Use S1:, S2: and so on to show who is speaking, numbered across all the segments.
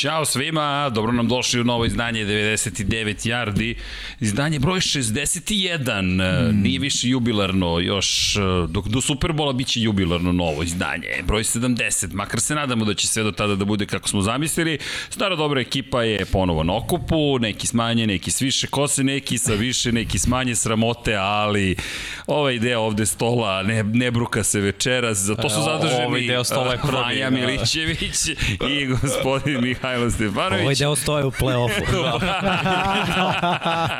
S1: Ćao svima, dobro nam došli u novo izdanje 99 yardi. Izdanje broj 61, mm. nije više jubilarno, još dok do Superbola biće jubilarno novo izdanje. Broj 70, makar se nadamo da će sve do tada da bude kako smo zamislili. Stara dobra ekipa je ponovo na okupu, neki smanje, neki s više kose, neki sa više, neki smanje sramote, ali ovaj deo ovde stola ne, ne bruka se večeras, za to su zadrženi
S2: ovaj deo stola je prvi.
S1: Vanja Milićević i gospodin Mihajlo Stefanović.
S3: Ovaj deo stoje u play-offu.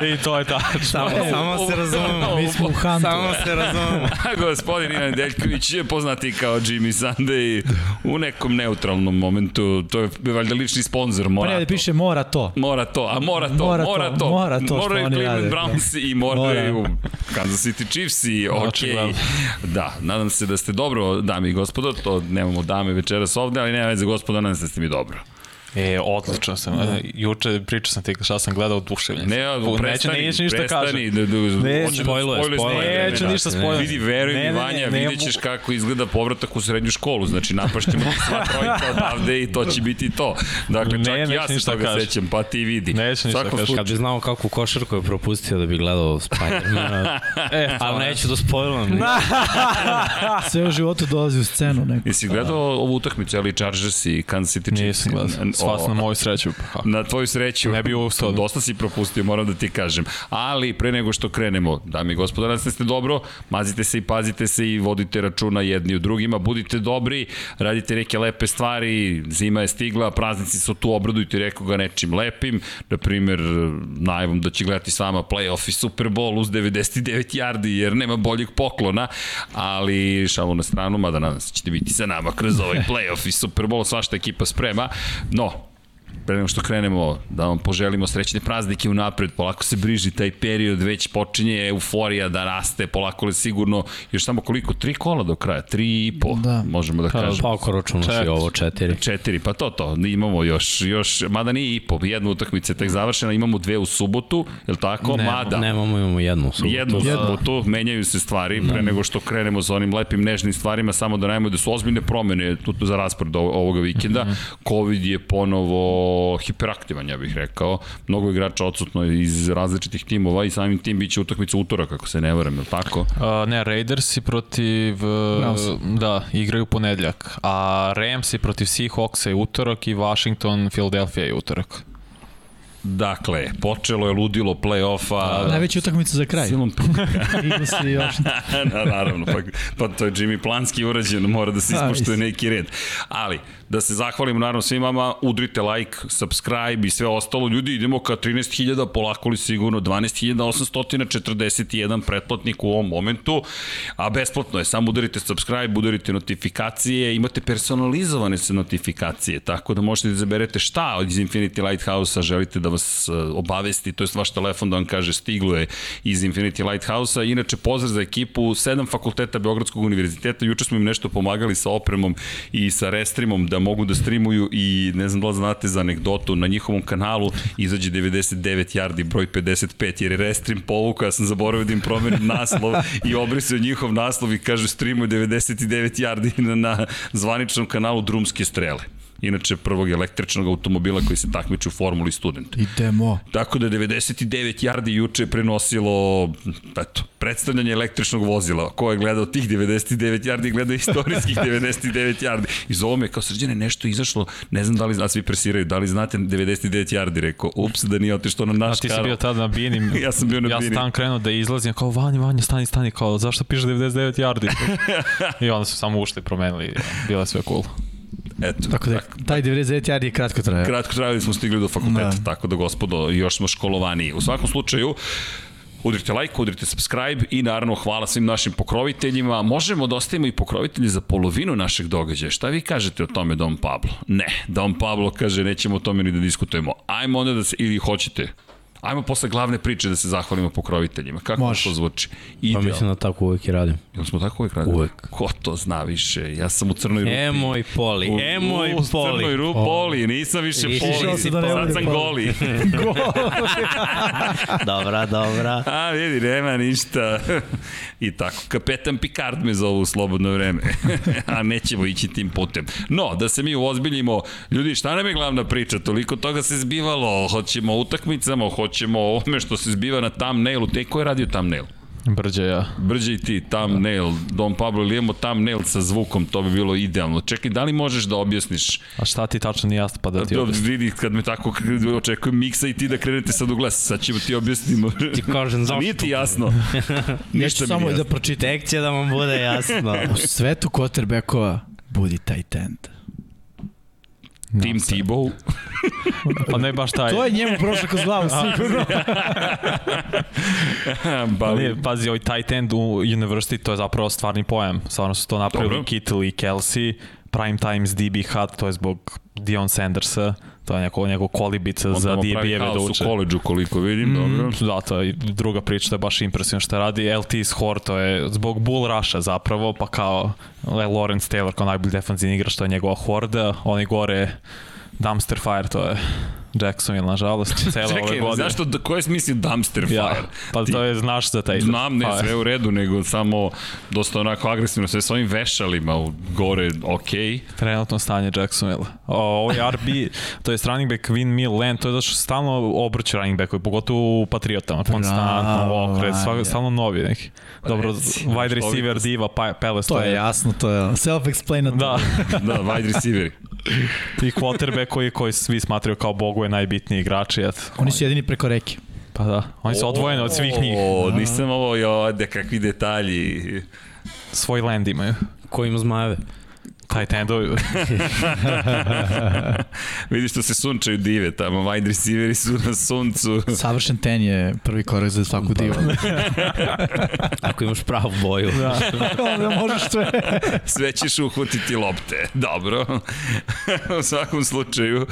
S2: I to je tačno.
S4: Samo, samo se razumemo.
S3: Mi smo u Hantu.
S4: Samo se razumemo.
S1: gospodin Ivan Deljković je poznati kao Jimmy Sunday u nekom neutralnom momentu. To je valjda lični sponsor Morato.
S3: Pa ne, da piše mora to.
S1: Mora to, a mora to,
S3: Mora
S1: mora
S3: to,
S1: to.
S3: mora to što
S1: Moraju
S3: oni
S1: Cleveland
S3: rade.
S1: Browns i moraju
S3: Mora.
S1: Kansas City Chiefs i ok. Da, nadam se da ste dobro, dame i gospodo, to nemamo dame večeras ovde, ali nema veze gospodo, nadam se da ste mi dobro.
S2: E, odlično sam. Da. Juče pričao sam ti šta sam gledao oduševljen.
S1: Ne,
S2: Neće,
S1: prestani,
S2: neće ništa
S1: prestani,
S2: kažem.
S1: da, da,
S3: Ne,
S1: hoće da
S3: spojluje,
S1: spojluje
S3: spojluje.
S1: stvari.
S2: Neću
S1: Ne,
S2: ništa
S1: ne,
S2: spojlati.
S1: Vidi, veruj
S2: Ne,
S1: mi,
S2: ne, ne,
S1: Vanja,
S2: ne,
S1: vidjet ćeš kako izgleda povratak u srednju školu. Znači, napašćemo ti sva trojka odavde i to će biti to. Dakle,
S2: Ne,
S1: čak i
S2: neću
S1: ja se
S2: ništa
S1: toga
S2: kažem.
S1: sećam, pa ti vidi.
S2: Neću ništa
S1: Svakom
S2: kažem.
S3: Kad bi znao kakvu košarku je propustio da bi gledao Spider-Man.
S2: E,
S3: Ali neću da spojlujem. Sve u životu dolazi u scenu neko.
S1: Jesi gledao ovu utakmicu, ali Chargers i Kansas City Chiefs?
S2: Nisam gledao. Sva sam na moju sreću. Pa.
S1: Na tvoju sreću.
S2: Ne bi ustao.
S1: Dosta si propustio, moram da ti kažem. Ali pre nego što krenemo, dame i gospodo, nadam se da ste dobro, mazite se i pazite se i vodite računa jedni u drugima, budite dobri, radite neke lepe stvari, zima je stigla, praznici su tu, obradujte rekoga nečim lepim, na primer najavom da će gledati s vama playoff i Super Bowl uz 99 yardi, jer nema boljeg poklona, ali šalu na stranu, mada nadam se da ćete biti sa nama kroz ovaj playoff i Super Bowl, svašta ekipa sprema, no, pre nego što krenemo, da vam poželimo srećne praznike unapred, polako se briži taj period, već počinje euforija da raste, polako li sigurno, još samo koliko, tri kola do kraja, tri i po,
S3: Da.
S1: možemo da kažemo.
S3: Pa ako računaš i ovo četiri.
S1: Četiri, pa to to, imamo još, još, mada nije i po, jedna utakmica je tek završena, imamo dve u subotu, je li tako?
S2: Nemamo,
S1: mada,
S3: Nemamo, imamo jednu u subotu.
S1: jednu u subotu, menjaju se stvari, pre nego što krenemo sa onim lepim nežnim stvarima, samo da najmo da su ozbiljne promene tu za raspored ovo- ovoga vikenda. Covid je ponovo hiperaktivan, ja bih rekao. Mnogo igrača odsutno iz različitih timova i samim tim biće utakmica utorak, ako se ne varam, je li tako?
S2: Uh, ne, Raidersi protiv... Uh,
S3: Browns.
S2: da, igraju ponedljak. A Ramsi protiv Seahawksa je utorak i Washington, Philadelphia je utorak.
S1: Dakle, počelo je ludilo play-offa.
S3: Najveća utakmica za kraj.
S1: Silom
S3: Eagles i Washington.
S1: da, naravno, pa, pa to je Jimmy Planski urađeno, mora da se ispoštuje neki red. Ali, da se zahvalimo naravno svim vama, udrite like, subscribe i sve ostalo. Ljudi, idemo ka 13.000, polako li sigurno 12.841 pretplatnik u ovom momentu, a besplatno je, samo udarite subscribe, udarite notifikacije, imate personalizovane se notifikacije, tako da možete da izaberete šta iz Infinity Lighthouse-a želite da vas e, obavesti, to je vaš telefon da vam kaže stiglo je iz Infinity Lighthouse-a. Inače, pozdrav za ekipu, sedam fakulteta Beogradskog univerziteta, juče smo im nešto pomagali sa opremom i sa restreamom da mogu da streamuju i ne znam da li znate za anegdotu, na njihovom kanalu izađe 99 yardi broj 55 jer je restream povukao, ja sam zaboravio da im promenim naslov i obrisao njihov naslov i kaže streamuju 99 yardi na, na zvaničnom kanalu Drumske strele inače prvog električnog automobila koji se takmiče u Formuli Student.
S3: Idemo.
S1: Tako da je 99 yardi juče prenosilo eto, predstavljanje električnog vozila. Ko je gledao tih 99 yardi, gleda istorijskih 99 yardi. I zove me kao srđane nešto izašlo, ne znam da li znate, svi presiraju, da li znate 99 yardi, rekao, ups, da nije otišlo na
S2: A
S1: naš
S2: ti si bio tada na Bini.
S1: Ja sam bio na
S2: Ja
S1: Bini.
S2: sam tam krenuo da izlazim, kao Vanja, Vanja, stani, stani, kao zašto piše 99 yardi? I onda su samo ušli i promenili, bilo je sve cool.
S1: Eto,
S3: Tako da, taj 99 yardi je kratko traje.
S1: Kratko trajali smo stigli do fakulteta,
S3: Da.
S1: tako da gospodo, još smo školovaniji. U svakom slučaju, Udrite like, udrite subscribe i naravno hvala svim našim pokroviteljima. Možemo da ostavimo i pokrovitelji za polovinu našeg događaja. Šta vi kažete o tome, Dom Pablo? Ne, Dom Pablo kaže nećemo o tome ni da diskutujemo. Ajmo onda da se, ili hoćete, Ajmo posle glavne priče da se zahvalimo pokroviteljima. Kako
S3: Može.
S1: to zvuči?
S4: Pa
S1: Ideal.
S4: mislim da tako uvek i radim.
S1: Jel smo tako uvijek radili?
S4: Uvek.
S1: Ko to zna više? Ja sam u crnoj rupi.
S4: E moj poli,
S1: U-
S4: e moj
S1: u, crnoj
S4: poli.
S1: rupi, poli, nisam više
S4: Išao
S1: poli,
S3: si da ne
S1: sad sam
S3: poli.
S1: goli.
S4: Dobra, dobra.
S1: A, vidi, nema ništa. I tako, kapetan Picard me zove u slobodno vreme. A nećemo ići tim putem. No, da se mi uozbiljimo, ljudi, šta nam je glavna priča? Toliko toga se zbivalo. Hoćemo utakmicama, hoćemo o ovome što se zbiva na thumbnailu. Te ko je radio thumbnail?
S2: Brđe ja.
S1: Brđe i ti, thumbnail, Don Pablo, ili imamo thumbnail sa zvukom, to bi bilo idealno. Čekaj, da li možeš da objasniš?
S2: A šta ti tačno nije jasno pa da ti
S1: Da,
S2: objasnim?
S1: vidi, kad me tako očekujem miksa i ti da krenete sad u glas, sad ćemo ti objasnimo.
S4: Ti kažem zašto.
S1: nije ti jasno.
S3: Ja
S1: Ništa
S3: ću
S1: mi
S3: samo da pročitam.
S4: Tek će da vam bude jasno.
S3: U svetu quarterbackova budi tight end.
S1: Tim Tebow.
S2: Pa ne baš taj.
S3: To je njemu prošlo kroz glavu, sigurno.
S2: Pa nije, pazi, ovaj tight end u University, to je zapravo stvarni pojam. Stvarno su to napravili
S1: Dobro.
S2: Kittle i Kelsey. Prime Times DB Hut, to je zbog Dion Sandersa. To je neko, njegov kolibica
S1: On
S2: za DB-eve da uče.
S1: u koleđu koliko vidim, dobro.
S2: Da, to je druga priča, to je baš impresivno što radi. LT Score, to je zbog bull rusha zapravo, pa kao Lawrence Taylor kao najbolji defensivni igrač, to je njegova horda. Oni gore dumpster fire, to je Jacksonville, nažalost, cela ove godine.
S1: zašto, ko je smisli dumpster fire?
S2: Ja, pa
S1: Ti-
S2: to je, znaš za taj...
S1: Znam, ne,
S2: fire.
S1: sve u redu, nego samo dosta onako agresivno, sve s ovim vešalima u gore, okej.
S2: Trenutno stanje Jacksonville. O, ovaj RB, to je running back Vin Millen, to je da što stalno obrće running backovi, pogotovo u Patriotama, konstantno,
S3: Bravo,
S2: okret, svak,
S3: ajde.
S2: stalno novi neki. Dobro,
S1: reci,
S2: wide receiver diva, pa, Peles,
S3: To je jasno, to je self-explanatory.
S2: Da,
S1: Da, wide receiveri.
S2: i quarterback koji, koji svi smatraju kao bogove najbitniji igrači, eto.
S3: Oni su jedini preko reke.
S2: Pa da, oni su odvojeni od svih njih.
S1: O, nisam ovo, jo, da kakvi detalji.
S2: Svoj land imaju.
S4: Ko ima zmajeve?
S2: Tight endovi.
S1: Vidiš što se sunčaju dive tamo, wide receiveri su na suncu.
S3: Savršen ten je prvi korak za svaku divu.
S4: Ako imaš pravu boju.
S2: da.
S3: Onda možeš sve.
S1: Sve ćeš uhvatiti lopte. Dobro. U svakom slučaju,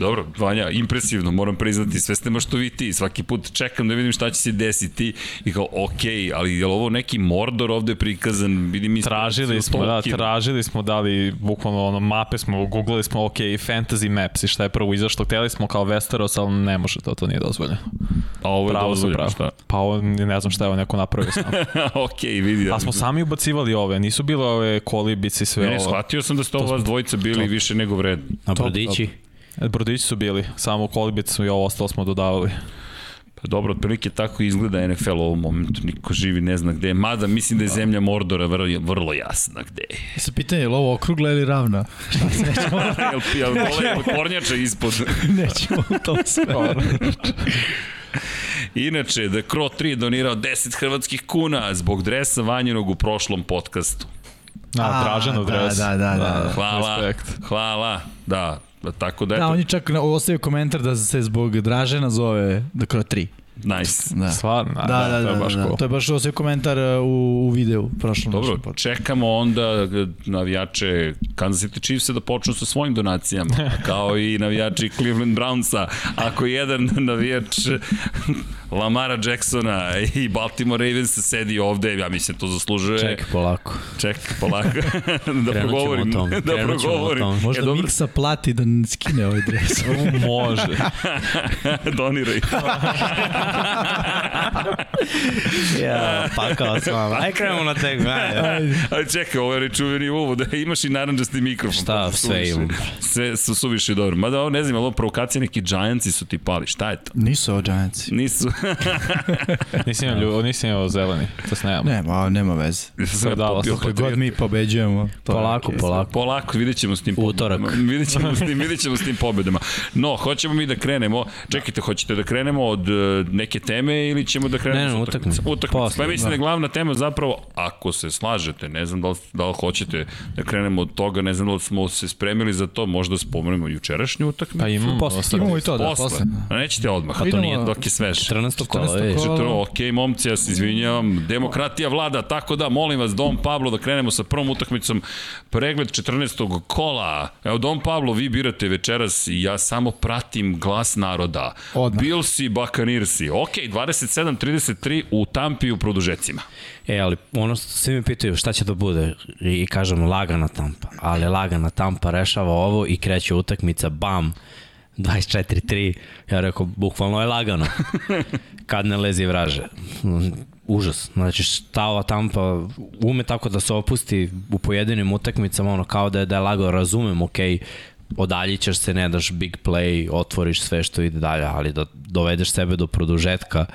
S1: dobro, Vanja, impresivno, moram priznati, sve ste maštoviti, svaki put čekam da vidim šta će se desiti i kao, okej, ali je li ovo neki Mordor ovde prikazan, vidim mi
S2: Tražili smo, da, tražili smo da li, bukvalno ono, mape smo, googlali smo, ok, fantasy maps i šta je prvo izašlo, hteli smo kao Westeros, ali ne može to, to nije dozvoljeno.
S1: A ovo je
S2: Pravo
S1: dozvoljeno,
S2: pravo.
S1: šta?
S2: Pa ovo, ne znam šta je ovo neko napravio sam.
S1: okej, vidi.
S2: A smo sami ubacivali ove, nisu bile ove kolibice i sve
S1: Ne, ne,
S2: ovo.
S1: shvatio sam da ste ovo vas dvojica bili više nego vredni.
S4: A brodići?
S2: Brodići su bili, samo kolibice su i ovo ostalo smo dodavali.
S1: Pa dobro, otprilike tako izgleda NFL u ovom momentu, niko živi ne zna gde je, mada mislim da je zemlja Mordora vrlo, vrlo jasna gde je.
S3: Se pitanje, je li ovo okrugla ili ravna? Šta se nećemo,
S1: Jel, jel dole je kornjača ispod?
S3: nećemo u tom sve.
S1: Inače, da Kro 3 donirao 10 hrvatskih kuna zbog dresa vanjenog u prošlom podcastu.
S2: A,
S3: A,
S2: Dražanov
S3: da,
S2: dres.
S3: da, da, da.
S1: Hvala,
S2: Respekt.
S1: hvala, da. Tako da,
S3: Da,
S1: eto,
S3: on je čak ostavio komentar da se zbog Dražena zove The Crow 3.
S1: nice.
S3: Da.
S2: Stvarno,
S3: Da, da, da,
S2: to je
S3: da,
S2: baš
S3: da,
S2: cool.
S3: To je baš komentar uh, u, u videu prošlom
S1: Dobro,
S3: našem
S1: čekamo onda eh, navijače Kansas City Chiefsa da počnu sa svojim donacijama, kao i navijači Cleveland Brownsa. Ako jedan navijač Lamara Jacksona i Baltimore Ravens sedi ovde, ja mislim to zaslužuje.
S4: Čekaj, polako.
S1: Ček, polako. da
S4: Krenut
S1: progovorim.
S4: o tome,
S1: Da
S4: krenut
S1: progovorim.
S4: tome.
S3: Možda
S1: e, dobro,
S3: Miksa plati da skine ovaj dres.
S2: Može.
S1: doniraj.
S4: Ja, pakao s vama. Aj krenemo na tekme, ajde.
S3: Ajde.
S1: Čekaj, ovo je čuveni uvod, da imaš i naranđasti mikrofon.
S4: Šta,
S1: pa
S4: sve imam.
S1: Sve su suviše dobro. Mada ovo ne znam, ali ovo provokacija neki Giantsi su ti pali. Šta je to?
S3: Nisu ovo Giantsi.
S1: Nisu.
S2: Nisam imao, lju- nisam imao zeleni, to se nemam.
S3: Ne, ma, nema veze.
S2: Sve dalo,
S3: Kako god mi pobeđujemo.
S4: Polako, polako.
S1: Polako, vidjet ćemo s tim
S4: Utorak.
S1: Vidjet ćemo s tim, vidjet ćemo s tim pobedama. No, hoćemo mi da krenemo. Čekajte, hoćete da krenemo od uh, neke teme ili ćemo da krenemo
S4: Ne, ne. Utakmicu. Posle,
S1: Pa mislim da.
S4: da.
S1: je glavna tema zapravo, ako se slažete, ne znam da li, da li hoćete da krenemo od toga, ne znam da li smo se spremili za to, možda spomenemo jučerašnju utakmicu.
S2: Pa imamo
S4: Posle.
S3: Imamo i to, da,
S1: posle.
S3: posle.
S1: A nećete odmah.
S3: Pa to nije-
S1: dok je svež.
S4: 14. kola,
S3: 14.
S4: vidiš.
S3: kola.
S1: Ok, momci, ja se izvinjavam, demokratija vlada, tako da, molim vas, Dom Pablo, da krenemo sa prvom utakmicom, pregled 14. kola. Evo, Dom Pablo, vi birate večeras i ja samo pratim glas naroda.
S3: Odmah.
S1: Bilsi, Bakanirsi. Ok, 27-33 u Tampi u produžecima.
S4: E, ali ono što svi mi pitaju šta će da bude i kažem lagana tampa, ali lagana tampa rešava ovo i kreće utakmica, bam, 24-3, ja rekao, bukvalno je lagano. Kad ne lezi vraže. Užas. Znači, šta ova tampa ume tako da se opusti u pojedinim utakmicama, ono, kao da je, da je lagao, razumem, okej, odaljićeš se, ne daš big play, otvoriš sve što ide dalje, ali da dovedeš sebe do produžetka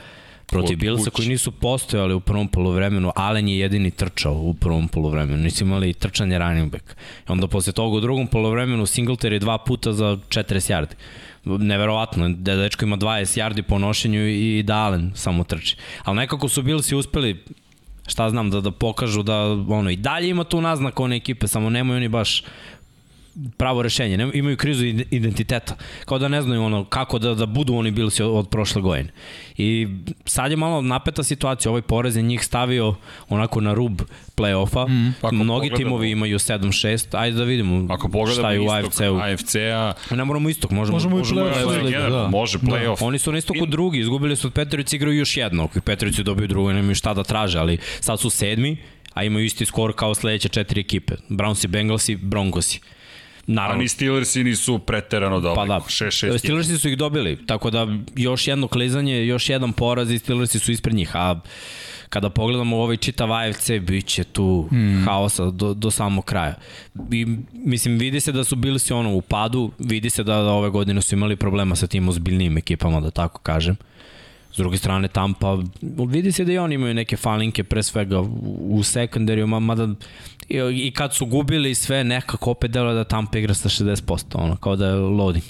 S4: protiv Bilsa koji nisu postojali u prvom polovremenu, Allen je jedini trčao u prvom polovremenu, nisu imali trčanje running back. I onda posle toga u drugom polovremenu Singletary dva puta za 40 yardi. Neverovatno, da dečko ima 20 yardi po nošenju i da Allen samo trči. Ali nekako su Billsi uspeli šta znam, da, da pokažu da ono, i dalje ima tu naznak one ekipe, samo nemaju oni baš pravo rešenje. Imaju krizu ide- identiteta. Kao da ne znaju ono kako da, da budu oni bili od, od prošle godine. I sad je malo napeta situacija. Ovaj porez je njih stavio onako na rub play-offa. Mm,
S1: Ako
S4: Mnogi
S1: pogledamo-
S4: timovi imaju 7-6. Ajde da vidimo
S1: Ako
S4: šta je u AFC-u.
S1: AFC-a,
S4: Ne moramo istok, možemo,
S3: Možemo i
S4: možemo
S3: play-off. Liga,
S1: generalno,
S3: da.
S1: može play-off.
S4: Oni su na istoku
S1: In-
S4: drugi, izgubili su od Petrovica, igraju još jedno. Ako i Petrovici dobiju drugo, nemaju šta da traže, ali sad su sedmi, a imaju isti skor kao sledeće četiri ekipe. Brownsi, Bengalsi, Broncosi.
S1: a
S4: Naravno,
S1: ni Steelersi nisu preterano dobro.
S4: Pa da,
S1: 6-6.
S4: Steelersi su ih dobili, tako da još jedno klizanje, još jedan poraz i Steelersi su ispred njih, a kada pogledamo ovaj čitav AFC, bit će tu mm. haosa do, do samog kraja. I, mislim, vidi se da su bili si ono u padu, vidi se da, da ove godine su imali problema sa tim ozbiljnim ekipama, da tako kažem. S druge strane, Tampa, vidi se da i oni imaju neke falinke, pre svega u, sekundariju, ma- mada i, kad su gubili sve, nekako opet delo da Tampa igra sa 60%, ono, kao da je loading.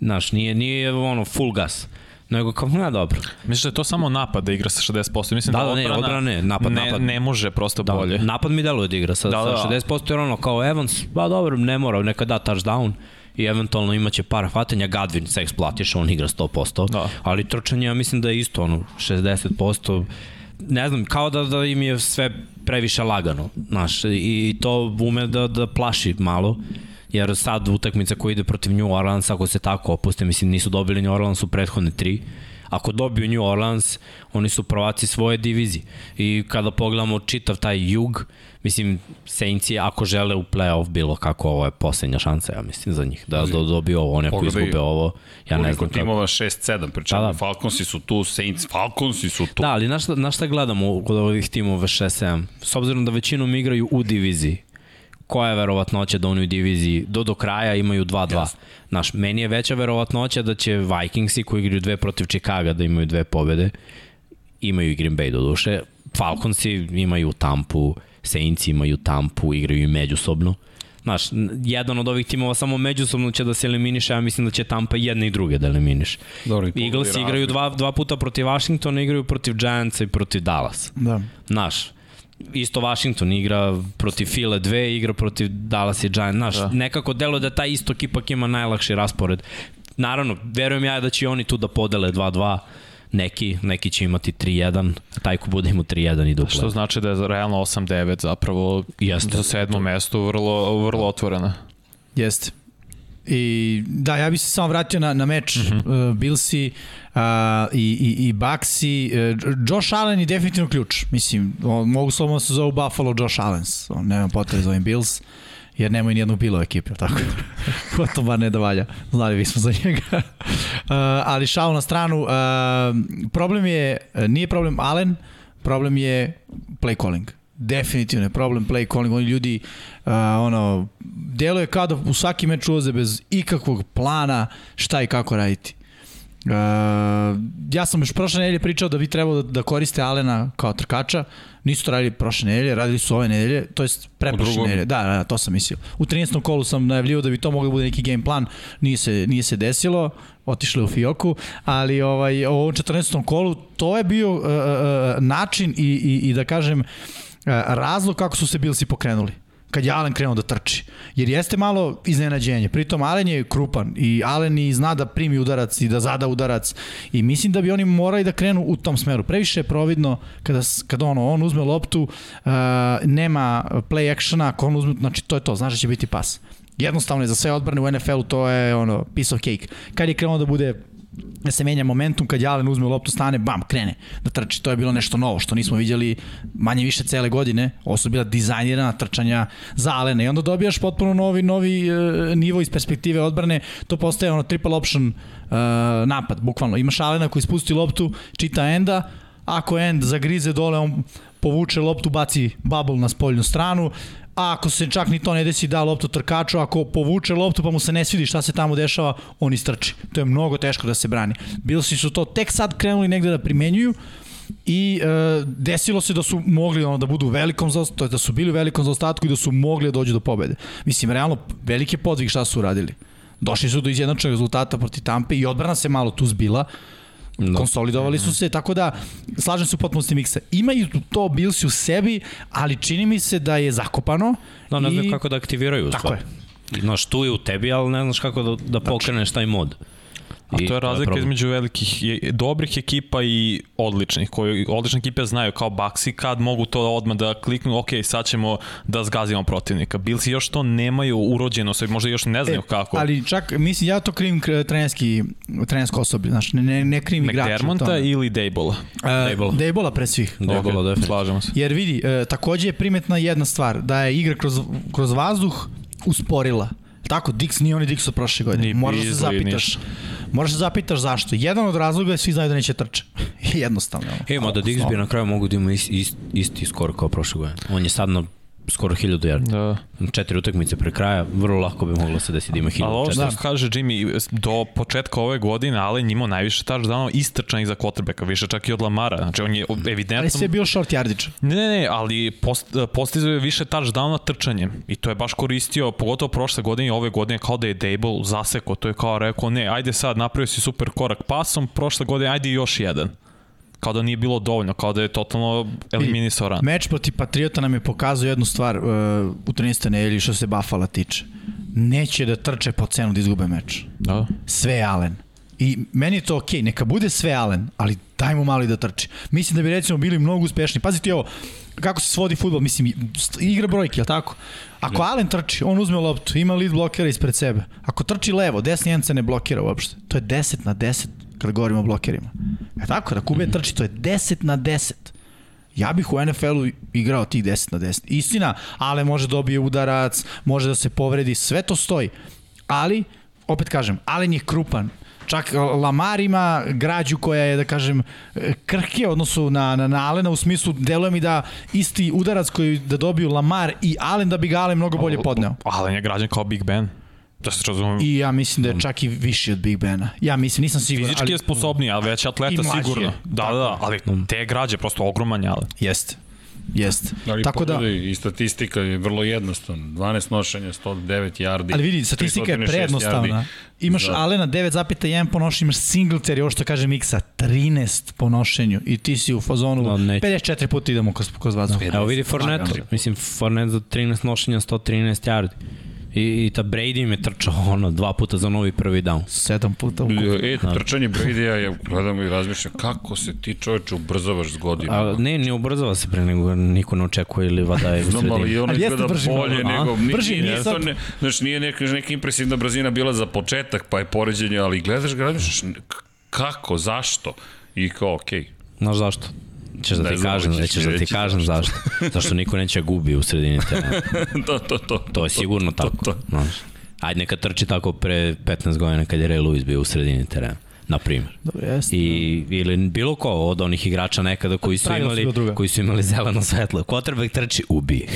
S4: Znaš, nije, nije ono full gas, nego kao, ne, dobro.
S2: Misliš da je to samo napad da igra sa 60%? Mislim
S4: Da,
S2: da,
S4: da, ne,
S2: odbrana,
S4: ne, napad,
S2: ne,
S4: napad.
S2: ne može prosto
S4: Da,
S2: bolje.
S4: Napad mi deluje da igra sa,
S2: Da,
S4: da,
S2: da.
S4: sa 60%, jer ono, kao Evans, ba dobro, ne mora, neka da touchdown i eventualno imaće par hvatanja, Gadvin se eksplatiš, on igra 100%,
S2: Da.
S4: ali trčanje, ja mislim da je isto, ono, 60%, ne znam, kao da, da im je sve previše lagano, znaš, i, i to ume da, da plaši malo, jer sad utakmica koja ide protiv New Orleans, ako se tako opuste, mislim, nisu dobili New Orleans u prethodne tri, Ako dobiju New Orleans, oni su prvaci svoje divizije. I kada pogledamo čitav taj jug, mislim, Saintsi ako žele u playoff bilo kako, ovo je poslednja šansa, ja mislim, za njih. Da, da dobiju ovo, oni ako izgube ovo, ja ne znam kako.
S1: timova 6-7, pričamo,
S4: Da,
S1: da,
S4: da.
S1: Falconsi su tu, Saints, Falconsi su tu.
S4: Da, ali na šta, na šta gledamo kod ovih timova 6-7? S obzirom da većinom igraju u diviziji, koja je verovatnoća da oni u diviziji do do kraja imaju 2-2. Znaš, meni je veća verovatnoća da će Vikingsi koji igraju dve protiv Chicaga da imaju dve pobede. Imaju i Green Bay do duše. Falconsi imaju Tampu, Saints imaju Tampu, igraju i međusobno. Znaš, jedan od ovih timova samo međusobno će da se eliminiše, ja mislim da će Tampa jedne i druge da eliminiš.
S1: Dobro,
S4: Eagles igraju dva, dva puta protiv Washingtona, igraju protiv Giantsa i protiv Dallas.
S3: Da.
S4: Znaš, isto Washington igra protiv File 2, igra protiv Dallas i Giants. Znaš, da. nekako delo da taj istok ipak ima najlakši raspored. Naravno, verujem ja da će oni tu da podele 2-2, neki, neki će imati 3-1, a taj ko bude imao 3-1 i duple.
S2: Što znači da je realno 8-9 zapravo
S4: Jeste.
S2: za sedmo mesto vrlo, vrlo otvorena.
S3: Jeste. I da, ja bih se samo vratio na, na meč uh -huh. uh, Billsi uh, i, i, i Baxi. Uh, Josh Allen je definitivno ključ. Mislim, on, mogu slobodno da se zovu Buffalo Josh Allens. On nema potrebe za ovim Bills jer nemaju nijednog bila u ekipi, tako? Ko to bar ne da valja. Znali vi smo za njega. uh, ali šalu na stranu, uh, problem je, nije problem Allen, problem je play calling. Definitivno je problem play calling. Oni ljudi, uh, ono, deluje kao da u svaki meč ulaze bez ikakvog plana šta i kako raditi. ja sam još prošle nedelje pričao da bi trebalo da, da koriste Alena kao trkača, nisu to radili prošle nedelje, radili su ove nedelje, to jest preprošle nedelje, da, da, to sam mislio. U 13. kolu sam najavljivo da bi to moglo da bude neki game plan, nije se, nije se desilo, otišli u Fioku, ali ovaj, u ovom 14. kolu to je bio uh, uh, način i, i, i da kažem uh, razlog kako su se Bilsi pokrenuli kad je Allen krenuo da trči. Jer jeste malo iznenađenje. Pritom Allen je krupan i Allen i zna da primi udarac i da zada udarac i mislim da bi oni morali da krenu u tom smeru. Previše je providno kada, kada ono, on uzme loptu, uh, nema play actiona, ako on uzme, znači to je to, znaš da će biti pas. Jednostavno je za sve odbrane u NFL-u to je ono piece of cake. Kad je krenuo da bude da se menja momentum kad Jalen uzme loptu stane, bam, krene da trči. To je bilo nešto novo što nismo vidjeli manje više cele godine. Ovo su bila dizajnirana trčanja za Alena i onda dobijaš potpuno novi novi uh, nivo iz perspektive odbrane. To postaje ono triple option uh, napad, bukvalno. Imaš Alena koji spusti loptu, čita enda, ako end zagrize dole, on povuče loptu, baci bubble na spoljnu stranu, a ako se čak ni to ne desi da loptu trkaču, ako povuče loptu pa mu se ne svidi šta se tamo dešava, on istrči. To je mnogo teško da se brani. Bilsi su to tek sad krenuli negde da primenjuju, i e, desilo se da su mogli ono da budu u velikom zaostatku, da su bili u velikom zaostatku i da su mogli da dođu do pobede. Mislim, realno, veliki podvig šta su uradili. Došli su do izjednačnog rezultata proti Tampe i odbrana se malo tu zbila, No. Konsolidovali su se, tako da slažem se u potpunosti miksa. Imaju to Bilsi u sebi, ali čini mi se da je zakopano.
S4: No, ne i... znam kako da aktiviraju. Tako je. Znaš, tu je u tebi, ali ne znaš kako da, da pokreneš taj mod.
S2: A to je razlika to je između velikih, dobrih ekipa i odličnih, koji odlične ekipe znaju kao Baxi kad mogu to odmah da kliknu, ok, sad ćemo da zgazimo protivnika. Bilsi još to nemaju urođeno, sve možda još ne znaju e, kako.
S3: Ali čak, mislim, ja to krivim trenerski, trenersko osoblje, znači ne, ne, ne krivim igrača.
S2: McDermonta ili Dejbola?
S3: Uh, Dejbola. Dejbola pre svih.
S4: Dejbola, okay. definitivno.
S2: Slažemo se.
S3: Jer vidi, uh, takođe je primetna jedna stvar, da je igra kroz, kroz vazduh usporila. Tako, Dix nije oni Dix od prošle godine. Ni Moraš da se zapitaš. Moraš da zapitaš zašto. Jedan od razloga je svi znaju da neće trče. Jednostavno.
S4: E, ma da Dix bi na kraju mogu da ima isti, isti, isti skor kao prošle godine. On je sad na skoro 1000 yardi. Da. Četiri utakmice pre kraja, vrlo lako bi moglo se desiti da ima 1000.
S2: Ali ovo što kaže Jimmy, do početka ove godine Allen imao najviše touchdownova istrčanih za quarterbacka, više čak i od Lamara. Znači on je evidentno...
S3: Ali sve je bio short yardage.
S2: Ne, ne, ne, ali post, postizao je više touchdowna trčanjem i to je baš koristio, pogotovo prošle godine i ove godine kao da je Dable zaseko, to je kao rekao ne, ajde sad napravio si super korak pasom, prošle godine ajde još jedan kao da nije bilo dovoljno, kao da je totalno eliminisao ran.
S3: Meč proti Patriota nam je pokazao jednu stvar uh, u 13. nedelji što se Buffalo tiče. Neće da trče po cenu da izgube meč.
S2: Da.
S3: Sve Allen. I meni je to okej, okay, neka bude sve Allen, ali daj mu malo i da trči. Mislim da bi recimo bili mnogo uspešni. Pazite ovo, kako se svodi futbol, mislim, igra brojke, je tako? Ako Allen trči, on uzme loptu, ima lead blokera ispred sebe. Ako trči levo, desni jedan se ne blokira uopšte. To je 10 na 10 kada govorimo o blokerima. E tako, da Kube trči, to je 10 na 10. Ja bih u NFL-u igrao tih 10 na 10. Istina, ale može da dobije udarac, može da se povredi, sve to stoji. Ali, opet kažem, Allen je krupan, čak Lamar ima građu koja je, da kažem, krhke odnosu na, na, na Alena u smislu, deluje mi da isti udarac koji da dobiju Lamar i Allen, da bi ga Allen mnogo bolje podneo.
S2: Allen je građan kao Big Ben. Da se razumem.
S3: I ja mislim da je čak i viši od Big Bena. Ja mislim, nisam siguran.
S2: Fizički ali, je sposobniji, ali već atleta sigurno. Da, da, da, ali te građe prosto ogroman je.
S3: Jeste. Jeste.
S1: Ali Tako da i statistika je vrlo jednostavna. 12 nošenja, 109 yardi.
S3: Ali vidi, statistika je prejednostavna. Imaš za... Alena 9,1 po nošenju, imaš Singletary, ovo što kaže Miksa, 13 po nošenju i ti si u fazonu no, 54 puta idemo kroz, kroz vazduh.
S4: Evo vidi Fornette, mislim Fornette za 13 nošenja, 113 yardi. I, i ta Brady me trčao ono, dva puta za novi prvi down.
S3: Sedam puta u
S1: E, da. trčanje Brady-a je, gledamo i razmišljam, kako se ti čoveče ubrzavaš s godinama?
S4: A, ne, ne ubrzava se pre nego niko ne očekuje ili vada je u sredini.
S1: ali ono izgleda bolje
S3: malo,
S1: nego...
S3: Ni, brži,
S1: nije, sad... ne, znaš, nije neka, neka impresivna brzina bila za početak, pa je poređenje, ali gledaš ga, razmišljaš, kako, zašto? I kao, okej. Okay.
S4: Znaš zašto? Ćeš da ti kažem, da ćeš da ti kažem zašto. Zašto niko neće gubi u sredini terena.
S1: to, to, to.
S4: To je sigurno to, tako. To, to. Znaš. Ajde neka trči tako pre 15 godina kad je Ray Lewis bio u sredini terena na primjer.
S3: Dobro, jeste.
S4: I, ili bilo ko od onih igrača nekada koji su imali, koji su imali zeleno svetlo. Quarterback trči, ubije.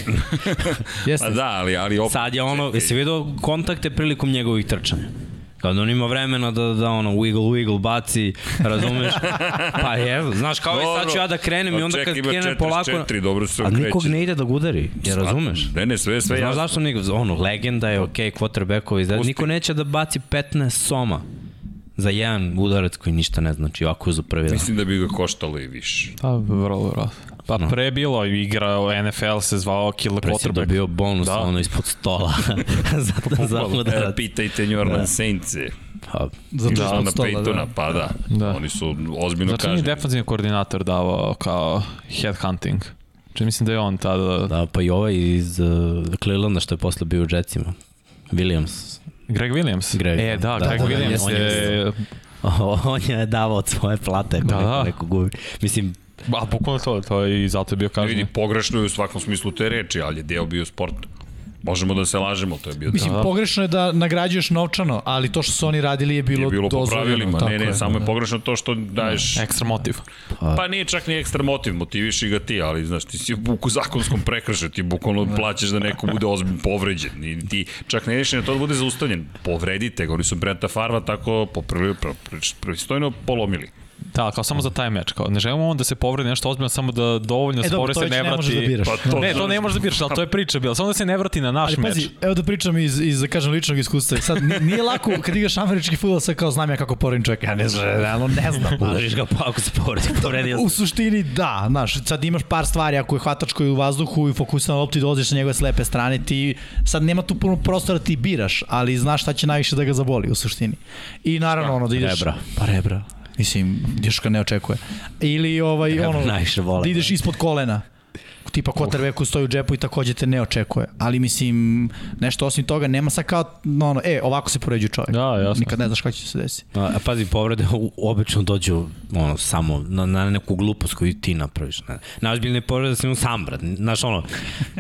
S3: jeste.
S1: Pa da, ali, ali
S4: opet... Sad je ono, jesi vidio kontakte prilikom njegovih trčanja? Kad on ima vremena da, da ono, wiggle, wiggle, baci, razumeš? Pa je, znaš, kao i sad ću ja da krenem i onda kad
S1: Čekaj, ima
S4: krenem polako...
S1: 44, dobro se
S4: A nikog ne ide da udari, je razumeš?
S1: Ne, ne, sve, sve
S4: Znaš
S1: jasno.
S4: zašto niko, ono, legenda je okej, okay, quarterbackovi, da
S1: Pusti.
S4: niko neće da baci 15 soma za jedan udarac koji ništa ne znači, ovako za prvi dan.
S1: Mislim da bi ga koštalo i više.
S2: Pa, vrlo, vrlo. Pa
S4: No.
S2: pre bilo, igra u NFL se zvao Kill the
S4: Pre si dobio bonus
S2: Da.
S4: ono ispod stola za, za
S1: E,
S4: udarac.
S1: pitajte New Orleans Saints-e.
S4: Pa,
S3: Zato
S1: Da, na
S3: stola,
S1: Peytona,
S3: da.
S1: pa da.
S2: Da.
S1: Oni su ozbiljno
S2: Znači nije
S1: kažnjeni.
S2: defensivni koordinator davao kao headhunting. Znači mislim da je on tada...
S4: da, pa i ovaj iz uh, Clevelanda što je posle bio u Jetsima. Williams.
S2: Greg Williams.
S4: Greg,
S2: e, da,
S4: da,
S2: Greg
S4: da,
S2: Williams
S4: on je-
S2: je...
S4: on je davao od svoje plate ako
S2: Da, da.
S4: neko gubi. Mislim,
S2: A bukvalno to, to je i zato je bio
S1: Vidi,
S2: kažnjen.
S1: pogrešno je u svakom smislu te reči, ali je deo bio sport. Možemo da se lažemo, to je bio
S3: Mislim,
S2: Da, da.
S3: pogrešno je da nagrađuješ novčano, ali to što su oni radili je bilo,
S1: je bilo po
S3: dozvoljeno.
S1: Ne, ne,
S3: je.
S1: samo je pogrešno to što daješ...
S2: Ekstra motiv.
S1: Pa nije čak ni ekstra motiv, motiviš i ga ti, ali znaš, ti si u zakonskom prekršaju, ti bukvalno plaćaš da neko bude ozbiljno povređen. I ti čak ne rešen da to da bude zaustavljen. Povredite ga, oni su Brenta Farva tako poprvi, pristojno polomili.
S2: Da, kao samo za taj meč. Kao, ne želimo on da se povredi nešto ozbiljno, samo da dovoljno
S3: E,
S2: spore
S3: dobro, to
S2: se ne
S3: ne možeš da
S2: vrati.
S3: biraš.
S1: Pa to,
S2: Ne, to ne možeš da biraš, ali to je priča bila. Samo da se ne vrati na naš
S3: Ali
S2: meč.
S3: pazi, evo da pričam iz, iz da kažem, ličnog iskustva. Sad, ni- nije lako kad igraš američki futbol, sad kao znam ja kako poredim čovjeka. Ja ne znam, realno ne znam.
S4: udariš ga pa ako se povredi, povredio
S3: U
S4: se.
S3: suštini da, znaš, sad imaš par stvari, ako je hvatač koji je u vazduhu i fokusiran na lopti, dolaziš na njegove slepe strane, ti sad nema tu puno prostora da ti biraš, ali znaš šta će najviše da ga zaboli u suštini. I naravno ono da ideš...
S4: Rebra, pa rebra.
S3: Mislim, još ne očekuje. Ili ovaj, ono,
S4: najviše
S3: da ideš ispod kolena tipa quarterbacku stoji u džepu i takođe te ne očekuje. Ali mislim, nešto osim toga, nema sad kao, no, ono, e, ovako se poređuje čovjek.
S2: Da, jasno.
S3: Nikad ne znaš kako će se desiti.
S4: A, a pazi, povrede u- obično dođu ono, samo na, na neku glupost koju ti napraviš. Ne. Najozbiljnije povrede sam sam brat. Znaš ono,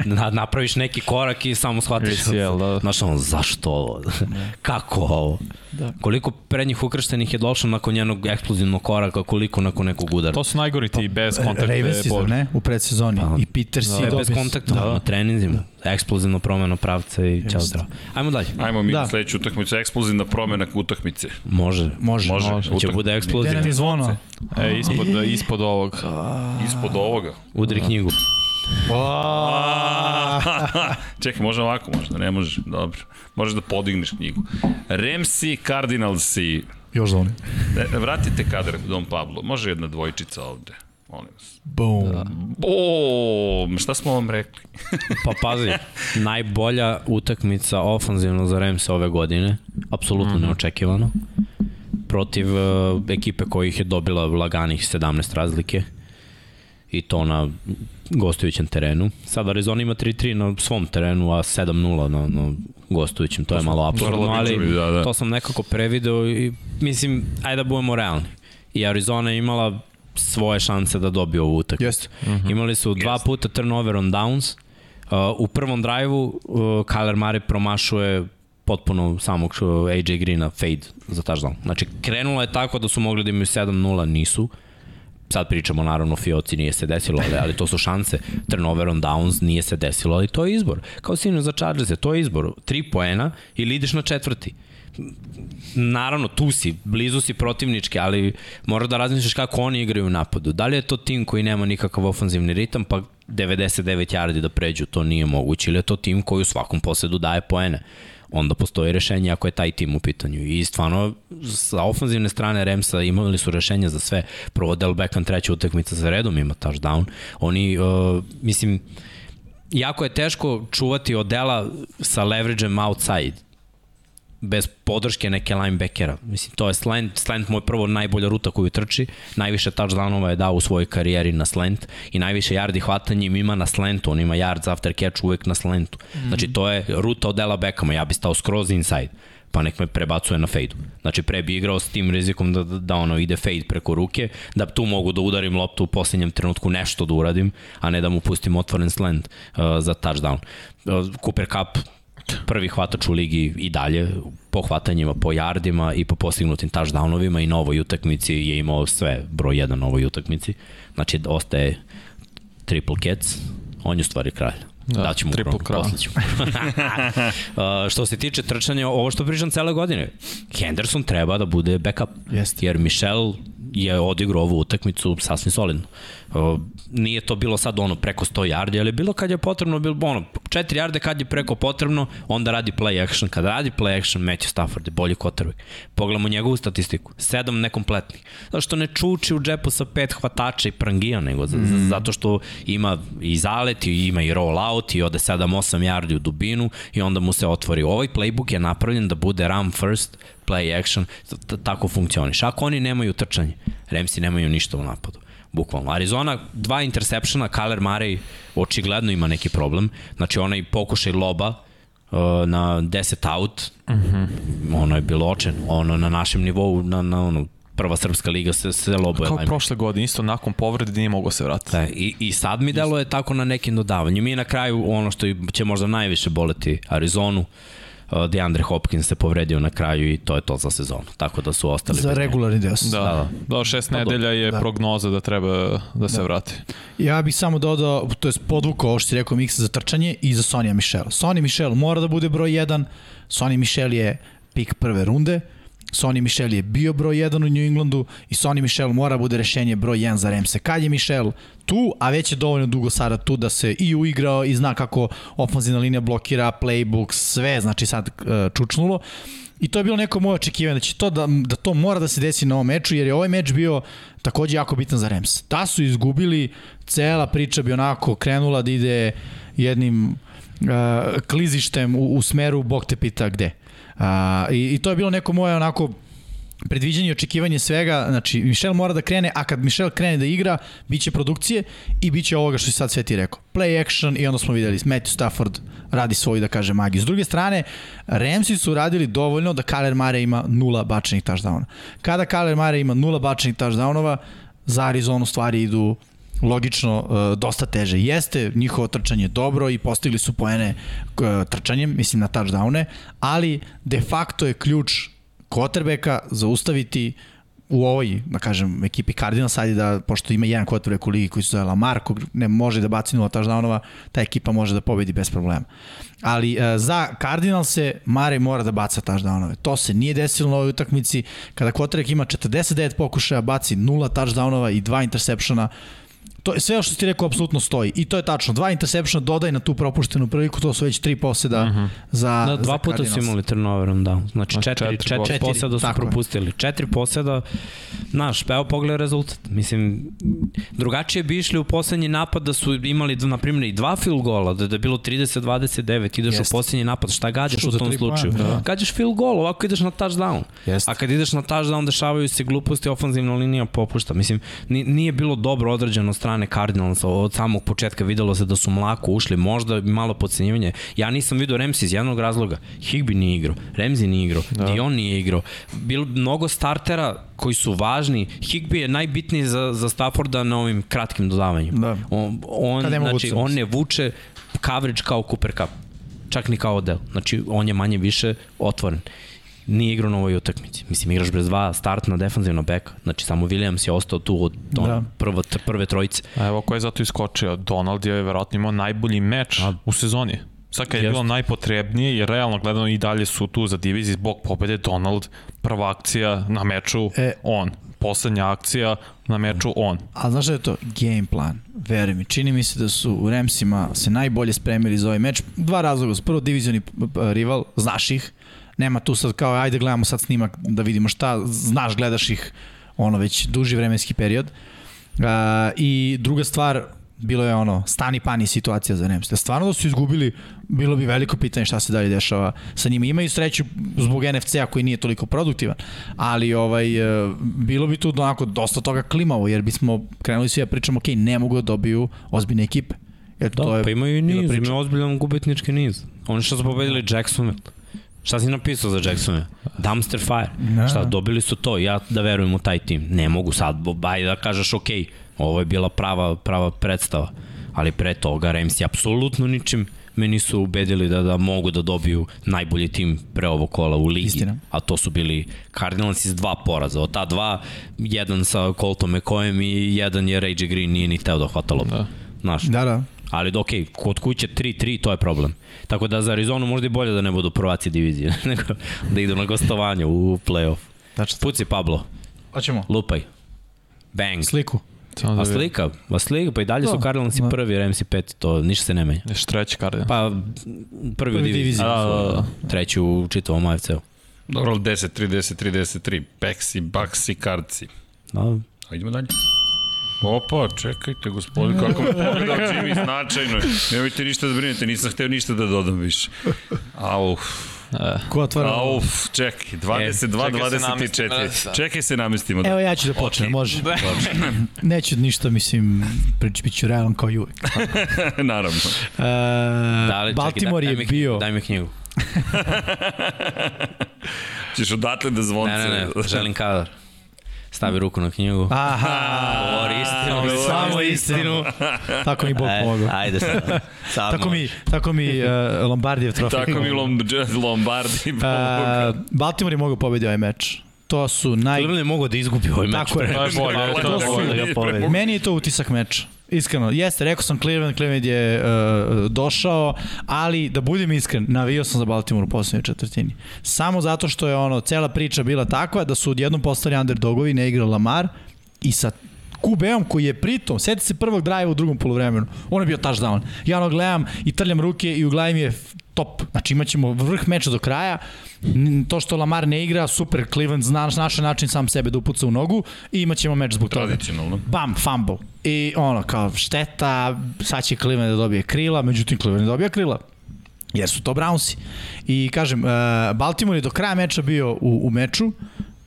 S4: na, napraviš neki korak i samo shvatiš.
S2: ACL, da.
S4: Znaš ono, zašto ovo? Kako ovo?
S3: Da.
S4: Koliko prednjih ukrštenih je došlo nakon jednog eksplozivnog koraka, koliko nakon nekog udara?
S2: To su najgori ti bez
S3: Pa,
S2: kontakte.
S3: Ravens ne? U predsezoni.
S4: Pa,
S3: I Peters
S4: Da,
S3: i
S4: bez kontakta, da. na treninzima. Eksplozivno promena pravca i čao zdravo. Ajmo dalje.
S1: Ajmo mi
S3: Da.
S1: da. sledeću utakmicu, eksplozivna promena utakmice.
S4: Može.
S3: Može.
S1: Može.
S2: Može.
S4: Će
S1: Utak-
S4: bude
S3: Gde nam
S4: eksplozivno.
S3: je zvono?
S2: E, ispod, ispod ovog.
S1: Ispod ovoga.
S4: Udri knjigu.
S1: Čekaj, može ovako, možda, ne može, dobro. Možeš da podigneš knjigu. Remsi, Cardinalsi.
S3: Još zvoni.
S1: E, vratite kadar Dom Pablo. Može jedna dvojčica ovde. Molim vas.
S3: Boom. Da.
S1: O, šta smo vam rekli?
S4: Pa pazi, najbolja utakmica ofanzivno za Rams ove godine, apsolutno mm -hmm. neočekivano, protiv uh, ekipe kojih je dobila laganih 17 razlike i to na gostujućem terenu. Sad Arizona ima 3-3 na svom terenu, a 7-0 na, na gostujućem, to je malo absurdno, ali
S1: da, da.
S4: to sam nekako prevideo i mislim, ajde da budemo realni. I Arizona je imala svoje šanse da dobije ovu utakmicu.
S3: Jeste.
S4: Mm -hmm. Imali su dva puta turnover on downs. Uh, u prvom drive-u uh, Kyler Murray promašuje potpuno samog uh, AJ Greena fade za touchdown. Znači, krenulo je tako da su mogli da imaju 7-0, nisu. Sad pričamo naravno o Fioci, nije se desilo, ali, ali to su šanse. Turnover on downs nije se desilo, ali to je izbor. Kao sinu za Chargers to je izbor. Tri poena ili ideš na četvrti naravno tu si, blizu si protivnički, ali moraš da razmišljaš kako oni igraju u napadu. Da li je to tim koji nema nikakav ofanzivni ritam, pa 99 yardi da pređu, to nije moguće, ili je to tim koji u svakom posedu daje poene onda postoji rešenje ako je taj tim u pitanju. I stvarno, sa ofanzivne strane Remsa imali su rešenja za sve. Prvo Del Beckham treća utakmica za redom ima touchdown. Oni, uh, mislim, jako je teško čuvati odela sa leverage-em outside bez podrške neke linebackera. Mislim, to je slant. Slant mu je prvo najbolja ruta koju trči. Najviše touchdownova je dao u svojoj karijeri na slant i najviše yardi hvatanjem ima na slantu. On ima yards after catch uvek na slantu. Mm. Znači, to je ruta od Dela Beckhama. Ja bi stao skroz inside pa nek me prebacuje na fejdu. Znači pre bi igrao s tim rizikom da, da, da ono ide fade preko ruke, da tu mogu da udarim loptu u posljednjem trenutku nešto da uradim, a ne da mu pustim otvoren slant uh, za touchdown. Uh, Cooper Cup prvi hvatač u ligi i dalje po hvatanjima, po jardima i po postignutim touchdownovima i na ovoj utakmici je imao sve broj 1 na ovoj utakmici. Znači ostaje triple cats, on je u stvari kralj.
S2: Da,
S4: Da, ćemo
S2: triple crown.
S4: ćemo. uh, što se tiče trčanja, ovo što pričam cele godine, Henderson treba da bude backup.
S3: Jeste.
S4: Jer Michel je odigrao ovu utakmicu sasvim solidno. Nije to bilo sad ono preko 100 yardi, ali je bilo kad je potrebno, bilo ono 4 yarde kad je preko potrebno, onda radi play action. Kada radi play action, Matthew Stafford je bolji quarterback. Pogledamo njegovu statistiku. 7 nekompletnih. Zato što ne čuči u džepu sa pet hvatača i prangija, nego mm. zato što ima i zalet, i ima i roll out, i ode 7-8 yardi u dubinu i onda mu se otvori. Ovaj playbook je napravljen da bude run first, play action, tako funkcioniš. Ako oni nemaju trčanje, Ramsi nemaju ništa u napadu. Bukvalno. Arizona, dva interseptiona, Kyler Murray očigledno ima neki problem. Znači onaj pokušaj loba uh, na 10 out, mm -hmm. ono je bilo očen. Ono na našem nivou, na, na ono, prva srpska liga se, se lobuje.
S2: Kao
S4: lajme.
S2: prošle godine, isto nakon povrede nije mogao se vratiti.
S4: Da, i, I sad mi deluje tako na nekim dodavanjima. I na kraju ono što će možda najviše boleti Arizonu, uh, DeAndre Hopkins se povredio na kraju i to je to za sezonu. Tako da su ostali
S3: Za regularni deo.
S2: Da,
S4: Da,
S2: da.
S4: da.
S2: da šest
S4: Pa
S2: nedelja je
S3: Da.
S2: prognoza da treba da se vrati.
S3: Ja bih samo dodao, to je podvukao ovo što si rekao Miksa za trčanje i za Sonija Michel. Sonny Michel mora da bude broj 1, Sonny Michel je pik prve runde, Sonny Michel je bio broj 1 u New Englandu i Sonny Michel mora bude rešenje broj 1 za Remse. Kad je Michel tu, a već je dovoljno dugo sada tu da se i uigrao i zna kako ofenzivna linija blokira, playbook, sve, znači sad e, čučnulo. I to je bilo neko moje očekivanje da će to da, da to mora da se desi na ovom meču jer je ovaj meč bio takođe jako bitan za Rams. Da su izgubili, cela priča bi onako krenula da ide jednim uh, klizištem u, u smeru bog te pita gde. Uh, i, I to je bilo neko moje onako predviđanje i očekivanje svega, znači Michel mora da krene, a kad Michel krene da igra, biće produkcije i biće ovoga što si sad sve ti rekao. Play action i onda smo videli Matthew Stafford radi svoju, da kaže, magiju. S druge strane, Ramsi su radili dovoljno da Kyler Murray ima nula bačenih touchdownova. Kada Kyler Murray ima nula bačenih touchdownova, za Arizonu stvari idu logično uh, dosta teže. Jeste njihovo trčanje dobro i postigli su poene uh, trčanjem, mislim na touchdowne, ali de facto je ključ quarterbacka zaustaviti u ovoj, da kažem, ekipi Cardinals, sad da, pošto ima jedan quarterback u ligi koji se zove Lamar, kog ne može da baci nula touchdownova, ta ekipa može da pobedi bez problema. Ali uh, za Cardinals se Mare mora da baca touchdownove. To se nije desilo na ovoj utakmici. Kada quarterback ima 49 pokušaja, baci nula touchdownova i dva interseptiona, To je sve što ti rekao apsolutno stoji. I to je tačno. Dva interseptiona dodaj na tu propuštenu priliku, to su već tri poseda mm -hmm. za
S4: Da, dva
S3: za
S4: puta su imali turnoverom, da. Znači
S2: Znači,
S4: četiri,
S2: četiri
S4: četiri,
S3: poseda.
S4: poseda su
S3: Tako je.
S4: propustili. Četiri poseda, znaš, pa evo pogledaj rezultat. Mislim, drugačije bi išli u poslednji napad da su imali, na primjer, i dva field gola, da, da je bilo 30-29, ideš
S3: Jeste.
S4: u poslednji napad, šta gađaš
S3: Šut
S4: u tom slučaju?
S3: da.
S4: Gađaš field goal, ovako ideš na touchdown.
S3: Jeste.
S4: A kad ideš na touchdown, dešavaju se gluposti, ofanzivna linija popušta. Mislim, ni- nije bilo dobro odrađeno od strane Cardinalsa od samog početka videlo se da su mlako ušli, možda malo podcenjivanje. Ja nisam vidio Ramsey iz jednog razloga. Higby nije igrao, Ramsey nije igrao, da. Dion nije igrao. Bilo mnogo startera koji su važni. Higby je najbitniji za, za Stafforda na ovim kratkim dodavanjima.
S3: Da.
S4: On, on, znači, on ne vuče coverage kao Cooper Cup. Čak ni kao Odell. Znači, on je manje više otvoren nije igrao na ovoj utakmici. Mislim, igraš bez dva startna defanzivna beka. Znači, samo Williams je ostao tu od on, Da. prvo, prve trojice.
S2: A evo ko je zato iskočio. Donald je verovatno imao najbolji meč
S4: A-
S2: u sezoni. Sad kad je
S4: Jeste.
S2: bilo najpotrebnije i realno gledano i dalje su tu za diviziji zbog pobede Donald, prva akcija na meču
S3: E.
S2: on, poslednja akcija na meču on.
S3: A znaš da je to game plan? Veruj mi, čini mi se da su u Ramsima se najbolje spremili za ovaj meč. Dva razloga. Prvo divizioni p- rival, znaš ih. Nema tu sad kao ajde gledamo sad snimak da vidimo šta, znaš, gledaš ih ono već duži vremenski period. Uh, I druga stvar, bilo je ono stani pani situacija za. Da stvarno da su izgubili, bilo bi veliko pitanje šta se dalje dešava sa njima. Imaju sreću zbog NFC-a koji nije toliko produktivan, ali ovaj e, bilo bi tu onako dosta toga klimavo jer bismo krenuli svi da pričamo ok, ne mogu da dobiju ozbiljne ekipe. Jer
S4: Da,
S3: to je
S4: pa imaju i niz, imaju ozbiljan gubitnički niz. Oni što su pobedili Jacksonville. Šta si napisao za Jacksonville? Dumpster fire.
S3: Da.
S4: Šta, dobili su to, ja da verujem u taj tim. Ne mogu sad, bo- ajde da kažeš ok, ovo je bila prava, prava predstava. Ali pre toga Ramsey apsolutno ničim me nisu ubedili da, da mogu da dobiju najbolji tim pre ovog kola u ligi.
S3: Istina.
S4: A to su bili Cardinals iz dva poraza. Od ta dva, jedan sa Colton McCoyem i jedan je Ray J. Green nije ni teo da hvata.
S2: Da.
S4: Znaš,
S3: Da, da.
S4: Ali ok, kod kuće 3-3, to je problem. Tako da za Arizonu možda i bolje da ne budu prvaci divizije, nego da idu na gostovanje u play-off.
S3: Znači,
S4: Puci Pablo,
S3: hoćemo.
S4: lupaj. Bang.
S3: Sliku.
S2: Samo da
S4: A slika, a slika, pa i dalje su
S3: Da,
S4: Cardinalsi
S3: da.
S4: prvi, Ramsey peti, to ništa se ne menja.
S2: Još treći Cardinals.
S4: Pa prvi u
S3: Prvi
S4: diviziji,
S3: diviziji.
S2: Da, da, da.
S4: treći u čitavom AFC-u.
S1: Dobro, ali 10, 3, 10, 3, 10, 3. Peksi, baksi, karci.
S4: Da,
S1: A idemo dalje. Opa, čekajte, gospodin, kako me pogledao Jimmy, značajno je. Nemojte ništa da brinete, nisam hteo ništa da dodam više. Au,
S2: E,
S3: Ko otvara?
S1: au, čekaj, 22,
S2: čekaj se namestimo,
S1: 24.
S2: da.
S1: Čekaj se namestimo.
S3: Evo ja ću da počnem,
S1: Ok.
S3: može. Neću ništa, mislim, prič, bit ću realan kao i uvek.
S1: Naravno.
S3: E,
S4: da li,
S3: Baltimore
S4: čekaj,
S3: je
S4: daj,
S3: bio...
S4: Daj mi knjigu.
S1: Ćeš odatle da zvonce.
S4: Ne, ne, ne, želim kadar. Stavi ruku na knjigu.
S3: Aha,
S4: Govori istinu,
S3: govori
S4: samo istinu.
S3: tako mi Bog
S4: E,
S3: pomogao.
S4: ajde sad.
S3: Tako mi, tako mi uh, Lombardijev trofej.
S1: Tako mi Lom- Lombardi
S3: Uh. Baltimore je mogao pobedi ovaj meč. To su naj...
S4: Cleveland je mogao da izgubi ovaj meč.
S3: Tako je.
S2: To je bolje, to je
S1: da
S2: bolje.
S3: Meni je to utisak meča. Iskreno, jeste, rekao sam Cleveland, Cleveland je uh, došao, ali da budem iskren, navio sam za Baltimore u poslednjoj četvrtini. Samo zato što je ono, cela priča bila takva da su odjednom postali underdogovi, ne igra Lamar i sa QB-om koji je pritom, seti se prvog drajeva u drugom polovremenu, on je bio touchdown. Ja ono gledam i trljam ruke i u glavi mi je top. Znači imat ćemo vrh meča do kraja. To što Lamar ne igra, super, Cleveland zna našao način sam sebe da upuca u nogu i imat ćemo meč zbog toga
S1: Tradicionalno.
S3: bam, fumble. I ono, kao šteta, sad će Cleveland da dobije krila, međutim Cleveland ne dobija krila. Jer su to Brownsi. I kažem, uh, Baltimore je do kraja meča bio u, u meču,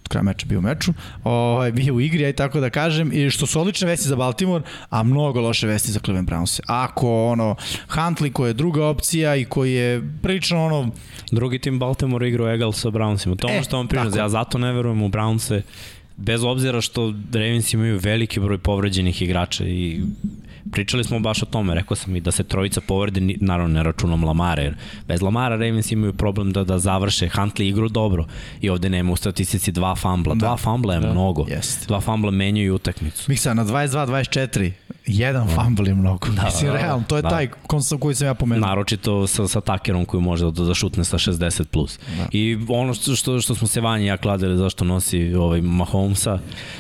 S3: do kraja meča bio u meču, ovaj, bio u igri, aj tako da kažem, i što su odlične vesti za Baltimore, a mnogo loše vesti za Cleveland Brownse. Ako ono, Huntley koji je druga opcija i koji je prilično ono,
S4: Drugi tim Baltimore igrao egal sa Brownsima. To je
S3: E,
S4: ono što vam pričam. Ja zato ne verujem u Brownse. Bez obzira što Ravens imaju veliki broj povređenih igrača i pričali smo baš o tome, rekao sam i da se trojica povrede, naravno ne računom Lamara, jer bez Lamara Ravens imaju problem da, da završe Huntley igru dobro i ovde nema u statistici dva fambla.
S3: Da.
S4: Dva fambla je
S3: Da.
S4: mnogo.
S3: Jeste.
S4: Dva fambla menjaju utakmicu.
S3: Miksa, na 22-24, jedan fumble je mnogo. Da, Mislim,
S4: da,
S3: realno, to je
S4: da.
S3: taj koji sam ja pomenuo.
S4: Naročito sa, sa takerom koji može da, da šutne sa 60+. Plus.
S3: Da.
S4: I ono što, što, što smo se vanje ja kladili zašto nosi ovaj Mahomesa,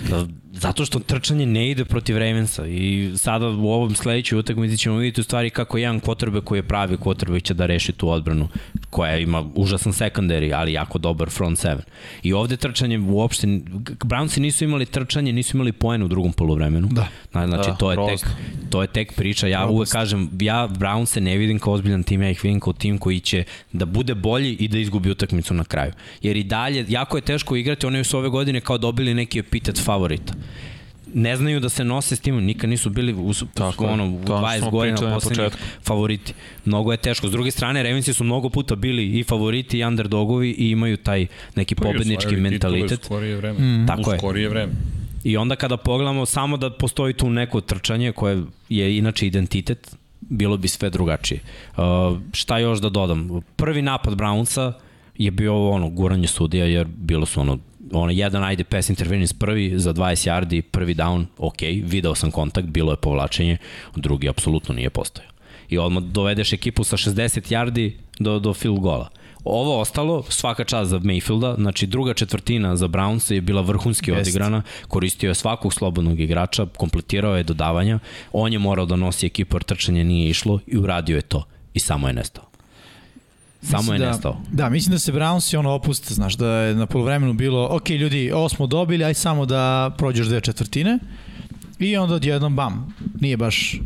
S4: da, zato što trčanje ne ide protiv Ravensa i sada u ovom sledećoj utakmici ćemo vidjeti u stvari kako jedan kvotrbe koji je pravi kvotrbe će da reši tu odbranu koja ima užasan secondary, ali jako dobar front seven. I ovde trčanje uopšte, Brownsi nisu imali trčanje, nisu imali poen u drugom polovremenu.
S3: Da.
S4: Zna- Znači,
S2: Da,
S4: to je tek
S2: grozno.
S4: to je tek priča. Ja uvek kažem, ja Brown se ne vidim kao ozbiljan tim, ja ih vidim kao tim koji će da bude bolji i da izgubi utakmicu na kraju. Jer i dalje, jako je teško igrati, oni su ove godine kao dobili neki epitet favorita ne znaju da se nose s timom, nikad nisu bili u,
S2: Tako
S4: u, ono, u
S2: To je ono što
S4: 20
S2: smo
S4: godina poslednjih
S2: početku.
S4: favoriti. Mnogo je teško. S druge strane, Ravensi su mnogo puta bili i favoriti i underdogovi i imaju taj neki pobednički mentalitet.
S1: U skorije vreme. Mm.
S4: Tako
S1: u
S4: je.
S1: skorije vreme.
S4: I onda kada pogledamo samo da postoji tu neko trčanje koje je inače identitet, bilo bi sve drugačije. Uh, šta još da dodam? Prvi napad Brownsa je bio ono guranje sudija jer bilo su ono ono jedan ajde pass interference prvi za 20 yardi, prvi down, ok, video sam kontakt, bilo je povlačenje, drugi apsolutno nije postojao. I odmah dovedeš ekipu sa 60 yardi do, do field gola. Ovo ostalo, svaka čast za Mayfielda, znači druga četvrtina za Browns je bila vrhunski
S3: Jest.
S4: odigrana, koristio je svakog slobodnog igrača, kompletirao je dodavanja, on je morao da nosi ekipu jer trčanje nije išlo i uradio je to. I samo je nestao. Samo
S3: Mislim
S4: je
S3: da,
S4: nestao.
S3: Da, mislim da se Brownsi ono opuste, znaš, da je na polovremenu bilo, ok ljudi, ovo smo dobili, aj samo da prođeš dve četvrtine i onda odjednom bam, nije baš,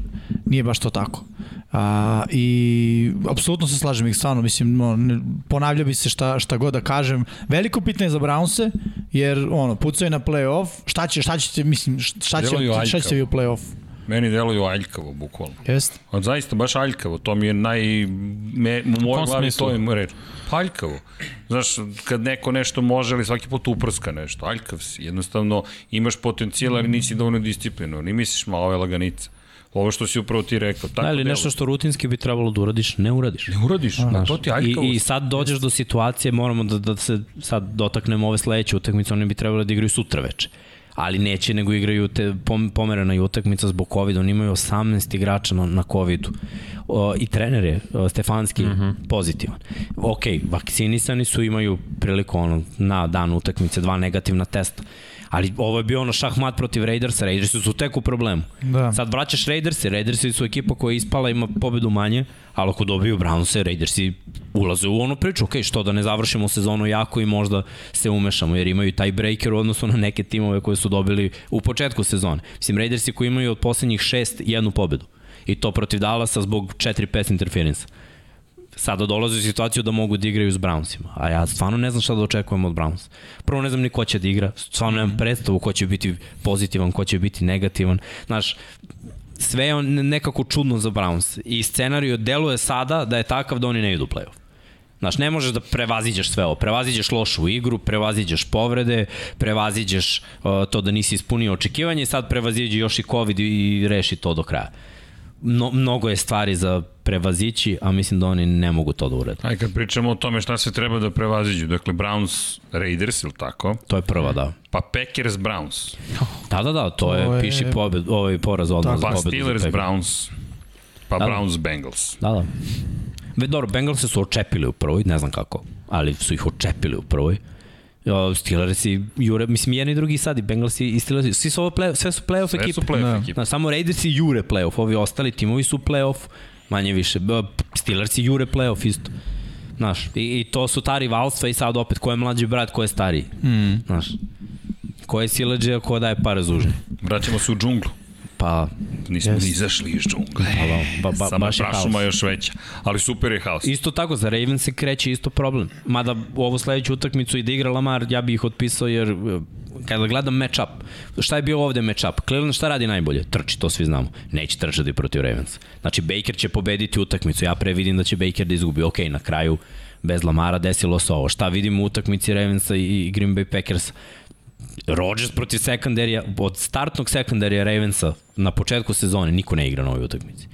S3: nije baš to tako. A, I apsolutno se slažem ih stvarno, mislim, no, ne, ponavlja bi se šta, šta god da kažem. Veliko pitanje za Brownse, jer ono, pucaju na play-off, šta će, šta ćete, mislim, šta, će, šta ćete vi u play-off?
S1: Meni deluju aljkavo, bukvalno.
S3: Jest?
S1: A zaista, baš aljkavo. To mi je naj... Me, u mojoj glavi to je reč. Pa aljkavo. Znaš, kad neko nešto može, ali svaki put uprska nešto. Aljkav si. Jednostavno, imaš potencijal, ali nisi dovoljno disciplinovan. I misliš, ma, ovo je laganica. Ovo što si upravo ti rekao. Tako
S4: Da, ili
S1: deluje.
S4: nešto što rutinski bi trebalo da uradiš, ne uradiš.
S1: Ne uradiš, a, to ti je
S4: I. I sad dođeš do situacije, moramo da, da se sad dotaknemo ove sledeće utakmice, oni bi trebali da igraju sutra veče. Ali neće nego igraju te pom, pomerena i utakmica zbog covid oni imaju 18 igrača na, na covidu i trener je Stefanski mm -hmm. pozitivan. Ok, vakcinisani su, imaju priliku ono, na dan utakmice dva negativna testa ali ovo je bio ono šahmat protiv Raidersa, Raidersi su tek u problemu. Da. Sad vraćaš Raidersi, Raidersi su ekipa koja je ispala, ima pobedu manje, ali ako dobiju Brownse, Raidersi ulaze u onu priču, ok, što da ne završimo sezonu jako i možda se umešamo, jer imaju taj breaker u odnosu na neke timove koje su dobili u početku sezone. Mislim, Raidersi koji imaju od poslednjih šest jednu pobedu. I to protiv Dallasa zbog 4-5 interferensa sada dolaze u situaciju da mogu da igraju s Brownsima. A ja stvarno ne znam šta da očekujem od Browns. Prvo ne znam ni ko će da igra, stvarno nemam predstavu ko će biti pozitivan, ko će biti negativan. Znaš, sve je nekako čudno za Browns. I scenariju deluje sada da je takav da oni ne idu u playoff. Znaš, ne možeš da prevaziđeš sve ovo. Prevaziđeš lošu igru, prevaziđeš povrede, prevaziđeš uh, to da nisi ispunio očekivanje i sad prevaziđi još i COVID i reši to do kraja no, mnogo je stvari za prevazići, a mislim da oni ne mogu to da urede.
S1: Aj, kad pričamo o tome šta se treba da prevaziđu, dakle Browns Raiders, ili tako?
S4: To je prva, da.
S1: Pa Packers Browns.
S4: Da, da, da, to, to je, je, piši pobed, ovaj poraz odmah
S1: pa, pobedu. Pa Steelers Browns, pa da, Browns Bengals.
S4: Da, da. Ve, dobro, Bengals su očepili u prvoj, ne znam kako, ali su ih očepili u prvoj. Steelersi, jure, mislim, jedni i drugi sad, i Bengalsi i Steelersi, svi su ovo play, sve su playoff ekipe. Sve
S1: su playoff da. ekipe.
S4: Da, samo Raidersi jure playoff, ovi ostali timovi su playoff, manje više. Steelersi jure playoff isto. Znaš, i, i to su ta rivalstva i sad opet ko je mlađi brat, ko je stariji. Mm. Znaš, ko je sileđe, ko daje pare zužnje.
S1: Vraćamo se u džunglu.
S4: Pa,
S1: nismo yes. ni izašli iz džungle. Pa, ba, ba, ba, Samo baš je prašuma još veća. Ali super je haos.
S4: Isto tako, za Ravens se kreće isto problem. Mada u ovu sledeću utakmicu i da igra Lamar, ja bih ih otpisao jer eh, kada gledam match up, šta je bio ovde match up? Cleveland šta radi najbolje? Trči, to svi znamo. Neće trčati protiv Ravens. Znači, Baker će pobediti utakmicu. Ja pre vidim da će Baker da izgubi. Ok, na kraju bez Lamara desilo se ovo. Šta vidimo u utakmici Ravensa i Green Bay Packers? Rodgers protiv sekundarija, od startnog sekundarija Ravensa na početku sezone niko ne igra na ovoj utakmici.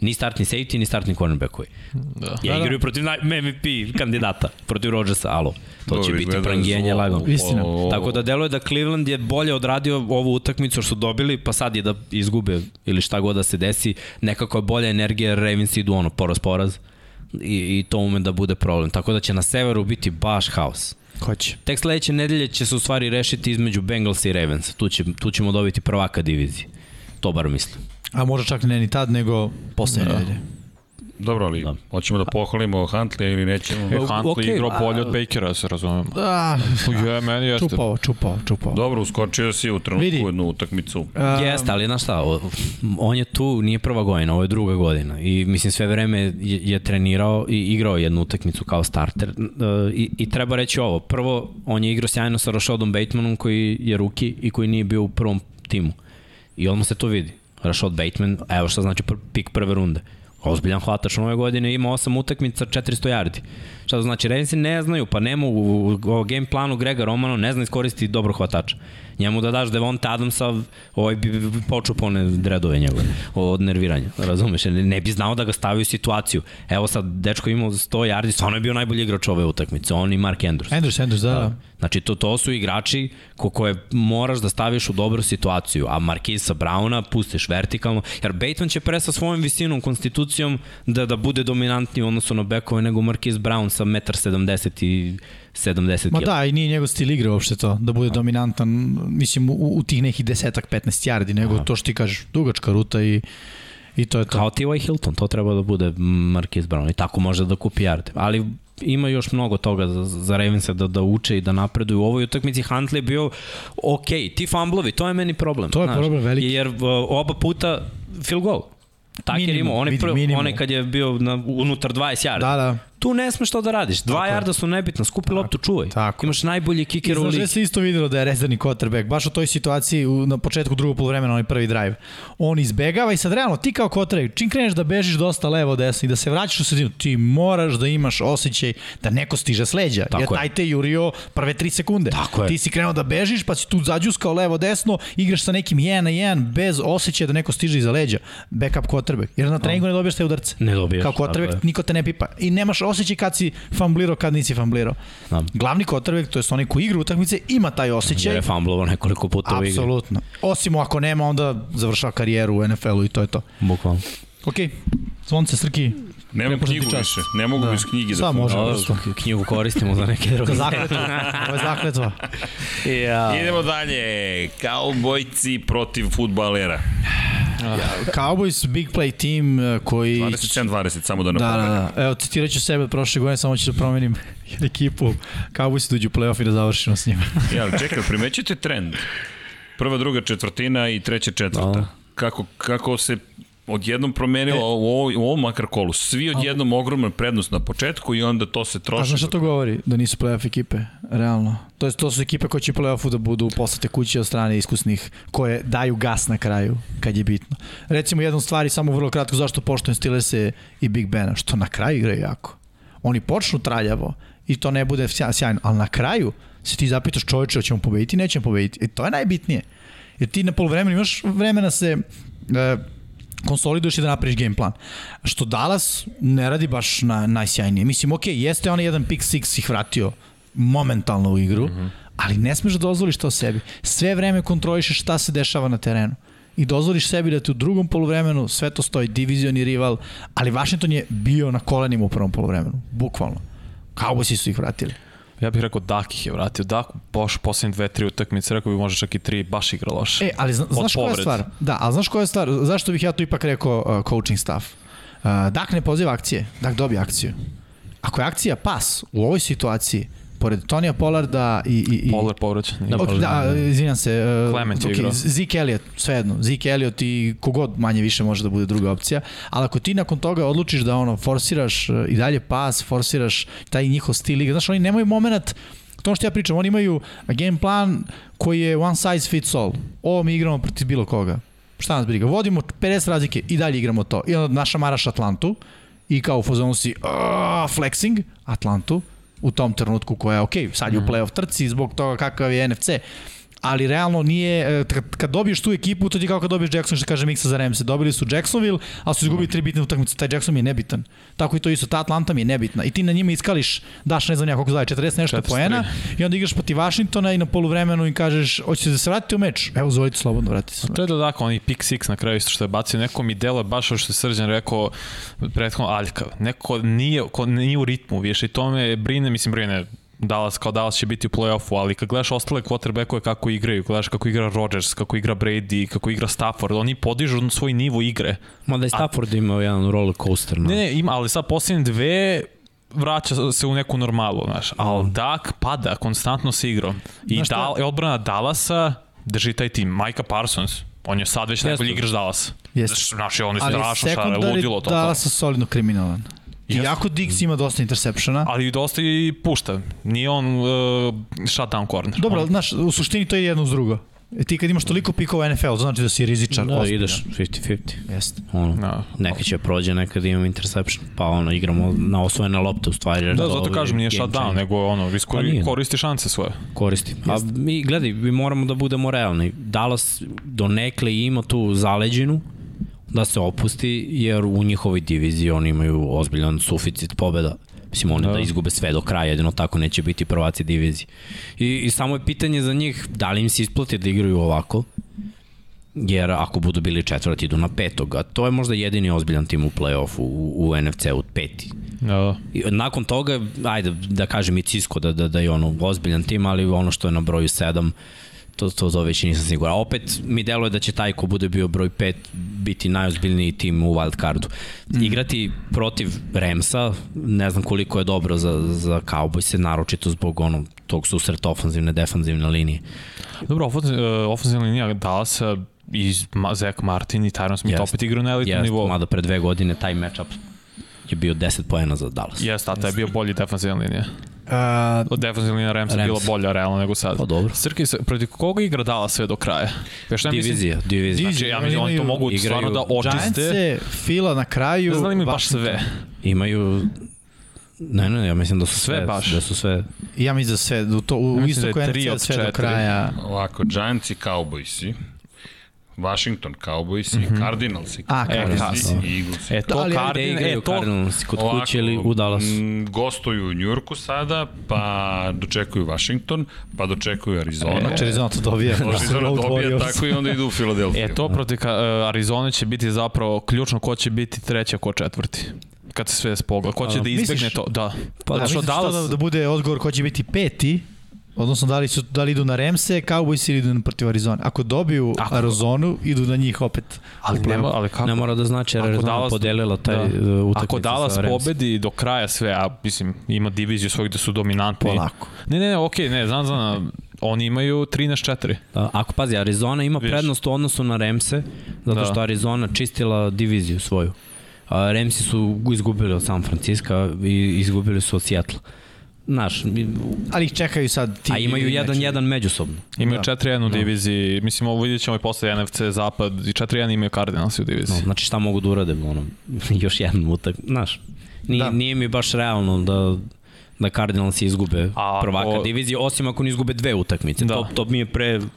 S4: Ni startni safety, ni startni cornerbackovi. Da. Ja da, igraju da. protiv MVP kandidata, protiv Rodgersa, alo. To će biti prangijenje lagano.
S3: Istina.
S4: Tako da deluje da Cleveland je bolje odradio ovu utakmicu što su dobili, pa sad je da izgube ili šta god da se desi, nekako je bolja energija, Ravens idu ono, poraz, poraz. I, i to ume da bude problem. Tako da će na severu biti baš haos.
S3: Hoće.
S4: Tek sledeće nedelje će se u stvari rešiti između Bengals i Ravens. Tu, će, tu ćemo dobiti prvaka divizije. To bar mislim.
S3: A možda čak ne ni tad, nego posle da. nedelje.
S1: Dobro, ali da. hoćemo da pohvalimo Huntley ili nećemo?
S2: E, Huntley okay, igrao bolje od Bakera, se razumem. Da. Je, meni jeste.
S3: Čupao, čupao, čupao.
S1: Dobro, uskočio si u trenutku Vidi. jednu utakmicu. Um,
S4: jeste, ali znaš šta, on je tu, nije prva godina, ovo je druga godina. I mislim, sve vreme je, je trenirao i igrao jednu utakmicu kao starter. E, I, I treba reći ovo. Prvo, on je igrao sjajno sa Rashadom Batemanom koji je ruki i koji nije bio u prvom timu. I odmah se to vidi. Rashad Bateman, evo šta znači pr pik prve runde ozbiljan hvatač ove godine, ima 8 utakmica, 400 yardi. Šta to znači? Ravensi ne znaju, pa nema u, u game planu Grega Romano, ne zna iskoristiti dobro hvatača. Njemu da daš Devonta Adamsa, ovaj bi, bi počeo pone dredove njegove od nerviranja, razumeš? Ne, ne bi znao da ga stavi u situaciju. Evo sad, dečko imao 100 yardi, stvarno je bio najbolji igrač ove utakmice, on i Mark Andrews.
S3: Andrews, Andrews, da. da.
S4: Znači, to, to su igrači ko, koje moraš da staviš u dobru situaciju, a Markisa Brauna pustiš vertikalno, jer Bateman će pre sa svojom visinom, konstitucijom da, da bude dominantniji u odnosu na bekove nego Markis Brown sa 1,70 i 70
S3: Ma da, i nije njegov stil igre uopšte to, da bude dominantan, mislim, u, u tih nekih desetak, 15 yardi, nego Aha. to što ti kažeš, dugačka ruta i I to je to.
S4: Kao T.Y. Hilton, to treba da bude Marquise Brown i tako može da kupi yarde. Ali ima još mnogo toga za, za Ravensa da, da uče i da napreduju. U ovoj utakmici Huntley je bio ok, ti fumblovi, to je meni problem.
S3: To je znaš, problem veliki.
S4: Jer oba puta field goal. Taker imao, onaj, prv, onaj kad je bio na, unutar 20 yarda.
S3: Da, da
S4: tu ne smeš to da radiš. Dva tako jarda su nebitna, skupi loptu, čuvaj. Tako. Imaš najbolji kiker u ligi. Znaš
S3: se isto videlo da je rezervni quarterback, baš u toj situaciji u, na početku drugog polovremena, onaj prvi drive. On izbegava i sad realno ti kao quarterback, čim kreneš da bežiš dosta levo desno i da se vraćaš u sredinu, ti moraš da imaš osjećaj da neko stiže s leđa. Tako jer taj te jurio prve 3 sekunde.
S4: Tako je.
S3: Ti si krenuo da bežiš, pa si tu zađuskao levo desno, igraš sa nekim 1 na 1 bez osjećaja da neko stiže iza leđa. Backup quarterback. Jer na treningu ne dobiješ te udarce.
S4: Ne dobiješ.
S3: Kao quarterback niko te ne pipa. I nemaš osjećaj kad si famblirao, kad nisi famblirao.
S4: Da.
S3: Glavni quarterback, to je onaj koji igra utakmice, ima taj
S4: Jer
S3: osjećaj.
S4: je fumblovao nekoliko puta u igri.
S3: Apsolutno. Osim ako nema, onda završava karijeru u NFL-u i to je to.
S4: Bukvalno.
S3: Ok, zvonce, Srki,
S1: Nemam
S3: Prepoznati
S1: knjigu više, ne mogu
S3: Da.
S1: bez knjige.
S3: Šta
S1: da
S3: može? Prosto.
S4: knjigu koristimo za neke druge.
S3: zakletva. Ovo je zakletva.
S4: ja.
S1: Idemo dalje, kaubojci protiv futbalera.
S3: Cowboys, big play team eh, koji...
S1: 27-20, samo da
S3: Da, da,
S1: napomenem.
S3: da. Evo, citirat ću sebe prošle godine, samo ću da promenim ekipu. Cowboys dođu u playoff i da završimo s njima.
S1: Ja, čekaj, primećujete trend? Prva, druga četvrtina i treća četvrta.
S4: Da.
S1: Kako, kako se odjednom promenilo
S3: E.
S1: u, ovoj, u ovom makar kolu. Svi odjednom ogromna prednost na početku i onda to se troši.
S3: A znaš šta to govori? Da nisu playoff ekipe, realno. To, je, to su ekipe koje će u playoffu da budu poslate kuće od strane iskusnih, koje daju gas na kraju, kad je bitno. Recimo jednu stvari, samo vrlo kratko, zašto poštujem Steelers i Big Bena, što na kraju igraju jako. Oni počnu traljavo i to ne bude sja- sjajno, ali na kraju se ti zapitaš čoveče, hoćemo pobediti, nećemo pobediti. I to je najbitnije. Jer ti na polovremenu imaš vremena se e, konsoliduješ i da napraviš game plan. Što Dallas ne radi baš na, najsjajnije. Mislim, ok, jeste onaj jedan pick six ih vratio momentalno u igru, mm -hmm. ali ne smeš da dozvoliš to sebi. Sve vreme kontrolišeš šta se dešava na terenu i dozvoliš sebi da ti u drugom polovremenu sve to stoji divizioni rival, ali Washington je bio na kolenima u prvom polovremenu, bukvalno. Cowboysi su ih vratili.
S2: Ja bih rekao Dak ih je vratio. Dak baš poslednje dve, tri utakmice, rekao bi možda čak i tri, baš igra loše.
S3: E, ali zna, znaš koja je stvar? Da, ali znaš koja je stvar? Zašto bih ja tu ipak rekao uh, coaching staff? Uh, Dak ne poziva akcije, Dak dobije akciju. Ako je akcija pas u ovoj situaciji, pored Tonija Pollarda i... i, i
S2: Polar povraćan.
S4: Da,
S3: da, izvinjam se. Uh,
S2: Clement
S3: okay,
S2: igrao.
S3: Zeke Elliott, svejedno. Zeke Elliott i kogod manje više može da bude druga opcija. Ali ako ti nakon toga odlučiš da ono forsiraš uh, i dalje pas, forsiraš taj njihov stil igre. Znaš, oni nemaju moment to što ja pričam, oni imaju game plan koji je one size fits all. Ovo mi igramo protiv bilo koga. Šta nas briga? Vodimo 50 razlike i dalje igramo to. I onda naša maraš Atlantu i kao u fazonu si uh, flexing Atlantu u tom trenutku koja je ok, sad je u playoff trci zbog toga kakav je NFC, ali realno nije, e, kad, dobiješ tu ekipu, to ti je kao kad dobiješ Jackson, što kaže Miksa za Ramse. Dobili su Jacksonville, ali su izgubili tri bitne utakmice. Taj Jackson mi je nebitan. Tako i to isto, ta Atlanta mi je nebitna. I ti na njima iskališ, daš ne znam ja koliko zove, 40 nešto
S2: 43.
S3: poena i onda igraš protiv Washingtona i na poluvremenu i kažeš, hoćete da se vratite u meč? Evo, zvolite slobodno, vratite se.
S2: To je da tako, oni pick six na kraju isto što je bacio, neko mi delo baš što je Srđan rekao prethodno aljkav. Neko nije, ko nije u ritmu više i to me brine, mislim brine, Dallas kao Dallas će biti u play-offu, ali kad gledaš ostale quarterbackove kako igraju, gledaš kako igra Rodgers, kako igra Brady, kako igra Stafford, oni podižu svoj nivo igre.
S4: Mada je Stafford imao jedan roller coaster. No.
S2: Ne, ne, ima, ali sad posljednje dve vraća se u neku normalu, znaš. Ali Dak pada konstantno sa igrom. I? Dal, i odbrana Dallasa drži taj tim. Micah Parsons, on je sad već
S4: Jeste.
S2: najbolji igrač Dallasa.
S3: Jeste.
S2: Znaš, on je
S3: Ali
S2: strašno
S3: sekundari
S2: ludilo to.
S3: da sa solidno kriminalan.
S2: Jeste.
S3: Iako Diggs ima dosta intersepšena.
S2: Ali dosta i pušta. Nije on uh, shutdown corner.
S3: Dobro,
S2: on,
S3: znaš, u suštini to je jedno uz drugo. E, ti kad imaš toliko pikova u NFL, to znači da si rizičar.
S4: Da,
S3: ozbiljan.
S4: ideš 50-50.
S3: Jeste.
S4: Ono,
S2: Da.
S4: Neki će prođe, nekad imam interception, pa ono, igramo na osvojene lopte u stvari.
S2: Da,
S4: to
S2: zato kažem, nije shutdown, nego ono,
S4: Pa
S2: iskori,
S4: nije.
S2: koristi šanse svoje.
S4: koristi. A mi, gledaj, mi moramo da budemo realni. Dallas donekle ima tu zaleđinu da se opusti, jer u njihovoj diviziji oni imaju ozbiljan suficit pobeda. Mislim, oni da.
S2: Da.
S4: izgube sve do kraja, jedino tako neće biti prvaci divizije. I, I samo je pitanje za njih, da li im se isplati da igraju ovako, jer ako budu bili četvrti, idu na petog, a to je možda jedini ozbiljan tim u play-offu, u, u NFC-u, peti.
S2: Da, da.
S4: I nakon toga, ajde da kažem i Cisco da, da, da je ono ozbiljan tim, ali ono što je na broju 7, to, to, to već nisam siguran. Opet mi deluje da će taj ko bude bio broj 5 biti najozbiljniji tim u wild cardu. Mm. Igrati protiv Ramsa, ne znam koliko je dobro za, za Cowboys, naročito zbog onog tog susreta ofanzivne, defanzivne linije.
S2: Dobro, e, ofenzivna linija Dallasa i Ma- Zach Martin i Tyron Smith
S4: Jest.
S2: opet igraju na elitnom
S4: Jeste,
S2: nivou.
S4: mada pre dve godine taj matchup je bio 10 poena za Dallas.
S2: Jeste, a to je bio bolji defensivna linija.
S3: Uh,
S2: Od defensivna linija Ramsa
S4: Rams.
S2: bila bolja realno nego sad.
S4: Pa dobro.
S2: Srki, protiv koga igra Dallas sve do kraja? Ja šta mislim?
S4: Divizija, divizija.
S2: Znači, ja mislim, oni to mogu
S4: Igraju
S2: stvarno da očiste.
S3: Giantse, Fila na kraju.
S2: Ne znam da li imaju baš sve.
S4: Imaju Ne, ne, ja mislim da su sve,
S2: Sve baš.
S4: da su sve
S3: Ja mislim da sve, u, to, u
S2: Ja mislim
S3: istoku
S2: da je
S3: NFC
S2: tri od
S3: sve do kraja.
S1: Ovako, Giants i Cowboysi. Washington, Cowboys i Cardinals i
S3: A,
S1: Cardinals
S2: Cardinals.
S1: i Eagles.
S2: E, to
S3: ali
S2: Cardin,
S4: igraju
S2: e, to,
S4: Cardinals? Kod
S1: Ovako,
S4: kuće ili u Dallasu?
S1: m, Gostuju u Njurku sada, pa dočekuju Washington, pa dočekuju Arizona.
S3: Znači Arizona to dobija.
S1: Arizona
S3: Road
S1: dobija tako i onda idu u Filadelfiju.
S2: e, to protiv e, Arizona će biti zapravo ključno ko će biti treći, a ko četvrti. Kad se sve spogleda. Ko će
S4: A,
S2: da izbegne
S3: misliš?
S2: to? Da.
S4: Pa
S3: Da,
S4: da,
S2: Dallas-
S3: da, da bude odgovor ko će biti peti, odnosno da li, su, da li idu na Remse, Cowboys ili idu na protiv Arizone. Ako dobiju
S2: Ako-
S3: Arizonu, idu na njih opet.
S2: Ali, nema, ali kako?
S4: Ne mora da znači jer Arizona
S2: Dallas-
S4: podelila taj
S2: da.
S4: da. utakmicu
S2: Ako Dallas pobedi do kraja sve, a mislim, ima diviziju svojih da su dominantni.
S3: Polako.
S2: Ne, ne, ne, okej, ne, znam, znam, oni imaju 13-4.
S4: Da, ako pazi, Arizona ima
S2: Viš.
S4: prednost u odnosu na Remse, zato
S2: Da.
S4: što Arizona čistila diviziju svoju. A Remsi su izgubili od San Francisco i izgubili su od Seattle. Mi-
S3: Ali ih čekaju sad ti.
S4: a imaju
S3: mečevi.
S4: 1-1 međusobno.
S2: Imaju
S3: Da.
S2: 4-1 u diviziji, mislim, ovo vidjet ćemo i posle NFC Zapad i 4-1 imaju Cardinals u
S4: No,
S2: diviziji.
S4: znači šta mogu da urade, ono, još jedan utak, znaš, nije,
S3: Da.
S4: da. nije mi baš realno da da Cardinals izgube
S2: A
S4: prvaka
S2: ako-
S4: divizije, osim ako ne izgube dve utakmice.
S2: Da.
S4: To, to mi je pre ono,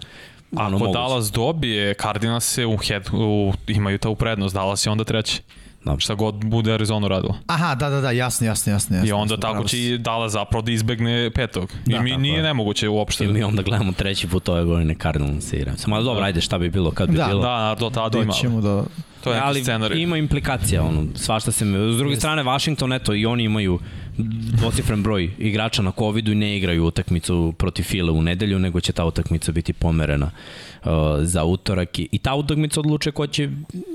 S2: Ako
S4: moguće.
S2: Dallas dobije, Cardinals se u head, u, imaju ta u prednost, Dallas je onda treći.
S4: Da.
S2: Šta god bude Arizona radila.
S3: Aha, da, da, da, jasno, jasno, jasno. jasno
S2: I onda
S3: jasno,
S2: tako će i Dallas zapravo da izbegne petog.
S3: Da,
S2: I mi
S4: tako
S2: nije
S4: je.
S2: nemoguće uopšte.
S4: I mi onda gledamo treći put ove godine Cardinals i Rams. Ma dobro, ajde šta bi bilo kad bi
S3: Da,
S4: bilo.
S2: Da, do tada ima.
S3: Doćemo do...
S2: To je neki
S4: ali
S2: scenarij.
S4: ima implikacija, ono, svašta se me... S druge strane, Washington, eto, i oni imaju dvocifren broj igrača na covidu i ne igraju utakmicu protiv File u nedelju, nego će ta utakmica biti pomerena za utorak i, i ta utakmica odlučuje ko će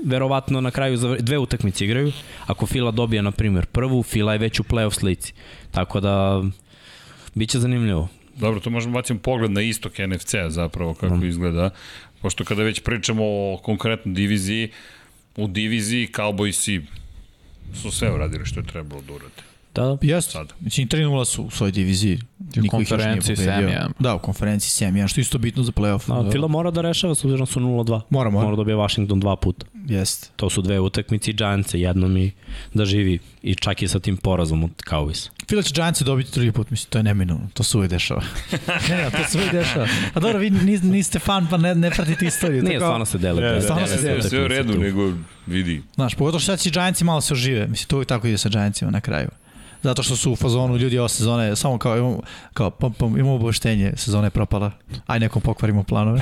S4: verovatno na kraju zavr... dve utakmice igraju. Ako Fila dobije, na primjer, prvu, Fila je već u playoff slici. Tako da, bit će zanimljivo.
S1: Dobro, to možemo baciti pogled na istok NFC-a zapravo kako mm. izgleda. Pošto kada već pričamo o konkretnoj diviziji, u diviziji Cowboysi su sve uradili što je trebalo da urade.
S4: Da,
S3: Jeste.
S1: Sad.
S3: Mislim, 3-0 su u svojoj diviziji. Nije
S2: konferenciji
S3: pobedio.
S2: 7-1.
S3: Da, u konferenciji 7-1, što je isto bitno za playoff.
S4: A, Fila mora da rešava s obzirom da su 0-2.
S3: Mora, mora.
S4: Mora da dobije Washington dva puta.
S3: Jeste.
S4: To su dve utakmice i Giants jednom i da živi i čak i sa tim porazom od Cowboys.
S3: Fila će Giants dobiti drugi put, mislim, to je neminovno. To se uvijek dešava. ne, ne, to se uvijek dešava. A dobro, vi nis, niste fan, pa ne, ne pratite istoriju.
S4: Nije,
S3: tako-
S4: stvarno se dele.
S2: Ne,
S3: stvarno se dele.
S1: Sve u redu, nego vidi.
S3: Znaš, pogotovo što sad će Giantsi malo se ožive. Mislim, to uvijek tako ide sa Giantsima na kraju. Zato što su u fazonu ljudi ove sezone, samo kao imamo, kao, pom, pom, imamo obaveštenje, sezona je propala, aj nekom pokvarimo planove.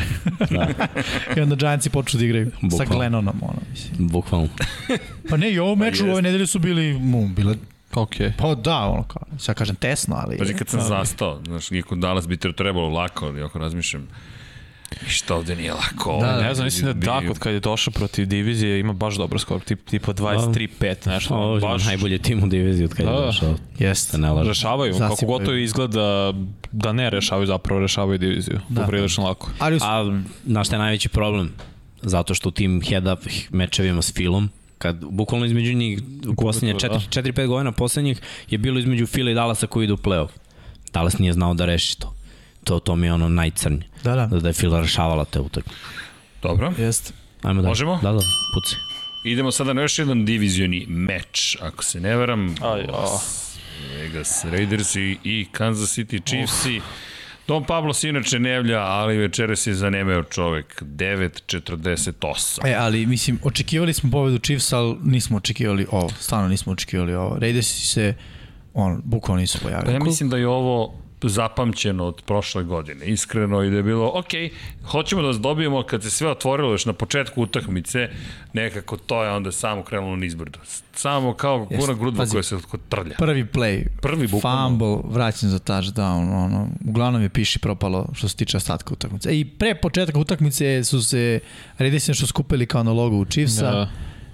S4: Da,
S3: I onda Giantsi počnu da igraju sa
S4: Bukvalno.
S3: Glennonom, ono, mislim.
S4: bukvalno.
S3: Pa ne, i ovo meču
S1: jest.
S3: ove nedelje su bili, mu, bile,
S2: Ok.
S3: pa da, ono kao, sad kažem tesno, ali...
S1: Pazi, kad sam zastao, znaš, nije kod Dallas bi te trebalo lako, ali ako razmišljam, ništa ovde nije lako.
S3: Da,
S2: Ne znam, mislim da
S1: bi-
S2: Dakot kad je došao protiv divizije ima baš dobro skor, tip, tipa 23-5, nešto.
S4: Ovo je
S2: baš
S4: najbolji tim u diviziji od kad je
S2: Da.
S4: došao.
S3: Jeste.
S4: Da ne lažem.
S2: rešavaju, kako
S3: Zasipaju.
S2: god to izgleda da ne rešavaju, zapravo rešavaju diviziju.
S3: Da.
S2: Da. Poprilično lako.
S3: Ali u,
S4: A, znaš šta je najveći problem? Zato što u tim head-up mečevima s Filom, kad bukvalno između njih u posljednje
S2: to, da.
S4: 4-5 godina poslednjih je bilo između Fila i Dallasa koji idu u playoff. Dallas nije znao da reši to. To, to mi je ono najcrnje.
S3: da, da,
S4: Da, da je Fila rešavala te utakme.
S1: Dobro.
S3: jeste.
S4: Ajmo da.
S1: Možemo?
S4: Da, da, puci.
S1: Idemo sada na još jedan divizioni meč, ako se ne veram.
S2: Aj.
S1: Las Vegas Raiders i, i Kansas City Chiefs-i. Don Pablo se inače ne javlja, ali večeras je zanemeo čovek. 9.48.
S3: E, ali mislim, očekivali smo pobedu Chiefs, ali nismo očekivali ovo. Stvarno nismo očekivali ovo. Raidersi se, on, bukvalno nisu
S1: Pa
S3: pojavili.
S1: ja mislim da je ovo zapamćeno od prošle godine, iskreno, i da je bilo, ok, hoćemo da vas dobijemo kad se sve otvorilo još na početku utakmice, nekako to je onda samo krenulo nizbrdo. Samo kao kuna grudva koja se trlja.
S3: Prvi play,
S1: Prvi bukvalno.
S3: fumble, vraćan za touchdown, ono, uglavnom je piši propalo što se tiče ostatka utakmice. E, I pre početka utakmice su se Raidersi što skupili kao na logo u Chiefsa.
S2: Da.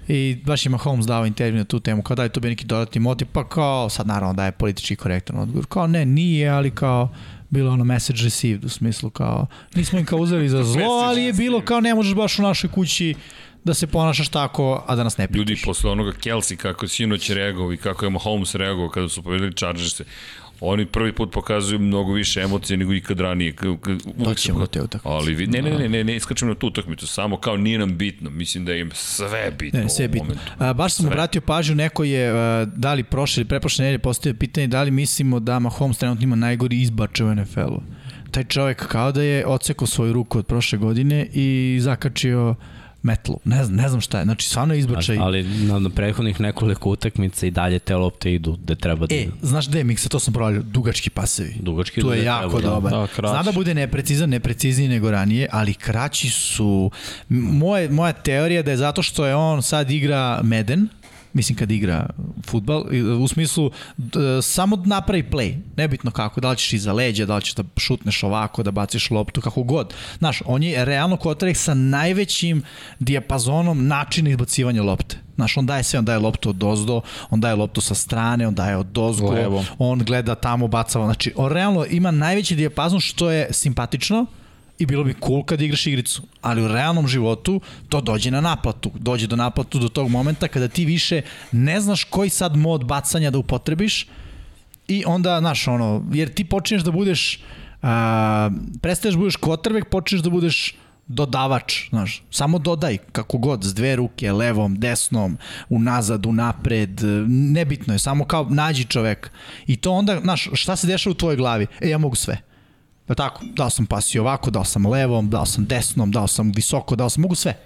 S3: I baš je Mahomes dao intervju na tu temu, kao da je to bio neki dodatni motiv, pa kao, sad naravno da je politički korektan odgovor, kao ne, nije, ali kao, bilo ono message received u smislu kao, nismo im kao uzeli za zlo, ali je bilo kao ne možeš baš u našoj kući da se ponašaš tako, a da nas ne pitaš.
S1: Ljudi posle onoga Kelsey kako je sinoć reagovao i kako je Mahomes reagovao kada su pobedili Chargers-e, oni prvi put pokazuju mnogo više emocije nego ikad ranije. Su-
S3: do te utakmice.
S1: Ali ne, ne, ne, ne, ne iskačemo na tu utakmicu, samo kao nije nam bitno. Mislim da im sve bitno
S3: Ne, sve bitno. A, baš sam
S1: Sve.
S3: obratio pažnju, neko je, a, da li prošle ili preprošle nedelje postavio pitanje da li mislimo da Mahomes trenutno ima najgori izbače u NFL-u. taj čovek kao da je ocekao svoju ruku od prošle godine i zakačio metlu. Ne znam, ne znam šta je. Znači, stvarno je izbačaj.
S4: Ali na, na prethodnih nekoliko utakmica i dalje te lopte idu gde treba da
S3: E, znaš gde je miksa, to sam provalio, dugački pasevi.
S4: Dugački
S3: Tu je jako
S4: treba, da.
S3: dobar.
S2: Da, kraći.
S3: Zna da bude neprecizan, neprecizniji nego ranije, ali kraći su... Moje, moja teorija da je zato što je on sad igra Meden, mislim kad igra futbal, u smislu samo napravi play, nebitno kako, da li ćeš iza leđa, da li ćeš da šutneš ovako, da baciš loptu, kako god. Znaš, on je realno kotrek sa najvećim dijapazonom načina izbacivanja lopte. Znaš, on daje sve, on daje loptu od dozdo, on daje loptu sa strane, on daje od dozgo,
S2: Levo.
S3: on gleda tamo, bacava. Znači, on realno ima najveći dijapazon što je simpatično, i bilo bi cool kad igraš igricu, ali u realnom životu to dođe na naplatu. Dođe do naplatu do tog momenta kada ti više ne znaš koji sad mod bacanja da upotrebiš i onda, znaš, ono, jer ti počinješ da budeš, a, prestaješ da budeš quarterback, počinješ da budeš dodavač, znaš, samo dodaj kako god, s dve ruke, levom, desnom, unazad, unapred, nebitno je, samo kao nađi čovek. I to onda, znaš, šta se dešava u tvojoj glavi? E, ja mogu sve. Pa tako, dao sam pasi ovako, dao sam levom, dao sam desnom, dao sam visoko, dao sam, mogu sve.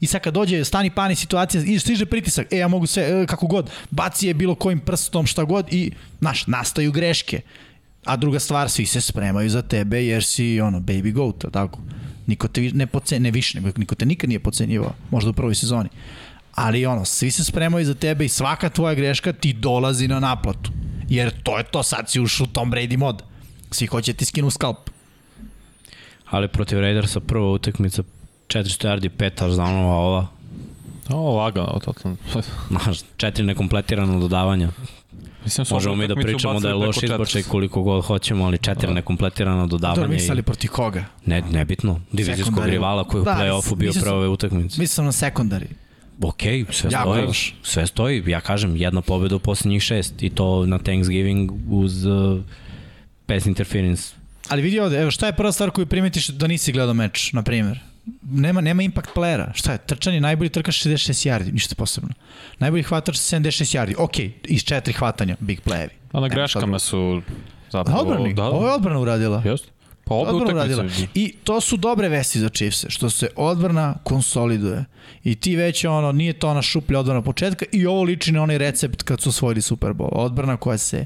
S3: I sad kad dođe stani pani situacija i stiže pritisak, e ja mogu sve, e, kako god, baci je bilo kojim prstom, šta god i, znaš, nastaju greške. A druga stvar, svi se spremaju za tebe jer si, ono, baby goat, tako? Niko te ne, poce, ne više, nego niko te nikad nije pocenjivao, možda u prvoj sezoni. Ali ono, svi se spremaju za tebe i svaka tvoja greška ti dolazi na naplatu. Jer to je to, sad si ušao u Tom Brady mod. Svi hoće ti skinu skalp.
S4: Ali protiv Raidersa prva utakmica 400 yardi, 5 touchdownova, ova
S2: O, lagano, totalno.
S4: Znaš, četiri nekompletirana dodavanja.
S2: Mislim,
S4: Možemo mi da pričamo da je loš izbačaj
S2: 400.
S4: koliko god hoćemo, ali četiri nekompletirana
S3: Dobro,
S4: dodavanja.
S3: mislili
S4: I,
S3: protiv koga?
S4: ne, nebitno. Divizijskog
S3: Sekundari.
S4: rivala koji je u
S3: Da,
S4: play-offu bio prve utakmice.
S3: Mislim sam na sekundari.
S4: Ok, sve
S3: Jako
S4: stoji.
S3: loš.
S4: Sve stoji. Ja kažem, jedna pobjeda u poslednjih šest i to na Thanksgiving uz uh, pass interference.
S3: Ali vidi ovde, evo šta je prva stvar koju primetiš da nisi gledao meč, na primjer? Nema, nema impact playera. Šta je? Trčanje, najbolji trkaš 66 yardi, ništa posebno. Najbolji hvatač 76 yardi. Ok, iz četiri hvatanja, big playevi.
S2: A na
S3: Nema šta
S2: greškama su zapravo...
S3: odbrani,
S2: Da,
S3: ovo je
S2: da,
S3: odbrana uradila.
S2: jeste. Pa
S3: Odbrana uradila. I to su dobre vesti za Chiefs, što se odbrana konsoliduje. I ti već ono, nije to ona šuplja odbrana početka i ovo liči na onaj recept kad su osvojili Super Bowl. Odbrana koja se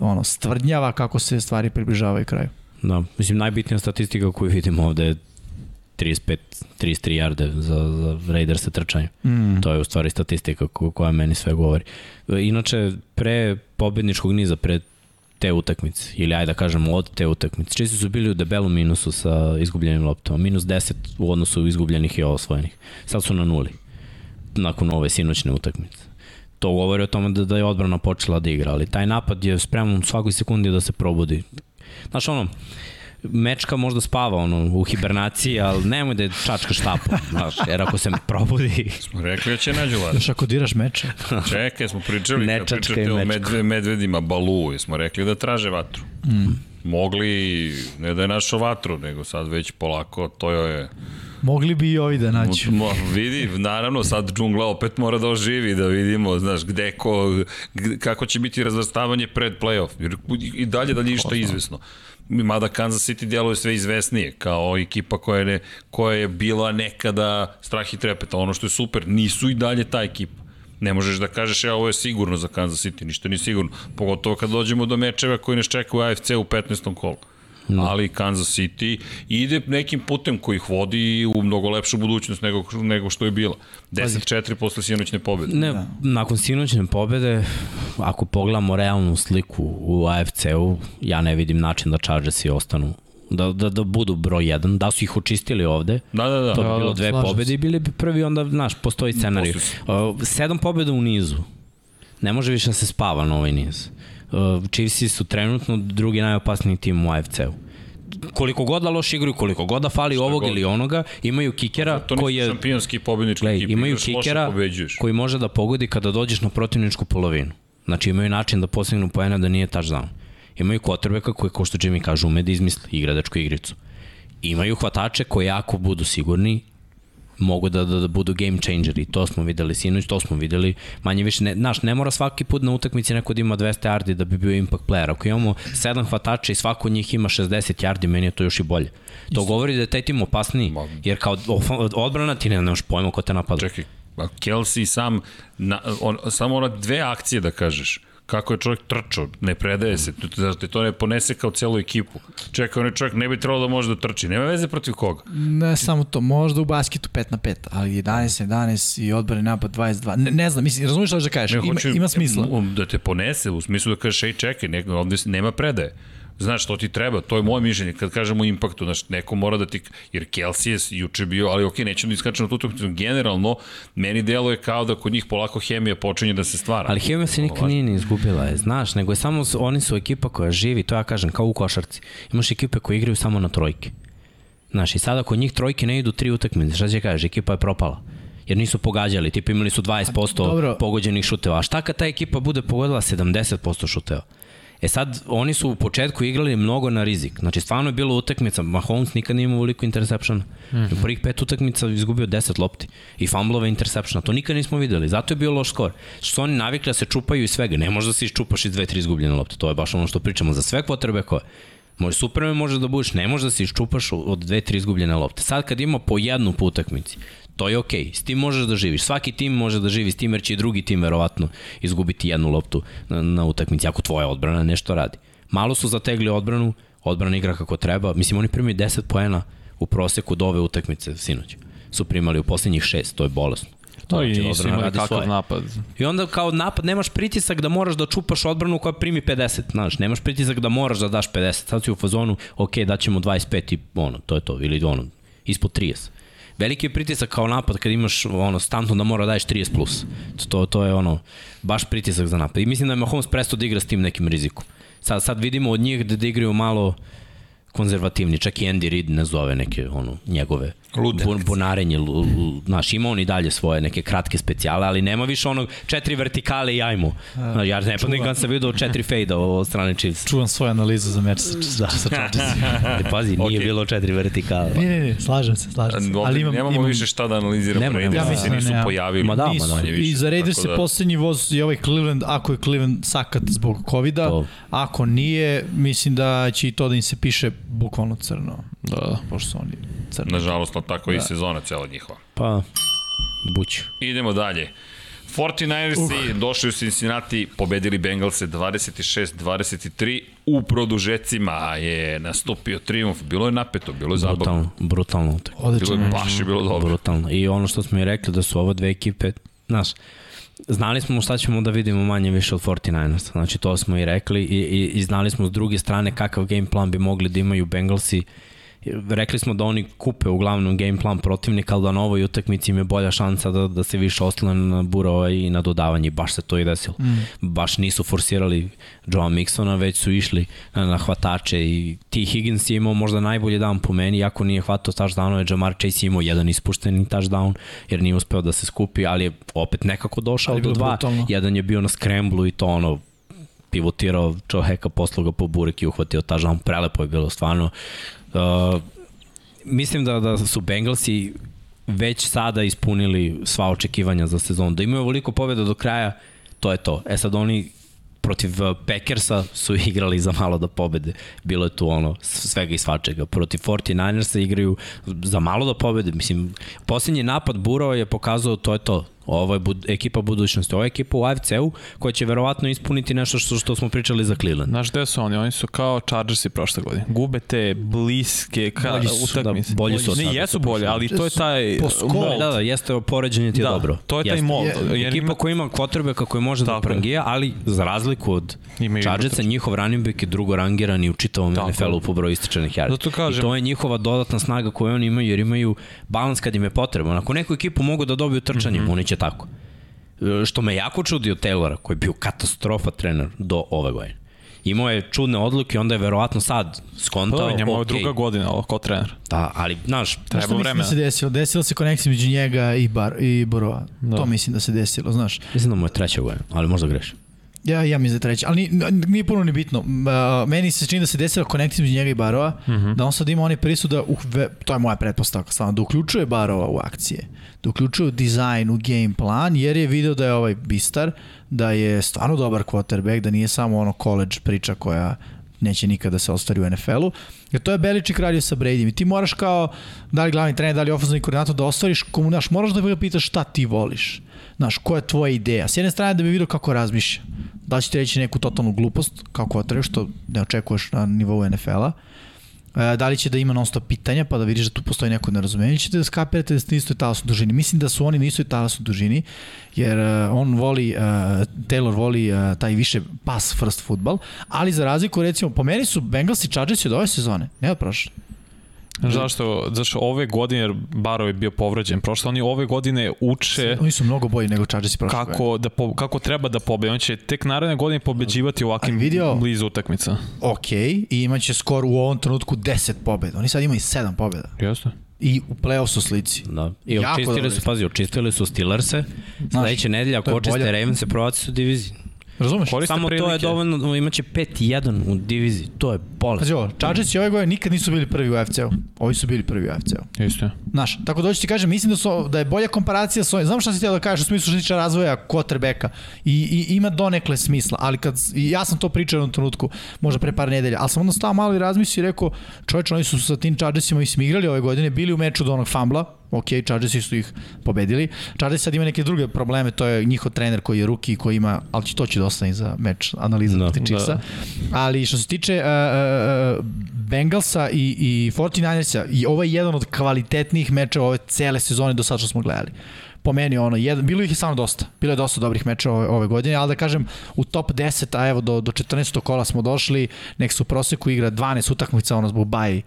S3: ono, stvrdnjava kako se stvari približavaju kraju.
S4: Da, mislim, najbitnija statistika koju vidimo ovde je 35, 33 yarde za, za Raidersa trčanje.
S3: Mm.
S4: To je u stvari statistika ko- koja meni sve govori. Inače, pre pobedničkog niza, pre te utakmice, ili ajde da kažemo od te utakmice, čisto su bili u debelom minusu sa izgubljenim loptama. Minus 10 u odnosu izgubljenih i osvojenih. Sad su na nuli, nakon ove sinoćne utakmice. To govori o tome da, da je odbrana počela da igra, ali taj napad je spreman u svakoj sekundi da se probudi. Znaš ono, mečka možda spava ono, u hibernaciji, ali nemoj da je čačka štapu, znaš, jer ako se probudi,
S1: Smo rekli da će nađu vas.
S3: Još ako diraš meče.
S1: Čekaj, smo pričali,
S4: Ne
S1: kad
S4: čačkaj
S1: pričate o medve, medvedima, balu, smo rekli da traže vatru. Mm. Mogli, ne da je našo vatru, nego sad već polako, to je...
S3: Mogli bi i ovi da nađu.
S1: Mo, vidi, naravno, sad džungla opet mora da oživi, da vidimo, znaš, gde ko, kako će biti razvrstavanje pred playoff. Jer i dalje da nije ništa izvesno. Mada Kansas City djeluje sve izvesnije, kao ekipa koja je, koja je bila nekada strah i trepeta. Ono što je super, nisu i dalje ta ekipa. Ne možeš da kažeš, ja, ovo je sigurno za Kansas City, ništa nije sigurno. Pogotovo kad dođemo do mečeva koji nas čekaju u AFC u 15. kolu. No. Ali Kansas City ide nekim putem koji ih vodi u mnogo lepšu budućnost nego, nego što je bila. 10-4 posle sinoćne pobede.
S4: Ne, da. nakon sinoćne pobede, ako pogledamo realnu sliku u AFC-u, ja ne vidim način da Chargersi ostanu da, da, da budu broj 1, da su ih očistili ovde,
S1: Da, da, da.
S4: to bi
S2: Da,
S4: bilo
S2: da,
S4: dve
S3: slažem
S4: pobede i bili bi prvi, onda, znaš, postoji scenarij. Uh, sedam pobeda u nizu, ne može više da se spava na ovaj niz. Uh, Chiefs su trenutno drugi najopasniji tim u AFC-u. Koliko god da loš igraju, koliko god da fali ovog
S1: god.
S4: ili onoga, imaju kikera
S1: To
S4: koji je
S1: šampionski pobednički
S4: Glej,
S1: ekipi.
S4: imaju kikera
S1: pobeđuješ.
S4: koji može da pogodi kada dođeš na protivničku polovinu. Znači imaju način da postignu poena da nije touchdown. Imaju quarterbacka koji, kao što Jimmy kaže, ume da izmisli igradačku igricu. Imaju hvatače koji ako budu sigurni, mogu da, da, da budu game changeri. To smo videli sinoć, to smo videli manje više. Ne, naš, ne mora svaki put na utakmici neko da ima 200 yardi da bi bio impact player. Ako imamo sedam hvatača i svako od njih ima 60 yardi, meni je to još i bolje. To govori da je taj tim opasniji, jer kao odbrana ti ne nemaš pojma ko te napada.
S1: Čekaj, Kelsey sam, na, on, samo ona dve akcije da kažeš kako je čovjek trčao, ne predaje se, te to ne ponese kao celu ekipu. Čekaj, on je čovjek ne bi trebalo da može da trči, nema veze protiv koga.
S3: Ne samo to, možda u basketu 5 na 5, ali 11 11 i odbrani napad 22. Ne, ne znam, mislim, razumiješ što da kažeš,
S1: Ne,
S3: ima,
S1: hoću,
S3: ima smisla.
S1: Da te ponese, u smislu da kažeš, ej, čekaj, ne, ovde nema predaje. Znaš, to ti treba, to je moje mišljenje. Kad kažemo impaktu, znaš, neko mora da ti... Jer Kelsey je juče bio, ali okej, nećemo da iskačemo na tu utakmicu. Generalno, meni delo je kao da kod njih polako hemija počinje da se stvara.
S4: Ali hemija se nikad nije ni izgubila, je, znaš, nego je samo, oni su ekipa koja živi, to ja kažem, kao u košarci. Imaš ekipe koje igraju samo na trojke. Znaš, i sada kod njih trojke ne idu tri utakmice, šta će kažeš, ekipa je propala jer nisu pogađali, tipa imali su 20% Dobro. pogođenih šuteva. A šta kad ta ekipa bude pogodila 70% šuteva? E sad, oni su u početku igrali mnogo na rizik. Znači, stvarno je bilo utakmica. Mahomes nikad nije imao veliko interception. Mm -hmm. U prvih pet utakmica izgubio 10 lopti. I fumblove interceptiona. To nikad nismo videli. Zato je bio loš skor. Što su oni navikli da se čupaju i svega. Ne može da se iščupaš iz dve, tri izgubljene lopte. To je baš ono što pričamo. Za sve potrebe koje. Može Superman može da budeš, ne može da se iščupaš od dve, tri izgubljene lopte. Sad kad ima po jednu po utakmici, to je okej. Okay. S tim možeš da živiš. Svaki tim može da živi s tim jer će i drugi tim verovatno izgubiti jednu loptu na, na utakmici ako tvoja odbrana nešto radi. Malo su zategli odbranu, odbrana igra kako treba. Mislim, oni primaju 10 poena u proseku do ove utakmice sinoć. Su primali u poslednjih šest, to je bolesno.
S2: To znači, i nisu imali kakav svoje. napad.
S4: I onda kao napad nemaš pritisak da moraš da čupaš odbranu koja primi 50, znaš, nemaš pritisak da moraš da daš 50. Sad si u fazonu, ok, daćemo 25 i ono, to je to, ili ono, ispod 30 veliki je pritisak kao napad kad imaš ono stantno da mora da daješ 30 plus. To, to je ono baš pritisak za napad. I mislim da je Mahomes prestao da igra s tim nekim rizikom. Sad, sad vidimo od njih da, da igraju malo konzervativni, čak i Andy Reid ne zove neke ono, njegove Lude. Bun, bunarenje, znaš, ima on i dalje svoje neke kratke specijale, ali nema više onog četiri vertikale i ajmo. Znaš, ja ne pa nikad sam vidio četiri fejda od strane Chiefs.
S3: Čuvam svoju analizu za meč sa, da. sa
S4: Ali pazi, nije okay. bilo četiri vertikale.
S3: Ne, ne, ne, slažem se, slažem se.
S1: Ali imam, nemamo imam... više šta da analiziramo. Nema, nema, ja mislim, nisu pojavili.
S4: Ma da,
S3: ma da.
S4: Više,
S3: I za Raiders se da... poslednji voz i ovaj Cleveland, ako je Cleveland sakat zbog COVID-a, ako nije, mislim da će i to da im se piše bukvalno crno.
S2: Da.
S3: Pošto su oni crni.
S1: Nažalost, na tako da. i sezona cela njihova.
S4: Pa, buć.
S1: Idemo dalje. 49ersi uh. došli u Cincinnati, pobedili Bengalse 26-23 u produžecima je nastupio triumf. Bilo je napeto, bilo je zabavno.
S4: Brutalno, brutalno.
S1: Odlično. Bilo je baš je bilo dobro.
S4: Brutalno. I ono što smo i rekli da su ove dve ekipe, znaš, znali smo šta ćemo da vidimo manje više od 49ers. Znači to smo i rekli i, i, i znali smo s druge strane kakav game plan bi mogli da imaju Bengalsi rekli smo da oni kupe uglavnom game plan protivnika, ali da na ovoj utakmici im je bolja šansa da, da se više oslane na burova i na dodavanje. Baš se to i desilo. Mm. Baš nisu forsirali Joe Mixona, već su išli na, na hvatače i T. Higgins je imao možda najbolji dan po meni, iako nije hvatao touchdownove, Jamar Chase je imao jedan ispušteni touchdown, jer nije uspeo da se skupi, ali je opet nekako došao do dva. Brutalno. Jedan je bio na skremblu i to ono pivotirao čoveka, posluga po burek i uhvatio touchdown, prelepo je bilo stvarno. Uh, mislim da, da su Bengalsi već sada ispunili sva očekivanja za sezon. Da imaju veliko pobjeda do kraja, to je to. E sad oni protiv uh, Packersa su igrali za malo da pobede. Bilo je tu ono svega i svačega. Protiv 49ersa igraju za malo da pobede. Mislim, posljednji napad Burao je pokazao to je to Ovo je bud, ekipa budućnosti. Ovo je ekipa u AFC-u koja će verovatno ispuniti nešto što, što smo pričali za Cleveland.
S2: Znaš gde su oni? Oni su kao Chargersi prošle godine. Gube te bliske ka, bolji su, utakmice.
S4: Da, bolji su.
S2: Ne, jesu bolje, ali to je taj mold.
S4: Da, da, jeste poređenje ti
S2: da,
S4: je dobro.
S2: to je taj
S4: jeste.
S2: mold.
S4: Je, ekipa ima... koja ima kvotrbe kako je može da prangija, ali za razliku od Chargersa, njihov running back je drugo rangirani u čitavom NFL-u po broju ističanih yardi. Zato kažem. I to je njihova dodatna snaga koju oni imaju, jer imaju balans kad im je potrebno. Ako neku ekipu mogu da dobiju trčanjem, mm -hmm. oni će tako. E, što me jako čudi od Taylora, koji je bio katastrofa trener do ove godine. Imao je čudne odluke, onda je verovatno sad skontao.
S2: Da, njemu je okay. druga godina ovo kao trener.
S4: Da, ali, znaš,
S3: treba vremena. da se desilo? Desilo se konekcija među njega i, Bar, i Borova. Da. To mislim da se desilo, znaš.
S4: Mislim da mu je treća godina, ali možda grešim.
S3: Ja, ja mislim da je treći, ali nije, nije puno ni bitno. Uh, meni se čini da se desila konekcija između njega i Barova, mm -hmm. da on sad ima onaj prisud da, uh, to je moja pretpostavka, stvarno, da uključuje Barova u akcije, da uključuje u dizajn, u game plan, jer je video da je ovaj Bistar, da je stvarno dobar quarterback, da nije samo ono college priča koja neće nikada da se ostvari u NFL-u. Jer to je Beličik radio sa Bradyom i ti moraš kao, da li glavni trener, da li ofenzivni koordinator da ostvariš, komu, znaš, moraš da pitaš šta ti voliš. Znaš, koja je tvoja ideja? S jedne strane da bi vidio kako razmišlja. Da će ti reći neku totalnu glupost, kako otreš, što ne očekuješ na nivou NFL-a. E, da li će da ima non stop pitanja, pa da vidiš da tu postoji neko nerazumenje, ćete da skapirate da ste isto talas u dužini. Mislim da su oni na istoj talas u dužini, jer uh, on voli, uh, Taylor voli taj više pass first football, ali za razliku, recimo, po meni su Bengals i Chargers od ove sezone, ne od prošle.
S2: Zašto? Zašto ove godine, jer Baro je bio povređen prošle, oni ove godine uče...
S3: Oni su mnogo bolji nego Chargers prošle.
S2: Kako, da po, kako treba da pobede. On će tek naredne godine pobeđivati u ovakvim vidio, blizu utakmica.
S3: Ok, i imaće skor u ovom trenutku 10 pobeda. Oni sad imaju 7 pobeda.
S2: Jeste
S3: i u play-off su slici.
S4: Da. I očistili su, pazi, očistili su Steelers-e. Sledeće nedelja, ako očiste Ravens-e, provaci su diviziji.
S3: Razumeš?
S4: Koriste Samo prilike. to je dovoljno, imaće 5-1 u diviziji, to je bolest.
S3: Pazi ovo, Chargers i ove godine nikad nisu bili prvi u FC-u. Ovi su bili prvi u FC-u.
S2: Isto.
S3: Znaš, tako da hoću ti kažem, mislim da, su, da je bolja komparacija sa ovim. Znam šta si htio da kažeš u smislu što razvoja quarterbacka I, i ima donekle smisla, ali kad, ja sam to pričao u trenutku, možda pre par nedelja, ali sam onda stao malo i razmislio i rekao, čovječ, oni su sa tim Chargersima i igrali ove godine, bili u meču do onog fambla, ok, Chargersi su ih pobedili. Chargers sad ima neke druge probleme, to je njihov trener koji je ruki koji ima, ali to će dosta za meč analiza no, da, Chiefsa. Da. Ali što se tiče uh, uh, Bengalsa i, i 49ersa, i ovo je jedan od kvalitetnijih mečeva ove cele sezone do sad što smo gledali po meni ono, jedan, bilo ih je samo dosta. Bilo je dosta dobrih mečeva ove, ove godine, ali da kažem u top 10, a evo do, do 14. kola smo došli, nek su u proseku igra 12 utakmica ono zbog baj e,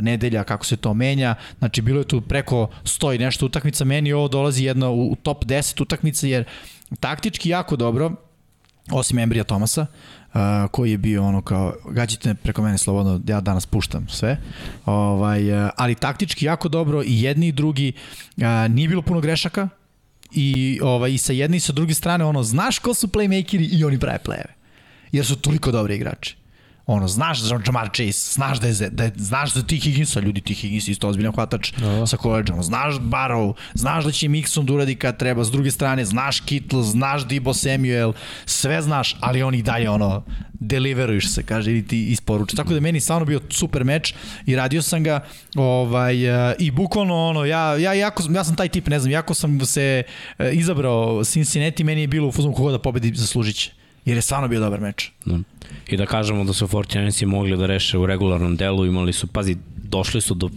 S3: nedelja, kako se to menja. Znači bilo je tu preko 100 i nešto utakmica, meni ovo dolazi jedna u, u top 10 utakmica jer taktički jako dobro, osim Embrija Tomasa, uh, koji je bio ono kao, gađite preko mene slobodno, ja danas puštam sve, ovaj, uh, ali taktički jako dobro i jedni i drugi, uh, nije bilo puno grešaka, i, ovaj, i sa jedne i sa druge strane, ono, znaš ko su playmakeri i oni prave plejeve. Jer su toliko dobri igrači ono, znaš da Jamar Chase, znaš da je, da je znaš da ti Higginsa, ljudi ti Higgins isto ozbiljan hvatač da. sa koleđom, znaš Barrow, znaš da će Mixon da uradi kad treba, s druge strane, znaš Kittle, znaš Dibo Samuel, sve znaš, ali oni dalje ono, deliveruješ se, kaže, ili ti isporuče. Tako da meni stvarno bio super meč i radio sam ga ovaj, uh, i bukvalno ono, ja, ja, jako, ja sam taj tip, ne znam, jako sam se uh, izabrao Cincinnati, meni je bilo u fuzonu koga da pobedi zaslužiće jer je stvarno bio dobar meč.
S4: Da. I da kažemo da su 49 mogli da reše u regularnom delu, imali su, pazi, došli su do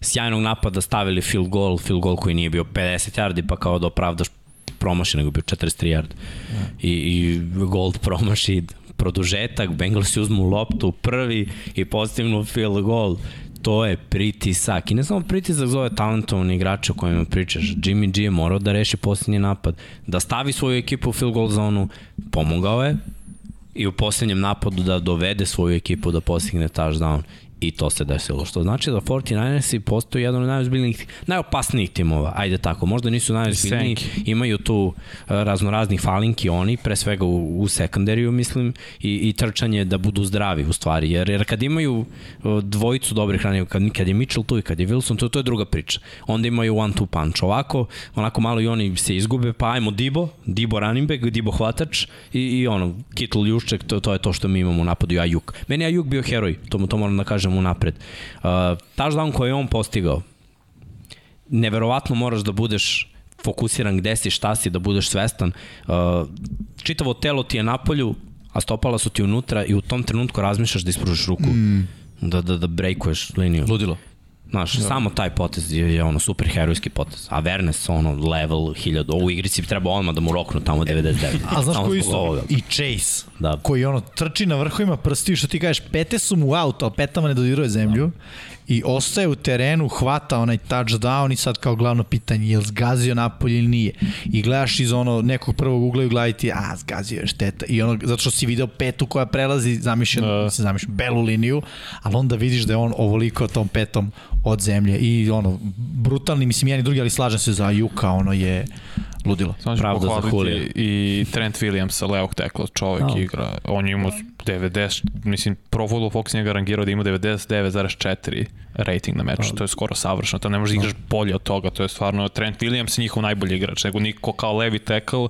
S4: sjajnog napada, stavili field goal, field goal koji nije bio 50 yardi, pa kao da opravdaš promaši, nego bio 43 yardi. Ja. I, I Gold promaši produžetak, Bengalsi uzmu loptu prvi i postignu field goal to je pritisak. I ne samo pritisak za ove talentovane igrače o kojima pričaš. Jimmy G je morao da reši posljednji napad, da stavi svoju ekipu u field goal zonu, pomogao je i u posljednjem napadu da dovede svoju ekipu da postigne touchdown i to se desilo. Što znači da 49ersi postoji jedan od najozbiljnijih, najopasnijih timova, ajde tako, možda nisu najozbiljniji, imaju tu e, raznoraznih falinki oni, pre svega u, u sekundariju mislim, i, i trčanje da budu zdravi u stvari, jer, jer kad imaju e, dvojicu dobrih ranija, kad, kad je Mitchell tu i kad je Wilson tu, to je druga priča. Onda imaju one two punch. Ovako, onako malo i oni se izgube, pa ajmo Dibo, Dibo running back, Dibo hvatač i, i ono, Kittle Jušček, to, to je to što mi imamo u napadu i Ajuk. Meni Ajuk bio heroj, to, to moram da kažem kažem unapred. Uh, touchdown koji je on postigao, neverovatno moraš da budeš fokusiran gde si, šta si, da budeš svestan. Uh, čitavo telo ti je na polju, a stopala su ti unutra i u tom trenutku razmišljaš da ispružiš ruku. Mm. Da, da, da breakuješ liniju.
S3: Ludilo.
S4: Znaš, da. samo taj potez je, je ono super herojski potez. A Vernes ono level 1000. U igrici treba odmah da mu roknu tamo 99.
S3: A znaš koji su? I Chase. Da. Koji ono trči na vrhovima prsti što ti kažeš pete su mu out, ali petama ne dodiruje zemlju. Da i ostaje u terenu, hvata onaj touchdown i sad kao glavno pitanje je li zgazio napolje ili nije. I gledaš iz ono nekog prvog ugla i gledati, a zgazio je šteta. I ono, zato što si video petu koja prelazi, zamišljen, uh. se zamišljen, belu liniju, ali onda vidiš da je on ovoliko tom petom od zemlje. I ono, brutalni, mislim, jedan i drugi, ali slažem se za Juka, ono je ludilo.
S2: Samo ću
S4: Pravda za
S2: i Trent Williams, levog tekla, čovjek
S4: Da.
S2: igra. On je imao 90, mislim, Pro Football Fox njega rangirao da ima 99,4 rating na meču, to je skoro savršeno, to ne možeš da igraš bolje od toga, to je stvarno Trent Williams je njihov najbolji igrač, nego niko kao levi tekl,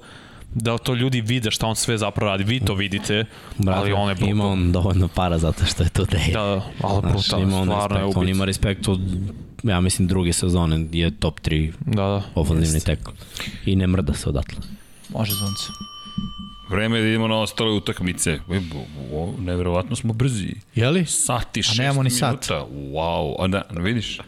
S2: da to ljudi vide šta on sve zapravo radi, vi to vidite,
S4: Brate,
S2: ali on je brutal.
S4: ima on dovoljno para zato što je to.
S2: Da, da, ali brutalno, stvarno je
S4: respekt, on
S2: ubica.
S4: ima respekt od, ja mislim, druge sezone je top 3
S2: Da, da.
S4: ofenzivni tekl. I ne mrda se odatle.
S3: Može zvonce.
S1: Vreme je da idemo na ostale utakmice. E, Neverovatno smo brzi.
S3: Jeli?
S1: Sati, šest
S3: nemamo ni
S1: minuta.
S3: sat.
S1: Wow, a da, vidiš?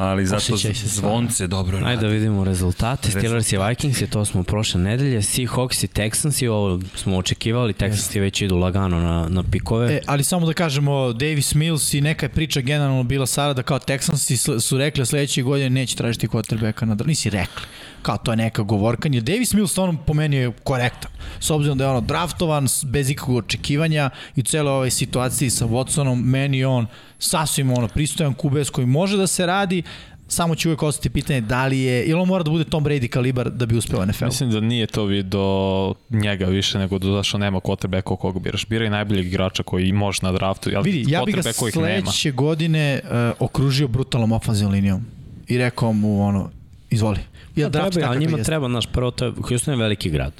S1: Ali zato zvonce dobro radi.
S4: Ajde da vidimo rezultate. Steelers i Vikings to smo prošle nedelje. Seahawks i Texans i ovo smo očekivali. Texans već idu lagano na, na pikove.
S3: E, ali samo da kažemo, Davis Mills i neka je priča generalno bila Sara da kao Texansi sl- su rekli da sledeće godine neće tražiti quarterbacka na Nisi rekli. Kao to je neka govorkanje. Davis Mills stvarno po meni je korektan. S obzirom da je ono draftovan bez ikakvog očekivanja i u celoj ovoj situaciji sa Watsonom, meni je on sasvim ono pristojan kubes koji može da se radi, samo će uvek ostati pitanje da li je, ili on mora da bude Tom Brady kalibar da bi uspeo u NFL-u.
S2: Mislim da nije to vid do njega više nego do zašto nema quarterbacka koga biraš. Biraj najboljeg igrača koji može na draftu, ali
S3: Vidi, ja bih ga sledeće godine uh, okružio brutalnom ofenzivnom linijom i rekao mu ono, izvoli. Ja
S4: Ja, treba, ali njima treba, naš prvo, to je, Houston je veliki grad.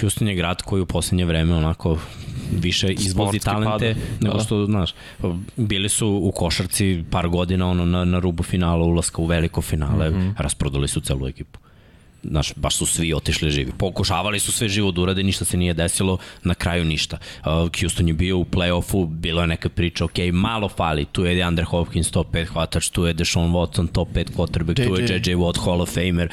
S4: Houston je grad koji u poslednje vreme onako više izvozi
S2: Sportski
S4: talente
S2: pada.
S4: nego
S2: Da.
S4: što, znaš, bili su u košarci par godina ono, na, na rubu finala, ulaska u veliko finale, mm -hmm. rasprodali su celu ekipu. Znaš, baš su svi otišli živi. Pokušavali su sve živo da urade, ništa se nije desilo, na kraju ništa. Uh, Houston je bio u play-offu, bilo je neka priča, ok, malo fali, tu je DeAndre Hopkins top 5 hvatač, tu je Deshaun Watson top 5 quarterback, tu je
S3: JJ.
S4: JJ Watt Hall of Famer.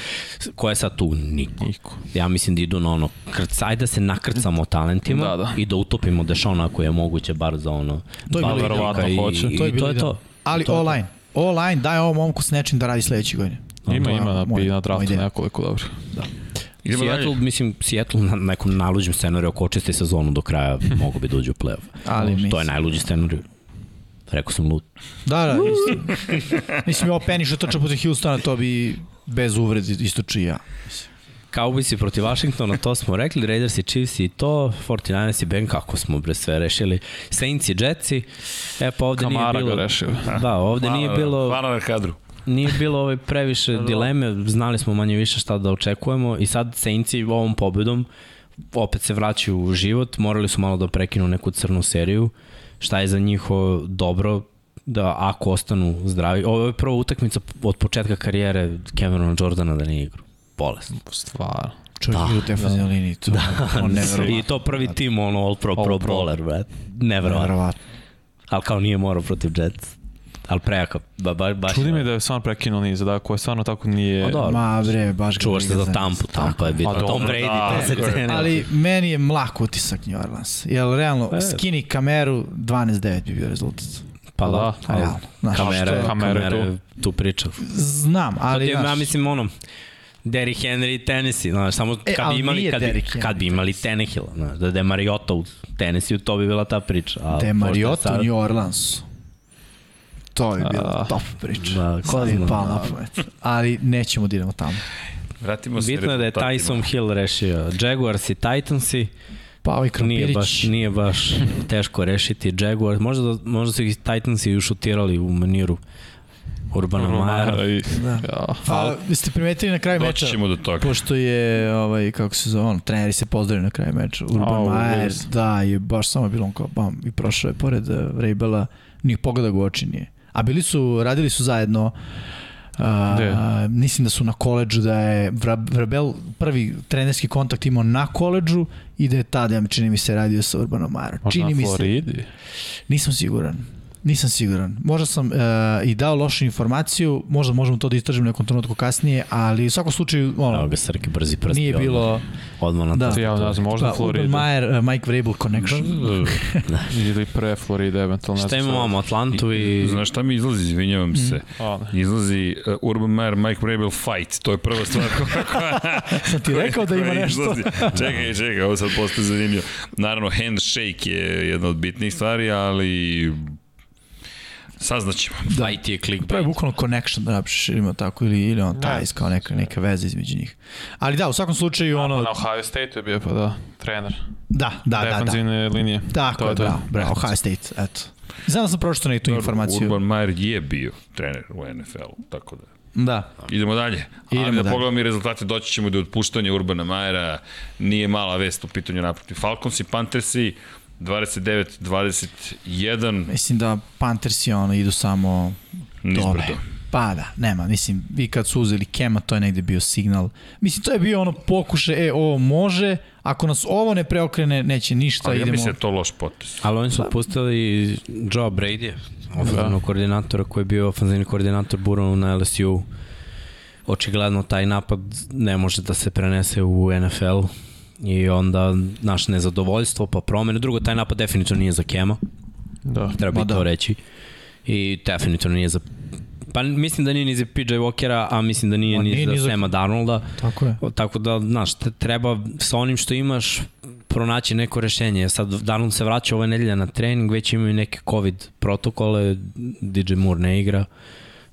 S4: Ko je sad tu? Niko.
S2: Niko.
S4: Ja mislim da idu na ono, krc, ajde da se nakrcamo talentima
S2: Da, da.
S4: i da utopimo Dešona ako je moguće, bar za ono.
S3: To je
S4: dva
S3: bilo
S4: verovatno
S2: idealno.
S4: hoće. I,
S3: To je
S4: i to je to.
S3: Ali
S4: To
S3: all-line. All-line daje ovom momku s nečim da radi sledeće godine.
S2: Ima,
S3: je
S2: ima na,
S3: moj-
S2: na draftu nekoliko dobro.
S1: Idemo
S4: Seattle,
S1: dalje.
S4: mislim, Seattle na nekom najluđem scenariju ako očiste sezonu do kraja mogu bi da uđe u play-off.
S3: Ali mislim.
S4: To je najluđi scenariju. Rekao sam lud.
S3: Da, da, isto. mislim, ovo Penny što trča protiv Houstona, to bi bez uvredi isto čija.
S4: Cowboys i protiv Washingtona, to smo rekli, Raiders i Chiefs i to, 49ers i Ben, kako smo bre sve rešili. Saints i Jetsi, e pa ovde
S2: Kamara
S4: nije bilo...
S2: ga rešio.
S4: Da, ovde nije bilo...
S1: Hvala na kadru.
S4: Nije bilo ovaj previše dileme, znali smo manje više šta da očekujemo i sad Saintsi ovom pobedom opet se vraćaju u život, morali su malo da prekinu neku crnu seriju, šta je za njih dobro da ako ostanu zdravi. Ovo je prva utakmica od početka karijere Camerona Jordana da nije igru. Bolest.
S2: Stvarno.
S3: Čovjek
S4: Da,
S3: u defensivnoj liniji. To, da, on.
S4: I to prvi tim, ono, all pro,
S2: All
S4: pro,
S2: pro.
S4: bowler, brat. Neverovatno.
S3: Neverovatno.
S4: Ali kao nije morao protiv Jets. Ali prejaka, ba, ba, baš...
S2: Čudi me da je stvarno prekinuo niz, da ko je stvarno tako nije...
S4: A dobro.
S3: Ma bre, baš ga
S4: Čuvaš se za Tampu, Tampa je bitno.
S2: A dobro,
S4: Tom Brady,
S2: da,
S4: to se
S2: tako je.
S4: ceni.
S3: Ali meni je mlak utisak New Orleans. Jel, realno,
S4: E.
S3: skinny kameru, 12-9 bi bio rezultat.
S2: Pa
S4: Pa da,
S2: da,
S3: A realno. Znaš,
S4: kamera,
S2: što-
S4: kamera,
S2: kamera je
S4: je tu priča.
S3: Znam, ali,
S4: Ali, ja mislim, ono, Derrick Henry i Tennessee, znaš, samo
S3: E,
S4: kad
S3: ali
S4: bi imali, kad, bi,
S3: Derrick
S4: kad bi imali Tannehill, znaš, da je Mariota u Tennessee, to bi bila ta priča. A,
S3: da je
S4: pošto
S3: Mariota
S4: sad-
S3: u New Orleansu. To je bila
S2: A,
S3: top priča.
S4: da, ko zna.
S3: na pamet. Ali nećemo da idemo tamo.
S1: Vratimo se
S4: Bitno je da je. Tyson Hill rešio Jaguars i Titansi,
S3: Pa ovaj
S4: nije baš, nije baš teško rešiti Jaguars, možda, da, možda su ih Titansi ušutirali u maniru Urbana Majera.
S2: I,
S3: Da.
S2: ja.
S3: A, ste primetili na kraju
S1: Doći
S3: meča?
S1: do toga.
S3: Pošto je, ovaj, kako se zove, ono, treneri se pozdravili na kraju meča. Urban
S2: vidio sam.
S3: da, je baš samo bilo on kao bam i prošao je pored uh, Vrejbela, njih pogleda ga u oči nije. A bili su, radili su zajedno
S2: Gde?
S3: mislim da su na koleđu da je Vra- Vrabel prvi trenerski kontakt imao na koleđu i da je tada, ja mi čini mi se, radio sa Urbanom.
S2: Možda
S3: Čini
S2: na
S3: mi se,
S2: Floridi.
S3: nisam siguran. Nisam siguran. Možda sam uh, i dao lošu informaciju, možda možemo to da istražimo nekom trenutku kasnije, ali u svakom slučaju
S4: Evo
S3: ono,
S4: ga Srki, brzi prsti.
S3: nije bilo
S4: Odmah na
S3: Da.
S2: Ja znam, možda
S3: da,
S2: Florida.
S3: Urban Meyer, uh, Mike Vrabel connection.
S2: Ili pre Florida, eventualno.
S4: Šta imamo, Atlantu i...
S1: Znaš šta mi izlazi, izvinjavam se.
S2: A, ne.
S1: Izlazi uh, Urban Meyer, Mike Vrabel fight. To je prva stvar koja, koja,
S3: Sam ti rekao da ima nešto.
S1: Čekaj, čekaj, ovo sad postaje zanimljivo. Naravno, handshake je jedna od bitnih stvari, ali Saznaćemo.
S4: Da. IT je
S3: To je
S4: clickbait.
S3: bukvalno connection da napišeš ili ima tako ili, ili on ties kao neka, neka veza između njih. Ali da, u svakom slučaju ono...
S2: Na Ohio State je bio pa da, trener.
S3: Da, da, da, da.
S2: Defanzivne linije.
S3: Tako
S2: To
S3: je, bravo, bravo, Ohio State, eto. Znam da sam pročito na tu informaciju.
S1: Urban Meyer je bio trener u NFL-u, tako da...
S3: Da.
S1: Idemo dalje.
S3: Idemo
S1: Ajde da
S3: dalje.
S1: pogledamo i rezultate, doći ćemo do otpuštanja Urbana Majera. Nije mala vest u pitanju naprotiv. Falcons i Panthersi 29-21
S3: Mislim da Panthersi ono idu samo dole. Pa da, nema, mislim, vi kad su uzeli Kema, to je negde bio signal. Mislim, to je bio ono pokuše, e, ovo može, ako nas ovo ne preokrene, neće ništa,
S1: Ali ja
S3: idemo...
S1: mislim da je to loš potes.
S4: Ali oni su pustili Joe Brady, ofenzivnog koordinatora koji je bio ofenzivni koordinator Buronu na LSU. Očigledno taj napad ne može da se prenese u NFL i onda naš nezadovoljstvo pa promene. Drugo, taj napad definitivno nije za Kema,
S2: Da.
S4: treba i
S3: da.
S4: to reći. I definitivno nije za Pa mislim da nije ni za PJ Walkera, a mislim da nije
S3: Ma
S4: ni
S3: nije
S4: za
S3: ni za-
S4: Sema Darnolda.
S3: Tako je.
S4: Tako da, znaš, treba sa onim što imaš pronaći neko rešenje. Sad Darnold se vraća ove nedelje na trening, već imaju neke COVID protokole, DJ Moore ne igra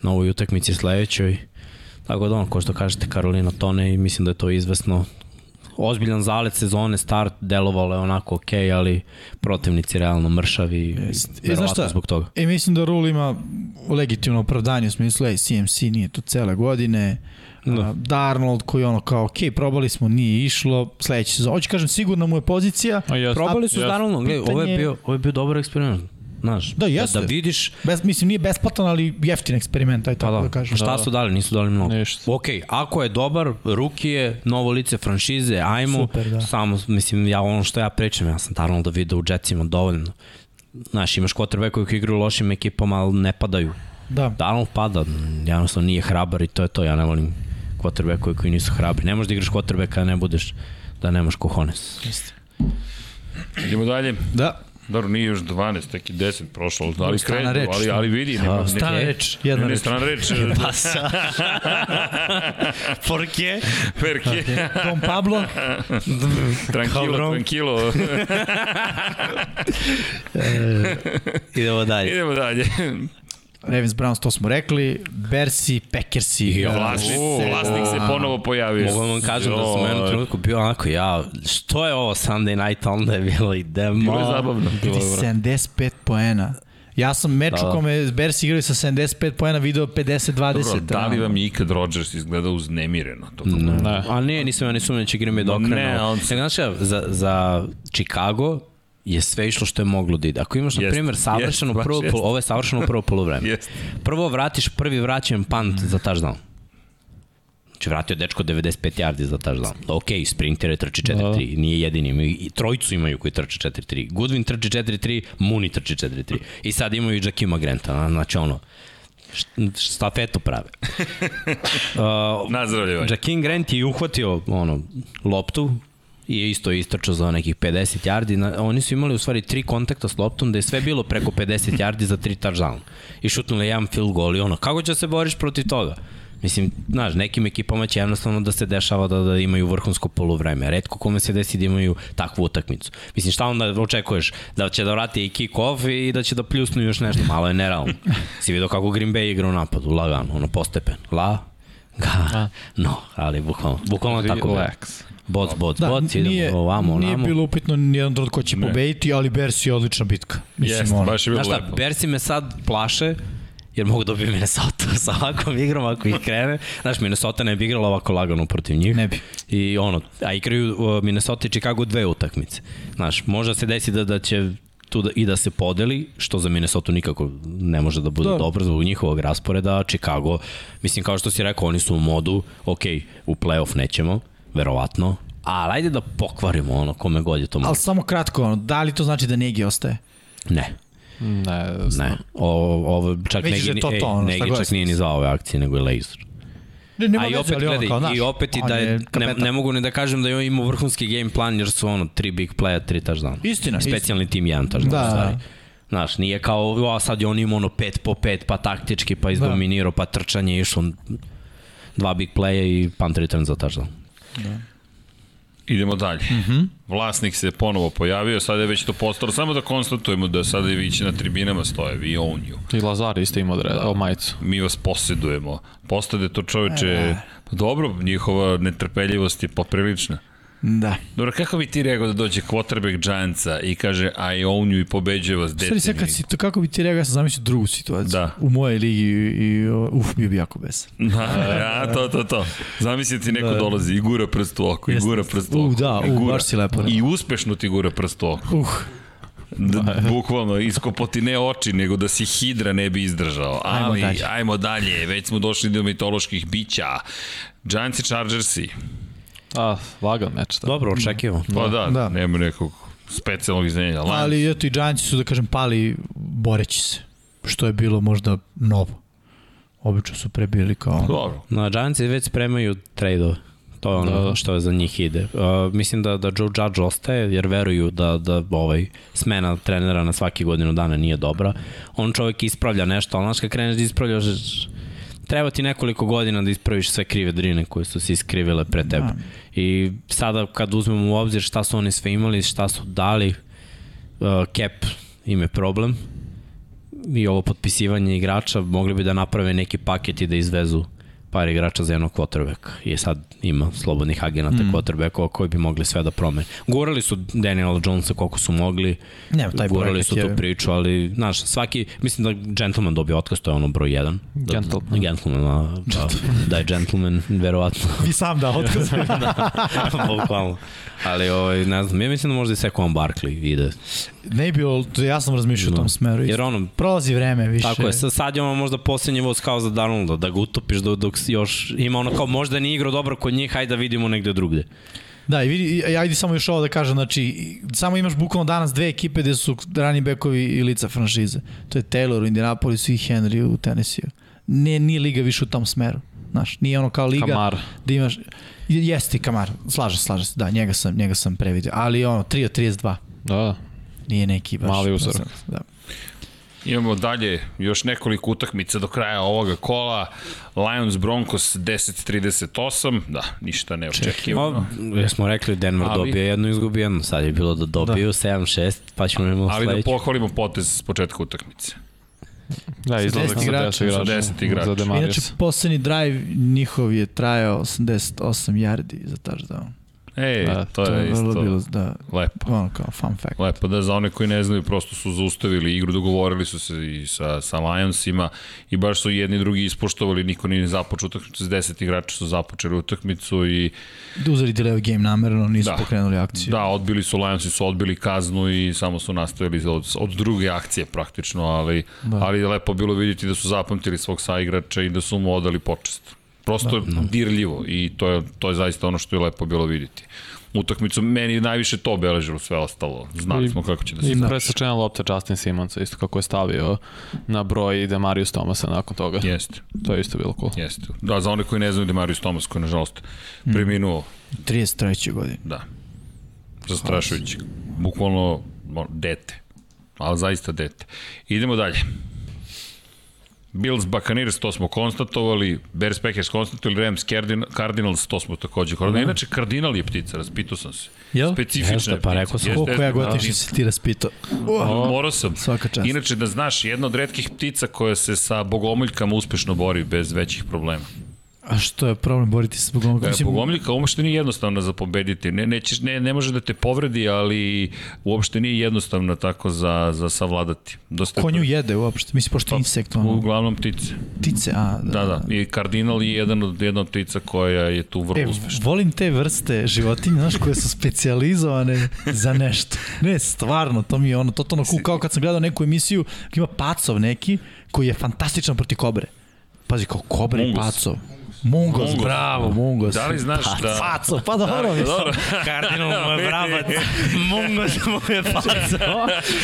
S4: na ovoj utakmici sledećoj. Tako da ono, ko što kažete, Karolina tone i mislim da je to izvesno. Ozbiljan zalet sezone, start, delovalo je onako ok, ali protivnici realno mršavi i
S3: Jest. E, znaš
S4: verovatno
S3: šta?
S4: zbog toga.
S3: E, mislim da Rule ima legitimno opravdanje u smislu, ej, CMC nije tu cele godine,
S4: Da.
S3: da. Darnold koji ono kao, ok, probali smo, nije išlo, sledeći sezon. Hoće kažem, sigurno mu je pozicija,
S2: A jes,
S4: Probali su s
S2: jes.
S4: Darnoldom, gledaj, ovo je bio, ovo je bio dobar eksperiment. Znaš,
S3: Da, jeste.
S4: da, da vidiš
S3: bez, mislim, nije besplatan, ali jeftin eksperiment, aj tako
S4: Pa
S3: da,
S4: da,
S3: kažem.
S4: šta su dali? Nisu dali mnogo.
S2: Ništa.
S4: Ok, ako je dobar, ruki je, novo lice franšize, ajmo.
S3: Super, da.
S4: Samo, mislim, ja ono što ja pričam, ja sam naravno da vidio u Jetsima dovoljno. Znaš, imaš quarterback koji igraju u lošim ekipama, ali ne padaju.
S3: Da.
S4: Darnold pada, jednostavno nije hrabar i to je to, ja ne volim quarterback koji nisu hrabri. Ne možeš da igraš quarterbacka, a ne budeš da nemaš kohones.
S1: Idemo dalje.
S3: Da.
S1: Dobro, nije još 12, tek i 10 prošlo, ali
S3: strana
S1: krenu,
S3: reč.
S1: ali, ali vidi. Nema,
S3: Strana
S1: ne,
S3: reč, jedna
S1: ne,
S3: reč.
S1: strana reč.
S4: Pa sa... Por qué?
S1: Perke.
S3: Don Pablo,
S1: Tranquilo, tranquilo.
S4: Idemo dalje.
S1: Idemo dalje.
S3: Ravens Browns, to smo rekli, Bersi, Packersi.
S4: Jo,
S1: Vlasnik,
S4: O,
S1: vlasnik se ponovo pojavio.
S4: Mogu vam kažem da sam u jednom trenutku bio onako, ja, što je ovo Sunday night, onda je bilo idemo.
S1: Bilo je zabavno.
S3: Vidi, 75 poena. Ja sam meč
S4: Da,
S3: u
S4: da.
S3: kome Bersi igrali sa 75 poena video 50-20.
S1: Dobro, da li vam je ikad Rodgers izgledao uznemireno? To
S4: Ne.
S2: Ne.
S4: A ne, nisam ja ni sumnja da će Green Bay dokrenu.
S1: ne, on
S4: znaš, šta, za, za Chicago je sve išlo što je moglo da ide. Ako imaš, na primjer, savršeno
S1: jeste, baš
S4: prvo, pol, ovo je savršeno prvo polovreme.
S1: Jeste.
S4: Prvo vratiš prvi vraćen punt za touchdown. Znači vratio dečko 95 yardi za touchdown. Ok, sprinter je trči 4-3, nije jedini, imaju, i trojicu imaju koji trče 4-3. Goodwin trči 4-3, Mooney trči 4-3. I sad imaju i Jakima Granta, znači ono, stafetu prave. Uh,
S1: Nazdravljivanje.
S4: Jakin Grant je uhvatio ono, loptu i je isto istrčao za nekih 50 yardi. Oni su imali u stvari tri kontakta s loptom da je sve bilo preko 50 yardi za tri touchdown. I šutnuli jedan field goal i ono, kako će se boriš protiv toga? Mislim, znaš, nekim ekipama će jednostavno da se dešava da, da imaju vrhunsko polovreme. Redko kome se desi da imaju takvu utakmicu. Mislim, šta onda očekuješ? Da će da vrati i kick-off i da će da pljusnu još nešto. Malo je nerealno. Si vidio kako Green Bay igra u napadu, lagano, ono, postepen. La, ga, no, ali bukvalno, bukvalno tako.
S2: Relax.
S4: Boc, boc,
S3: Da,
S4: boc,
S3: nije,
S4: idemo ovamo,
S3: nije
S4: onamo.
S3: bilo upitno nijedan drod ko će pobediti, ali Bersi je odlična bitka. Mislim,
S1: Jeste,
S3: ono,
S1: baš je bilo
S4: Znaš šta,
S1: lepo.
S4: Bersi me sad plaše, jer mogu da dobiti Minnesota sa ovakvom igrom ako ih krene. Znaš, Minnesota ne bi igrala ovako lagano protiv njih.
S3: Ne bi.
S4: I ono, a igraju uh, Minnesota i Chicago dve utakmice. Znaš, može se desi da, da će tu da, i da se podeli, što za Minnesota nikako ne može da bude
S3: Da.
S4: da. dobro zbog njihovog rasporeda. Chicago, mislim kao što si rekao, oni su u modu, ok, u playoff nećemo, verovatno, ali ajde da pokvarimo ono kome god je to mogu.
S3: Ali samo kratko, ono, da li to znači da Negi ostaje?
S4: Ne,
S2: Ne,
S4: ne. O, ovo čak
S3: da je
S4: Negi,
S3: to
S4: ej,
S3: to, ono, šta
S4: Negi čak nije ni za ove akcije, nego je laser.
S3: Ne, nema
S4: A i
S3: veze,
S4: opet,
S3: ali ono,
S4: gledaj,
S3: kao,
S4: i opet i da je, ne, ne mogu ni da kažem da je imao vrhunski game plan, jer su ono, tri big playa, tri touchdown.
S3: Istina,
S4: Specijalni tim, jedan touchdown,
S3: Da.
S4: da. stvari. Znaš, nije kao, a sad je on imao ono 5 po 5, pa taktički, pa izdominirao, pa trčanje, išlo dva big playa i punt return za touchdown.
S1: Idemo dalje. Mm -hmm. Vlasnik se ponovo pojavio, sada je već to postalo. Samo da konstatujemo da sada i viće na tribinama stoje, we own you.
S2: I Lazar isto ima odred, da. majicu.
S1: Mi vas posjedujemo. Postade to čoveče, e, dobro, njihova netrpeljivost je poprilična.
S3: Da.
S1: Dobro, kako bi ti rekao da dođe quarterback Giantsa i kaže I own you i pobeđuje vas
S3: dete? Stvari, kad si, to kako bi ti rekao, ja sam zamislio drugu situaciju. Da. U moje ligi i, uf, bio bi jako besan.
S1: Da, ja, to, to, to. Zamisli ti neko da. dolazi i gura prst u oko, i gura prst u oko.
S3: Uh, da, uh, baš si lepo.
S1: I uspešno ti gura prst u oko.
S3: Uh.
S1: Da, bukvalno, iskopoti ne oči, nego da si hidra ne bi izdržao. Ali, ajmo dalje. ajmo dalje. Već smo došli do mitoloških bića. Giants i Chargersi.
S2: A, lagan meč. Da.
S4: Dobro, očekivamo.
S1: Pa da, da. nema nekog specijalnog iznenađenja.
S3: Ali eto i Giantsi su, da kažem, pali boreći se. Što je bilo možda novo. Obično su prebili kao...
S4: Dobro. No, Giantsi već spremaju trade-ove. To je ono da, da. što je za njih ide. Uh, mislim da, da Joe Judge ostaje jer veruju da, da ovaj, smena trenera na svaki godinu dana nije dobra. On čovjek ispravlja nešto, ali znaš kad kreneš da ispravljaš treba ti nekoliko godina da ispraviš sve krive drine koje su se iskrivile pre tebe. Da. I sada kad uzmemo u obzir šta su oni sve imali, šta su dali, uh, cap im je problem i ovo potpisivanje igrača mogli bi da naprave neki paket i da izvezu par igrača za jednog quarterbacka i sad ima slobodnih agenata mm. quarterbackova koji bi mogli sve da promene. Gurali su Daniela Jonesa koliko su mogli,
S3: ne, taj
S4: gurali su tu priču, ali znaš, svaki, mislim da gentleman dobio otkaz, to je ono broj 1.
S2: Gentleman.
S4: Da, gentleman, da, da, da je gentleman, verovatno.
S3: Vi sam da otkaz.
S4: da, bukvalno. Ali, ovaj, ne znam, ja mislim da možda i Sekon Barkley ide.
S3: Ne bi, ja sam razmišljao u tom smeru.
S4: Jer ono...
S3: Prolazi vreme više.
S4: Tako je, sad je ono možda posljednji voz kao za Darnolda, da ga utopiš dok, dok još ima ono kao možda nije igrao dobro kod njih, hajde da vidimo negde drugde.
S3: Da, i vidi, ajde samo još ovo da kažem, znači, samo imaš bukvalno danas dve ekipe gde su rani bekovi i lica franšize. To je Taylor u Indianapolisu i Henry u Tennessee. Ne, nije liga više u tom smeru. Znaš, nije ono kao liga
S2: Kamar.
S3: da imaš... Jeste Kamar, slaže, slaže se, da, njega sam, njega sam previdio. Ali ono, 3 od 32.
S2: Da.
S3: Nije neki baš...
S2: Mali uzor.
S3: Da.
S1: Imamo dalje još nekoliko utakmica do kraja ovoga kola. Lions Broncos 10-38, da, ništa ne očekivano.
S4: Ja smo rekli Denver ali, dobio jednu izgubijenu, sad je bilo da dobiju da. 7-6, pa ćemo imamo
S1: Ali
S4: sledeću.
S1: da pohvalimo potez s početka utakmice.
S2: Da, izlazak sa 10 igrača. Sa 10
S1: igrača. Za
S3: Inače, poslednji drive njihov je trajao 88 yardi za touchdown.
S1: Ej, da, to, to je, je isto bilo,
S3: da,
S1: lepo.
S3: Ono kao fun fact.
S1: Lepo, da za one koji ne znaju, prosto su zaustavili igru, dogovorili su se i sa, sa Lionsima i baš su jedni drugi ispoštovali, niko nije započeo utakmicu, s 10 igrača su započeli utakmicu i...
S3: Da uzeli game namerno, nisu da, pokrenuli akciju.
S1: Da, odbili su Lionsi, su odbili kaznu i samo su nastavili od, od druge akcije praktično, ali, da. ali lepo bilo vidjeti da su zapamtili svog saigrača i da su mu odali počest. Prosto da, da. dirljivo i to je, to je zaista ono što je lepo bilo videti utakmicu, meni najviše to obeležilo sve ostalo. Znali smo kako će da se
S2: I presečena lopta Justin Simonsa, isto kako je stavio na broj Demarius Thomasa nakon toga.
S1: Jeste.
S2: To je isto bilo cool.
S1: Jeste. Da, za one koji ne znaju Demarius Thomas, koji je nažalost mm. preminuo.
S3: 33. godine.
S1: Da. Zastrašujući. Bukvalno dete. Ali zaista dete. Idemo dalje. Bills Buccaneers, to smo konstatovali, Bears Packers konstatovali, Rams Cardinals, to smo takođe konstatovali. Mm. Inače, Cardinal je ptica, raspitao sam se.
S3: Jel?
S1: Specifična Jeste,
S4: pa rekao sam.
S3: Koliko ja godišnji si ti raspitao?
S1: Uh, Morao sam.
S3: Svaka čast.
S1: Inače, da znaš, jedna od redkih ptica koja se sa bogomoljkama uspešno bori bez većih problema.
S3: A što je problem boriti se s bogomljika?
S1: Mislim... Bogomljika uopšte nije jednostavna za pobediti. Ne, nećeš, ne, ne može da te povredi, ali uopšte nije jednostavna tako za, za savladati.
S3: Dosta Konju je... jede uopšte? Mislim, pošto pa, insekt. Ono...
S1: Uglavnom ptice.
S3: Ptice, a.
S1: Da, da. da. I kardinal je jedan od, jedna od ptica koja je tu vrlo e, uspešna.
S3: Volim te vrste životinja, znaš, koje su specializovane za nešto. Ne, stvarno, to mi je ono, totalno cool. Kao kad sam gledao neku emisiju, ima pacov neki, koji je fantastičan proti kobre. Pazi, kao kobre i pacov. Mungos, Mungos, bravo, Mungos.
S1: Da li znaš pa, da...
S3: Faco, pa dobro, da,
S4: dobro. Kardinal mu je vrabac, Mungos mu je faco.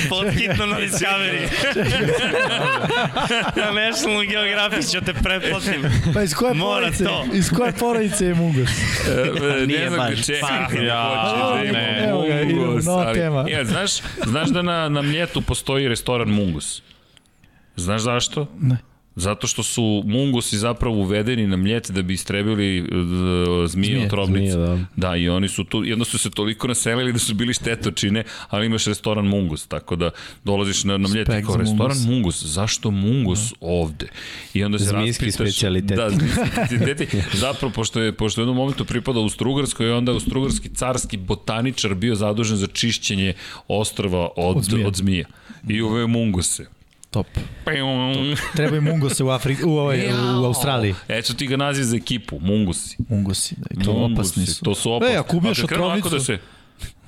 S4: Podhitno na Discovery. na National Geographic ću te pretplatim.
S3: Pa iz koje
S4: Mora
S3: porodice?
S4: To.
S3: Iz koje porodice je Mungos?
S1: E,
S4: Nije baš.
S1: Pa,
S2: ja,
S3: ne. Evo ga, idemo, nova tema.
S1: Ja, znaš, znaš da na, na Mljetu postoji restoran Mungus? Znaš zašto?
S3: Ne.
S1: Zato što su mungusi zapravo uvedeni na mljet da bi istrebili uh, zmije
S3: Zmije,
S1: otrovnice.
S4: zmije, da.
S1: da, i oni su tu, jedno su se toliko naselili da su bili štetočine, ali imaš restoran Mungus, tako da dolaziš na, na mljet i kao restoran
S3: Mungus.
S1: Mungus, zašto Mungus ovde? I onda se
S4: Zmijski
S1: raspitaš,
S4: specijaliteti.
S1: Da, zmijski specijaliteti. Zapravo, pošto je, pošto je u jednom momentu pripadao u Strugarskoj, onda je u Strugarski carski botaničar bio zadužen za čišćenje ostrava od,
S3: Od zmija.
S1: od zmija. I uveo Munguse.
S3: Top. Treba i Mungose u, Afri, u, ovaj, u Australiji.
S1: Eto ti ga naziv za ekipu, Mungusi.
S3: Mungusi, da, to
S1: Mungusi,
S3: opasni su.
S1: To su opasni.
S3: E, ako ubiješ
S1: A kad krenu ovako
S3: otrovnicu-
S1: Da se,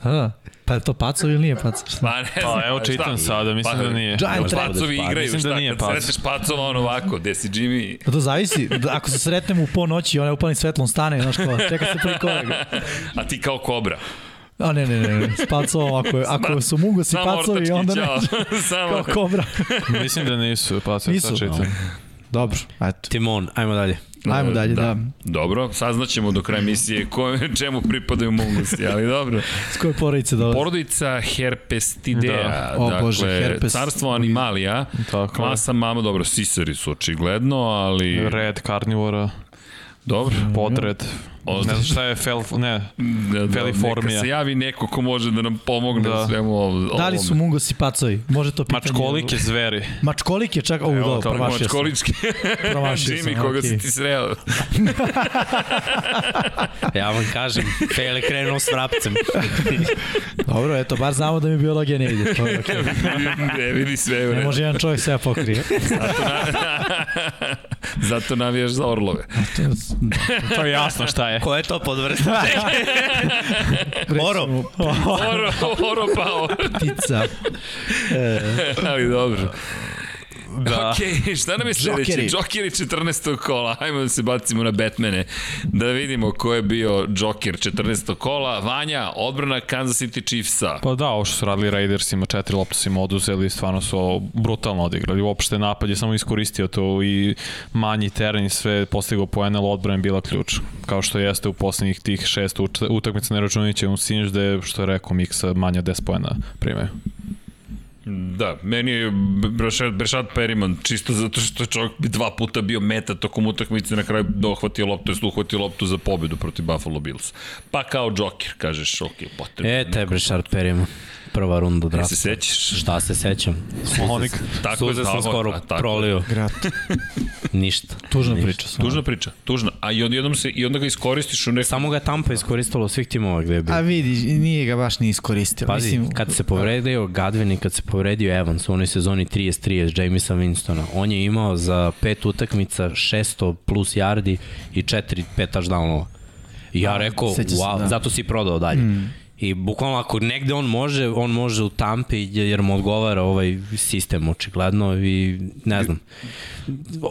S3: Da, pa je to pacov ili nije pacov?
S1: Pa ne znam.
S2: Pa evo
S1: šta?
S2: čitam sada, mislim da nije.
S3: Giant.
S1: Pacovi
S4: Pa,
S1: igraju,
S2: mislim da
S1: šta,
S2: nije
S1: kad
S2: pac.
S1: sretneš pacova on ovako, gde si Jimmy?
S3: Pa to zavisi, da, ako se sretnemo u po noći i onaj upalni svetlom stane, znaš ko, čeka se prvi korak.
S1: A ti kao kobra.
S3: A ne, ne, ne, ne, s pacovom, ako, je- ako su mungosi pacovi, onda ne,
S1: Samo.
S3: kao kobra.
S2: Mislim da nisu, pa se
S3: Nisu?
S2: sad čitam.
S3: Dobro, eto.
S4: Timon, ajmo dalje.
S3: Ajmo dalje, da.
S1: Dobro, saznaćemo do kraja emisije ko, čemu pripadaju mungusi, ali dobro.
S3: S koje porodice dolaze?
S1: Porodica Herpestidea,
S3: Da. O,
S1: dakle,
S3: Bože, herpes.
S1: carstvo animalija,
S2: Tako.
S1: klasa mama, dobro, sisari su očigledno, ali...
S2: Red, karnivora,
S1: Dobro.
S2: podred.
S1: Od-
S2: Ne znam šta je fel... Ne,
S1: Da, da,
S2: Feliformija.
S1: Neka se javi neko ko može da nam pomogne
S2: Da.
S1: svemu ovo-
S3: Da li su mungosi pacovi? Može to pitanje.
S2: mačkolike zveri.
S3: Mačkolike čak, ovo dobro,
S1: to,
S3: promašio sam.
S1: Mačkolički.
S3: Promašio sam,
S1: Jimmy, koga
S3: okej.
S1: si ti sreo?
S4: Ja vam kažem, Fele krenuo s vrapcem.
S3: Dobro, eto, bar znamo da mi biologija ne ide. To je okej.
S1: ne vidi sve.
S3: Ne
S1: redu.
S3: može jedan čovjek sve pokrije.
S1: Zato navijaš za orlove.
S2: To je jasno šta je.
S4: Ko je to podvrsta? Oro.
S1: Oro, oro pao.
S3: Ptica.
S1: Ali dobro.
S2: Da.
S1: Ok, šta nam je sledeće?
S3: Jokeri.
S1: Jokeri 14. kola. Ajmo da se bacimo na Batmane. Da vidimo ko je bio Joker 14. kola. Vanja, odbrana Kansas City Chiefsa.
S2: Pa da, ovo što su radili Raidersima, četiri lopte su im oduzeli, stvarno su brutalno odigrali. Uopšte napad je samo iskoristio to i manji teren i sve postigao poena, ali odbrana je bila ključ. Kao što jeste u poslednjih tih šest utakmica ne računajući u da je, što je rekao Miksa, manje od 10 poena primaju.
S1: Da, meni je Brešad, Brešad Periman čisto zato što je čovjek dva puta bio meta tokom utakmice na kraju dohvatio loptu, jest uhvatio loptu za pobedu protiv Buffalo Bills. Pa kao Joker, kažeš, ok, potrebno.
S4: E, te Brešard Perima. Prva runda drafta.
S1: se sećaš?
S4: Šta se sećam?
S2: Onik.
S1: Tako
S4: Suze
S1: je,
S4: sam
S1: tako,
S4: skoro
S1: a, tako
S4: prolio.
S3: Grat.
S4: Ništa.
S3: Tužna
S4: Ništa.
S3: priča. Sam.
S1: Tužna priča, tužna. A i onda jednom se i onda ga iskoristiš u nekom
S4: Samo ga je Tampa iskoristilo od svih timova gde je bio.
S3: A vidi, nije ga baš ni iskoristio.
S4: Pazi,
S3: Mislim,
S4: kad se povredio Gadvin i kad se povredio Evans u onoj sezoni 30-30 Jamisa Winstona, on je imao za pet utakmica 600 plus yardi i 4 5 touchdownova. I ja rekao, wow,
S3: da.
S4: zato si prodao dalje. Mm. I bukvalno ako negde on može, on može u Tampi jer mu odgovara ovaj sistem očigledno i ne znam.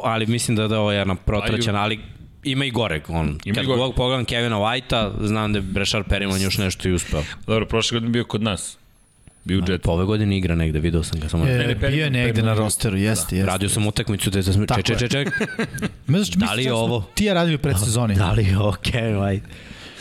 S4: Ali mislim da, da je ovo jedna protraćena, ali ima i gore. On.
S1: Ima
S4: Kad
S1: gore.
S4: pogledam Kevina Whitea, znam da je Brešar Periman još nešto i uspeo.
S1: Dobro, prošle godine bio kod nas. Bio u Jet.
S4: Pa ove godine igra negde, video sam ga samo.
S3: e,
S1: ne,
S3: bio je negde na rosteru, jeste, jeste.
S4: Radio sam utakmicu da sam ček, ček, ček, ček. Da li je ovo?
S3: Ti je radili u predsezoni.
S4: Da li je okej, okay, right.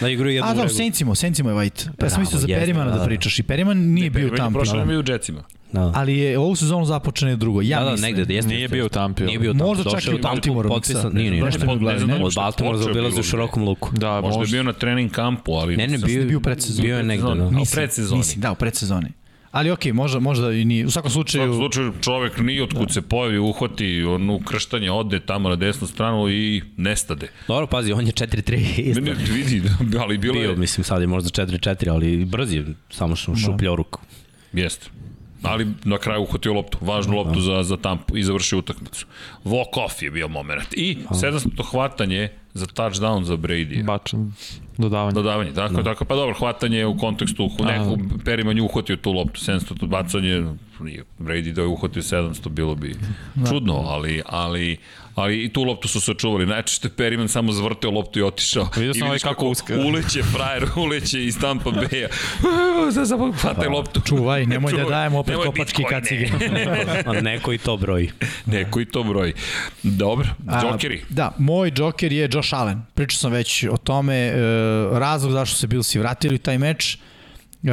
S4: Da igru jednu
S3: A da, u
S4: regu-
S3: Sencimo, Sencimo je White. Pa ja sam
S4: Bravo,
S3: mislio za Perimana
S4: da,
S3: da
S4: da.
S3: pričaš. I Periman nije bio
S1: Perryman je
S3: tamo.
S1: Prošle godine bio u Jetsima.
S4: Da.
S3: Ali je ovu sezonu započene drugo. Ja
S4: da, da,
S3: mislim.
S4: negde, jeste.
S2: Nije bio u. Tampi.
S4: Nije bio u Tampi.
S3: Možda čak i
S4: je
S3: u
S4: u Tampi
S3: Baltimoru,
S4: potpisan. Nije, nije,
S3: Nešto mi gleda,
S1: ne znam
S4: Od
S1: šta
S4: Baltimora za
S1: počeo
S4: obilaz
S1: bilo.
S4: u širokom luku.
S2: Da,
S1: Možda je
S2: možda.
S1: bio na trening kampu, ali...
S4: Ne, ne,
S1: sam-
S4: bio,
S3: bio u predsezoni.
S4: bio je negde, da.
S1: U
S3: Mislim,
S1: predsezoni.
S3: Mislim, da, u predsezoni. Ali okej, možda, možda i nije. U svakom
S1: U
S3: slučaju,
S1: svakom slučaju čovek nije otkud se pojavi, uhvati onu krštanje, ode tamo na desnu stranu i nestade.
S4: Dobro, pazi, on je 4-3 isto.
S1: Ne, ne, vidi, ali bilo
S4: Bio,
S1: je...
S4: mislim, sad je možda 4-4, ali brz je, samo što šupljao ruku.
S1: Jeste. Ali na kraju uhvatio loptu, važnu loptu za, za tampu i završio utakmicu. Walk off je bio moment. I 700 hvatanje za touchdown za Brady.
S2: Bačan dodavanje.
S1: Dodavanje, tako, no. tako, pa dobro, hvatanje u kontekstu, neku Periman je uhvatio tu loptu, 700 to bacanje, Brady da je uhvatio 700, bilo bi čudno, ali, ali, ali i tu loptu su sačuvali. Najčešće Periman samo zavrteo loptu i otišao.
S2: Vidio sam
S1: I
S2: ovaj
S1: vidiš
S2: kako uska.
S1: Uleće frajer, uleće iz Tampa Bay-a. Za, za, hvataj loptu.
S3: čuvaj, nemoj da
S1: Čuvaj,
S3: dajemo opet
S1: nemoj
S3: kopački kacige.
S4: A neko i to broji.
S1: Neko i to broji. Dobro,
S3: A,
S1: Jokeri.
S3: Da, moj Joker je Josh Allen. Pričao sam već o tome, e, razlog zašto se Billsi vratili u taj meč e,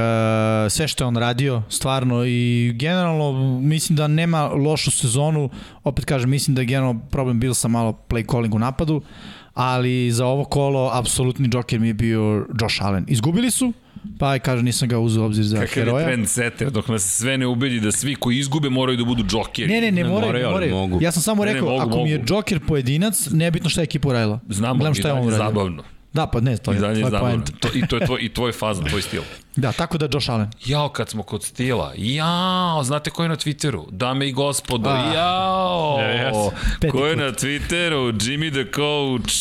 S3: sve što je on radio, stvarno i generalno mislim da nema lošu sezonu, opet kažem mislim da je generalno problem bil sa malo play calling u napadu, ali za ovo kolo apsolutni džoker mi je bio Josh Allen. Izgubili su, pa aj kažem nisam ga uzeo obzir za
S1: Kakav je
S3: heroja.
S1: trend setter, dok nas sve ne ubedi da svi koji izgube moraju da budu džokeri.
S3: Ne, ne, ne,
S4: Ne
S3: moraju, ne moraju.
S4: mogu.
S3: Ja sam samo
S1: Ne, ne,
S3: rekao,
S1: mogu,
S3: ako mi je
S1: mogu.
S3: Joker pojedinac, nebitno šta je ekipa uradila.
S1: Znamo,
S3: Gledam šta je on
S1: dalje
S3: uradio.
S1: zabavno.
S3: Da, pa ne, to
S1: I
S3: je,
S1: dalje
S3: je
S1: zabavno.
S3: point.
S1: To, I to je tvoj, i tvoj faza, tvoj stil.
S3: Da, tako da Josh Allen.
S1: Jao, kad smo kod stila. Jao, znate ko je na Twitteru? Dame i gospodo,
S3: A.
S1: jao.
S2: Yes,
S1: Ko je na Twitteru? Jimmy the Coach.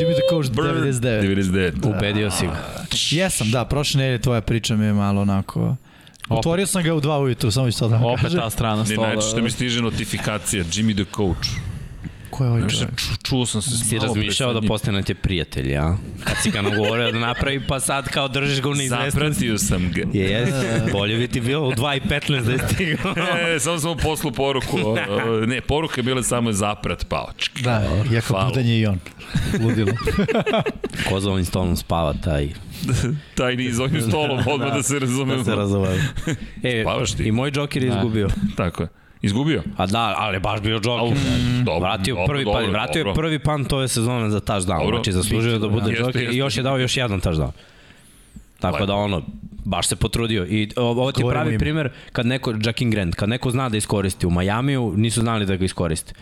S3: Jimmy the Coach,
S1: Brr.
S3: 99.
S1: 99.
S4: Ubedio si ga.
S3: Jesam, da, prošle nedelje tvoja priča mi je malo onako... Otvorio sam ga u dva ujutru, samo ću to da vam
S2: Opet
S3: kažem.
S2: ta strana
S1: Ne,
S2: stola.
S1: najčešće mi stiže notifikacija. Jimmy the Coach.
S3: Ko je ovaj čovjek?
S1: ču, čuo sam se
S4: Si razmišljao da
S1: sa njim.
S4: postanete prijatelji, a? Kad si ga nagovorio da napravi, pa sad kao držiš ga u neizvestnosti.
S1: Zapratio sam ga.
S4: Jes, bolje bi ti bilo u 2.15 da je stigao.
S1: E, samo sam mu poslao poruku. Ne, poruka je bila samo zaprat pao.
S3: Da, jako
S1: Hvala.
S3: budan je i on. Ludilo.
S4: Ko za ovim stolom spava, taj
S1: Taj niz ovim stolom, odmah da se razumemo.
S4: da se razumaju. E,
S1: Spavaš ti?
S4: I moj džoker je izgubio.
S1: Tako je. Izgubio?
S4: A da, ali baš bio
S1: Au,
S4: džoker.
S1: dobro,
S4: Vratio
S1: dobro,
S4: prvi
S1: dobro,
S4: pan, vratio je
S1: dobro.
S4: prvi pan ove sezone za touchdown.
S1: Dobro.
S4: Znači zaslužio je da bude
S1: Jeste,
S4: džoker
S1: jeste.
S4: i još je dao još jedan touchdown. Tako
S1: Lepo.
S4: da ono, baš se potrudio. I ovo ti je
S3: Govorimo
S4: pravi
S3: ime.
S4: primer kad neko, Jackin Grant, kad neko zna da iskoristi u Majamiju, nisu znali da ga iskoriste.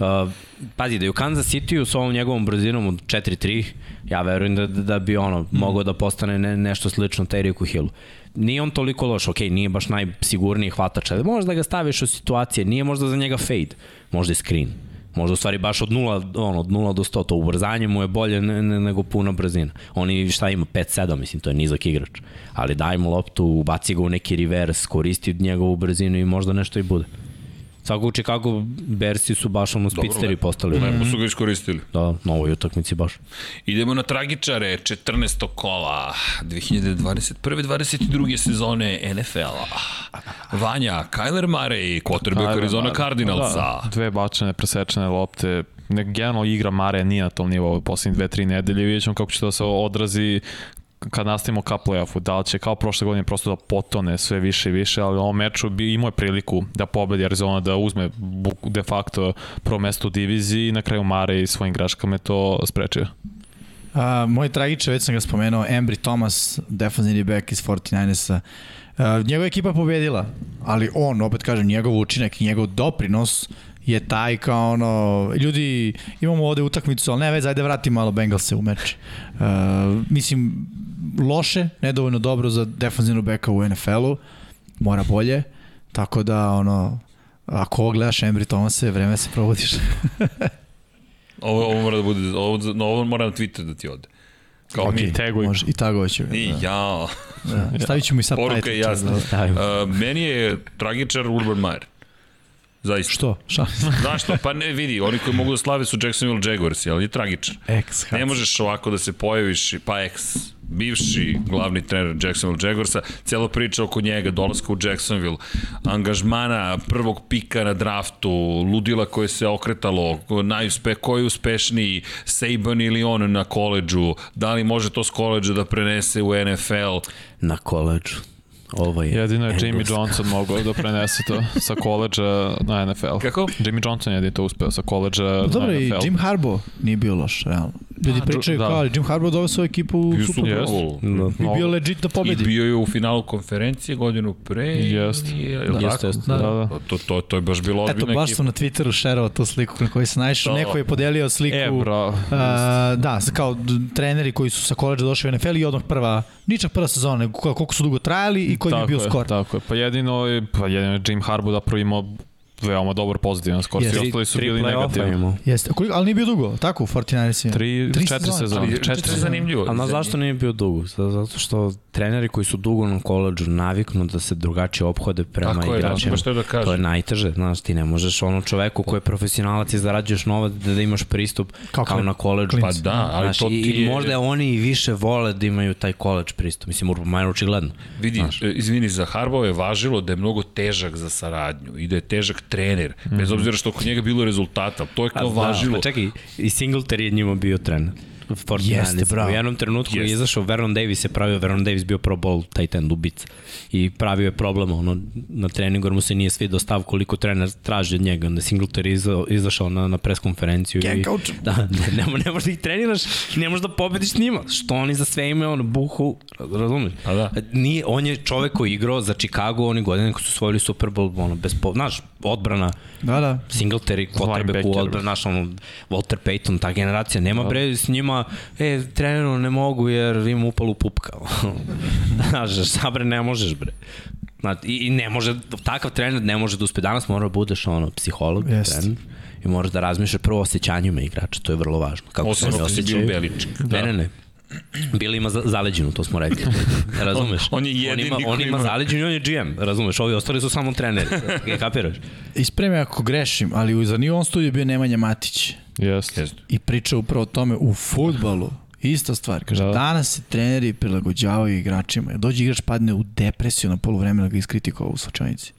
S4: Uh, pazi, da je u Kansas City-u s ovom njegovom brzinom od 4-3, ja verujem da, da bi ono, mogao da postane ne, nešto slično Teriku Hillu. Nije on toliko loš, ok, nije baš najsigurniji hvatač, ali možda ga staviš u situacije, nije možda za njega fade, možda je screen. Možda u stvari baš od 0, ono, od 0 do 100, to ubrzanje mu je bolje ne, ne, nego puna brzina. Oni šta ima, 5-7, mislim, to je nizak igrač. Ali daj mu loptu, ubaci ga u neki reverse, koristi njegovu brzinu i možda nešto i bude. Svako u Chicago Bersi su baš ono spitsteri
S1: lepo.
S4: postali.
S1: Lepo su ga iskoristili.
S4: Da, na ovoj utakmici baš.
S1: Idemo na tragičare, 14. kola 2021. 22. sezone NFL-a. Vanja, Kyler Murray, quarterback Arizona Cardinalsa.
S2: Da, dve bačene, presečene lopte. Ne, generalno igra Mare nije na tom nivou u poslednjih dve, tri nedelje. Vidjet ćemo kako će to da se odrazi kad nastavimo ka play-offu, da li će kao prošle godine prosto da potone sve više i više, ali u ovom meču bi imao je priliku da pobedi Arizona, da uzme de facto prvo mesto u diviziji i na kraju Mare i svojim graškama je to sprečio.
S3: A, moj tragiče, već sam ga spomenuo, Embry Thomas, defensivni back iz 49ersa. A, njegova ekipa pobedila, ali on, opet kažem, njegov učinak i njegov doprinos je taj kao ono, ljudi, imamo ovde utakmicu, ali ne već, ajde vrati malo Bengalse u meč. Uh, mislim, loše, nedovoljno dobro za defensivnu beka u NFL-u, mora bolje, tako da, ono, ako ovo gledaš Embry Thomase, vreme se provodiš.
S1: Ovo, ovo mora da bude, ovo, no, ovo mora na Twitter da ti ode. Kao
S3: Ok,
S1: mi.
S2: teguj.
S3: Može, i tagovaću.
S1: I
S3: Da.
S1: jao.
S3: Da. Stavit ću mi sad
S1: Poruka je
S3: title,
S1: jasna.
S3: da.
S1: Uh, meni je tragičar Urban Meyer. Zaista.
S3: Što? Šta?
S1: Zašto? Pa ne vidi, oni koji mogu da slave su Jacksonville Jaguars, ali je tragičan.
S3: Ex.
S1: Ne možeš ovako da se pojaviš, pa ex, bivši glavni trener Jacksonville Jaguarsa, celo priča oko njega, dolaska u Jacksonville, angažmana prvog pika na draftu, ludila koje se okretalo, najuspe, ko je uspešniji, Saban ili on na koleđu, da li može to s koleđa da prenese u NFL,
S4: Na koleđu. Ovo je
S2: Jedino je Jimmy
S4: engleska.
S2: Johnson mogao da prenese to sa koleđa na NFL.
S1: Kako?
S2: Jimmy Johnson je jedin to uspeo sa koleđa
S3: Pa
S2: na
S3: dobro, i
S2: NFL.
S3: Jim Harbaugh nije bio loš, realno. Ljudi
S2: Da,
S3: pričaju
S2: da.
S3: kao, ali Jim Harbaugh doveo svoju ekipu u Super Bowl.
S1: Bowl.
S3: I
S2: Mnogo.
S3: bio legit da
S1: I
S3: pobedi.
S1: bio je u finalu konferencije godinu pre.
S2: Jest.
S1: Je
S3: Da.
S1: tako?
S4: Jeste, jeste.
S3: Da.
S2: Da, da.
S1: Pa To, to, to je baš bilo
S3: Eto,
S1: ozbiljna
S3: baš
S1: ekipa.
S3: sam na Twitteru šerovao tu sliku na kojoj sam naišao.
S1: To.
S3: Neko je podelio sliku.
S2: E, bro.
S3: Uh, da, kao treneri koji su sa koleđa došli u NFL i odmah prva, ničak prva sezona, nego koliko su dugo trajali i koji je bio
S2: je,
S3: skor.
S2: Tako je. Pa jedino, je- pa jedino je Jim Harbaugh da imao veoma dobar pozitivan skor.
S3: Jeste.
S2: Svi ostali su
S4: Tri
S2: bili negativni.
S3: Jeste, koliko, ali nije bio dugo, tako, u 49ersima.
S2: Tri,
S3: Tri
S2: četiri
S3: sezone.
S1: Ali,
S2: Četiri
S1: je
S2: sezone.
S1: zanimljivo.
S4: A na zašto nije bio dugo? Zato što treneri koji su dugo na koleđu naviknu da se drugačije ophode prema
S1: Tako je, da,
S4: igračima.
S1: to da kažem.
S4: To je najteže, znaš, ti ne možeš ono čoveku koji je profesionalac i zarađuješ novac da, da imaš pristup
S3: Kao
S4: kao, na koleđu.
S3: klin-
S1: Pa da, ali
S4: Znaš,
S1: to
S4: i,
S1: ti
S4: i
S1: je...
S4: možda oni i više vole da imaju taj koleđ pristup. Mislim, Urban Meyer očigledno.
S1: Vidi, e, izvini, za Harbao je važilo da je mnogo težak za saradnju i da je težak trener, bez obzira što kod njega bilo rezultata, to je kao važilo.
S4: Pa čekaj, i Singletary je njima bio trener. 49
S3: bravo.
S4: U jednom trenutku je
S1: Jeste.
S4: izašao Vernon Davis je pravio, Vernon Davis bio pro bowl tight end ubica i pravio je problem, ono, na treningu jer mu se nije svidio stav koliko trener traži od njega, onda Singletary je iza, izašao na, na pres konferenciju
S3: Gang
S4: i,
S3: coach.
S4: da, ne, ne, ne možeš da ih treniraš, ne možeš da pobediš njima, što oni za sve imaju, ono, buhu, razumeš?
S1: Pa da.
S4: Nije, on je čovek koji je igrao za Chicago, oni godine koji su osvojili Super Bowl, ono, bez, po, znaš, odbrana,
S3: Da, da.
S4: Singletary, quarterback u odbranu, znaš, ono, Walter Payton, ta generacija, nema bre s njima, e, treneru ne mogu jer imam upalu pupka. znaš, šta bre, ne možeš bre. Znači, i, I ne može, takav trener ne može da uspe. Danas mora da budeš ono, psiholog,
S3: Jest.
S4: trener, i moraš da razmišljaš prvo o osjećanjima igrača, to je vrlo važno. Kako se
S1: Osim bio
S4: osjećaju.
S1: Beličik.
S4: Ne, ne, ne. Bili ima za- zaleđinu, to smo rekli. Razumeš?
S1: On- on je jedini
S4: on ima, on ima zaleđinu i on je GM, razumeš? Ovi ostali su samo treneri. Je kapiraš?
S3: Ispremi ako grešim, ali nije u ovom studiju bio Nemanja Matić
S2: Jeste.
S1: Jeste.
S3: i priča upravo o tome u futbalu. Ista stvar, kaže,
S2: Da.
S3: da. danas se treneri prilagođavaju igračima. Dođe igrač padne u depresiju na poluvremena ga iskritikovao u slučajnici.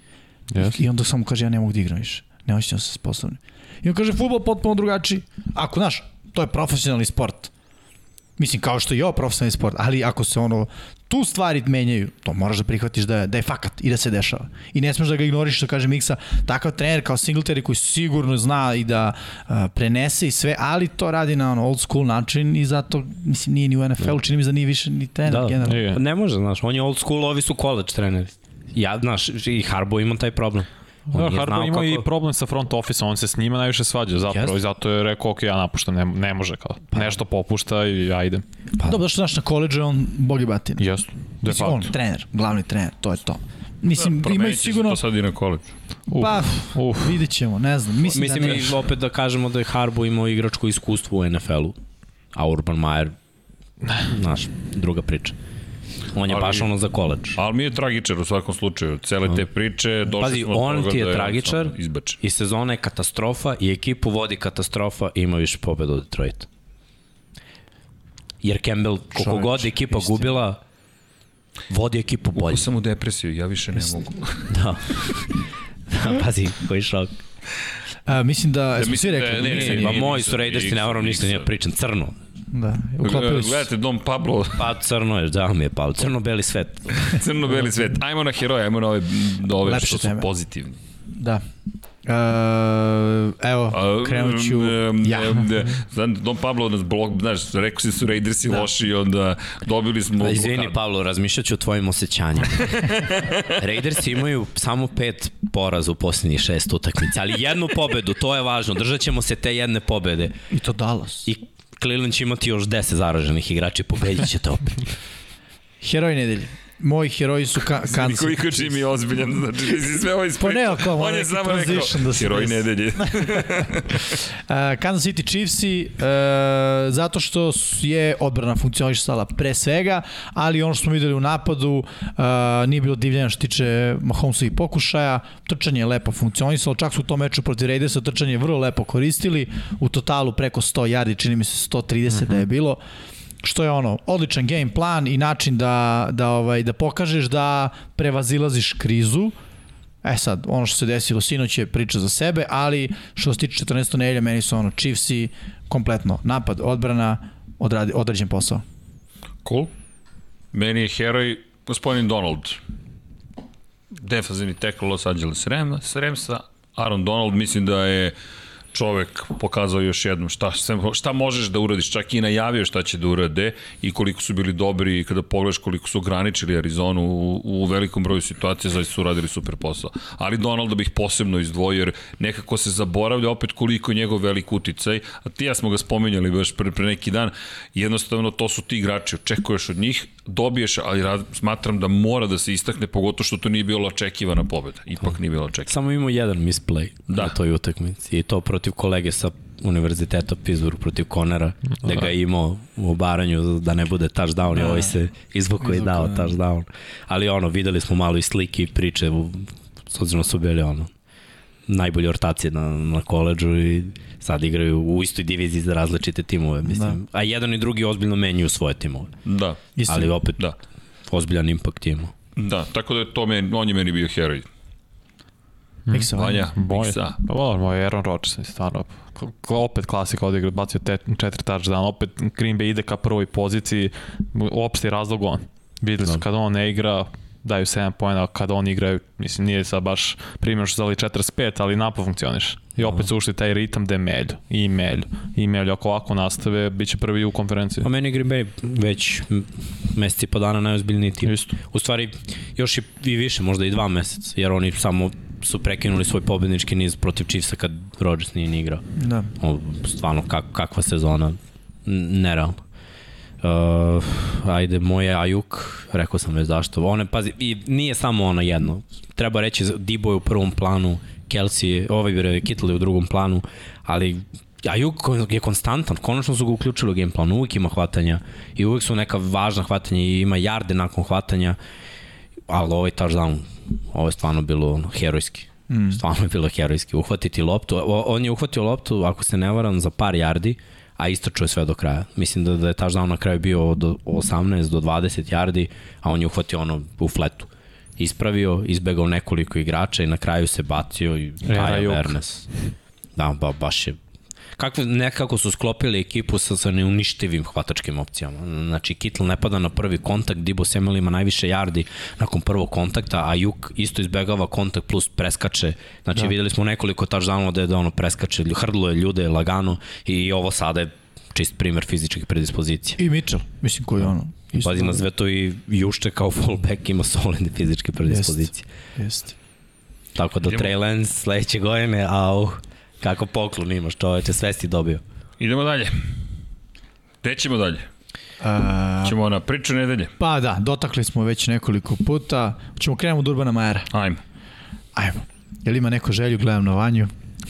S2: Jeste.
S3: I onda samo kaže, ja ne mogu da igram više. Ne osjećam se sposobni. I on kaže, futbol potpuno drugačiji. Ako, znaš, to je profesionalni sport. Mislim, kao što je i ovo profesionalni sport, ali ako se ono, tu stvari menjaju, to moraš da prihvatiš da je, da je fakat i da se dešava. I ne smeš da ga ignoriš, što kaže Miksa, takav trener kao Singletary koji sigurno zna i da uh, prenese i sve, ali to radi na ono old school način i zato, mislim, nije ni u NFL-u, čini mi se da nije više ni trener
S4: Da,
S3: generalno.
S2: Nije.
S4: Ne može, znaš, on je old school, ovi su college treneri. Ja, znaš, i Harbo ima taj problem. On
S2: Da, Harbaugh ima
S4: kako-
S2: i problem sa front office on se s njima najviše svađa zapravo
S4: Jeste.
S2: i zato je rekao, ok, ja napuštam, ne, ne može kao, nešto popušta i ja idem.
S3: Pa. Dobro, zašto znaš na koleđu je on bog i batina.
S2: Jesu, de
S3: Mislim, on,
S2: facto.
S3: trener, glavni trener, to je to. Mislim, da, imaju
S1: Promenit će se
S3: sigurno...
S1: to sad i na koleđu.
S2: Uf,
S3: Pa,
S2: uf.
S3: vidjet ćemo, ne znam. Mislim,
S4: Mislim,
S3: da ne.
S4: i opet da kažemo da je Harbo imao igračko iskustvo u NFL-u, a Urban Meyer, znaš, druga priča. On je
S1: Ali-
S4: baš ono za koleđ.
S1: Ali mi je tragičar u svakom slučaju. Cele te priče, došli
S4: Pazi,
S1: smo do
S4: on ti je
S1: da
S4: tragičar
S1: izbačen.
S4: i sezona je katastrofa i ekipu vodi katastrofa i ima više pobjeda od Detroita. Jer Campbell, koliko god ekipa
S3: istina.
S4: gubila, vodi ekipu bolje.
S1: Upao sam u depresiju, ja više ne mogu.
S4: Da. da, pazi, koji šok.
S3: A, mislim da, jesmo
S1: mislim
S3: svi
S1: da
S3: rekli.
S1: je- ne,
S3: Miksa
S1: ne,
S3: nije.
S4: Ma
S1: nije
S4: moji
S1: Miksa,
S4: su Raidersi,
S1: Miksa,
S4: ne moram ništa,
S1: Miksa.
S4: nije pričam, crno.
S3: Da, uklopili su.
S1: Gledajte, Dom Pablo,
S4: Pa crno je, da mi je pao, crno-beli svet.
S1: crno-beli svet. Ajmo na heroje, ajmo na ove, na ove
S3: Lepše
S1: što su
S3: teme.
S1: pozitivni.
S3: Da. E, evo, krenut ću
S1: em,
S3: ja.
S1: Znam, Dom Pablo nas blok, znaš, rekao si da su Raidersi da. loši, onda dobili smo...
S4: Izvini,
S1: blokadu.
S4: Pavlo, razmišljat ću o tvojim osjećanjima. Raiders imaju samo pet poraza u posljednjih šest utakmica, ali jednu pobedu, to je važno. Držat ćemo se te jedne pobede.
S3: I to Dallas.
S4: I Cleveland će imati još 10 zaraženih igrača i pobedit ćete opet.
S3: Heroj nedelje. Moji heroji su ka Kansas.
S1: Niko iko čim je ozbiljan, znači ti si sve ovo ispričao.
S3: Pa ne, ako
S1: On je samo rekao,
S3: da se
S1: heroj
S3: desi.
S1: nedelje.
S3: Uh, Kansas City Chiefsi uh, zato što je odbrana funkcionisala pre svega, ali ono što smo videli u napadu uh, nije bilo divljena što tiče Mahomesovih pokušaja, trčanje je lepo funkcionisalo, čak su u tom meču protiv Raidersa trčanje vrlo lepo koristili, u totalu preko 100 yardi, čini mi se 130 uh -huh. da je bilo što je ono odličan game plan i način da da ovaj da pokažeš da prevazilaziš krizu. E sad, ono što se desilo sinoć je priča za sebe, ali što se tiče 14. nedelja, meni su ono Chiefsi kompletno napad, odbrana, odradi, odrađen posao.
S1: Cool. Meni je heroj gospodin Donald. Defazivni tackle Los Angeles Rams, Ramsa. Aaron Donald mislim da je čovek pokazao još jednom šta, šta možeš da uradiš, čak i najavio šta će da urade i koliko su bili dobri i kada pogledaš koliko su ograničili Arizonu u, u velikom broju situacija, zaista su uradili super posao. Ali Donalda bih posebno izdvojio jer nekako se zaboravlja opet koliko je njegov velik uticaj, a ti ja smo ga spominjali baš pre, pre neki dan, jednostavno to su ti igrači, očekuješ od njih, dobiješ, ali rad, smatram da mora da se istakne, pogotovo što to nije bilo očekivana pobeda. Ipak nije bilo očekivana.
S4: Samo imamo jedan misplay
S1: Da.
S4: na toj utakmici i to protiv kolege sa univerziteta Pittsburgh protiv Konera, da ga je imao u obaranju da ne bude touchdown i ovaj se izvuko i dao
S3: Izvukao, da.
S4: touchdown. Ali ono, videli smo malo i slike i priče, s obzirom da su bili ono, najbolje ortacije na, na koleđu i sad igraju u istoj diviziji za različite timove, mislim. Da. A jedan i drugi ozbiljno menjuju svoje timove.
S1: Da,
S3: Istina.
S4: Ali opet,
S1: da.
S4: ozbiljan impakt imao.
S1: Da, tako da je to meni, on je meni bio heroj.
S3: Miksa,
S1: Vanja. Miksa.
S2: Pa dobro, moj Aaron Rodgers, mislim, stvarno. Opet klasika odigra, bacio te, četiri touchdown, opet Green Bay ide ka prvoj poziciji, opšti razlog on. Videli su,
S4: Da.
S2: kada on ne igra, daju 7 pojena, kada on igra, mislim, nije sad baš primjer što zali 45, ali napad funkcioniš. I opet su ušli taj ritam da je melju, i melju, i melju. Ako ovako nastave, bit će prvi u konferenciji.
S4: Pa meni je Green Bay već meseci i po dana najozbiljniji tim.
S2: Isto.
S4: U stvari, još i, i više, možda i dva meseca, jer oni samo su prekinuli svoj pobednički niz protiv Chiefsa kad Rodgers nije ni igrao.
S3: Da.
S4: O, stvarno, kak, kakva sezona, nerealno. Uh, ajde, moje Ajuk, rekao sam već zašto. One, pazi, i nije samo ono jedno. Treba reći, Dibo je u prvom planu, Kelsey, ovaj bre, Kittle u drugom planu, ali Ajuk je konstantan, konačno su ga uključili u game plan, uvijek ima hvatanja i uvijek su neka važna hvatanja i ima jarde nakon hvatanja, ali ovaj touchdown, ovo je stvarno bilo ono, herojski. Mm. Stvarno je bilo herojski. Uhvatiti loptu, o, on je uhvatio loptu, ako se ne varam, za par jardi, a istračuje sve do kraja. Mislim da, da je touchdown na kraju bio od 18 do 20 yardi, a on je uhvatio ono u fletu. Ispravio, izbegao nekoliko igrača i na kraju se bacio i taj
S2: Juk.
S4: awareness. Da, ba, baš je Kako, nekako su sklopili ekipu sa, sa neuništivim hvatačkim opcijama. Znači, Kittle ne pada na prvi kontakt, Dibo Samuel ima najviše yardi nakon prvog kontakta, a Juk isto izbegava kontakt plus preskače. Znači, da. videli smo nekoliko touchdownova da je da ono preskače, hrdlo je ljude lagano i ovo sada je čist primer fizičkih predispozicija.
S3: I Mitchell, mislim koji je ono. Isto
S4: Pazi na
S3: dobro.
S4: sve to i Jušče kao fullback ima solidne fizičke predispozicije.
S3: Jeste.
S4: Tako da. Trey Lance sledeće godine, au, kako poklon imaš, čoveče, sve si dobio.
S1: Idemo dalje. Gde ćemo dalje?
S3: A,
S1: Ćemo na priču nedelje.
S3: pa da, dotakli smo već nekoliko puta. Ćemo krenemo od Urbana Majera.
S1: Ajmo.
S3: Ajmo. Jel ima neko želju? Gledam na Vanju.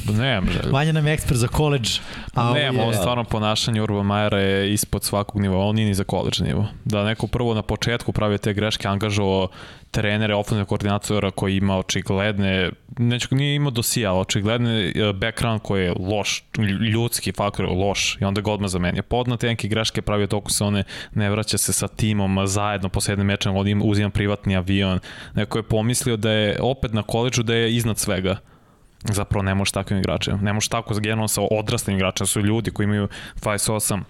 S2: Nemam želju.
S3: Vanja nam je ekspert za koleđ. A
S2: Ne,
S3: ovo
S2: on
S3: je,
S2: stvarno ponašanje Urban Majera je ispod svakog nivoa, on nije ni za college nivo. Da neko prvo na početku pravio te greške, angažovao trenere, ofenzivne koordinatora koji ima očigledne, neću, nije imao dosija, ali očigledne eh, background koji je loš, ljudski faktor je loš i onda ga odmah zamenio. Podnate neke greške pravio toku se one ne vraća se sa timom zajedno posle jedne meča, on ima, uzima privatni avion. Neko je pomislio da je opet na koleđu da je iznad svega zapravo ne možeš takvim igračima. Ne možeš tako generalno sa odraslim igračima, su ljudi koji imaju 28,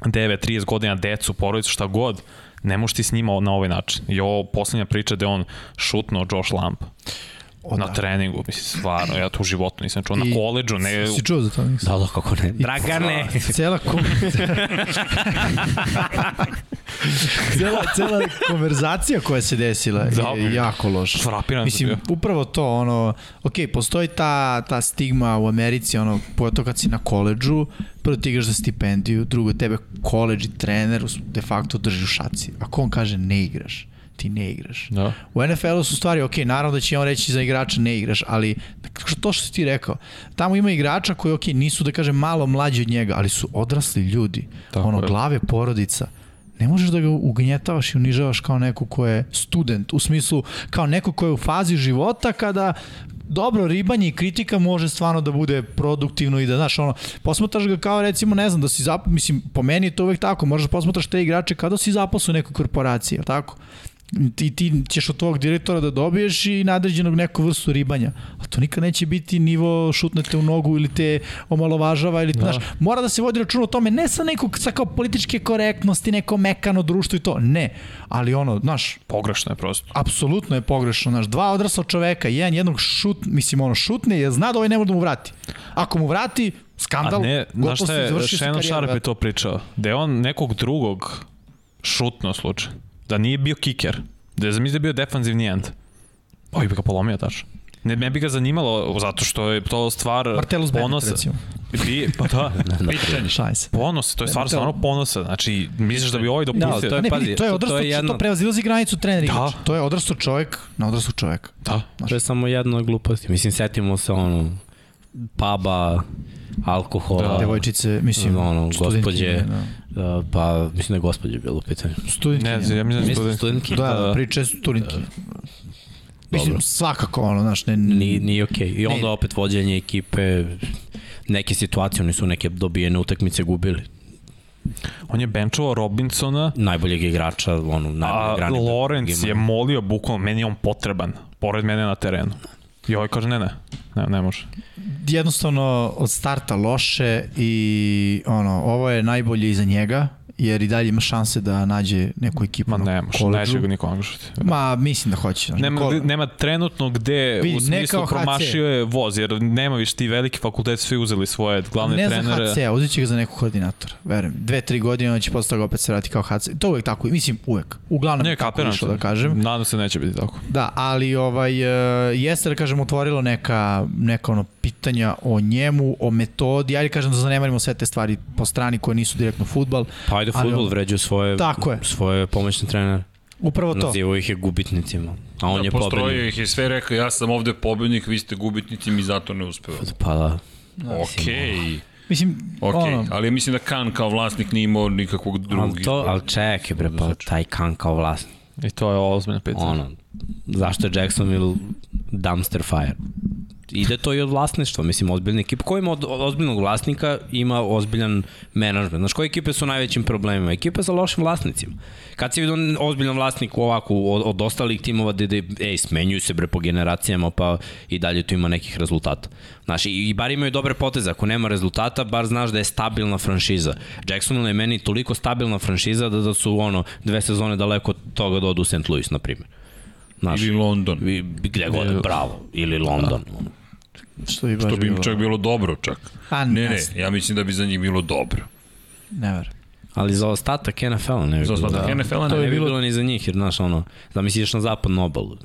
S2: 9, 30 godina, decu, porodicu, šta god, ne možeš ti s njima na ovaj način. I ovo poslednja priča je on šutnuo Josh Lamp
S3: O,
S2: na
S3: da.
S2: treningu, mislim, stvarno, ja to u životu nisam čuo,
S3: I-
S2: na koleđu, ne...
S3: Si čuo za to? Nisam.
S4: Da, da, kako ne. Dragane!
S3: Cela, kom... cela, cela konverzacija koja se desila
S2: Da,
S3: je jako loša.
S2: Frapiran sam
S3: Mislim,
S2: bio.
S3: upravo to, ono, ok, postoji ta, ta stigma u Americi, ono, pogotovo kad si na koleđu, prvo ti igraš za stipendiju, drugo tebe koleđ i trener de facto drži u šaci. Ako on kaže ne igraš, ti ne igraš.
S2: Da.
S3: U NFL-u su stvari, ok, naravno da će on reći za igrača ne igraš, ali to što si ti rekao, tamo ima igrača koji, ok, nisu da kažem malo mlađi od njega, ali su odrasli ljudi,
S2: Tako
S3: ono,
S2: je.
S3: glave porodica. Ne možeš da ga ugnjetavaš i unižavaš kao neko ko je student, u smislu kao neko ko je u fazi života kada dobro, ribanje i kritika može stvarno da bude produktivno i da, znaš, ono, posmatraš ga kao recimo, ne znam, da si zap... mislim, po meni je to uvek tako, možeš da posmatraš te igrače kao da si zaposao u nekoj korporaciji, tako? Ti, ti ćeš od tvojeg direktora da dobiješ i nadređenog neku vrstu ribanja. A to nikad neće biti nivo šutnete u nogu ili te omalovažava ili, da. znaš, mora da se vodi račun o tome, ne sa nekog, sa kao političke korektnosti, neko mekano društvo i to, ne. Ali ono, znaš,
S2: Pogrešno je prosto.
S3: apsolutno je pogrešno, znaš, dva odrasla čoveka, jedan jednog šut, mislim, ono, šutne, jer zna da ovaj ne može da mu vrati. Ako mu vrati, skandal,
S2: A ne,
S3: gotovo
S2: je,
S3: sa
S2: Shannon
S3: karijerom,
S2: Sharp je to pričao, da je on nekog drugog šutno slučaj, da nije bio kiker, da je zamisli da je bio defanzivni end, ovaj bi ga polomio tačno. Ne, ne bi ga zanimalo, zato što je to stvar
S3: Martellus Bennett,
S2: ponosa.
S3: recimo.
S2: Bi, pa da,
S1: Pitanje.
S3: Šaj se.
S2: ponos, to je stvar stvarno ponosa. Znači, misliš da bi ovaj dopustio?
S4: to je-
S3: Ne,
S4: pazi,
S3: to je
S4: to- to je jedno-
S3: to prevazilazi granicu trener
S2: Da.
S3: igrač. To je odrastao čovjek na odrastao čovjeka.
S2: Da.
S4: To je samo jedna gluposti. Mislim, setimo se ono, puba, alkohola,
S2: Da.
S3: Devojčice, mislim,
S2: studentkinje,
S4: ono, gospođe,
S3: Da.
S4: uh, pa mislim da je gospođe bilo u pitanju.
S3: Studentkinje.
S2: Ne, znam, ja mislim da je
S4: Mislim,
S2: student.
S4: studentki?
S3: Da,
S2: Da,
S3: da,
S2: da.
S3: priče studentki. Mislim,
S4: Dobro.
S3: svakako ono, znaš, ne...
S4: Nije, nije okej. Okay. I onda
S3: Ne.
S4: opet vođenje ekipe, neke situacije, oni su neke dobijene utakmice gubili.
S2: On je benčovao Robinsona,
S4: Najboljeg igrača, ono,
S2: a
S4: najboljeg grani.
S2: Lorenz je molio bukvalno, meni je on potreban, pored mene na terenu. I ovaj kaže ne, ne, ne, ne može.
S3: Jednostavno od starta loše i ono, ovo je najbolje iza njega, jer i dalje ima šanse da nađe neku ekipu
S2: Ma
S3: na
S2: ne
S3: koledžu.
S2: neće ga niko angažati.
S3: Ma, mislim da hoće. Znaš,
S2: Nema,
S3: Kol-
S2: nema trenutno gde
S3: Vidi,
S2: u
S3: ne
S2: smislu promašio je voz, jer nema više ti veliki fakulteti svi uzeli svoje glavne
S3: ne
S2: trenere.
S3: za HC, uzet će ga za nekog koordinatora. Verujem. Dve, tri godine on će posle toga opet se vrati kao HC. To uvek tako, mislim uvek. Uglavnom
S2: Ne,
S3: je tako išlo da kažem.
S2: Nadam se neće biti tako.
S3: Da, ali ovaj, e, jeste da kažem otvorilo neka, neka ono pitanja o njemu, o metodi, ajde kažem da zanemarimo sve te stvari po strani koje nisu direktno futbal.
S4: Pa ajde,
S3: Ali
S4: futbol
S3: on-
S4: vređaju svoje,
S3: Tako je.
S4: svoje pomoćne trenere.
S3: Upravo to.
S4: Nazivaju ih je gubitnicima. A on
S1: da,
S4: je
S1: postrojio
S4: pobednik.
S1: ih je sve rekao, ja sam ovde pobednik, vi ste gubitnici, mi zato ne uspeva.
S4: Pa da.
S1: Okej,
S3: Mislim,
S1: okej,
S3: ono,
S1: ali mislim da Kan kao vlasnik nije imao nikakvog drugog
S4: Ali, to, ali čekaj bre, pa taj kan kao vlasnik.
S2: I to je ozbiljno pitanje.
S4: Ono, zašto je Jacksonville dumpster fire? Ide to i od vlasništva, mislim, ozbiljna ekipa. Ko ima od, od ozbiljnog vlasnika, ima ozbiljan menadžment. Znaš, koje ekipe su najvećim problemima? Ekipe sa lošim vlasnicima. Kad si vidio ozbiljan vlasnik ovako od, od ostalih timova gde, gde ej, smenjuju se bre po generacijama, pa i dalje tu ima nekih rezultata. Znaš, i, i bar imaju dobre poteze. Ako nema rezultata, bar znaš da je stabilna franšiza. Jacksonville je meni toliko stabilna franšiza da, da su ono dve sezone daleko od toga da odu u St. Louis, na primjer. Znaš,
S1: Ili London.
S4: I, gde god, bravo. Ili London. Da.
S3: Što bi baš
S1: Što bi im
S3: bilo-
S1: čak bilo dobro čak.
S3: Pa,
S1: Ne, ne,
S3: ne,
S1: ja mislim da bi za njih bilo dobro.
S3: ne verujem.
S4: Ali za ostatak NFL-a ne bi
S1: Za
S4: bilo.
S1: ostatak
S4: da.
S1: NFL-a
S4: To
S1: ne
S4: ne bi
S3: bilo-
S4: bilo ni za njih, jer znaš ono, da misliš na zapadnu obalu.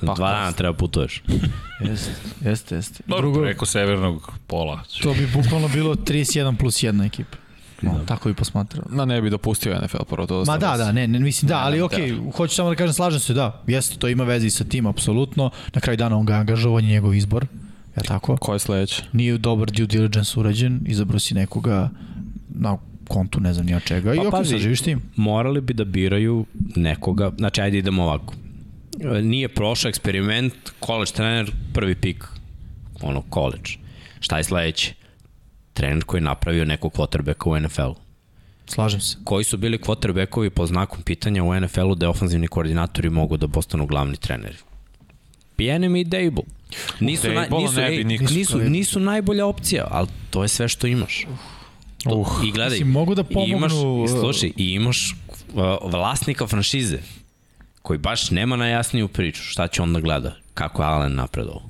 S2: Pa,
S4: Dva dana treba putuješ.
S3: Jeste, jeste, jeste.
S1: Dobro,
S3: Drugo,
S1: preko severnog pola.
S3: to bi bukvalno bilo 31 plus 1 ekipa. No, tako bi posmatrao.
S2: Na ne bi dopustio NFL prvo to.
S3: Ma da, da, ne, ne mislim da, ali okej, okay, hoću samo da kažem, slažem se, da, jeste, to ima veze i sa tim, apsolutno. Na kraju dana on ga angažovao, on je njegov izbor, ja tako?
S2: Ko je sledeće?
S3: Nije dobar due diligence urađen, izabrao si nekoga na kontu, ne znam ni od čega. I
S4: Pa,
S3: okej,
S4: pazi.
S3: sad živiš s tim.
S4: Morali bi da biraju nekoga, znači ajde idemo ovako. Nije prošao eksperiment, college trener, prvi pik, ono, college. Šta je sledeće? Trener koji je napravio nekog quarterbacka u NFL-u.
S3: Slažem se.
S4: koji su bili quarterbackovi po znakom pitanja u NFL-u da ofanzivni koordinatori mogu da postanu glavni treneri. Pijenem i Dable. Nisu, na,
S2: Dable
S4: nisu, ej, nisu, nisu najbolja opcija, ali to je sve što imaš. To,
S2: Uh,
S4: I gledaj,
S3: Mislim, mogu da
S4: i imaš,
S3: pomognu,
S4: i slušaj, i imaš uh, vlasnika franšize koji baš nema najjasniju priču. Šta će on da gleda? Kako je Allen napredovao?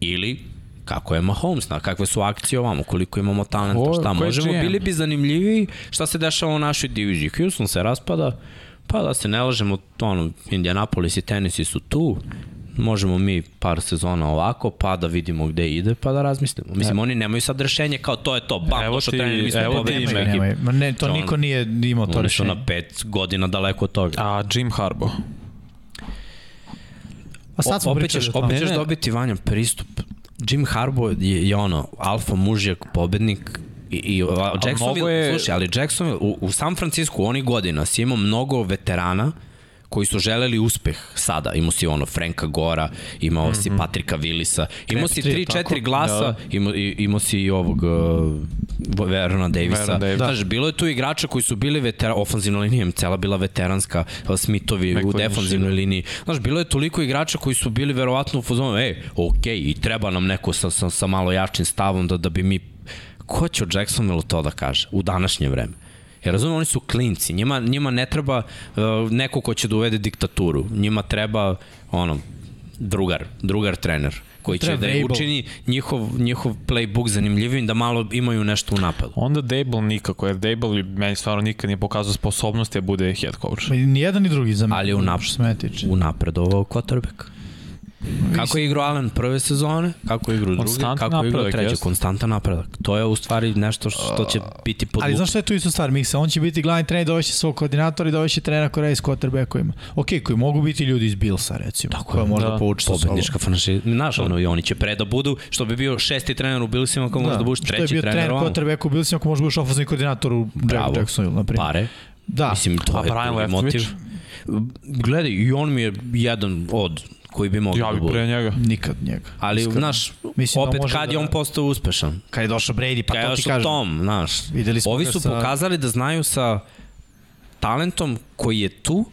S4: Ili kako je Mahomes, na kakve su akcije ovamo, koliko imamo talenta,
S2: Ko-
S4: šta možemo,
S2: GM?
S4: bili bi zanimljiviji šta se dešava u našoj diviziji. Houston se raspada, pa da se ne lažemo, ono, Indianapolis i Tennessee su tu, možemo mi par sezona ovako, pa da vidimo gde ide, pa da razmislimo. Mislim, oni nemaju sad rešenje kao to je to, bam,
S2: Evo
S4: došao trener, mi smo
S2: evo ti ime.
S3: ne, to
S4: To
S3: niko
S4: on-
S3: nije imao to
S4: Oni su
S3: rešenje.
S4: na pet godina daleko od toga.
S2: A Jim Harbaugh.
S3: A sad smo
S4: opet
S3: pričali
S4: ćeš, opet ćeš
S2: dobiti
S4: Vanja pristup. Jim Harbaugh je, je ono, alfa mužjak, pobednik i, i a, Jacksonville,
S2: je-
S4: slušaj, ali Jacksonville, u, u San Francisco onih godina si imao mnogo veterana koji su želeli uspeh sada. Imao si ono Franka Gora, imao si Patrika Willisa, imao si
S3: Crabtree,
S4: 3-4
S3: tako?
S4: glasa,
S2: Da.
S4: imao, imao si i ovog uh, Verona Davisa.
S2: Verona Davisa.
S4: Znaš, bilo je tu igrača koji su bili vetera, ofanzivna linija, cela bila veteranska, Smithovi u defanzivnoj liniji. Znaš, bilo je toliko igrača koji su bili verovatno u fazonu, ej, okej, i treba nam neko sa, sa, sa malo jačim stavom da, da bi mi... Ko će od Jacksonville to da kaže u današnje vreme? Jer razumijem, oni su klinci, njima, njima ne treba uh, neko ko će da uvede diktaturu, njima treba ono, drugar, drugar trener koji će da
S3: Vrabel.
S4: učini njihov, njihov playbook zanimljivim, da malo imaju nešto u napadu.
S2: Onda Dable nikako, jer Dable meni stvarno nikad nije pokazao sposobnost da bude head coach.
S3: Ma Ni jedan ni drugi za mene.
S4: Ali u nap-
S3: što se mene tiče.
S4: unapredovao quarterback. Kako je igrao Allen prve sezone, kako je igrao druge,
S2: Konstantan
S4: kako je igrao treće, konstantan napredak. To je u stvari nešto što će biti pod
S3: Ali znaš šta je tu isto stvar, Miksa? On će biti glavni trener, dovešće svog koordinatora i dovešće trenera koji radi s quarterbackovima. Ok, koji mogu biti ljudi iz Billsa, recimo. Tako koja
S4: je,
S3: možda
S2: da.
S3: povuče sa sobom.
S4: pobednička franšiza. Znaš, ono, i oni će pre da budu, što bi bio šesti trener u Billsima, kao možda da budeš
S3: što je
S4: treći
S3: bio
S4: trener
S3: trener quarterbacku u Billsima, ako možeš budeš ofenzivni koordinator u. Jack- Jacksonville, na primjer.
S4: Pare.
S3: Da,
S4: Mislim, to
S2: A
S4: je
S2: Brian
S4: drugi
S2: Leftwich?
S4: motiv. Gledaj, i on mi je jedan od koji bi mogao
S2: Ja
S4: da
S2: bi
S4: bude.
S2: pre njega.
S3: nikad njega.
S4: Ali,
S3: Iskreno.
S4: znaš,
S3: Mislim da
S4: opet
S3: može
S4: kad
S3: da-
S4: je on postao uspešan?
S3: Kad je došao Brady, pa
S4: Kad
S3: to
S4: je
S3: ti
S4: došao
S3: kažem.
S4: Tom, znaš.
S3: Videli smo
S4: Ovi su
S3: sa-
S4: pokazali da znaju sa talentom koji je tu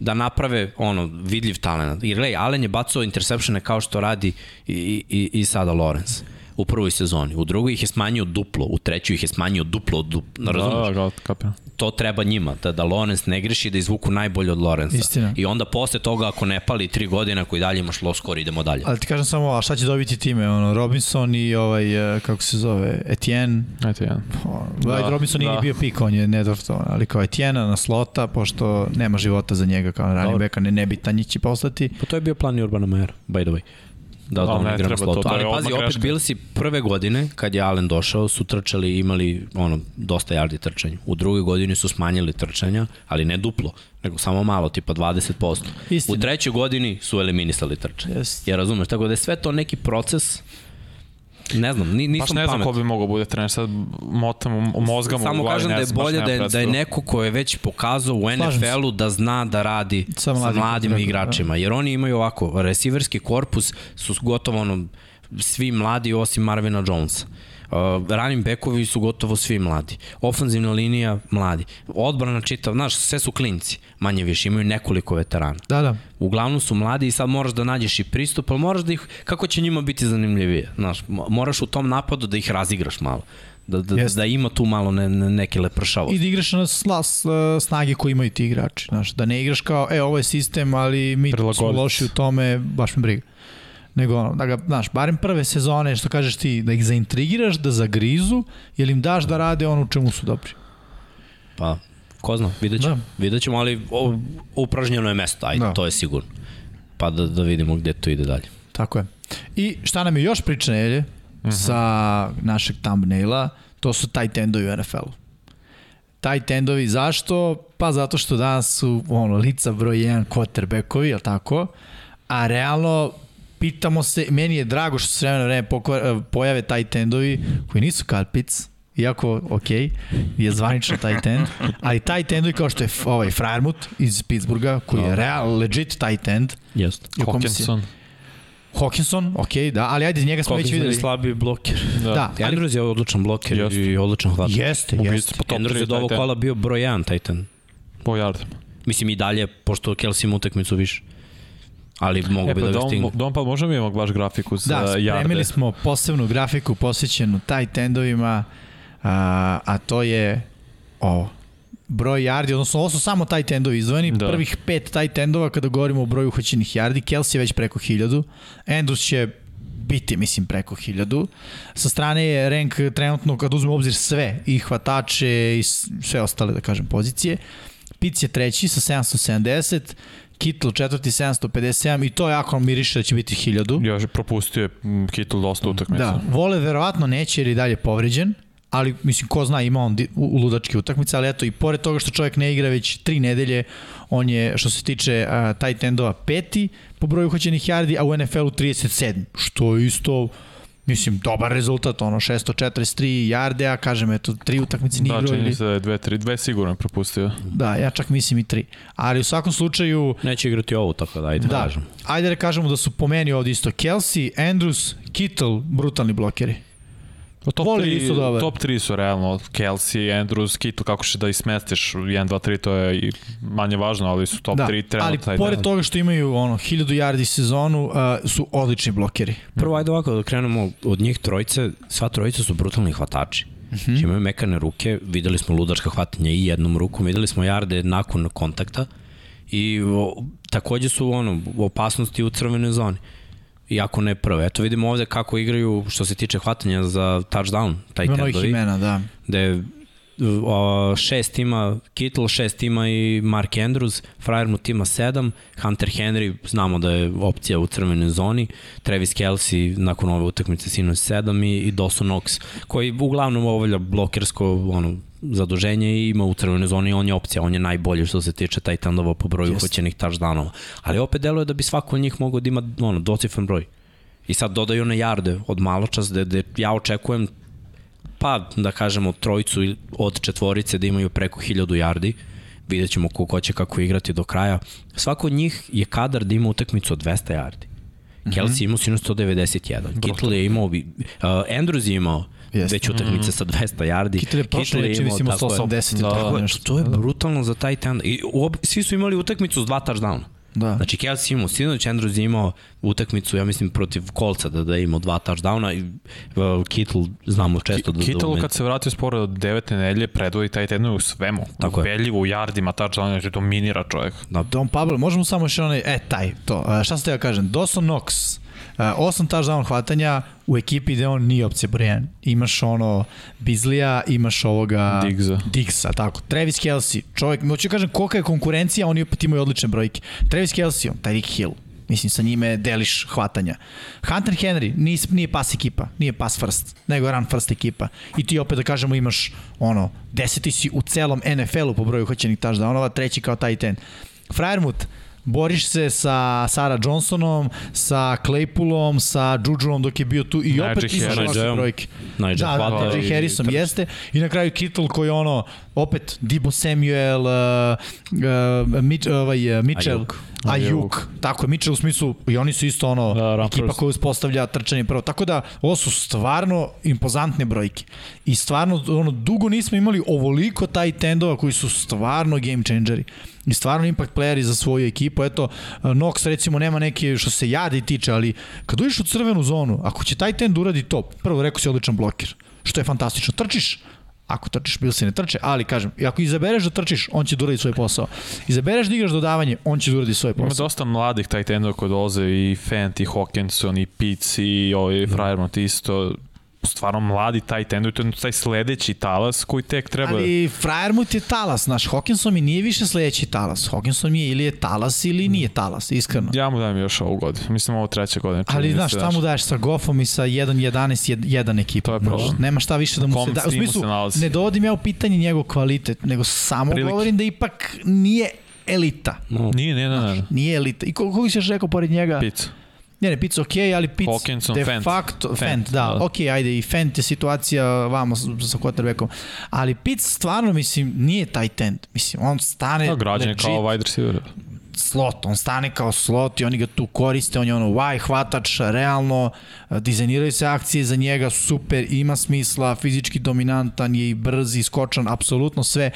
S4: da naprave ono vidljiv talent. Jer gledaj, Allen je bacao interceptione kao što radi i, i, i sada Lawrence u prvoj sezoni. U drugoj ih je smanjio duplo, u trećoj ih je smanjio duplo od duplo. Razumeš?
S2: Da, da, kapio.
S4: To treba njima, da, da Lorenz ne greši, da izvuku najbolje od Lorenza.
S3: Istina.
S4: I onda posle toga, ako ne pali tri godine, ako i dalje imaš low score, idemo dalje.
S3: Ali ti kažem samo, a šta će dobiti time? Ono, Robinson i ovaj, e, kako se zove, Etienne.
S2: Eto jedan.
S3: Da, Ajde, Robinson nije
S2: da.
S3: ni bio pik, on je nedraftovan, ali kao Etienne na slota, pošto nema života za njega kao running backa, ne, nebitan će postati.
S4: Pa to je bio plan Urbana Majera, by the way. Da, da,
S2: Da, ne,
S4: igra na slotu.
S2: to
S4: Ali pazi, opet
S2: greška.
S4: bili si prve godine, kad je Allen došao, su trčali, imali ono, dosta yardi trčanja. U drugoj godini su smanjili trčanja, ali ne duplo, nego samo malo, tipa 20%.
S3: Istina.
S4: U trećoj godini su eliminisali trčanje.
S3: Jeste.
S4: Ja razumeš, tako da je sve to neki proces Ne znam, ni, nisam
S2: Baš ne znam
S4: pametan.
S2: ko bi mogao bude trener, sad motam u mozgama u
S4: Samo
S2: glavi,
S4: kažem da je bolje da je, da je neko ko je već pokazao u. NFL-u da zna da radi
S3: Sa
S4: sa
S3: mladim
S4: mladim,
S3: igračima,
S4: igračima. Jer oni imaju ovako, receiverski korpus su gotovo ono, svi mladi osim Marvina Jonesa. Uh, running backovi su gotovo svi mladi. Ofanzivna linija mladi. Odbrana čitav, znaš, sve su klinci, manje više, imaju nekoliko veterana.
S3: Da, da.
S4: Uglavnom su mladi i sad moraš da nađeš i pristup, ali moraš da ih, kako će njima biti zanimljivije? Znaš, mo- moraš u tom napadu da ih razigraš malo. Da, da,
S3: Jeste.
S4: da ima tu malo ne, ne, neke lepršavosti.
S3: I da igraš na sla, s, snage koje imaju ti igrači. Znaš, da ne igraš kao, e, ovo je sistem, ali mi smo loši u tome, baš me briga. Nego, ono, da ga, znaš, barem prve sezone, što kažeš ti, da ih zaintrigiraš, da zagrizu, ili im daš da rade ono u čemu su dobri.
S4: Pa, ko zna, vidjet ćemo.
S3: Da.
S4: Vidjet ćemo, ali o, upražnjeno je mesto, ajde,
S3: Da.
S4: to je sigurno. Pa da, da vidimo gde to ide dalje.
S3: Tako je. I šta nam je još priča nedelje
S2: Mhm.
S3: sa našeg thumbnaila, to su tight endovi u NFL-u. Tight endovi zašto? Pa zato što danas su ono, lica broj 1 quarterbackovi, je tako? A realno pitamo se, meni je drago što se s vremena na vreme pokva- pojave tight endovi koji nisu Karpic, iako, ok, je zvanično tight end, ali tight endovi kao što je ovaj Friermut iz Pittsburgha, koji je real, legit tight end,
S4: Jeste.
S3: i o kome se-
S2: Hawkinson.
S3: Hawkinson, ok, da, ali ajde, njega smo već
S4: Hawkinson je
S3: videli.
S4: slabi bloker.
S2: Da.
S3: Da, ali,
S4: Andrews je odličan bloker
S2: Jeste.
S4: i odličan hvatač.
S3: jeste, jeste.
S2: pa
S4: Andrews
S2: 3
S4: je do ovog kola bio broj 1 Titan.
S2: Po yardima.
S4: Mislim i dalje, pošto Kelsey ima utakmicu više. Ali mogu
S2: E,
S4: bi
S2: pa
S4: da ga
S2: Dom, pa možemo imamo baš grafiku za
S3: Da,
S2: jarde.
S3: spremili smo posebnu grafiku posvećenu tight endovima, a, a to je ovo broj yardi, odnosno ovo su samo tight endovi izdvojeni, da.
S2: Da.
S3: prvih pet tight endova kada govorimo o broju uhoćenih yardi, Kelsey je već preko 1000, Andrews će biti, mislim, preko 1000. Sa strane je rank trenutno, kad uzmemo u obzir sve, i hvatače i sve ostale, da kažem, pozicije. Pitts je treći sa 770, Kittle četvrti 757 i to jako miriše da će biti 1000.
S2: Još je propustio je Kittle dosta utakmica.
S3: Da, vole verovatno neće jer je dalje povređen, ali mislim ko zna ima on u ludačke utakmice, ali eto i pored toga što čovjek ne igra već tri nedelje, on je što se tiče uh, tight endova peti po broju hoćenih yardi, a u NFL-u 37, što je isto mislim dobar rezultat, ono 643 yarde, a kažem eto tri utakmice nije
S2: Da,
S3: igrao
S2: čini
S3: ili
S2: mi se da je dve, tri, dve sigurno je propustio.
S3: da, ja čak mislim i tri. Ali u svakom slučaju
S4: Neće igrati ovo, tako da ajde da,
S3: da,
S4: kažem.
S3: ajde da kažemo da su po meni ovdje isto Kelsey, Andrews, Kittle, brutalni blokeri.
S2: Top,
S3: Voli
S2: 3,
S3: nisu dobar.
S2: top 3 su realno Kelsey, Andrews, Kittle, kako će da ismestiš 1, 2, 3, to je i manje važno, ali su top
S3: da,
S2: 3 trenutno.
S3: ali
S2: taj
S3: pored toga što imaju ono 1000 yardi sezonu, uh, su odlični blokeri.
S4: Prvo, ajde ovako da krenemo od njih trojice, sva trojica su brutalni hvatači. Mm -hmm. Imaju mekane ruke, videli smo ludačka hvatanja i jednom rukom, videli smo jarde nakon kontakta i o, takođe su ono, opasnosti u crvenoj zoni. Iako ne prve. Eto vidimo ovde kako igraju što se tiče hvatanja za touchdown, taj
S3: novih
S4: tendovi.
S3: imena, da.
S4: Da je o, šest ima Kittle, šest ima i Mark Andrews, Friermuth ima sedam, Hunter Henry, znamo da je opcija u crvenoj zoni, Travis Kelsey nakon ove utakmice sinoć sedam i, i Dawson Knox, koji uglavnom obavlja blokersko ono, zaduženje i ima u crvenoj zoni, on je opcija, on je najbolji što se tiče tight endova po broju
S3: Jeste.
S4: hoćenih touchdownova. Ali opet deluje da bi svako od njih mogao da ima ono, docifren broj. I sad dodaju one jarde od malo čas, gde, gde ja očekujem pa da kažemo trojicu od četvorice da imaju preko 1000 yardi, vidjet ćemo ko, ko će kako igrati do kraja. Svako od njih je kadar da ima utakmicu od 200 yardi. Mm -hmm. Kelsey je imao sinu 191, Kittle je imao, uh, Andrews je imao
S3: Jeste.
S4: već utakmice sa 200 yardi.
S3: Kittel je prošle
S4: tako je.
S3: 180 ili
S2: Da,
S3: tako
S4: je,
S3: nešto.
S4: to je brutalno za taj tend. I uop, svi su imali utakmicu s dva touchdowna.
S3: Da.
S4: Znači Kelsey imao, sinoć Andrews je imao utakmicu, ja mislim, protiv Kolca da, da je imao dva touchdowna i uh, Kittle znamo često da...
S2: Kittle
S4: da
S2: kad se vratio sporo od devete nedelje, predvoji taj tedno u svemu.
S4: Tako je.
S2: Ubedljivo u jardima, touchdown, znači dominira čovjek.
S3: Don Pablo, možemo samo još onaj, e, taj, to. A, šta ste ja kažem? Dawson Knox, osam touchdown hvatanja u ekipi gde on nije opcija broj 1. Imaš ono Bizlija, imaš ovoga...
S2: Diggsa.
S3: Diggsa, tako. Travis Kelsey, čovjek, hoću kažem kolika je konkurencija, oni opet imaju odlične brojke. Travis Kelsey, on, Tyreek Hill, Mislim, sa njime deliš hvatanja. Hunter Henry nije, nije pas ekipa, nije pas first, nego run first ekipa. I ti opet da kažemo imaš ono, deseti si u celom NFL-u po broju hoćenih touchdownova, treći kao taj ten. Friermuth, boriš se sa Sara Johnsonom, sa Claypoolom, sa Jujuom dok je bio tu i opet imaš
S2: Harrisom.
S3: ovakve brojke.
S4: Najee
S3: Da, da,
S4: hvata
S2: i
S3: Harrison
S2: trči.
S3: jeste. I na kraju Kittle koji je ono, opet Dibo Samuel, uh, uh, Mitch, ovaj, uh, Mitchell,
S4: Ayuk.
S3: Ajuk. Tako je, Mitchell u smislu, i oni su isto ono,
S2: Da,
S3: ekipa
S2: first.
S3: koja uspostavlja trčanje prvo. Tako da, ovo su stvarno impozantne brojke. I stvarno, ono, dugo nismo imali ovoliko taj tendova koji su stvarno game changeri. I stvarno impact playeri za svoju ekipu. Eto, Nox recimo nema neke što se jade i tiče, ali kad uđeš u crvenu zonu, ako će taj tend uradi to, prvo rekao si odličan bloker, što je fantastično. Trčiš, ako trčiš, bil se ne trče, ali kažem, ako izabereš da trčiš, on će da uradi svoj posao. Izabereš da igraš dodavanje, on će da uradi svoj
S2: Ima
S3: posao.
S2: dosta mladih taj tendova koji dolaze i Fent, i Hawkinson, i Pitts, i ovaj Friermont isto stvarno mladi taj tendo i to je taj sledeći talas koji tek treba...
S3: Ali Friermuth je talas, znaš, Hawkinson mi nije više sledeći talas. Hawkinson mi je ili je talas ili nije talas, iskreno.
S2: Ja mu dajem još ovu godinu. Mislim ovo treća godina.
S3: Ali znaš,
S2: se,
S3: šta mu daješ sa Goffom i sa 1-11, 1 ekipa.
S2: To je
S3: znaš,
S2: problem.
S3: nema šta više da mu
S2: kom
S3: se da. U smislu,
S2: se
S3: ne dovodim ja u pitanje njegov kvalitet, nego samo
S2: Prilike.
S3: govorim da ipak nije elita.
S4: No,
S2: Nije, nije, ne, ne.
S3: Nije elita. I ko- koga si još rekao pored njega?
S2: Pitts.
S3: Ne, ne, Pitts ok, ali Pitts
S2: Hawkinson,
S3: de
S2: Fent.
S3: facto, Fent,
S2: Fent,
S3: da,
S2: da.
S3: ok, ajde, i Fent je situacija vamo sa, sa quarterbackom, ali Pitts stvarno, mislim, nije taj tend, mislim, on stane
S2: Da, građan je kao wide receiver.
S3: slot, on stane kao slot i oni ga tu koriste, on je ono why hvatač, realno, dizajniraju se akcije za njega, super, ima smisla, fizički dominantan je i brz i skočan, apsolutno sve,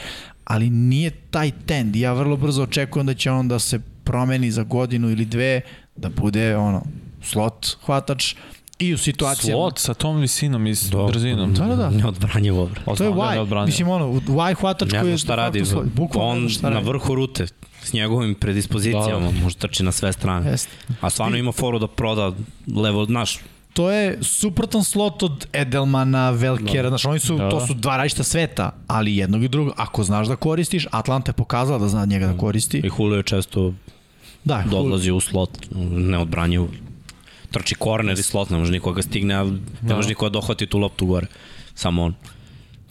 S3: ali nije taj tend. Ja vrlo brzo očekujem da će on da se promeni za godinu ili dve, da bude ono, slot hvatač i u situacijama.
S2: Slot sa tom visinom i s
S4: Do-
S2: brzinom.
S3: Da, da, da.
S4: Neodbranjivo.
S3: To je
S2: da neodbranjivo.
S3: Mislim, ono, why hvatač
S4: Ne
S3: koji je...
S4: znam šta radi.
S3: Bukvalno ne
S4: On
S3: šta
S4: na
S3: radi.
S4: vrhu rute s njegovim predispozicijama,
S2: Da,
S4: može trči na sve strane.
S3: Jeste.
S4: A stvarno ima foru da proda level, znaš,
S3: to je suprotan slot od Edelmana, Velkera, znaš, oni su,
S2: Da,
S3: to
S2: da.
S3: su dva različita sveta, ali jednog i drugog, ako znaš da koristiš, Atlanta je pokazala da zna njega da koristi.
S4: i Julio je često
S3: Da,
S4: dolazi u slot, neodbranjivo. Trči korner i slot, ne može nikoga stigne, a ne može nikoga dohvati tu loptu gore. Samo on.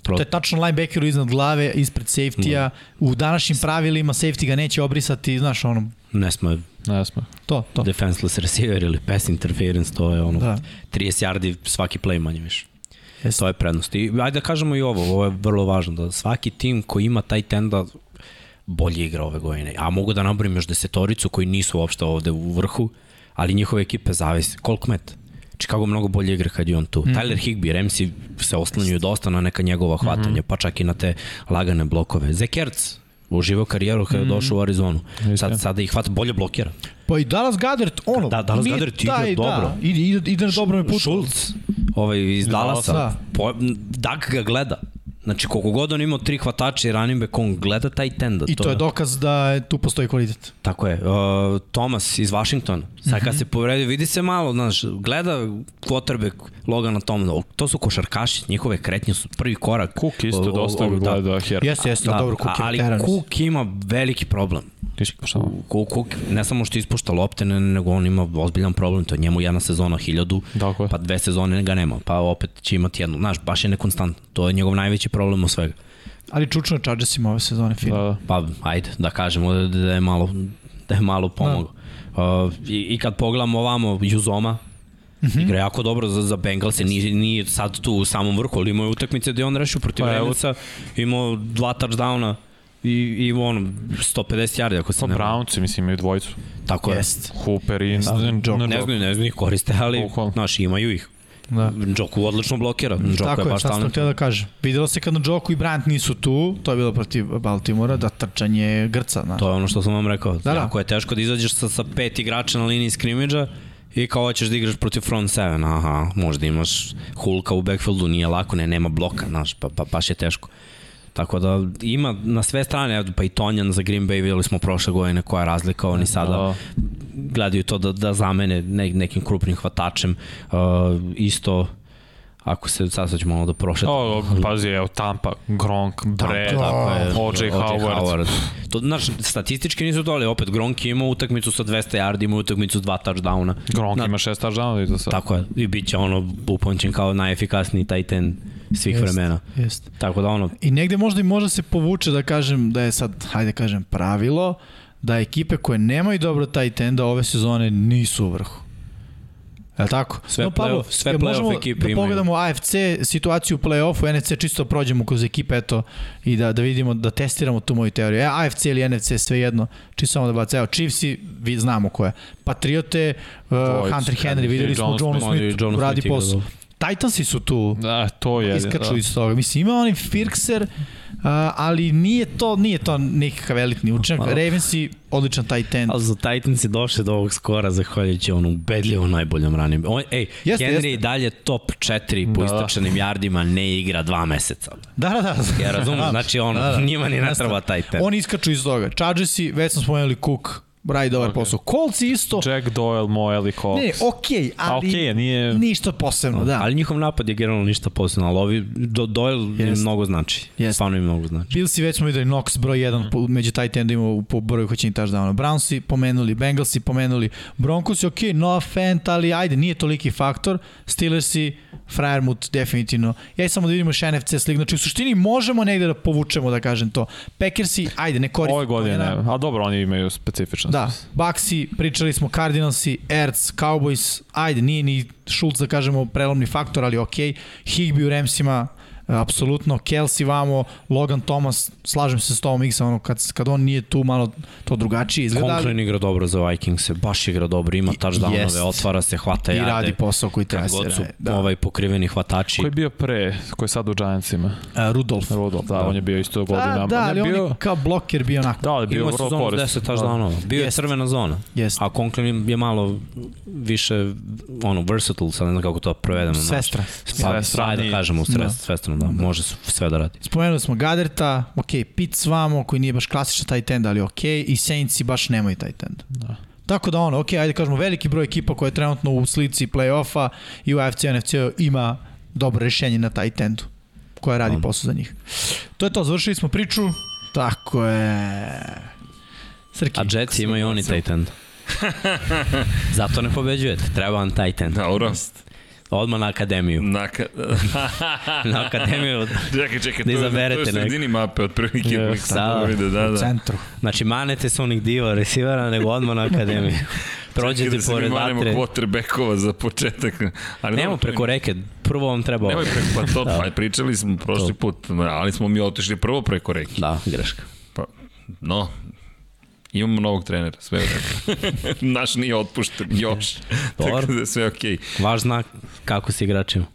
S4: Pro,
S3: to je tačno linebackeru iznad glave, ispred safety-a. U današnjim pravilima safety ga neće obrisati, znaš, ono,
S4: ne sme
S2: Ne sme.
S3: to, to.
S4: defenseless receiver ili pass interference, to je ono,
S3: Da.
S4: da. 30 yardi svaki play manje više.
S3: Jeste.
S4: To je prednost. I ajde da kažemo i ovo, ovo je vrlo važno, da svaki tim koji ima taj tenda bolje igra ove godine. A mogu da naborim još desetoricu koji nisu uopšte ovde u vrhu, ali njihove ekipe zavise. Koliko met? Chicago mnogo bolje igra kad je on tu. Mm. Tyler Higby, Ramsey se oslanjuju dosta na neka njegova hvatanja, mm -hmm. pa čak i na te lagane blokove. Zekerc uživao karijeru kada je došao u Arizonu. Sad, sada ih hvata bolje blokira.
S3: Pa i Dallas Goddard, ono,
S4: Da, Dallas Goedert igra
S3: taj,
S4: dobro.
S3: Da, ide, ide, ide na dobrom putu.
S4: Schultz, ovaj iz Dallasa,
S3: Da.
S4: po, Dak ga gleda. Znači, koliko god on imao tri hvatača i running back, on gleda taj tenda.
S3: I to je dokaz da je tu postoji kvalitet.
S4: Tako je. Uh, Thomas iz Washingtona. Sad kad se povredio, vidi se malo, znaš, gleda quarterback Logana Tomlina. To su košarkaši, njihove kretnje su prvi korak.
S2: Cook isto
S4: O-
S2: dosta
S4: o-
S2: gleda
S4: da.
S2: da, Her.
S3: Jeste, jeste, da, dobro, Cook je
S4: ali
S3: veteran.
S4: Cook ima veliki problem.
S2: Šta?
S4: Cook, Cook ne samo što ispušta lopte, ne, nego on ima ozbiljan problem. To je njemu jedna sezona hiljadu,
S2: Tako je.
S4: pa dve sezone ga nema, pa opet će imati jednu. Znaš, baš je nekonstantno. To je njegov najveći problem od svega.
S3: Ali čučno je Chargersima ove sezone fino.
S2: Da, da.
S4: Pa, ajde, da kažemo da, da je malo, da je malo pomogao. Uh, i, I kad pogledamo ovamo Juzoma, Mm -hmm. igra jako dobro za, za Bengalse, nije, nije sad tu u samom vrhu, ali imao je utakmice gde on rešio protiv
S2: Pa.
S4: Ravensa, imao dva touchdowna i, i ono, 150 yardi ako se
S2: Pa
S4: ne.
S2: Brownci, mislim, imaju dvojicu.
S4: Tako je.
S3: Jest.
S2: Hooper i...
S3: Da, Joe.
S4: Ne znaju, ne znaju ih koriste, ali
S2: Bukvalno.
S4: znaš, imaju ih.
S3: Da.
S4: Djoku odlično blokira. Djoku
S3: Tako
S4: je
S3: je,
S4: baš
S3: šta sam htio da kažem. Videlo se kad Njoku i Bryant nisu tu, to je bilo protiv Baltimora, da trčanje grca. Znaš.
S4: To je ono što sam vam rekao.
S3: Da, da.
S4: Jako je teško da izađeš sa, sa pet igrača na liniji skrimidža i kao hoćeš da igraš protiv front seven, aha, možda imaš Hulka u backfieldu, nije lako, ne, nema bloka, znaš, pa, pa baš je teško. Tako da ima na sve strane, pa i Tonjan za Green Bay videli smo prošle godine koja je razlika, oni sada
S2: Da.
S4: gledaju to da, da zamene ne, nekim krupnim hvatačem. Uh, isto, ako se sad sad ću malo da prošetam.
S2: O, pazi, evo Tampa, Gronk, Brad,
S4: je,
S2: O.J. Howard.
S4: To, znaš, statistički nisu to, ali opet Gronk ima utakmicu sa 200 yardi, ima utakmicu s dva touchdowna.
S2: Gronk
S4: Na-
S2: ima šest touchdowna i to sad.
S4: Tako je, i bit će ono upončen kao najefikasniji tight end svih
S3: Jest,
S4: vremena.
S3: Jest.
S4: Tako da ono,
S3: I negde možda i može se povuče da kažem da je sad, hajde kažem, pravilo da ekipe koje nemaju dobro taj tenda ove sezone nisu u vrhu. Je li tako?
S4: Sve
S3: Pablo,
S4: playoff- sve playoff ekipe
S3: da
S4: imaju.
S3: pogledamo AFC situaciju u play-offu, NFC čisto prođemo kroz ekipe eto, i da, da vidimo, da testiramo tu moju teoriju. E, AFC ili NFC, sve jedno, čisto samo da baca. Evo, Chiefsi, vi znamo ko je. Patriote, uh,
S2: Dvojica,
S3: Hunter Henry, videli smo, John
S2: Smith.
S4: Jones
S3: radi posao. Titansi su tu
S2: Da, to je.
S3: iskaču
S2: da.
S3: iz toga. Mislim, ima onaj Firkser, uh, ali nije to, nije to nekakav elitni učinak.
S4: Malo.
S3: Ravensi, odličan tight end.
S4: ali za Titans je došli do ovog skora zahvaljujući ono ubedljivo najboljom ranim. On, ej,
S3: Jeste,
S4: Henry
S3: jeste.
S4: dalje top 4 po
S2: Da.
S4: istračenim jardima, ne igra dva meseca.
S3: Da, da, da.
S4: Ja razumem, znači ono,
S3: Da, da.
S4: njima ni ne treba taj ten.
S3: Oni iskaču iz toga. Chargersi, već smo spomenuli Cook, radi dobar okay. posao. Colts isto.
S2: Jack Doyle, Moel i Cox.
S3: Ne, okej,
S2: A
S3: ali
S2: okej, nije...
S3: ništa posebno, da.
S4: Ali njihov napad je generalno ništa posebno, ali ovi do, Doyle im
S3: Jest.
S4: mnogo znači.
S3: Jest.
S4: Stvarno im mnogo znači.
S3: Billsi već smo videli Knox broj 1 po, među tight endima u- po broju hoćenih touchdowna. Brownsi pomenuli, Bengalsi pomenuli, Broncosi ok, no Fent, ali ajde, nije toliki faktor. Steelersi, Friermuth, definitivno. Ja i samo da vidimo još NFC slik. Znači, u suštini možemo negde da povučemo, da kažem to. Packersi, ajde, ne koristimo.
S2: Ove godine ne. A dobro, oni imaju specifičnost.
S3: Da, Baxi, pričali smo Cardinalsi, Ertz, Cowboys, ajde, nije ni Schultz da kažemo prelomni faktor, ali ok. Higby u Ramsima, apsolutno, Kelsey vamo, Logan Thomas, slažem se s Tomom X, ono, kad, kad on nije tu, malo to drugačije izgleda.
S4: Conklin igra dobro za Vikings, baš igra dobro, ima touchdownove, otvara se, hvata
S3: I
S4: jarde.
S3: radi posao koji treba
S4: Kad
S3: se
S4: god su.
S3: Da.
S4: ovaj pokriveni hvatači.
S2: Ko je bio pre, ko je sad u Giantsima?
S3: A, Rudolf.
S2: Rudolf, da, on je bio isto godina.
S3: Da, da, ali
S2: on je
S3: on
S2: bio,
S3: je kao bloker bio onako.
S2: da, ali je bio
S4: Ima
S2: vrlo koristan.
S4: 10 touchdownova. Bio je
S3: Jest.
S4: crvena zona.
S3: Jest.
S4: A Conklin je malo više ono versatile, sad ne znam kako to prevedemo.
S3: Svestra.
S4: Pa, sve da
S2: i-
S4: kažemo,
S3: Da.
S4: Svestrano, da, može sve da radi.
S3: Spomenuli smo Gaderta, ok, Pitts vamo, koji nije baš klasičan tight end, ali ok, i Saintsi baš nemaju tight end.
S2: Da.
S3: Tako da ono, ok, ajde kažemo, veliki broj ekipa koja je trenutno u slici play-offa i u AFC, NFC ima dobro rešenje na tight endu koja radi
S4: Ono.
S3: posao za njih. To je to, završili smo priču. Tako je. Srki.
S4: A Jetsi imaju oni tight end. Zato ne pobeđujete, treba vam tight end.
S1: Dobro.
S4: Odmah na akademiju.
S1: Naka...
S4: Na akademiju.
S1: čekaj, čekaj,
S4: Da
S1: to, je, to
S4: izaberete
S1: je u sredini mape, od uvijek sam
S4: da.
S1: da, da,
S3: U
S1: da.
S3: centru.
S4: Znači, manete se onih diva resivera, nego odmah na akademiju. Prođete
S1: da se mi
S4: pored
S1: manemo
S4: vatre.
S1: quarterbackova za početak. Ali
S4: Nemo preko reke, prvo vam treba ovo.
S1: Nemoj preko, pa to, pa pričali smo prošli put, ali smo mi otišli prvo preko reke.
S4: Da, greška.
S1: Pa, no, imamo novog trenera, sve je u redu. Naš nije otpušten, još. Tako
S4: Dobro.
S1: da je sve okej.
S4: Vaš znak kako se igračima.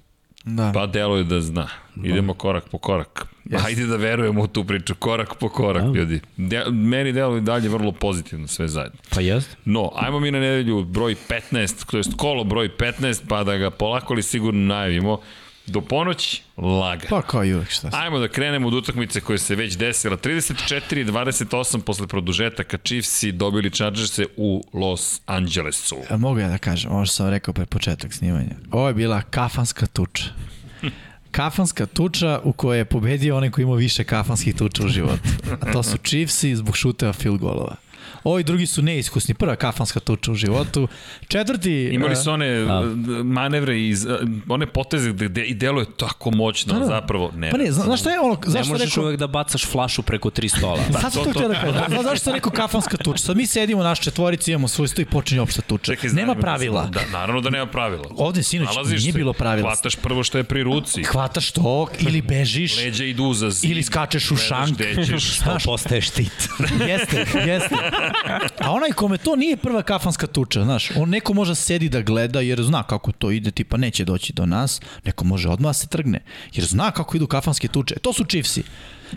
S3: Da.
S1: Pa deluje da zna. Idemo korak po korak.
S3: Yes.
S1: Hajde da verujemo u tu priču, korak po korak,
S4: Da.
S1: ljudi. De, meni deluje dalje vrlo pozitivno sve zajedno.
S4: Pa jest.
S1: No, ajmo mi na nedelju broj 15, to je kolo broj 15, pa da ga polako ali sigurno najavimo. Do ponoći, laga.
S3: Pa kao i uvek šta se.
S1: Ajmo da krenemo od utakmice koja se već desila. 34-28 posle produžetaka Chiefsi dobili Chargerse u Los Angelesu.
S3: Ja, mogu ja da kažem, ovo što sam rekao pre početak snimanja. Ovo je bila kafanska tuča. Kafanska tuča u kojoj je pobedio onaj koji ima više kafanskih tuča u životu. A to su Chiefsi zbog šuteva field golova. Ovi drugi su neiskusni. Prva kafanska tuča u životu. Četvrti...
S1: Imali
S3: e,
S1: su one
S4: Da.
S1: uh, manevre i uh, one poteze gde, gde i deluje tako moćno,
S3: Da, da.
S1: zapravo ne.
S3: Pa ne, zna, znaš šta je ono...
S4: Ne
S3: Zašto
S4: možeš
S3: rekao,
S4: uvek da bacaš flašu preko tri stola.
S3: Sad sam
S1: to-
S3: to
S1: to-
S3: htio da kažem. Znaš zašto sam rekao kafanska tuča? Sad mi sedimo, naš četvorici, imamo svoj sto i počinje opšta tuča.
S1: Čekaj,
S3: Nema
S1: zanima me
S3: pravila.
S1: Da, naravno da nema pravila.
S3: Ovde, sinoć,
S1: Nalaziš
S3: nije
S1: se,
S3: bilo pravila.
S1: Hvataš prvo što je pri ruci.
S3: Hvataš to ili bežiš
S1: Leđa idu za zid.
S3: ili skačeš u šank.
S1: gde ćeš.
S4: To postaje štit.
S3: Jeste, jeste. A onaj kome to nije prva kafanska tuča, znaš, on neko može sedi da gleda jer zna kako to ide, tipa neće doći do nas, neko može odmah da se trgne, jer zna kako idu kafanske tuče. To su Chiefsi.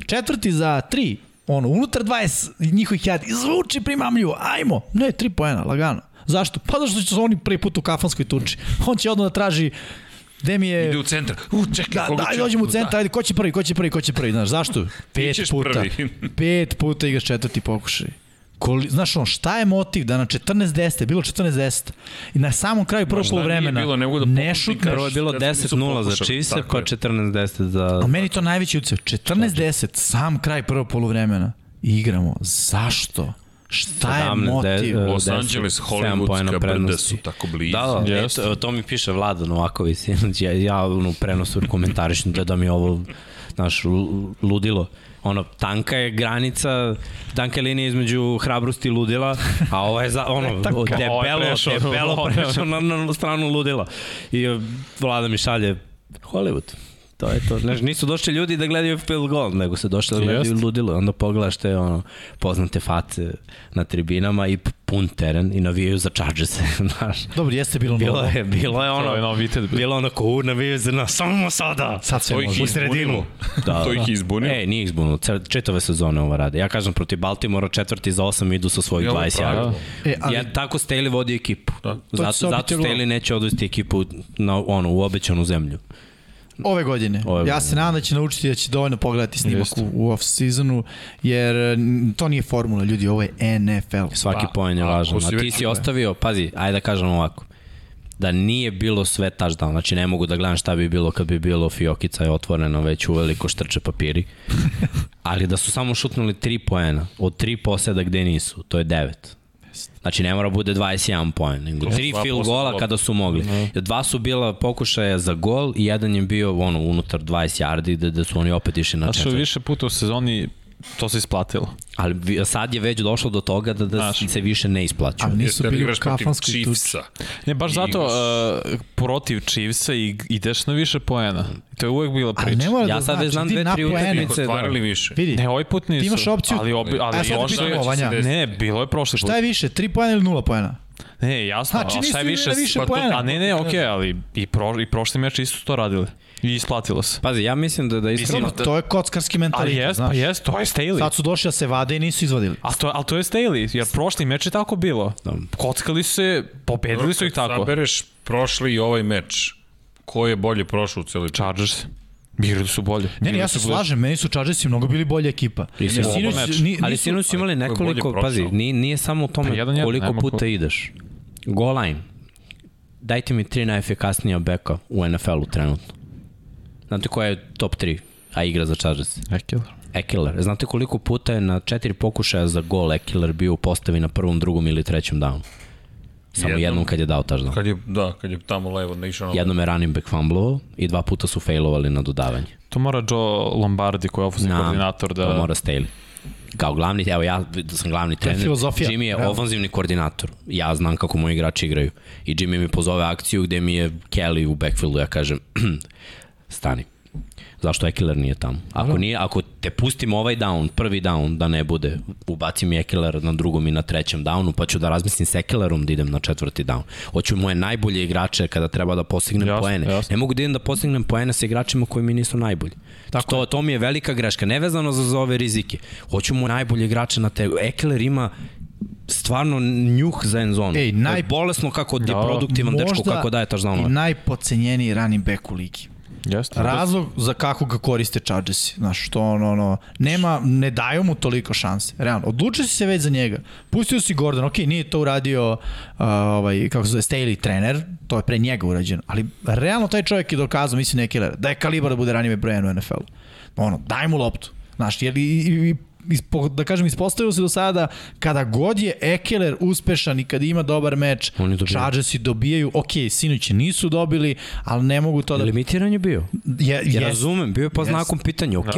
S3: Četvrti za tri, ono, unutar 20 njihovih jad, izvuči primamljivo, ajmo, ne, tri poena, lagano. Zašto? Pa zašto će se oni prvi put u kafanskoj tuči. On će odmah da traži Gde mi je...
S1: Ide u centar. U, čekaj,
S3: Da,
S1: koga
S3: daj,
S1: ću-
S3: dođemo u centar, ajde, ko će prvi, ko će prvi, ko će prvi, znaš, zašto? Pet puta.
S1: prvi.
S3: pet puta igraš četvrti pokušaj. Koli, znaš on, šta je motiv da na 14-10, bilo 14-10 i na samom kraju prvog poluvremena
S1: bilo, ne da
S3: ne šutneš.
S4: Prvo je bilo
S1: Kad nisu
S4: 10-0 za Chiefs,
S1: tako
S4: pa
S1: je.
S4: 14-10 za...
S3: A meni to najveći ucev. 14-10, sam kraj prvog poluvremena. I igramo. Zašto? Šta je
S4: 17,
S3: motiv?
S4: de-
S1: Los
S4: 10,
S1: Angeles, Hollywoodska brda su tako blizu.
S4: Da, da,
S2: Jeste.
S4: eto, to mi piše Vlada Novaković, sinoć, ja, ja ono, prenosu komentarišem da, da mi ovo, znaš, lu- ludilo. Ono, tanka je granica, tanka je linija između hrabrosti i ludila, a ovo je za, ono,
S2: je
S4: debelo,
S2: prešao.
S4: debelo prešao na, na stranu ludila. I e, Vlada mi šalje, Hollywood, To je to. Znaš, nisu došli ljudi da gledaju field goal, nego su došli da gledaju
S2: Jest.
S4: ludilo. Onda pogledaš te ono, poznate face na tribinama i pun teren i navijaju za Chargers, znaš.
S3: Dobro, jeste bilo,
S4: Bilo
S3: novo.
S4: je, bilo je
S2: To je
S4: ono,
S2: novitet. bio.
S4: bilo ono ko u navijaju za nas, samo sada.
S3: Sad sve može.
S1: je
S4: U sredinu. Da,
S1: To ih je izbunilo.
S4: E, nije Cel- četove sezone ovo rade. Ja kažem, protiv Baltimora četvrti za osam idu sa svojih
S1: Ja, ovo je
S4: 20
S1: pravilno.
S4: jara.
S3: E, ali-
S4: Ja, tako Staley vodi ekipu.
S1: Da.
S4: Zato,
S3: se
S4: zato. Staley neće odvesti ekipu na, ono, u obećanu zemlju.
S3: Ove godine.
S4: Ove
S3: ja
S4: godine.
S3: se nadam da će naučiti da će dovoljno pogledati snimak
S2: Jeste.
S3: u, u off-seasonu, jer to nije formula, ljudi, ovo je NFL.
S4: Svaki
S1: Pa,
S4: poen je važan. A ti
S1: već-
S4: si ostavio, pazi, ajde da kažem ovako, da nije bilo sve touchdown, znači ne mogu da gledam šta bi bilo kad bi bilo Fiokica je otvoreno već uveliko štrče papiri, ali da su samo šutnuli 3 poena od 3 poseda gde nisu, to je 9. Znači ne mora bude 21 poen, nego tri field gola kada su mogli. Dva su bila pokušaja za gol i jedan je bio ono unutar 20 yardi gde, gde su oni opet išli na četvrti.
S2: više puta u sezoni to se isplatilo.
S4: Ali sad je već došlo do toga da, da
S2: Znaš.
S4: se više ne isplaćuje.
S3: Ali nisu bili u kafanskoj tuči.
S1: Chiefsa?
S2: Ne, baš zato uh, protiv Chiefsa i ideš na više poena. To je uvek bila
S3: Ali
S2: priča.
S3: ne mora
S4: Ja
S3: da
S4: sad
S3: znači,
S4: već znam
S3: idi
S4: dve, tri utakmice.
S1: Ostvarili više.
S3: Vidi,
S2: Ne, ovaj put nisu.
S3: Ti imaš opciju-
S2: Ali, obi, ali
S3: A sad
S2: prošle-
S3: pitamo, Vanja.
S2: Ne, bilo je prošli put.
S3: šta je više, 3 poena ili 0 poena?
S2: Ne, jasno,
S3: Znači,
S2: a šta je
S3: nisu
S2: više?
S3: više
S2: pa to-. A ne, ne, okej, ali i, pro, i prošli meč isto to radili. I isplatilo se.
S4: Pazi, ja mislim da, da iskreno...
S3: Dobro, to je kockarski
S2: Ali
S3: mentalitet,
S2: jest,
S3: znaš.
S2: pa jest, to je Staley.
S3: Sad su došli da se vade i nisu izvadili.
S2: A to, ali to je Staley, jer prošli meč je tako bilo. Kockali su se, pobedili su ih tako.
S1: Sabereš prošli i ovaj meč. Ko je bolje prošao u celoj?
S2: Chargers. Igrali su bolje.
S3: Ne, ne, ja se slažem, meni su Chargersi mnogo bili bolja ekipa.
S4: I
S2: Oba meč.
S3: ni-
S4: Ali
S3: nisu-
S4: sinoć su imali nekoliko, pazi, nije, nije samo u tome
S2: Pa jedan, jedan,
S4: koliko puta
S2: ko-
S4: ideš. Goal line. Dajte mi tri najefikasnija beka u NFL-u trenutno. Znate ko je top 3, a igra za Chargers?
S2: Ekeler.
S4: Ekeler. Znate koliko puta je na četiri pokušaja za gol Ekeler bio u postavi na prvom, drugom ili trećem downu? Samo jednom,
S1: Jednom.
S4: kad je dao touchdown.
S1: Kad je, da, kad je tamo levo naišao na
S4: Jednom je running back fumblovao i dva puta su failovali na dodavanje.
S2: To mora Joe Lombardi koji je ofensivni
S4: Na,
S2: koordinator da...
S4: To mora Staley. Kao glavni, evo ja da sam glavni trener,
S3: filozofija,
S4: Jimmy je
S3: realno.
S4: ofanzivni koordinator. Ja znam kako moji igrači igraju. I Jimmy mi pozove akciju gde mi je Kelly u backfieldu, ja kažem, stani. Zašto Ekeler nije tamo? Ako, nije, ako te pustim ovaj down, prvi down, da ne bude, ubaci mi Ekeler na drugom i na trećem downu, pa ću da razmislim s Ekelerom da idem na četvrti down. Hoću moje najbolje igrače kada treba da postignem
S2: Jasno,
S4: poene.
S2: jasno.
S4: Ne mogu da idem da postignem poene sa igračima koji mi nisu najbolji. Tako to, to mi je velika greška, nevezano za, za ove rizike. Hoću moje najbolje igrače na te. Ekeler ima stvarno njuh za end zonu.
S3: Ej, naj-
S4: je bolesno kako je
S2: Da.
S4: produktivan dečko, kako daje
S3: i
S4: touchdownove.
S3: najpocenjeniji running back u ligi.
S2: Jeste.
S3: Razlog za kako ga koriste Chargersi. Znaš, to ono, ono, nema, ne daju mu toliko šanse. Realno, odlučio si se već za njega. Pustio si Gordon, ok, nije to uradio uh, ovaj, kako se zove, Staley trener, to je pre njega urađeno, ali realno taj čovjek je dokazao, mislim, neki da je kalibar da bude ranjive brojen u NFL-u. Ono, daj mu loptu. Znaš, jer i, i, i ispo, da kažem, ispostavilo se do sada kada god je Ekeler uspešan i kada ima dobar meč. Chargersi dobijaju, ok, sinoć nisu dobili, ali ne mogu to da...
S4: Limitiran je bio.
S3: Je,
S4: Ja
S3: jest.
S4: razumem, bio je po
S3: Jest.
S4: znakom pitanja, ok,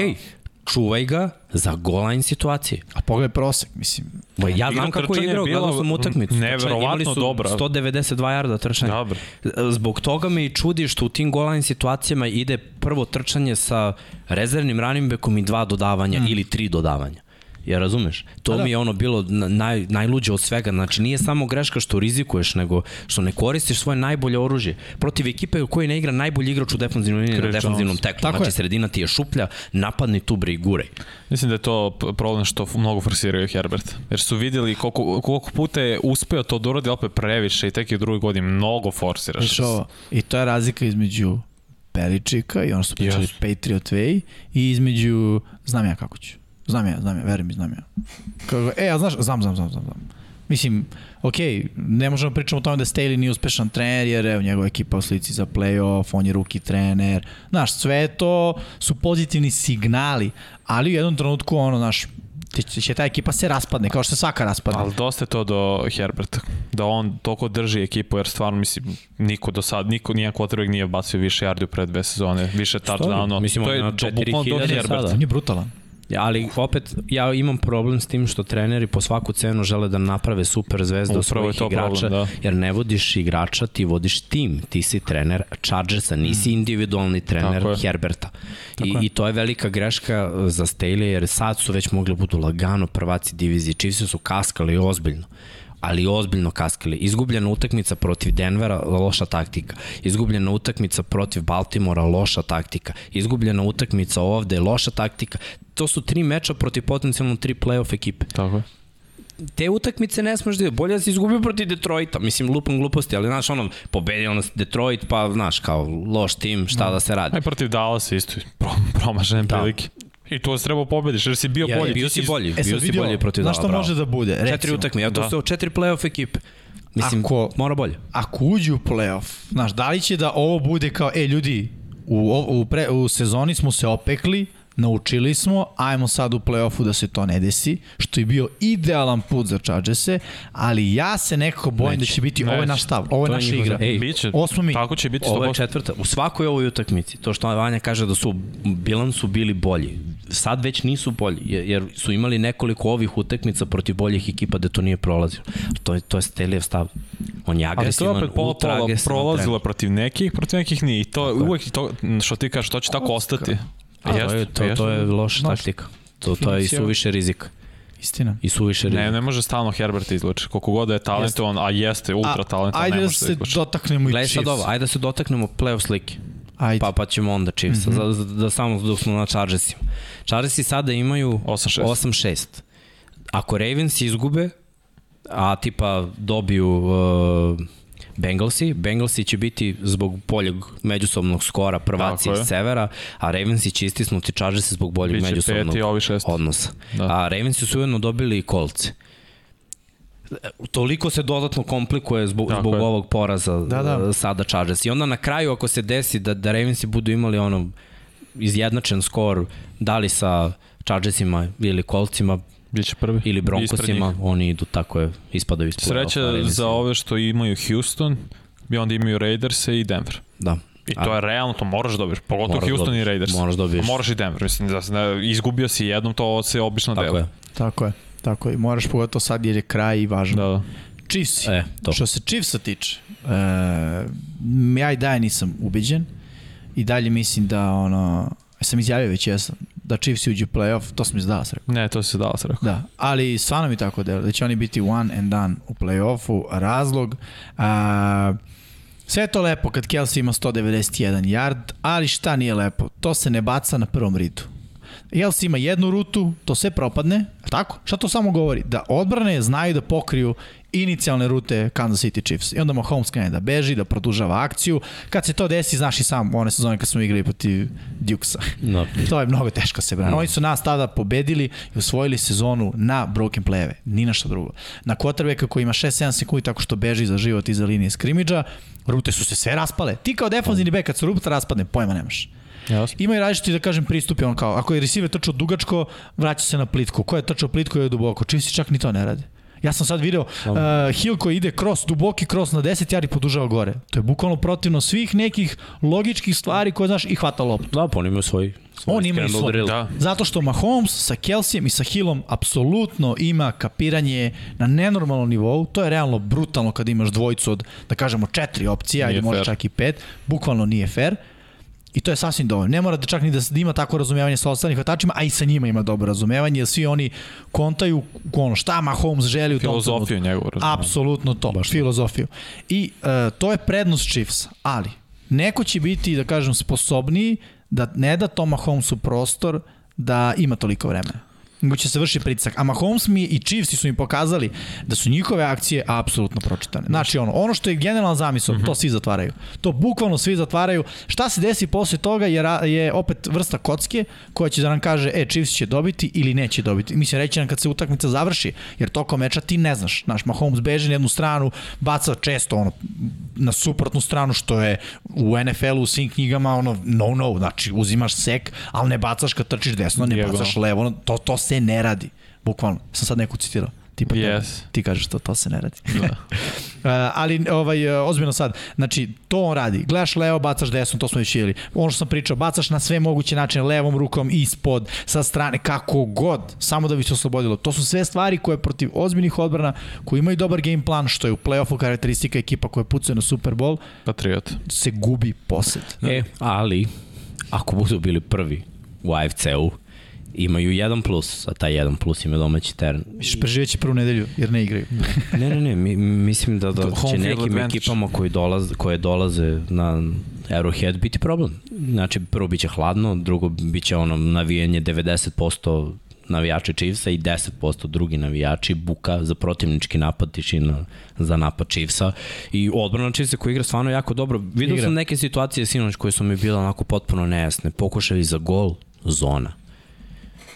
S4: čuvaj ga za goal line situacije.
S3: A pogledaj prosek, mislim.
S4: Ma ja
S2: Igra
S4: znam kako je igrao, gledao sam utakmicu.
S2: neverovatno dobra.
S4: 192 yarda trčanja.
S2: Dobro.
S4: Zbog toga me i čudi što u tim goal line situacijama ide prvo trčanje sa rezervnim running backom i dva dodavanja mm. ili tri dodavanja. Ja razumeš? To
S3: da.
S4: mi je ono bilo na- naj, najluđe od svega. Znači nije samo greška što rizikuješ, nego što ne koristiš svoje najbolje oružje. Protiv ekipe u kojoj ne igra najbolji igrač u defanzivnoj liniji na defanzivnom teklu.
S3: Tako
S4: Znači
S3: je.
S4: sredina ti je šuplja, napadni tu bre i guraj.
S2: Mislim da je to problem što mnogo forsiraju Herbert. Jer su vidjeli koliko, koliko puta je uspeo to da uradi opet previše i tek i u drugoj godini mnogo forsiraš.
S3: Znaš ovo, I to je razlika između Beličika i ono što pričali
S2: Yes.
S3: Patriot Way i između, znam ja kako ću. Znam ja, znam ja, veruj mi, znam ja. Kako, e, a znaš, znam, znam, znam, znam, znam. Mislim, okej, ne možemo pričati o tome da Staley nije uspešan trener, jer evo njegova ekipa u slici za playoff, on je ruki trener. Znaš, sve to su pozitivni signali, ali u jednom trenutku, ono, znaš, će, će ta ekipa se raspadne, kao što se svaka raspadne.
S2: Ali dosta je to do Herberta, da on toliko drži ekipu, jer stvarno, mislim, niko do sad, niko, nijedan quarterback nije bacio više yardi u pred dve sezone, više touchdownova.
S4: Mislim,
S2: to je
S4: na
S2: to bukvalno do
S4: 4000
S2: Herberta.
S4: sada.
S3: On je brutalan.
S4: Ja, Ali opet, ja imam problem s tim što treneri po svaku cenu žele da naprave super
S2: je
S4: svojih
S2: to
S4: igrača,
S2: problem, da.
S4: jer ne vodiš igrača, ti vodiš tim, ti si trener Chargersa, nisi individualni trener
S2: Mm. Tako.
S4: Herberta. I,
S3: je.
S4: I to je velika greška za Staley, jer sad su već mogli budu lagano prvaci divizije, Chiefs su kaskali ozbiljno ali ozbiljno kaskali. Izgubljena utakmica protiv Denvera, loša taktika. Izgubljena utakmica protiv Baltimora, loša taktika. Izgubljena utakmica ovde, loša taktika. To su tri meča protiv potencijalno tri playoff ekipe.
S2: Tako je.
S4: Te utakmice ne smeš da bolje da si izgubio protiv Detroita. Mislim, lupam gluposti, ali znaš, ono, pobedio nas Detroit, pa znaš, kao loš tim, šta da se radi.
S2: Aj protiv Dallas isto, pro, promašene
S4: Da.
S2: prilike. I to se trebao pobediš, jer si bio
S4: Ja,
S2: bolji.
S4: bio si bolji,
S3: E
S4: bio si bolji protiv
S3: znaš
S4: Dala,
S3: šta
S4: bravo.
S3: može da bude?
S4: Četiri
S3: Recimo,
S4: utakmice, ja to
S2: Da.
S4: su četiri playoff ekipe. Mislim,
S3: Ako-
S4: mora bolje.
S3: ako uđu u playoff, znaš, da li će da ovo bude kao, e, ljudi, u, u, pre, u sezoni smo se opekli, naučili smo, ajmo sad u playoffu da se to ne desi, što je bio idealan put za Chargerse, ali ja se nekako bojim
S4: Neće.
S3: da će biti, ovo je
S2: Neće.
S3: naš stav, ovo je naša igra.
S4: Ej,
S2: Biće,
S3: Osmo mi.
S2: tako će biti
S4: Ovo je
S2: 100%.
S4: četvrta. U svakoj ovoj utakmici, to što Vanja kaže da su bilansu bili bolji, sad već nisu bolji, jer su imali nekoliko ovih utakmica protiv boljih ekipa da to nije prolazilo. To je, to je Stelijev stav. On je
S2: Ali to je
S4: agresivan,
S2: opet pola
S4: ultra
S2: pola
S4: agresivan
S2: prolazilo protiv nekih, protiv nekih nije. I to
S4: Tako je.
S2: uvek to, što ti kažeš, to će tako ostati.
S4: A, to, je, to, to je loša
S3: Znaš,
S4: taktika. To, to je i suviše rizika.
S3: Istina.
S4: I suviše rizika.
S2: Ne, ne može stalno Herbert izluči. Koliko god da je talentovan, a jeste ultra talentovan,
S3: ajde
S2: ne
S3: da
S2: može da
S3: se
S2: izluči.
S3: dotaknemo i
S4: Gledaj
S3: Chiefs.
S4: sad ovo, ajde da se dotaknemo playoff slike.
S3: Ajde.
S4: Pa, pa ćemo onda Chiefs, mm -hmm. da, da samo dok smo na Chargersima. Chargersi sada imaju
S2: 8-6.
S4: 8-6. Ako Ravens izgube, a tipa dobiju uh, Bengalsi, Bengalsi će biti zbog boljeg međusobnog skora prvaci iz severa, a Ravensi će istisnuti Chargersi zbog boljeg
S2: Biće
S4: međusobnog odnosa.
S2: Da.
S4: A Ravensi su ujedno dobili i kolce. Toliko se dodatno komplikuje zbog,
S2: Tako
S4: zbog
S2: je.
S4: ovog poraza
S3: Da, da.
S4: sada Chargers. I onda na kraju ako se desi da, da Ravensi budu imali ono izjednačen skor, da li sa Chargersima ili Coltsima
S2: Biće prvi.
S4: ili Broncosima, oni idu tako je, ispadaju iz
S2: Sreća za ove što imaju Houston, i onda imaju Raiders i Denver.
S4: Da.
S2: I to je realno, to moraš da dobiješ. Pogotovo
S4: Moraš da
S2: Houston
S4: dobiješ.
S2: i Raiders.
S4: Moraš da dobiješ.
S2: Moraš i Denver. Mislim da se ne, izgubio si jednom, to se obično
S4: Tako
S2: dela.
S4: je.
S3: Tako je. Tako je. Moraš pogotovo sad jer je kraj i važno.
S2: Da, da.
S3: Chiefs.
S4: E, to.
S3: Što se Chiefsa tiče, e, ja i dalje nisam ubeđen i dalje mislim da ono, sam izjavio već jesam, da Chiefs uđu u playoff, to sam iz Dallas rekao.
S2: Ne, to se dala se rekao.
S3: Da, ali stvarno mi tako delo, da će oni biti one and done u playoffu, razlog, a, sve je to lepo kad Kelsey ima 191 yard, ali šta nije lepo, to se ne baca na prvom ridu. Kelsey ima jednu rutu, to sve propadne, tako? Šta to samo govori? Da odbrane znaju da pokriju inicijalne rute Kansas City Chiefs. I onda Mahomes krene da beži, da produžava akciju. Kad se to desi, znaš i sam, one sezone kad smo igrali protiv Dukesa.
S4: No.
S3: To je mnogo teško se brani. Oni su nas tada pobedili i osvojili sezonu na broken play-eve, ni na šta drugo. Na quarterbacka koji ima 6-7 sekundi tako što beži za život iza linije skrimidža, rute su se sve raspale. Ti kao defanzivni bek kad se ruta raspadne, pojma nemaš.
S2: Jasno.
S3: Ima i različiti, da kažem, pristupi, on kao, ako je receiver trčao dugačko, vraća se na plitko. Ko je trčao plitko je duboko. Chiefs čak ni to ne rade. Ja sam sad video uh, Hill koji ide cross, duboki cross na 10 jari podržava gore. To je bukvalno protivno svih nekih logičkih stvari koje znaš i hvata loptu.
S4: Da, pa on imaju svoj, svoj
S3: On ima i svoj.
S2: Da.
S3: Zato što Mahomes sa Kelseyem i sa Hillom apsolutno ima kapiranje na nenormalnom nivou. To je realno brutalno kad imaš dvojicu od, da kažemo, četiri opcije, ajde
S2: Nije fair.
S3: čak i pet. Bukvalno nije fair. I to je sasvim dovoljno. Ne mora da čak ni da, da ima tako razumevanje sa ostalim hvatačima, a i sa njima ima dobro razumevanje, jer svi oni kontaju ono šta Mahomes želi u tom
S2: Filozofiju njegovu razumevanje.
S3: Apsolutno to, Baš filozofiju. I uh, to je prednost Chiefs, ali neko će biti, da kažem, sposobniji da ne da Toma Holmesu prostor da ima toliko vremena će se vrši pritisak. A Mahomes mi i Chiefs su mi pokazali da su njihove akcije apsolutno pročitane. Znači ono, ono što je generalna zamisao, uh -huh. to svi zatvaraju. To bukvalno svi zatvaraju. Šta se desi posle toga je, je opet vrsta kocke koja će da nam kaže, e, Chiefs će dobiti ili neće dobiti. Mislim, reći nam kad se utakmica završi, jer tokom meča ti ne znaš. Naš Mahomes beže na jednu stranu, baca često ono, na suprotnu stranu, što je u NFL-u u svim knjigama ono, no, no, znači uzimaš sek, ali ne bacaš kad trčiš desno, ne bacaš levo, to, to se ne radi. Bukvalno. Sam sad neku citirao. Tipa
S2: Yes.
S3: to, ti kažeš to, to se ne radi. Da. uh, ali ovaj, uh, ozbiljno sad, znači to on radi. Gledaš levo, bacaš desno, to smo već vidjeli. Ono što sam pričao, bacaš na sve moguće načine, levom rukom, ispod, sa strane, kako god, samo da bi se oslobodilo. To su sve stvari koje protiv ozbiljnih odbrana, koji imaju dobar game plan, što je u play-offu karakteristika ekipa koja pucuje na Super Bowl,
S2: Patriot.
S3: se gubi posed.
S4: E, ali, ako budu bili prvi u AFC-u, imaju jedan plus, a taj jedan plus ima domaći teren.
S3: Misliš, preživeće prvu nedelju, jer ne igraju.
S4: Ne, ne, ne, mi, mislim da, da će nekim
S2: advantage.
S4: ekipama koji dolaze, koje dolaze na Arrowhead biti problem. Znači, prvo biće hladno, drugo biće ono navijanje 90% navijači Chiefsa i 10% drugi navijači, buka za protivnički napad, tišina za napad Chiefsa i odbrana Chiefsa koji igra stvarno jako dobro. Vidio
S3: Igra.
S4: sam neke situacije sinoć koje su mi bile onako potpuno nejasne. Pokušali za gol, zona.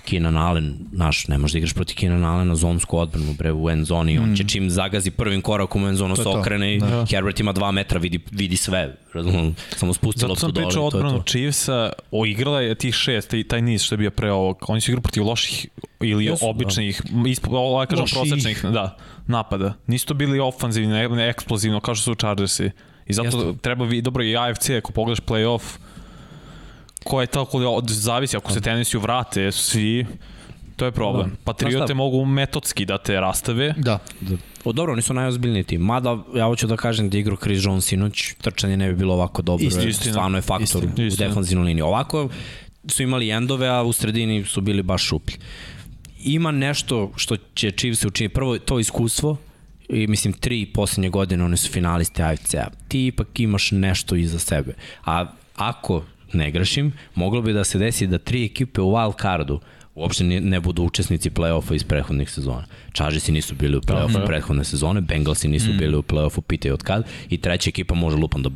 S4: Keenan Allen, naš, ne možeš da igraš proti Keenan Allena zonsku odbranu, bre, u end zoni, on će čim zagazi prvim korakom u end zonu se okrene i
S3: Da.
S4: Herbert ima 2 metra, vidi, vidi sve, razumem, samo spusti
S2: Zato
S4: loptu
S2: sam
S4: dole,
S2: pričao o
S4: to je
S2: odbranu
S4: to.
S2: Chiefsa, o igrala je tih šest, taj, taj niz što je bio pre ovog. Oni su igrali protiv loših ili
S3: Jesu,
S2: običnih, da. ispo, ovo, kažem
S3: Loših.
S2: prosečnih, da, napada. Nisu to bili ofanzivni, ne, ne eksplozivno kao što su Chargersi. I zato
S4: Jeste.
S2: treba vi, dobro i AFC, ako pogledaš playoff, ko je tako, od, zavisi, ako se tenisi vrate, svi, to je problem.
S4: Da.
S2: Patriote mogu metodski da te rastave,
S3: Da.
S4: O, dobro, oni su najozbiljniji tim. Mada, ja hoću da kažem da je igrao Chris Jones sinoć, trčanje ne bi bilo ovako dobro.
S3: Istina.
S4: Istina. Stvarno je faktor
S3: Istina.
S4: u
S2: Istina.
S4: defanzivnoj liniji. Ovako su imali endove, a u sredini su bili baš šuplji. Ima nešto što će Chiefs učiniti. Prvo, to iskustvo, i mislim tri poslednje godine oni su finalisti AFC-a. Ti ipak imaš nešto iza sebe. A ako ne grešim, moglo bi da se desi da tri ekipe u wild cardu uopšte ne, budu učesnici play-offa iz prethodnih sezona. Chargersi nisu bili u play-offu
S2: Da.
S4: prethodne sezone, Bengalsi nisu mm. bili u play-offu, pitaj od kad, i treća ekipa može lupam da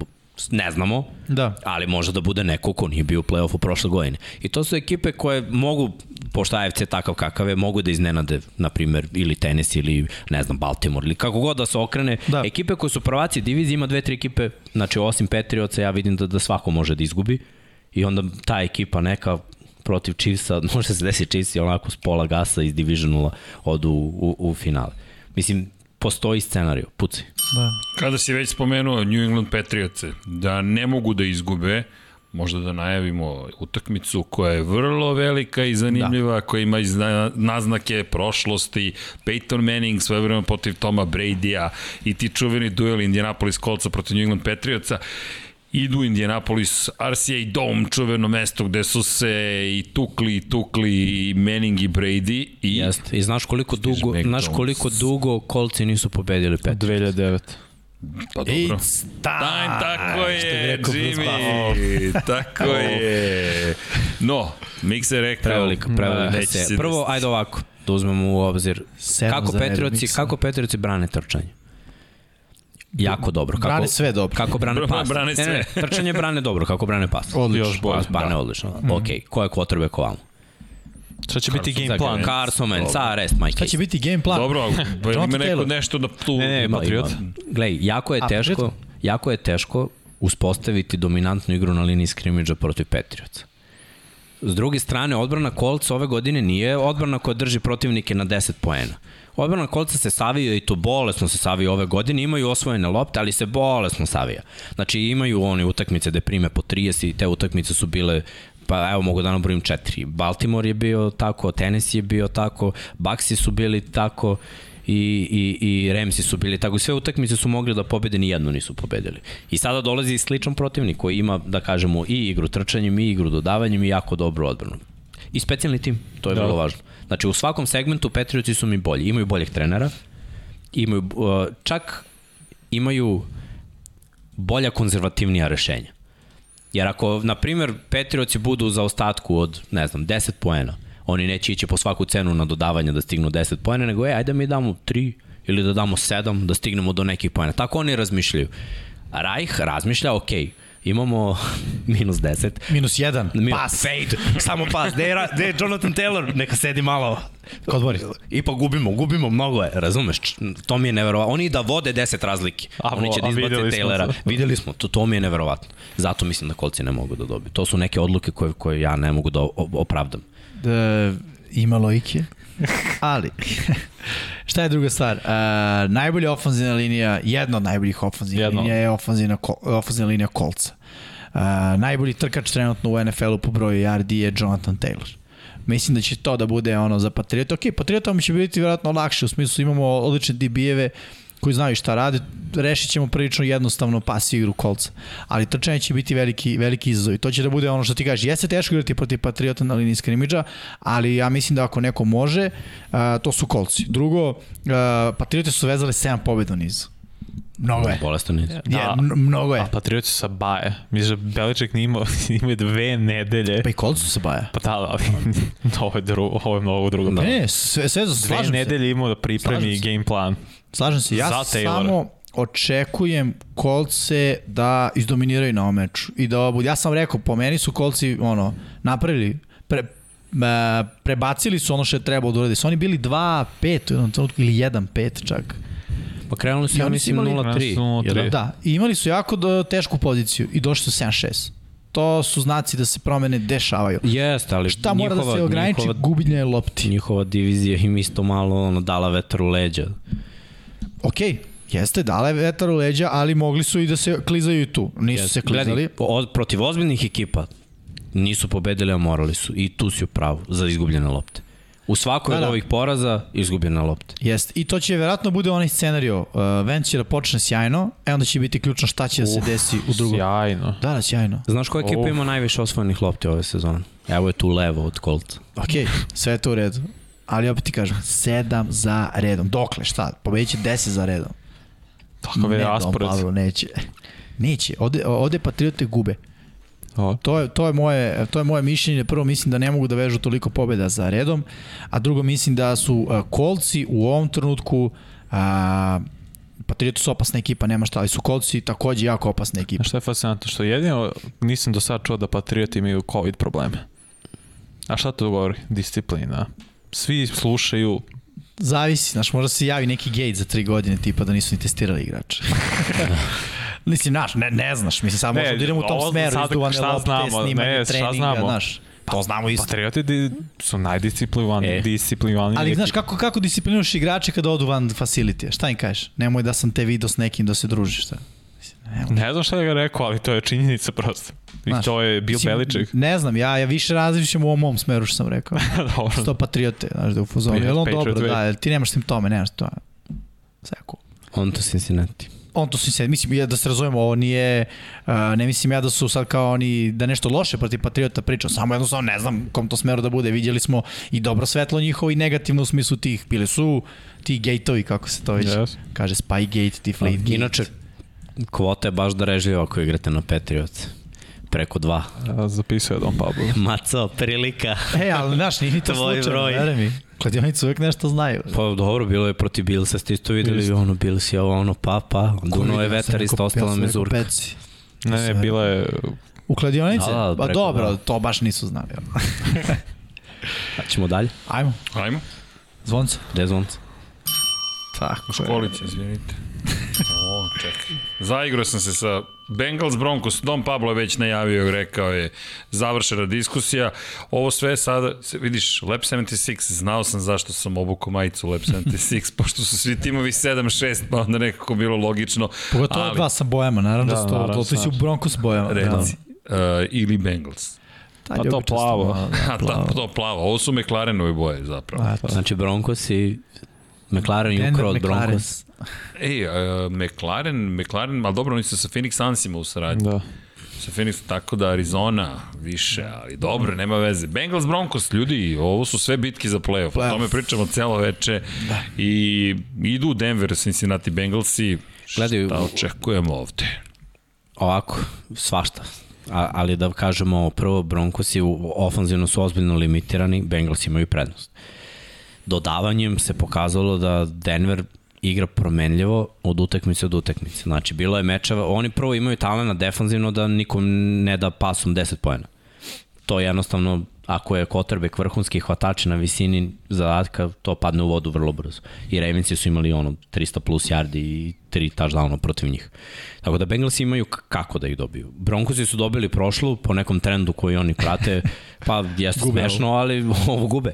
S4: ne znamo,
S3: Da.
S4: ali može da bude neko ko nije bio u play-offu prošle godine. I to su ekipe koje mogu, pošto AFC takav kakav je, mogu da iznenade, na primer, ili Tennessee, ili ne znam, Baltimore, ili kako god da se okrene.
S3: Da.
S4: Ekipe koje su prvaci divizije, ima dve, tri ekipe, znači osim Patriotsa, ja vidim da, da svako može da izgubi. I onda ta ekipa neka protiv Chiefsa, može se desi Chiefs i onako s pola gasa iz Divisionula odu u, u, u finale. Mislim, postoji scenariju, puci.
S3: Da.
S1: Kada si već spomenuo New England Patriots da ne mogu da izgube, možda da najavimo utakmicu koja je vrlo velika i zanimljiva, da. koja ima naznake prošlosti, Peyton Manning svoje vreme protiv Toma Brady-a i ti čuveni duel Indianapolis Coltsa protiv New England Patriotsa idu u Indianapolis, RCA Dome, čuveno mesto gde su se i tukli, i tukli i Manning i Brady i
S4: Jeste. I znaš koliko dugo, znaš koliko dugo kolci nisu pobedili pet.
S2: 2009.
S1: pa dobro.
S3: It's time.
S1: Time, tako je, Jimmy, tako je. No, Mix je rekao...
S4: Prevelika, prevelika
S1: neće
S4: se.
S1: se
S4: Prvo, ajde ovako, da uzmemo u obzir. Kako
S3: za
S4: Petrioci, kako Petrioci brane trčanje? Jako dobro. Kako,
S3: Brane sve dobro.
S4: Kako brane
S1: Bra-
S4: pas?
S1: brane
S4: Ne, ne,
S1: sve.
S4: trčanje brane dobro, kako brane pas?
S3: Odlično.
S2: Još bolje.
S4: Pas brane odlično.
S3: Mhm.
S4: Ok, ko je quarterback ovamo?
S2: Šta će biti game plan?
S4: Carson Wentz, a rest my
S3: Šta
S4: case.
S3: će biti game plan?
S1: Dobro, pa ima neko nešto da tu...
S2: Ne, ne,
S4: Ima,
S2: Patriot.
S4: ima. Glej, jako je
S3: A,
S4: teško, jako je teško uspostaviti dominantnu igru na liniji skrimidža protiv Patriotsa. S druge strane, odbrana Kolca ove godine nije odbrana koja drži protivnike na 10 poena. Odbrana Kolca se savija i to bolesno se savija ove godine, imaju osvojene lopte, ali se bolesno savija. Znači imaju oni utakmice da prime po 30 i te utakmice su bile pa evo mogu da nabrojim četiri. Baltimore je bio tako, Tennessee je bio tako, Baxi su bili tako i, i, i Ramsi su bili tako. Sve utakmice su mogli da pobede, ni jednu nisu pobedili. I sada dolazi sličan protivnik koji ima, da kažemo, i igru trčanjem, i igru dodavanjem i jako dobru odbranu. I specijalni tim, to je da. vrlo važno. Znači, u svakom segmentu Patriotsi su mi bolji. Imaju boljeg trenera, imaju, uh, čak imaju bolja konzervativnija rešenja. Jer ako, na primjer, Patriotsi budu u zaostatku od, ne znam, 10 poena, oni neće ići po svaku cenu na dodavanje da stignu 10 poena, nego, e, ajde mi damo 3 ili da damo 7, da stignemo do nekih poena. Tako oni razmišljaju. Reich razmišlja, okej, okay, imamo minus 10.
S3: Minus 1,
S4: minus, pas. Fade, samo pas. Gde je, gde je Jonathan Taylor? Neka sedi malo.
S3: Kod Boris.
S4: I pa gubimo, gubimo mnogo je, razumeš? To mi je neverovatno. Oni da vode 10 razlike. A, Oni će da izbace Taylora. Videli smo, to, to mi je neverovatno. Zato mislim da kolci ne mogu da dobiju. To su neke odluke koje, koje ja ne mogu da opravdam.
S3: Da, ima logike. Ali, šta je druga stvar? Uh, najbolja ofenzivna linija, jedna od najboljih ofenzivnih linija je ofenzivna, ofenzivna linija kolca. Najbolji trkač trenutno u NFL-u po broju yardi je Jonathan Taylor. Mislim da će to da bude ono za Patriota. Ok, Patriotom će biti vjerojatno lakše, u smislu imamo odlične DB-eve, koji znaju šta rade, rešit ćemo prilično jednostavno pas igru kolca. Ali trčanje će biti veliki, veliki izazov i to će da bude ono što ti kažeš. Jeste teško igrati protiv Patriota na liniji skrimidža, ali ja mislim da ako neko može, to su kolci. Drugo, Patriote su vezale 7 pobjeda nizu. Mnogo je.
S4: Bolestan niz.
S3: Da. mnogo je.
S2: A Patrioti sa Baje. Mislim da Beliček nije imao, ima dve nedelje.
S3: Pa i kolci su sa Baje.
S2: Pa da, ali ovo je, dru, ovo je mnogo drugo.
S3: Da. Ne, sve, sve slažem
S2: Dve nedelje imao da pripremi game plan.
S3: Slažem se, ja samo očekujem kolce da izdominiraju na ovom meču i da ovo, ja sam rekao, po meni su kolci ono, napravili, pre, prebacili su ono što je trebalo da uradi. Su oni bili 2-5 u jednom trenutku ili 1-5 čak.
S4: Pa krenuli su, ja mislim, 0-3.
S3: Da, i imali su jako do, tešku poziciju i došli su 7-6 to su znaci da se promene dešavaju.
S4: Jeste, ali
S3: Šta njihova, mora da se ograniči? Njihova, gubljenje lopti.
S4: Njihova divizija im isto malo ono, dala vetar u leđa.
S3: Okej, okay. Jeste, dale vetar u leđa, ali mogli su i da se klizaju i tu. Nisu Jeste. se klizali. Gledaj,
S4: od, protiv ozbiljnih ekipa nisu pobedili, a morali su. I tu si u pravu za izgubljene lopte. U svakoj da, da. od ovih poraza izgubljena lopta.
S3: Jeste. I to će verovatno bude onaj scenario. Uh, Vance će da počne sjajno, e onda će biti ključno šta će Uf, da se desi u drugom.
S2: Sjajno.
S3: Da, da, sjajno.
S4: Znaš koja ekipa ima najviše osvojenih lopti ove sezone? Evo je tu levo od Colta.
S3: Ok, sve je to u redu. Ali opet ti kažem, sedam za redom. Dokle, šta? Pobedit će deset za redom.
S2: Tako je raspored.
S3: Pavlo, neće. Neće. Ovde, ovde Patriote gube. To je, to, je moje, to je moje mišljenje. Prvo mislim da ne mogu da vežu toliko pobjeda za redom, a drugo mislim da su kolci u ovom trenutku a, Patriotu su opasna ekipa, nema šta, ali su kolci takođe jako opasna ekipa.
S2: A što je fascinantno? Što jedino nisam do sada čuo da Patrioti imaju COVID probleme. A šta to govori? Disciplina. Svi slušaju,
S3: Zavisi, znaš, možda se javi neki gate za tri godine, tipa da nisu ni testirali igrače. Mislim, znaš, ne, ne znaš, mislim, samo možemo da idemo u tom smeru, izduvane lopte, znamo, snimanje ne, treninga, znaš. To znamo isto.
S2: Patrioti di, su najdisciplinovaniji, e. disciplinovaniji.
S3: Ali znaš kako, kako disciplinuješ igrače kada odu van facility? Šta im kažeš? Nemoj da sam te video s nekim da se družiš. Šta?
S2: Ne, ne znam šta da ga rekao, ali to je činjenica prosto. I znaš, to je Bill Belichick.
S3: Ne znam, ja, ja više različim u ovom mom smeru što sam rekao. dobro. Sto patriote, znaš da je u fuzonu. Je on dobro, da, ti nemaš simptome, nemaš to. Sve cool.
S4: On to Cincinnati
S3: on to se mislim ja da se razumemo, ovo nije uh, ne mislim ja da su sad kao oni da nešto loše protiv Patriota pričao, samo jednostavno ne znam kom to smeru da bude. Vidjeli smo i dobro svetlo njihovo i negativno u smislu tih bili su ti gateovi kako se to već yes. kaže Spygate, ti Flategate.
S4: Inače kvota je baš da režljiva ako igrate na Patriots preko dva.
S2: Ja, zapisao je Don Pablo.
S4: Maco, prilika.
S3: E, ali znaš, nije to slučajno, vere mi. Kladionici uvek nešto znaju.
S4: Pa dobro, bilo je protiv Bilsa, ste isto videli, Bilsa. ono, Bils je ovo, ono, pa, pa, duno je vetar, isto ostala mezurka.
S2: Ne, ne, bila je...
S3: U kladionice? Da, da, pa dobro, da. to baš nisu znali.
S4: A ćemo dalje?
S3: Ajmo.
S1: Ajmo.
S3: Zvonce.
S4: Gde je zvonce?
S3: Tako.
S1: Školice, izvinite. O, čekaj. Zaigrao sam se sa Bengals Broncos, Dom Pablo je već najavio, rekao je završena diskusija. Ovo sve sada, vidiš, Lab 76, znao sam zašto sam obukao majicu Lab 76, pošto su svi timovi 7-6, pa onda nekako bilo logično.
S3: Pogotovo ali... dva sa bojama, naravno da, da sto, to, to si u Broncos bojama.
S1: Reci, da. uh, ili Bengals.
S2: Pa to plavo.
S1: Da, plavo. to plavo. Ovo su McLarenove boje zapravo. A,
S4: Znači Broncos i McLaren i
S3: Denver,
S4: ukro od
S3: McLaren.
S4: Broncos.
S1: Ej, uh, McLaren, McLaren, ali dobro, oni su sa Phoenix Sunsima u saradnji.
S2: Da.
S1: Sa Phoenix, tako da Arizona više, ali dobro, nema veze. Bengals Broncos, ljudi, ovo su sve bitke za playoff. O
S3: Playoff.
S1: tome pričamo celo veče. Da. I idu u Denver, Cincinnati Bengalsi.
S4: Gledaj,
S1: Šta očekujemo ovde?
S4: Ovako, svašta. A, ali da kažemo, prvo Broncosi ofanzivno su ozbiljno limitirani, Bengals imaju prednost. Dodavanjem se pokazalo da Denver igra promenljivo od utakmice do utakmice. Znači, bilo je mečeva, oni prvo imaju talena defanzivno da nikom ne da pasom 10 pojena. To jednostavno, ako je Kotrbek vrhunski hvatač na visini zadatka, to padne u vodu vrlo brzo. I Ravensi su imali ono 300 plus yardi i 3 touchdowna protiv njih. Tako da Bengalsi imaju kako da ih dobiju. Broncosi su dobili prošlu po nekom trendu koji oni prate, pa jeste smešno, ali ovo gube.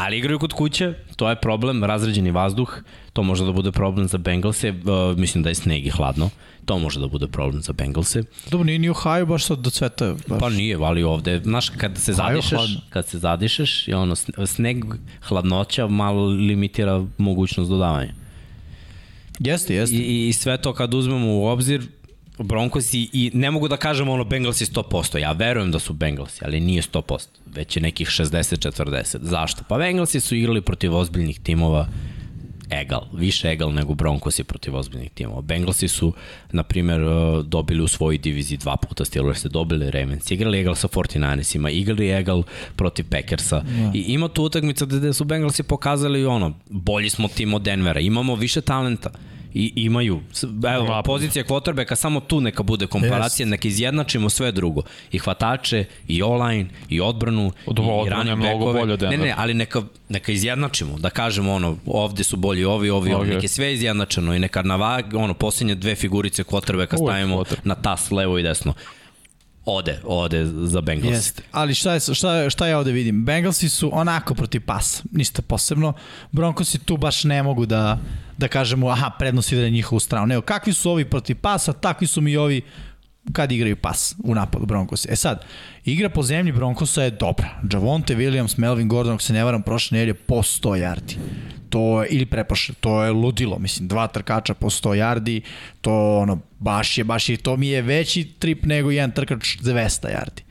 S4: Ali igraju kod kuće, to je problem, razređeni vazduh, to može da bude problem za Bengalse, uh, mislim da je sneg i hladno, to može da bude problem za Bengalse.
S3: Dobro, nije ni Ohio baš sad do cveta. Baš.
S4: Pa nije, ali ovde, znaš, kad se
S3: Ohio
S4: zadišeš,
S3: hladno.
S4: kad se zadišeš, je ono, sn- sneg, hladnoća malo limitira mogućnost dodavanja.
S3: Jeste, jeste.
S4: I, I sve to kad uzmemo u obzir, Broncosi i ne mogu da kažem ono Bengalsi 100%, ja verujem da su Bengalsi, ali nije 100%, već je nekih 60-40. Zašto? Pa Bengalsi su igrali protiv ozbiljnih timova egal, više egal nego Broncosi protiv ozbiljnih timova. Bengalsi su, na primjer, uh, dobili u svojoj diviziji dva puta Steelers, dobili Ravens, igrali egal sa 49ersima, igrali egal protiv Packersa. I ima tu utakmica gde su Bengalsi pokazali ono, bolji smo tim od Denvera, imamo više talenta. I imaju, evo, pozicija quarterbacka, samo tu neka bude komparacija, neka izjednačimo sve drugo. I hvatače, i online, i odbranu,
S2: Od
S4: i, i
S2: odbrane je
S4: running
S2: mnogo
S4: backove.
S2: bolje od
S4: Ne, ne, ali neka, neka izjednačimo, da kažemo ono, ovde su bolji ovi, ovi, ovi,
S2: Ok.
S4: neka je sve izjednačeno i neka na vag, ono, posljednje dve figurice
S2: Uvek
S4: stavimo na tas levo i desno. Ode, ode za Bengals.
S3: Jeste. Ali šta, je, šta, šta ja ovde vidim? Bengalsi su onako protiv pasa, ništa posebno. Broncosi tu baš ne mogu da, da kažemo, aha, prednost ide na njihovu stranu. Nego, kakvi su ovi protiv pasa, takvi su mi ovi kad igraju pas u napadu Broncosi. E sad, igra po zemlji Broncosa je dobra. Javonte Williams, Melvin Gordon, ako se ne varam, prošle nedelje po 100 yardi. To je, ili preprošle, to je ludilo, mislim, dva trkača po 100 yardi, to ono, baš je, baš je, to mi je veći trip nego jedan trkač 200 yardi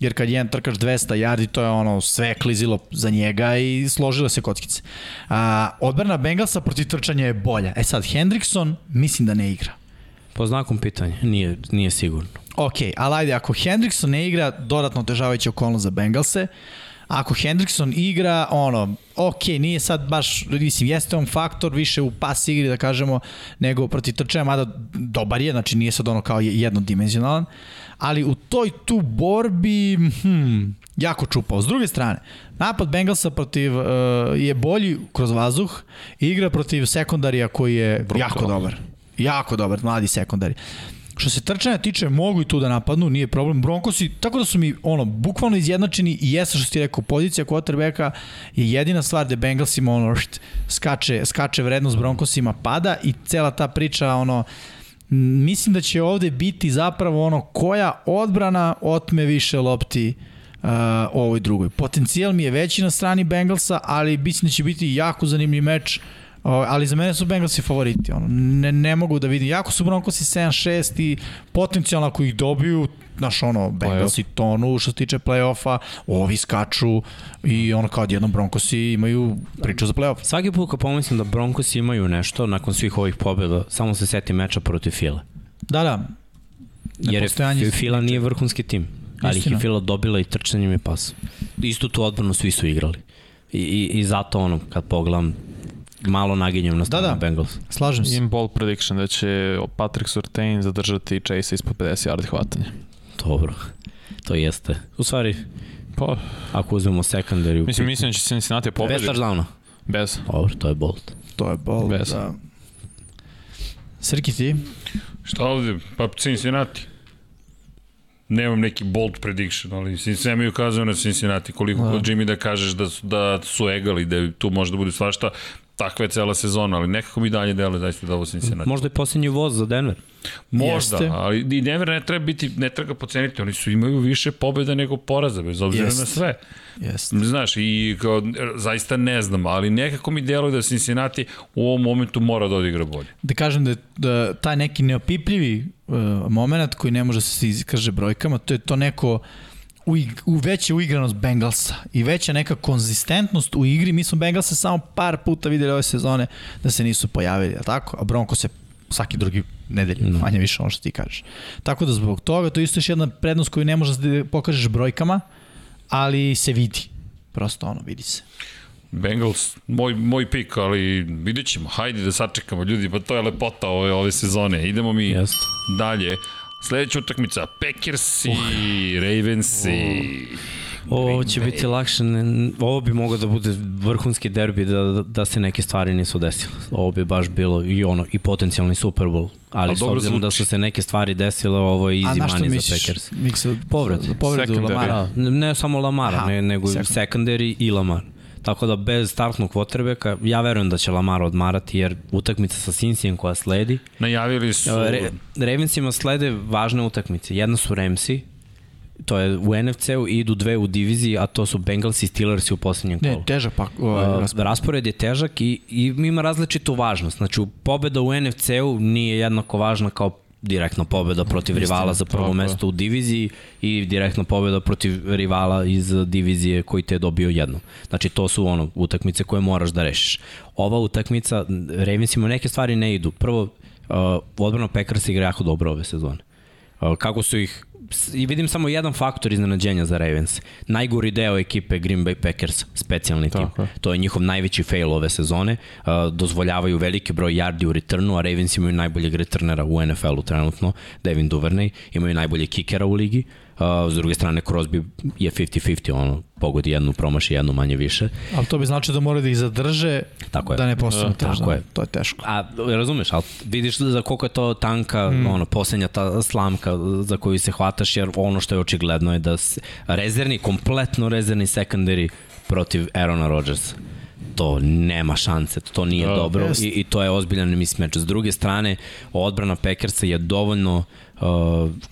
S3: jer kad jedan trkač 200 yardi, to je ono sve klizilo za njega i složile se kockice. A, odbrana Bengalsa protiv trčanja je bolja. E sad, Hendrickson mislim da ne igra.
S4: Po znakom pitanja, nije, nije sigurno.
S3: Ok, ali ajde, ako Hendrickson ne igra, dodatno otežavajuća okolnost za Bengalse. Ako Hendrickson igra, ono, ok, nije sad baš, mislim, jeste on faktor više u pas igri, da kažemo, nego protiv trčanja, mada dobar je, znači nije sad ono kao jednodimenzionalan, ali u toj tu borbi, hm, jako čupao. S druge strane, napad Bengalsa protiv uh, je bolji kroz vazduh igra protiv sekundarija koji je jako dobar. Jako dobar, mladi sekundari. Što se trčanja tiče, mogu i tu da napadnu, nije problem. Broncosi, tako da su mi ono, bukvalno izjednačeni i jeste što ti rekao, pozicija quarterbacka je jedina stvar gde Bengalsima ono, št, skače, skače vrednost Broncosima pada i cela ta priča ono, mislim da će ovde biti zapravo ono koja odbrana otme više lopti uh, ovoj drugoj. Potencijal mi je veći na strani Bengalsa, ali mislim da će biti jako zanimljiv meč ali za mene su Bengalsi favoriti. Ono, ne, ne mogu da vidim. Jako su Broncosi 7-6 i potencijalno ako ih dobiju, znaš ono, Bengalsi tonu što se tiče play-offa, ovi skaču i ono kao odjednom Broncosi imaju priču za play-off.
S4: Svaki put kad pomislim da Broncos imaju nešto, nakon svih ovih pobjeda, samo se seti meča protiv Fila.
S3: Da, da.
S4: Jer je Fila nije vrhunski tim, ali ih je. Fila dobila i trčanjem i pasom. Istu tu odbranu svi su igrali. I, i, i zato ono, kad pogledam, malo naginjem na stranu
S3: da.
S4: Bengals.
S3: Slažem se.
S2: Imam bold prediction da će Patrick Surtain zadržati Chase ispod 50 yardi hvatanja.
S4: Dobro, to jeste. U stvari,
S2: Pa,
S4: ako uzmemo secondary...
S2: mislim, mislim da će Cincinnati
S4: Bez
S2: pobedi.
S4: touchdowna.
S2: Bez.
S4: Dobro, to je bold.
S3: To je bol.
S2: Bez.
S3: Da. Srki ti?
S1: Šta ovde? Pa Cincinnati. Nemam neki bold prediction, ali Cincinnati mi ukazao na Cincinnati. Koliko
S3: Da.
S1: god Jimmy da kažeš da su, da su egali, da tu može da bude svašta. Takva je cela sezona, ali nekako mi dalje deluje zaista da ovo Cincinnati.
S4: Možda i posljednji voz za Denver.
S1: Možda,
S3: Jeste.
S1: ali i Denver ne treba biti, ne treba poceniti, oni su imaju više pobjeda nego poraza, bez obzira
S3: Jeste.
S1: na sve.
S3: Jeste.
S1: Znaš, i kao, zaista ne znam, ali nekako mi deluje da Cincinnati u ovom momentu mora da odigra bolje.
S3: Da kažem da, da taj neki neopipljivi uh, moment koji ne može se iskaže brojkama, to je to neko u, u veća uigranost Bengalsa i veća neka konzistentnost u igri. Mi smo Bengalsa samo par puta videli ove sezone da se nisu pojavili, a tako? A Bronco se svaki drugi nedelje,
S4: Da.
S3: manje više ono što ti kažeš. Tako da zbog toga, to je isto još jedna prednost koju ne možeš da pokažeš brojkama, ali se vidi. Prosto ono, vidi se.
S1: Bengals, moj, moj pik, ali vidjet ćemo. Hajde da sačekamo ljudi, pa to je lepota ove, ove sezone. Idemo mi
S4: Jeste.
S1: dalje. Sledeća utakmica, Packers i Ravens i...
S4: Ovo će biti lakše, ne- ovo bi mogao da bude vrhunski derbi da, da, da se neke stvari nisu desile. Ovo bi baš bilo i ono i potencijalni Super Bowl, ali
S1: Al
S4: s obzirom da
S1: zvuči.
S4: su se neke stvari desile, ovo je easy money za
S3: misliš?
S4: Packers. Povred.
S3: Povredu. Lamara.
S4: Da, ne samo Lamara,
S3: Aha,
S4: ne, nego
S3: secondary.
S4: secondary i Lamar. Tako da bez startnog quarterbacka, ja verujem da će Lamar odmarati jer utakmica sa Cincyjem koja sledi,
S1: Najavili su...
S4: Re, Ravensima slede važne utakmice. Jedna su Ramsi, to je u NFC-u i idu dve u diviziji, a to su Bengals i Steelers u poslednjem kolu.
S3: Ne, težak pa, ovaj,
S4: Uh,
S3: raspored.
S4: raspored je težak i, i ima različitu važnost. Znači, pobeda u NFC-u nije jednako važna kao direktna pobeda protiv rivala za prvo
S2: tako
S4: mesto u diviziji i direktna pobeda protiv rivala iz divizije koji te je dobio jednom. Znači to su ono utakmice koje moraš da rešiš. Ova utakmica Ravensima neke stvari ne idu. Prvo uh, odbrana Packers igra jako dobro ove sezone. Uh, kako su ih i vidim samo jedan faktor iznenađenja za Ravens. Najgori deo ekipe Green Bay Packers, specijalni tim.
S2: Tako.
S4: To je njihov najveći fail ove sezone. Uh, dozvoljavaju veliki broj yardi u returnu, a Ravens imaju najboljeg returnera u NFL-u trenutno, Devin Duvernay. Imaju najboljeg kikera u ligi. Uh, s druge strane, Crosby je 50-50, ono, pogodi jednu, promaši jednu manje više.
S3: Ali to bi znači da moraju da ih zadrže
S4: Tako je.
S3: da ne postanu
S4: Da,
S3: težno.
S4: tako je.
S3: To je teško.
S4: A razumeš, ali vidiš za koliko je to tanka, mm. ono, posljednja ta slamka za koju se hvataš, jer ono što je očigledno je da s, rezervni, kompletno rezervni secondary protiv Aarona Rodgersa to nema šanse, to nije
S2: Da,
S4: da, dobro
S3: jest.
S4: i, i to je ozbiljan mismatch. S druge strane, odbrana Packersa je dovoljno uh,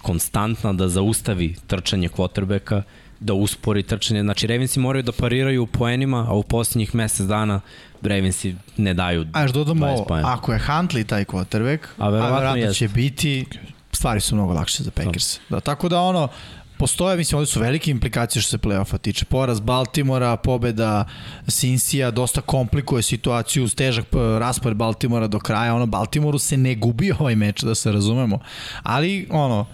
S4: konstantna da zaustavi trčanje quarterbacka, da uspori trčanje. Znači, Ravensi moraju da pariraju u poenima, a u posljednjih mesec dana Ravensi ne daju
S3: A još dodamo
S4: 20
S3: ovo,
S4: poena.
S3: ako je Huntley taj quarterback,
S4: A verovatno jeste.
S3: će biti, stvari su mnogo lakše za Packers. Da, tako da ono, postoje, mislim, ovde su velike implikacije što se play-offa tiče. Poraz Baltimora, pobeda Cincija, dosta komplikuje situaciju, težak p- raspored Baltimora do kraja. Ono, Baltimoru se ne gubi ovaj meč, da se razumemo. Ali, ono,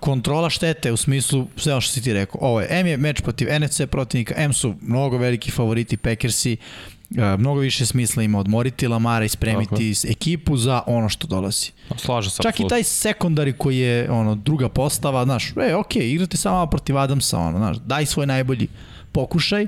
S3: kontrola štete u smislu sve što si ti rekao. Ovo je, M je meč protiv NFC protivnika, M su mnogo veliki favoriti Packersi, mnogo više smisla ima odmoriti Lamara i spremiti ekipu za ono što dolazi.
S2: Slaže se.
S3: Čak i
S2: apsolutno.
S3: taj sekundari koji je ono druga postava, znaš, e, ok, igrate samo protiv Adamsa, ono, znaš, daj svoj najbolji pokušaj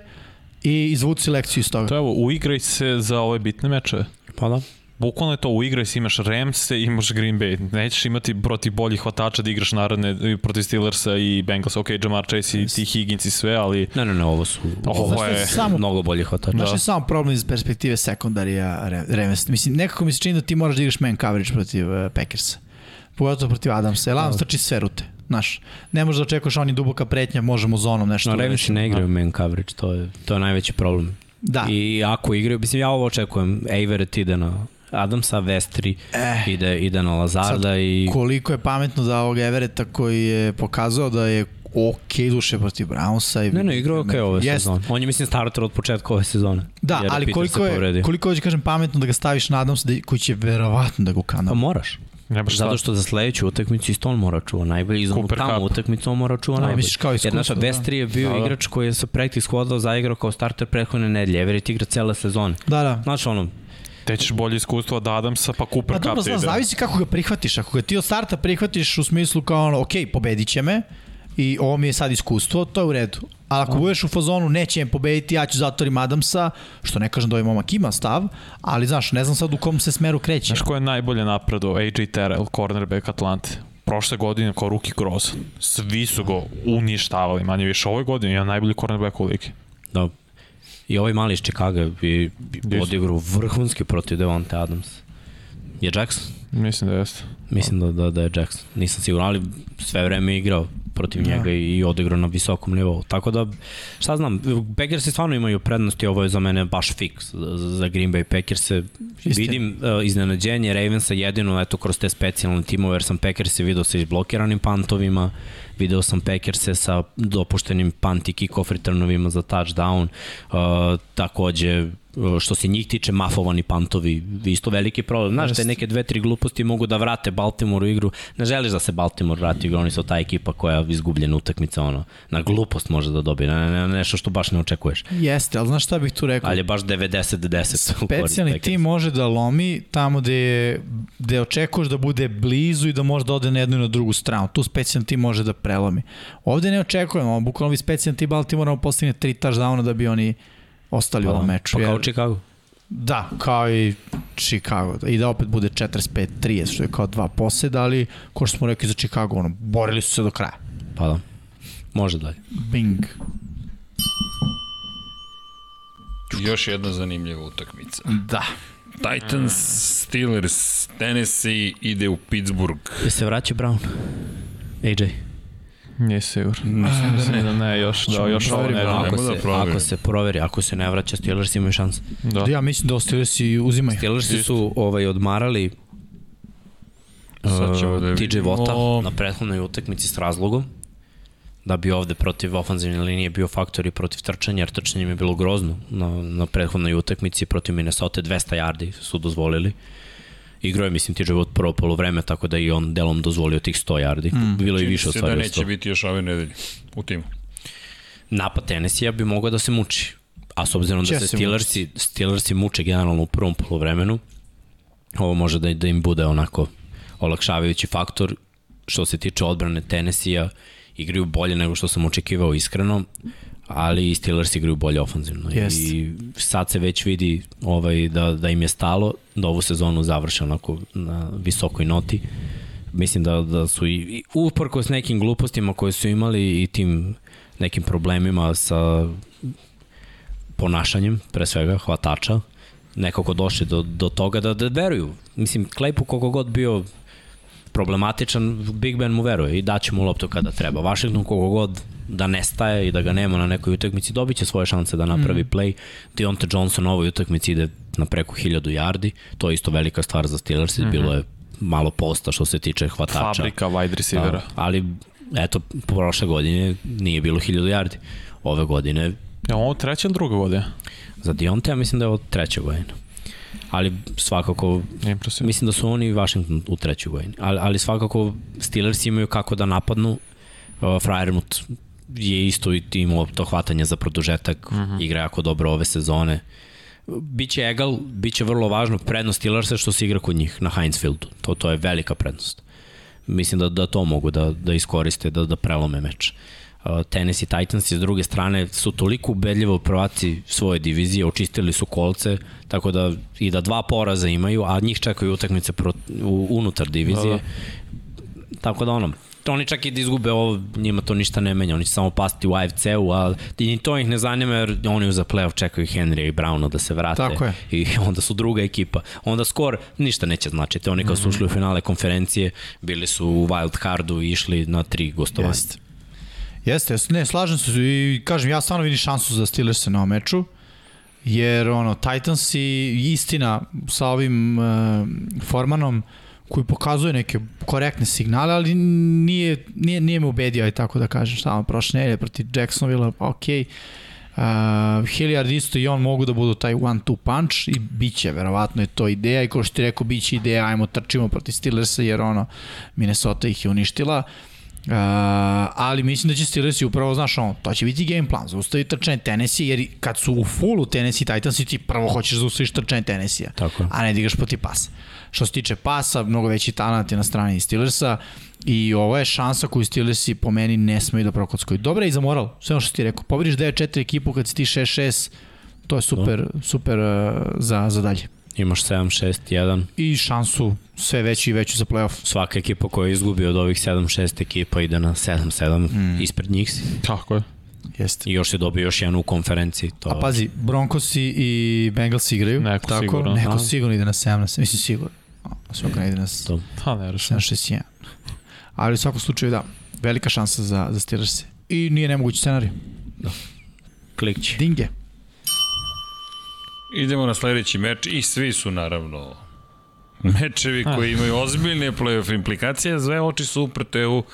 S3: i izvuci lekciju iz toga.
S2: To evo, uigraj se za ove bitne mečeve.
S4: Pa da.
S2: Bukvalno je to, uigraj se, imaš Ramse, imaš Green Bay. Nećeš imati protiv boljih hvatača da igraš naredne protiv Steelersa i Bengals. Ok, Jamar Chase i ti Higgins i sve, ali
S4: Ne, ne, ne, ovo su
S2: Ovo
S3: šta
S2: je-
S3: samo
S4: mnogo boljih hvatača.
S3: Znaš
S2: Da.
S3: je samo problem iz perspektive sekundarija Ravens. Mislim, nekako mi se čini da ti moraš da igraš man coverage protiv uh, Packersa. Pogotovo protiv Adamsa. Jer Adams trči sve rute. Znaš, ne možeš da očekuješ oni duboka pretnja, možemo zonom nešto
S4: No,
S3: da rešimo.
S4: ne igraju man coverage, to je, to je najveći problem.
S3: Da.
S4: I ako igraju, mislim, ja ovo očekujem, Everett ide na Adamsa, Vestri
S3: Eh.
S4: ide, ide na Lazarda
S3: Sad,
S4: i...
S3: Koliko je pametno za ovog Evereta koji je pokazao da je ok duše protiv Brownsa. I,
S4: Ne, ne, igrao je okay ove
S3: Jest.
S4: sezone. On je, mislim, starter od početka ove sezone.
S3: Da,
S4: jer
S3: ali
S4: Peter
S3: koliko je,
S4: povredio.
S3: koliko je, kažem, pametno da ga staviš nadam se da, koji će verovatno da ga
S4: Pa
S3: ukana.
S4: moraš.
S2: ne baš
S4: Zato što za sledeću utakmicu isto on mora čuva najbolje i za onu tamo
S2: Cup.
S4: utakmicu on mora čuva
S3: Da,
S4: najbolje.
S3: misliš kao
S4: Jer
S3: iskustvo,
S4: naša
S3: da.
S4: Vestri je bio
S2: Da, da.
S4: igrač koji je sa practice squada zaigrao kao starter prethodne nedelje. Everett igra cele sezone.
S3: Da, da.
S2: Pa
S4: Znači ono,
S2: te ćeš bolje iskustvo od Adamsa, pa Cooper
S3: Pa
S2: Cup
S3: dobro, znaš, zavisi kako ga prihvatiš. Ako ga ti od starta prihvatiš u smislu kao ono, ok, pobedit će me i ovo mi je sad iskustvo, to je u redu. Ali ako budeš u fazonu, neće me pobediti, ja ću zatvorim Adamsa, što ne kažem da ovaj momak ima stav, ali znaš, ne znam sad u kom se smeru kreće.
S2: Znaš ko je najbolje napredo? AJ Terrell, cornerback Atlante. Prošle godine kao rookie groz. Svi su go uništavali, manje više. Ove godine je najbolji cornerback u ligi.
S4: da, I ovaj mali iz Chicago bi, bi odigrao vrhunski protiv Devonte Adams. Je Jackson?
S2: Mislim da jeste.
S4: Mislim da, da, da je Jackson. Nisam siguran, ali sve vreme igrao protiv njega i odigrao na visokom nivou. Tako da, šta znam, Packersi stvarno imaju prednosti, ovo je za mene baš fix za, Green Bay Packers-e. Vidim uh, iznenađenje Ravensa jedino eto kroz te specijalne timove, jer sam Packers-e video sa izblokiranim pantovima, video sam Packers-e sa dopuštenim punt i kick-off returnovima za touchdown, uh, takođe što se njih tiče mafovani pantovi, isto veliki problem. Znaš, te neke dve, tri gluposti mogu da vrate Baltimore u igru. Ne želiš da se Baltimore vrati u igru, oni su ta ekipa koja izgubljena utakmica, ono, na glupost može da dobije, na, na nešto što baš ne očekuješ.
S3: Jeste, ali znaš šta bih tu rekao?
S4: Ali je baš 90-10.
S3: Specijalni tim može da lomi tamo gde, je, gde očekuješ da bude blizu i da može da ode na jednu i na drugu stranu. Tu specijalni tim može da prelomi. Ovde ne očekujemo, bukvalno bi specijalni tim Baltimore postigne tri touchdowna da bi oni ostali pa, u ovom da. meču.
S4: Pa kao Chicago.
S3: Da, kao i Chicago. I da opet bude 45-30, što je kao dva poseda, ali ko što smo rekli za Chicago, ono, borili su se do kraja.
S4: Pa da. Može dalje.
S3: Bing.
S1: Još jedna zanimljiva utakmica.
S3: Da.
S1: Titans, Steelers, Tennessee ide u Pittsburgh.
S4: Je se vraća Brown? AJ.
S2: Nije sigur. Mislim da ne, da ne, još, da, još ovo ne.
S4: Ako se, da ako se proveri, ako se ne vraća, Steelers imaju šans.
S3: Da. Ja mislim da Steelersi uzimaju.
S4: Steelersi su ovaj, odmarali uh, da TJ Vota na prethodnoj utakmici s razlogom da bi ovde protiv ofanzivne linije bio faktor i protiv trčanja, jer trčanje im je bilo grozno na, na prethodnoj utakmici protiv Minnesota, 200 yardi su dozvolili. Uh, igrao je, mislim, ti život prvo polovreme, tako da i on delom dozvolio tih 100 yardi. Mm. Bilo je više od stvari.
S1: da neće biti još ove nedelje u timu.
S4: Napad Tennessee bi mogao da se muči. A s obzirom da se Steelersi, Steelersi muče generalno u prvom polovremenu, ovo može da, da im bude onako olakšavajući faktor što se tiče odbrane Tennessee-a igraju bolje nego što sam očekivao iskreno ali i Steelers igraju bolje ofanzivno. Yes. I sad se već vidi ovaj, da, da im je stalo da ovu sezonu završe onako na visokoj noti. Mislim da, da su i, i uporko s nekim glupostima koje su imali i tim nekim problemima sa ponašanjem, pre svega, hvatača, nekako došli do, do toga da, da veruju. Mislim, Klejpu koliko god bio problematičan, Big Ben mu veruje i daće mu loptu kada treba. Washington koliko god da nestaje i da ga nema na nekoj utakmici, dobit će svoje šanse da napravi mm. play. Deontay Johnson u ovoj utakmici ide na preko 1000 yardi, to je isto velika stvar za Steelers, mm -hmm. bilo je malo posta što se tiče hvatača.
S2: Fabrika wide receivera. Da,
S4: ali eto, prošle godine nije bilo 1000 yardi. Ove godine...
S2: Je ovo treća ili druga godina?
S4: Za Deontay ja mislim da je ovo treća godina ali svakako Impresivno. mislim da su oni i Washington u trećoj godini, ali, ali svakako Steelers imaju kako da napadnu uh, Friermut je isto i imao to hvatanje za produžetak, uh mhm. -huh. igra jako dobro ove sezone. Biće egal, biće vrlo važno prednost Steelersa što se igra kod njih na Heinz Fieldu. To, to je velika prednost. Mislim da, da to mogu da, da iskoriste, da, da prelome meč. Uh, Uh, Tennessee Titans s druge strane su toliko ubedljivo prvaci svoje divizije, očistili su kolce, tako da i da dva poraza imaju, a njih čekaju utakmice pro, u, unutar divizije. Da, da. Tako da ono, oni čak i da izgube ovo, njima to ništa ne menja, oni će samo pasti u AFC-u, a ni to ih ne zanima jer oni za playoff čekaju Henrya i Browna da se vrate.
S3: Tako je.
S4: I onda su druga ekipa. Onda skor ništa neće značiti. Oni kao su ušli u finale konferencije, bili su u wild cardu i išli na tri gostovanja. Jeste.
S3: Jeste, ne, slažem se i kažem, ja stvarno vidim šansu za Steelers na ovom meču, jer ono, Titans i istina sa ovim uh, Formanom, koji pokazuje neke korektne signale, ali nije, nije, nije me ubedio, aj tako da kažem, šta vam prošle nedelje protiv Jacksonville, pa okej. Okay. Uh, Hilliard isto i on mogu da budu taj one-two punch i bit će, verovatno je to ideja i kao što ti rekao, bit će ideja, ajmo trčimo protiv Steelersa jer ono, Minnesota ih je uništila. Uh, Uh, ali mislim da će Steelers upravo, znaš, ono, to će biti game plan, zaustaviti trčanje Tennessee, jer kad su u fullu Tennessee Titans, ti prvo hoćeš zaustaviti trčanje Tennessee,
S4: Tako.
S3: a ne digaš poti pasa. Što se tiče pasa, mnogo veći talent je na strani Steelersa i ovo je šansa koju Steelersi po meni ne smeju da prokockuju. Dobra je i za moral, sve ono što ti rekao. Pobediš 9-4 ekipu kad si ti 6-6, to je super, super uh, za, za dalje.
S4: Imaš 7, 6, 1.
S3: I šansu sve veći i veću za playoff.
S4: Svaka ekipa koja izgubi od ovih 7-6 ekipa ide na 7-7 mm. ispred njih si.
S2: Tako je.
S3: Jeste.
S4: I još je dobio još jednu u konferenciji. To...
S3: A pazi, Broncosi i Bengals igraju.
S2: Neko
S3: tako?
S2: sigurno.
S3: Neko
S2: Da.
S3: sigurno ide na 17, mislim sigurno. Svaka ne ide na
S4: To.
S2: Pa ne rešim.
S3: 7-6-1. Ali u svakom slučaju da, velika šansa za, za Steelers. I nije nemogući scenarij.
S4: Klikće.
S3: Dinge.
S1: Idemo na sledeći meč i svi su naravno mečevi koji imaju ozbiljne playoff implikacije, sve oči su uprte u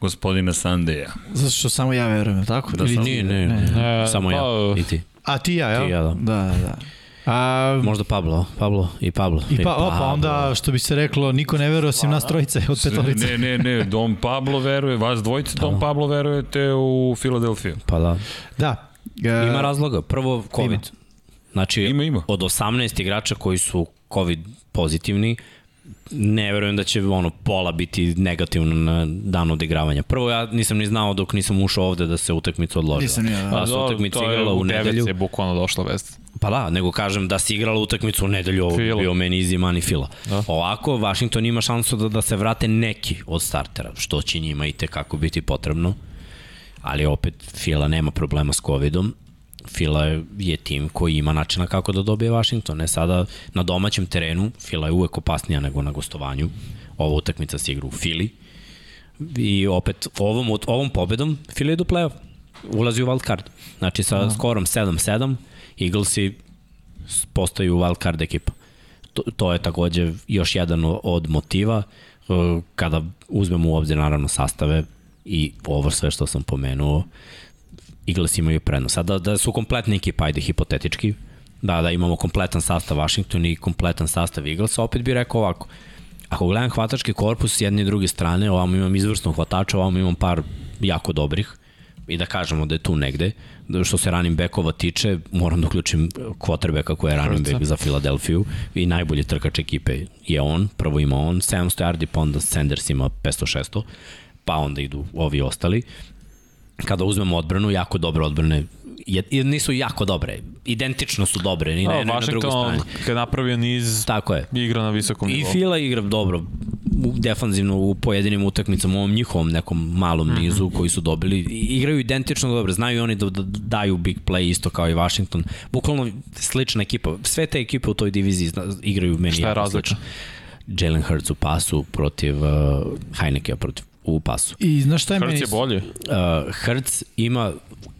S1: gospodina Sandeja.
S3: Zato što samo ja verujem, tako?
S1: Da,
S3: Ili
S1: samo-
S3: ti?
S4: Nije, ne, ne.
S2: E,
S4: Samo
S2: pa,
S4: ja i ti.
S3: A ti ja, jel?
S4: Ti ja, da.
S3: Da, da, da. A,
S4: Možda Pablo, Pablo i Pablo.
S3: I pa, opa, onda što bi se reklo, niko ne veruje osim nas trojice od petorice.
S1: Ne, ne, ne, Dom Pablo veruje, vas dvojice Dom Pablo verujete u Filadelfiju.
S4: Pa da.
S3: Da.
S4: Ima razloga. Prvo, COVID. Znači,
S1: Ima, ima.
S4: od 18 igrača koji su COVID pozitivni, ne verujem da će ono pola biti negativno na dan odigravanja. Prvo ja nisam ni znao dok nisam ušao ovde da se utakmica odložila.
S3: Nisam ni ja, da.
S4: Da se utakmica igrala u nedelju.
S2: je bukvalno došla vest.
S4: Pa da, nego kažem da si igrala utakmicu u nedelju, ovo bi
S2: Fila.
S4: bio meni easy money fila.
S2: Da.
S4: Ovako, Washington ima šansu da, da se vrate neki od startera, što će njima i tekako biti potrebno. Ali opet, Fila nema problema s covidom. Fila je, je tim koji ima načina kako da dobije Washington. Ne sada na domaćem terenu, Fila je uvek opasnija nego na gostovanju. Ova utakmica se igra u Fili. I opet, ovom, ovom pobedom Fila ide u playoff. Ulazi u wild card. Znači sa skorom 7-7, Eaglesi postaju wild card ekipa. To, to je takođe još jedan od motiva uh, kada uzmemo u obzir naravno sastave i ovo sve što sam pomenuo Eagles imaju prednost. Sada da su kompletni ekipa, ajde hipotetički, da, da imamo kompletan sastav Washington i kompletan sastav Eaglesa, opet bih rekao ovako, ako gledam hvatački korpus s jedne i druge strane, ovamo imam izvrsnog hvatača, ovamo imam par jako dobrih, i da kažemo da je tu negde. Da Što se running backova tiče, moram da uključim quarterbacka koji je running back za Filadelfiju i najbolji trkač ekipe je on, prvo ima on, 700 yardi, pa onda Sanders ima 500-600, pa onda idu ovi ostali. Kada uzmemo odbranu, jako dobre odbrane, je, i nisu jako dobre, identično su dobre, ni na jednoj na drugoj strani.
S2: kad napravio niz,
S4: Tako je.
S2: igra na visokom
S4: I
S2: nivou.
S4: Fila igra dobro, defanzivno u pojedinim utakmicama, u ovom njihovom nekom malom
S2: Mhm.
S4: nizu koji su dobili. I- Igraju identično dobro, znaju oni da, da daju big play isto kao i Washington. Bukvalno slična ekipa. Sve te ekipe u toj diviziji zna, igraju meni
S2: Šta je
S4: slično. Jalen Hurts u pasu protiv uh, Heineke protiv u pasu.
S3: I znaš šta je
S2: Hurts
S3: meni...
S2: je bolji.
S4: Uh, Hurts ima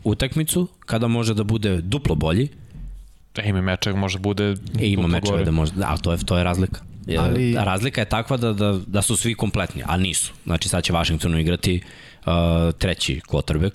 S4: utakmicu kada može da bude duplo bolji
S2: E, ima mečak, može bude
S4: E, ima
S2: gore.
S4: da može, da, to je, to je razlika. Je,
S3: Ali-
S4: Ali... Razlika je takva da, da, da su svi kompletni, a nisu. Znači sad će Washingtonu igrati uh, treći quarterback,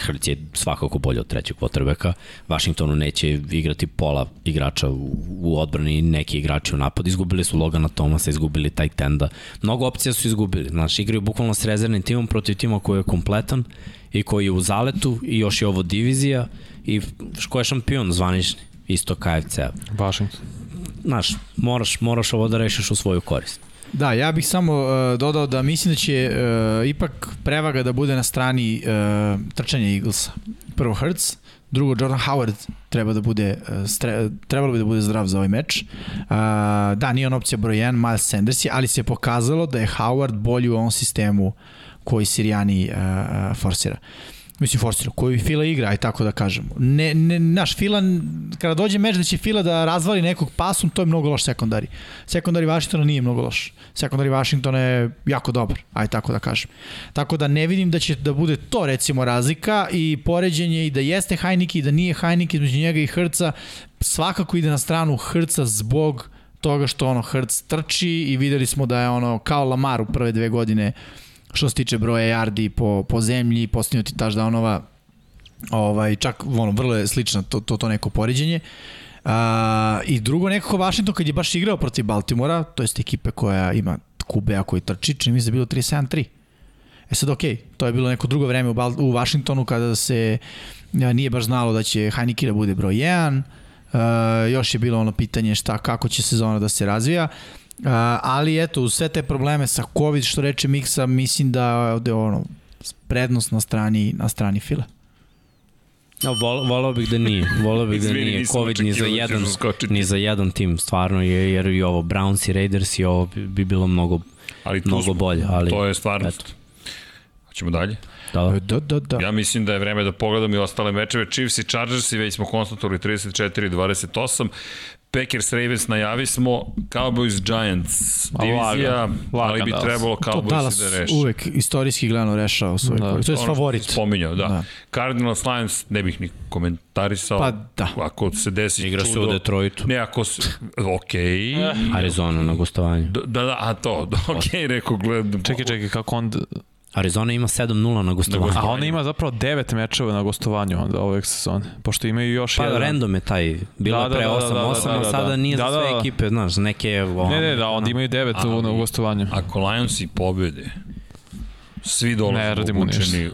S4: Hrc je svakako bolji od trećeg quarterbacka. Washingtonu neće igrati pola igrača u, u odbrani, neki igrači u napad. Izgubili su Logana Thomasa, izgubili tight enda. Mnogo opcija su izgubili. Znači, igraju bukvalno s rezervnim timom protiv tima koji je kompletan i koji je u zaletu i još je ovo divizija i ko je šampion zvanični isto KFC-a
S2: Washington.
S4: znaš, moraš, moraš ovo da rešiš u svoju korist.
S3: Da, ja bih samo uh, dodao da mislim da će uh, ipak prevaga da bude na strani uh, trčanja Eaglesa. Prvo Hurts, drugo Jordan Howard treba da bude uh, stre, trebalo bi da bude zdrav za ovaj meč. Uh, da, nije on opcija broj 1, Miles Sanders je, ali se pokazalo da je Howard bolji u ovom sistemu koji Sirijani uh, forsira. Mislim, forsira, koji Fila igra, aj tako da kažemo. Ne, ne, naš Fila, kada dođe meč da će Fila da razvali nekog pasom, to je mnogo loš sekundari. Sekundari Vašingtona nije mnogo loš. Sekundari Vašingtona je jako dobar, aj tako da kažem. Tako da ne vidim da će da bude to recimo razlika i poređenje i da jeste Hajniki i da nije Hajniki između njega i Hrca, svakako ide na stranu Hrca zbog toga što ono Hrc trči i videli smo da je ono kao Lamar u prve dve godine što se tiče broja yardi po, po zemlji, postignuti touchdownova, ovaj, čak ono, vrlo je slično to, to, to neko poređenje. A, I drugo, nekako Washington kad je baš igrao protiv Baltimora, to jest ekipe koja ima QB-a koji trči, čini mi se da je bilo 3-7-3. E sad, okej, to je bilo neko drugo vreme u, Bal u Washingtonu kada se a, nije baš znalo da će Heineke da bude broj 1, Uh, još je bilo ono pitanje šta, kako će sezona da se razvija. Ali eto, uz sve te probleme sa COVID, što reče Miksa, mislim da je ono, prednost na strani, na strani Fila.
S4: Ja, vol, volao bih da nije. Volao bih da nije COVID ni za,
S1: da
S4: jedan, ni za jedan tim, stvarno, je, jer i ovo Browns i Raiders i ovo bi, bi bilo mnogo
S1: Ali
S4: Mnogo
S1: smo.
S4: bolje, ali-
S1: To je stvarnost.
S4: eto.
S1: Ćemo dalje?
S4: Da,
S3: Da, da, da.
S1: Ja mislim da je vreme da pogledam i ostale mečeve. Chiefs i Chargers i već smo konstatovali 34-28. Packers Ravens najavi smo, Cowboys Giants divizija,
S2: lagan.
S1: ali
S2: Lagan
S1: bi
S2: Dallas.
S1: trebalo
S3: To
S1: Cowboys
S3: Dallas
S1: da reši.
S3: uvek istorijski gledano rešava svoj
S2: Da.
S3: da. To je
S1: Ono
S3: favorit.
S1: Spominjao, da.
S3: Da.
S1: da. Cardinals Lions ne bih ni komentarisao.
S3: Pa da.
S1: Ako se desi
S4: Igra se
S1: čudo.
S4: u Detroitu.
S1: Ne, ako se... Okay.
S4: Arizona na gostovanju.
S1: Da, da, a to, da, okay, rekao, gledam.
S2: Čekaj, čekaj, kako on...
S4: Arizona ima 7-0 na gostovanju.
S2: A on ima zapravo devet mečeva na gostovanju onda ove sezone, pošto imaju još
S4: Pa
S2: jedan.
S4: random je taj, bilo
S2: Da,
S4: je pre
S2: da, da,
S4: 8-8,
S2: da, da, da,
S4: a
S2: da,
S4: sada
S2: da.
S4: nije
S2: Da,
S4: za sve
S2: da.
S4: ekipe, znaš, neke... Ono,
S2: Ne, ne, da, onda imaju devet u,
S1: Ali-
S2: u gostovanju.
S1: Ako Lionsi pobede, svi
S2: Ne,
S1: dolaze
S2: radimo
S1: obučeni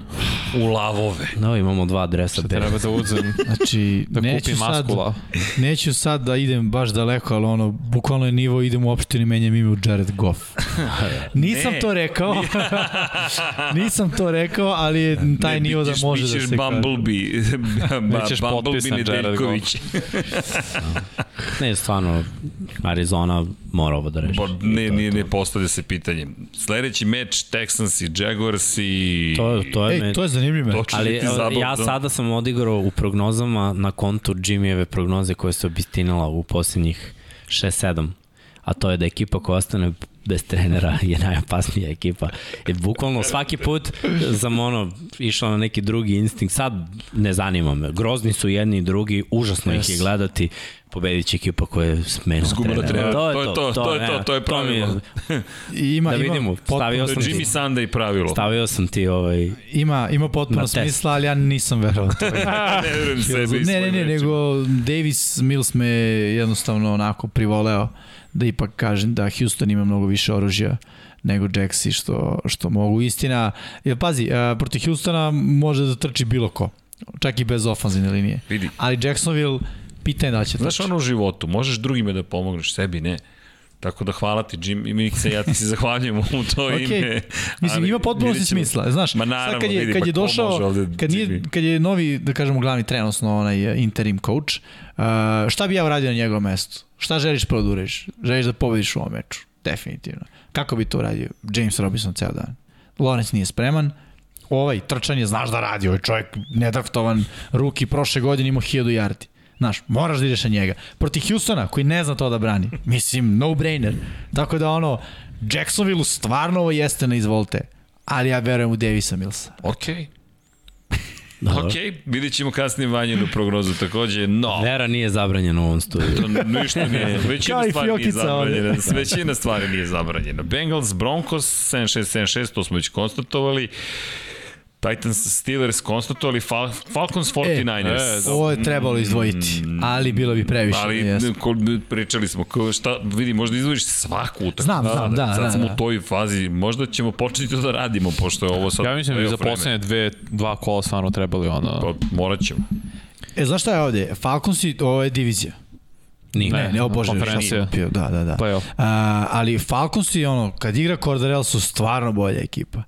S1: u lavove.
S4: Da, imamo dva dresa bez.
S2: Treba da uzem,
S3: Znači,
S2: da
S3: neću
S2: kupim
S3: sad,
S2: maskula.
S3: neću sad da idem baš daleko, ali ono, bukvalno je nivo, idem u opštini, menjam ime u Jared Goff. Nisam
S1: Ne.
S3: to rekao. Nisam to rekao, ali je taj
S1: Ne,
S3: nivo da može da se kaže.
S1: Bumblebee. ba,
S2: Nećeš
S1: Bumblebee
S2: potpisan Jared
S1: Nedeljković.
S4: Ne, stvarno, Arizona mora ovo da reši.
S1: Bo, ne, ne, ne postavlja se pitanje. Sledeći meč, Texans i Jaguars i...
S4: To, to je,
S3: Ej,
S4: me,
S3: to je zanimljivo.
S1: To
S4: Ali ja sada sam odigrao u prognozama na kontu Jimmyjeve prognoze koje se obistinala u posljednjih 6-7 a to je da ekipa koja ostane bez trenera je najopasnija ekipa. I bukvalno svaki put sam ono išao na neki drugi instinkt. Sad ne zanima me. Grozni su jedni i drugi, užasno ih je
S3: Yes.
S4: gledati. Pobedit će ekipa koja je smena
S1: Izgubila trenera.
S4: To je
S1: To je
S4: to,
S1: to, to je to, to je pravilo.
S3: I ima,
S4: Da
S3: ima
S4: vidimo,
S3: potpuno-
S4: stavio
S1: To je
S4: sam ti-
S1: Jimmy Sunday pravilo.
S4: Stavio sam ti ovaj...
S3: Ima, ima potpuno smisla, ali ja nisam verovao. to.
S1: ne verujem sebi
S3: ne, ne, ne, nego Davis Mills me jednostavno onako privoleo da ipak kažem da Houston ima mnogo više oružja nego Jaxi što, što mogu. Istina, jer pazi, uh, protiv Houstona može da trči bilo ko, čak i bez ofanzivne linije.
S1: Vidi.
S3: Ali Jacksonville, pitanje da će
S1: Znaš
S3: trči.
S1: ono u životu, možeš drugima da pomogneš, sebi ne. Tako da hvala ti, Jim, i mi se, ja ti se zahvaljujem u to
S3: Okej.
S1: ime.
S3: Mislim,
S1: ali
S3: ima potpuno si smisla. Znaš,
S1: Ma
S3: sad
S1: naravno,
S3: kad je,
S1: vidi,
S3: kad
S1: pa
S3: je došao, kad, nije, kad je novi, da kažemo, glavni trener, odnosno onaj eh, interim coach, uh, šta bi ja uradio na njegovom mestu? Šta želiš prvo da uradiš? Želiš da pobediš u ovom meču? Definitivno. Kako bi to uradio? James Robinson ceo dan. Lawrence nije spreman, ovaj trčanje znaš da radi, ovaj čovjek nedraftovan ruki prošle godine imao 1000 yardi. Znaš, moraš da ideš na njega. Proti Houstona, koji ne zna to da brani. Mislim, no-brainer. Tako da ono, Jacksonville stvarno ovo jeste na izvolte. Ali ja verujem u Davisa Millsa.
S1: Okej.
S4: Dobro.
S1: Okej, vidjet ćemo kasnije vanjenu prognozu takođe, no,
S4: Vera nije zabranjena u ovom studiju.
S1: to ništa nije, većina stvari nije zabranjena, većina stvari nije zabranjena. Bengals, Broncos, 7676, to smo već konstatovali. Titans, Steelers konstatovali, Fal Falcons, 49ers.
S2: e,
S3: Ovo je trebalo izdvojiti, ali bilo bi previše.
S1: Ali ko, pričali smo, ko, šta, vidi, možda izvojiš svaku utakmicu.
S3: Znam, znam, da,
S1: Sad
S3: da,
S1: smo
S3: da.
S1: u toj fazi, možda ćemo početi to da radimo, pošto je ovo sad...
S2: Ja mislim da bi za poslednje dve, dva kola stvarno trebali ono...
S1: Pa, morat ćemo.
S3: E, znaš šta je ovde? Falconsi, ovo je divizija.
S4: Nije.
S3: Ne, ne, o bože, šta
S2: konferencija.
S3: sam pio, da, da, da.
S2: Playoff.
S3: A, ali Falconsi, ono, kad igra Cordarel su stvarno bolja ekipa.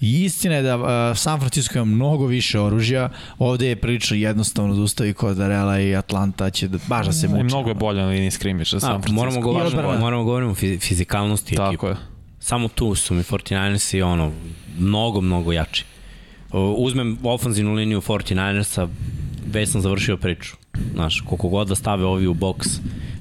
S3: I istina je da a, San Francisco ima mnogo više oružja, ovde je prilično jednostavno da ustavi Cordarela i Atlanta će da, baš da se
S2: I
S3: muči.
S2: mnogo je bolje na liniji skrimiša za
S4: A,
S2: San Francisco.
S4: moramo, govorimo,
S3: odbrana.
S4: moramo govorimo o fizi- fizikalnosti ekipe.
S2: Tako je.
S4: Samo tu su mi 49ersi ono, mnogo, mnogo jači. Uzmem ofanzivnu liniju 49ersa, već sam završio priču. Znaš, koliko god da stave ovi u boks,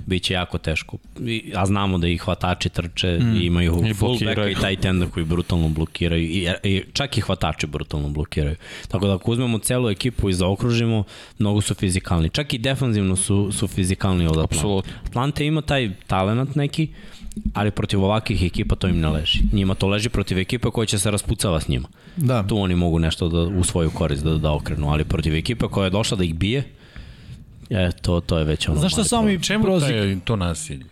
S4: bit će jako teško. I, a znamo da i hvatači trče mm. i imaju
S2: I
S4: fullbacka i tight enda koji brutalno blokiraju i, i čak i hvatači brutalno blokiraju. Tako da ako uzmemo celu ekipu i zaokružimo, mnogo su fizikalni. Čak i defanzivno su, su fizikalni od Atlanta.
S2: Apsolutno.
S4: Atlanta ima taj talent neki, ali protiv ovakvih ekipa to im ne leži. Njima to leži protiv ekipa koja će se raspucava s njima.
S3: Da.
S4: Tu oni mogu nešto da, u svoju korist da, da okrenu, ali protiv ekipa koja je došla da ih bije, e, to, to je već ono...
S3: Znaš šta
S4: mali
S3: samo mi
S1: Čemu
S3: prozi,
S1: taj, to nasilje?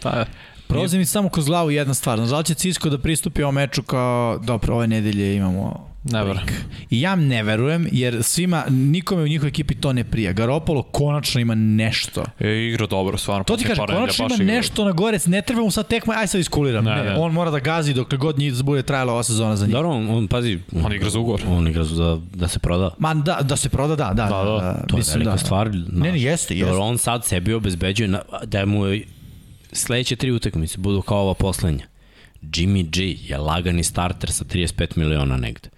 S2: Ta,
S3: prozi mi samo kroz glavu jedna stvar. Znaš, da će Cisco da pristupi ovom meču kao, dobro, ove nedelje imamo
S2: Never.
S3: lik. I ja ne verujem, jer svima, nikome u njihovoj ekipi to ne prija. Garopolo konačno ima nešto.
S2: je igra dobro, stvarno.
S3: To ti
S2: nedelja
S3: konačno ima
S2: igra.
S3: nešto na gore, ne treba mu sad tekma, aj sad iskuliram. Ne,
S2: Ne,
S3: ne,
S2: ne.
S3: on mora da gazi dokle god njih bude trajala ova sezona za njih.
S4: Dobro, on, on pazi...
S2: On igra za ugovor.
S4: On igra za, da, da se proda.
S3: Ma da, da se proda, da, da.
S2: Da, da,
S4: To je velika stvar.
S3: Ne, ne, jeste, jeste.
S4: Dobro, on sad sebi obezbeđuje na, da mu je sledeće tri utakmice budu kao ova poslednja. Jimmy G je lagani starter sa 35 miliona negde.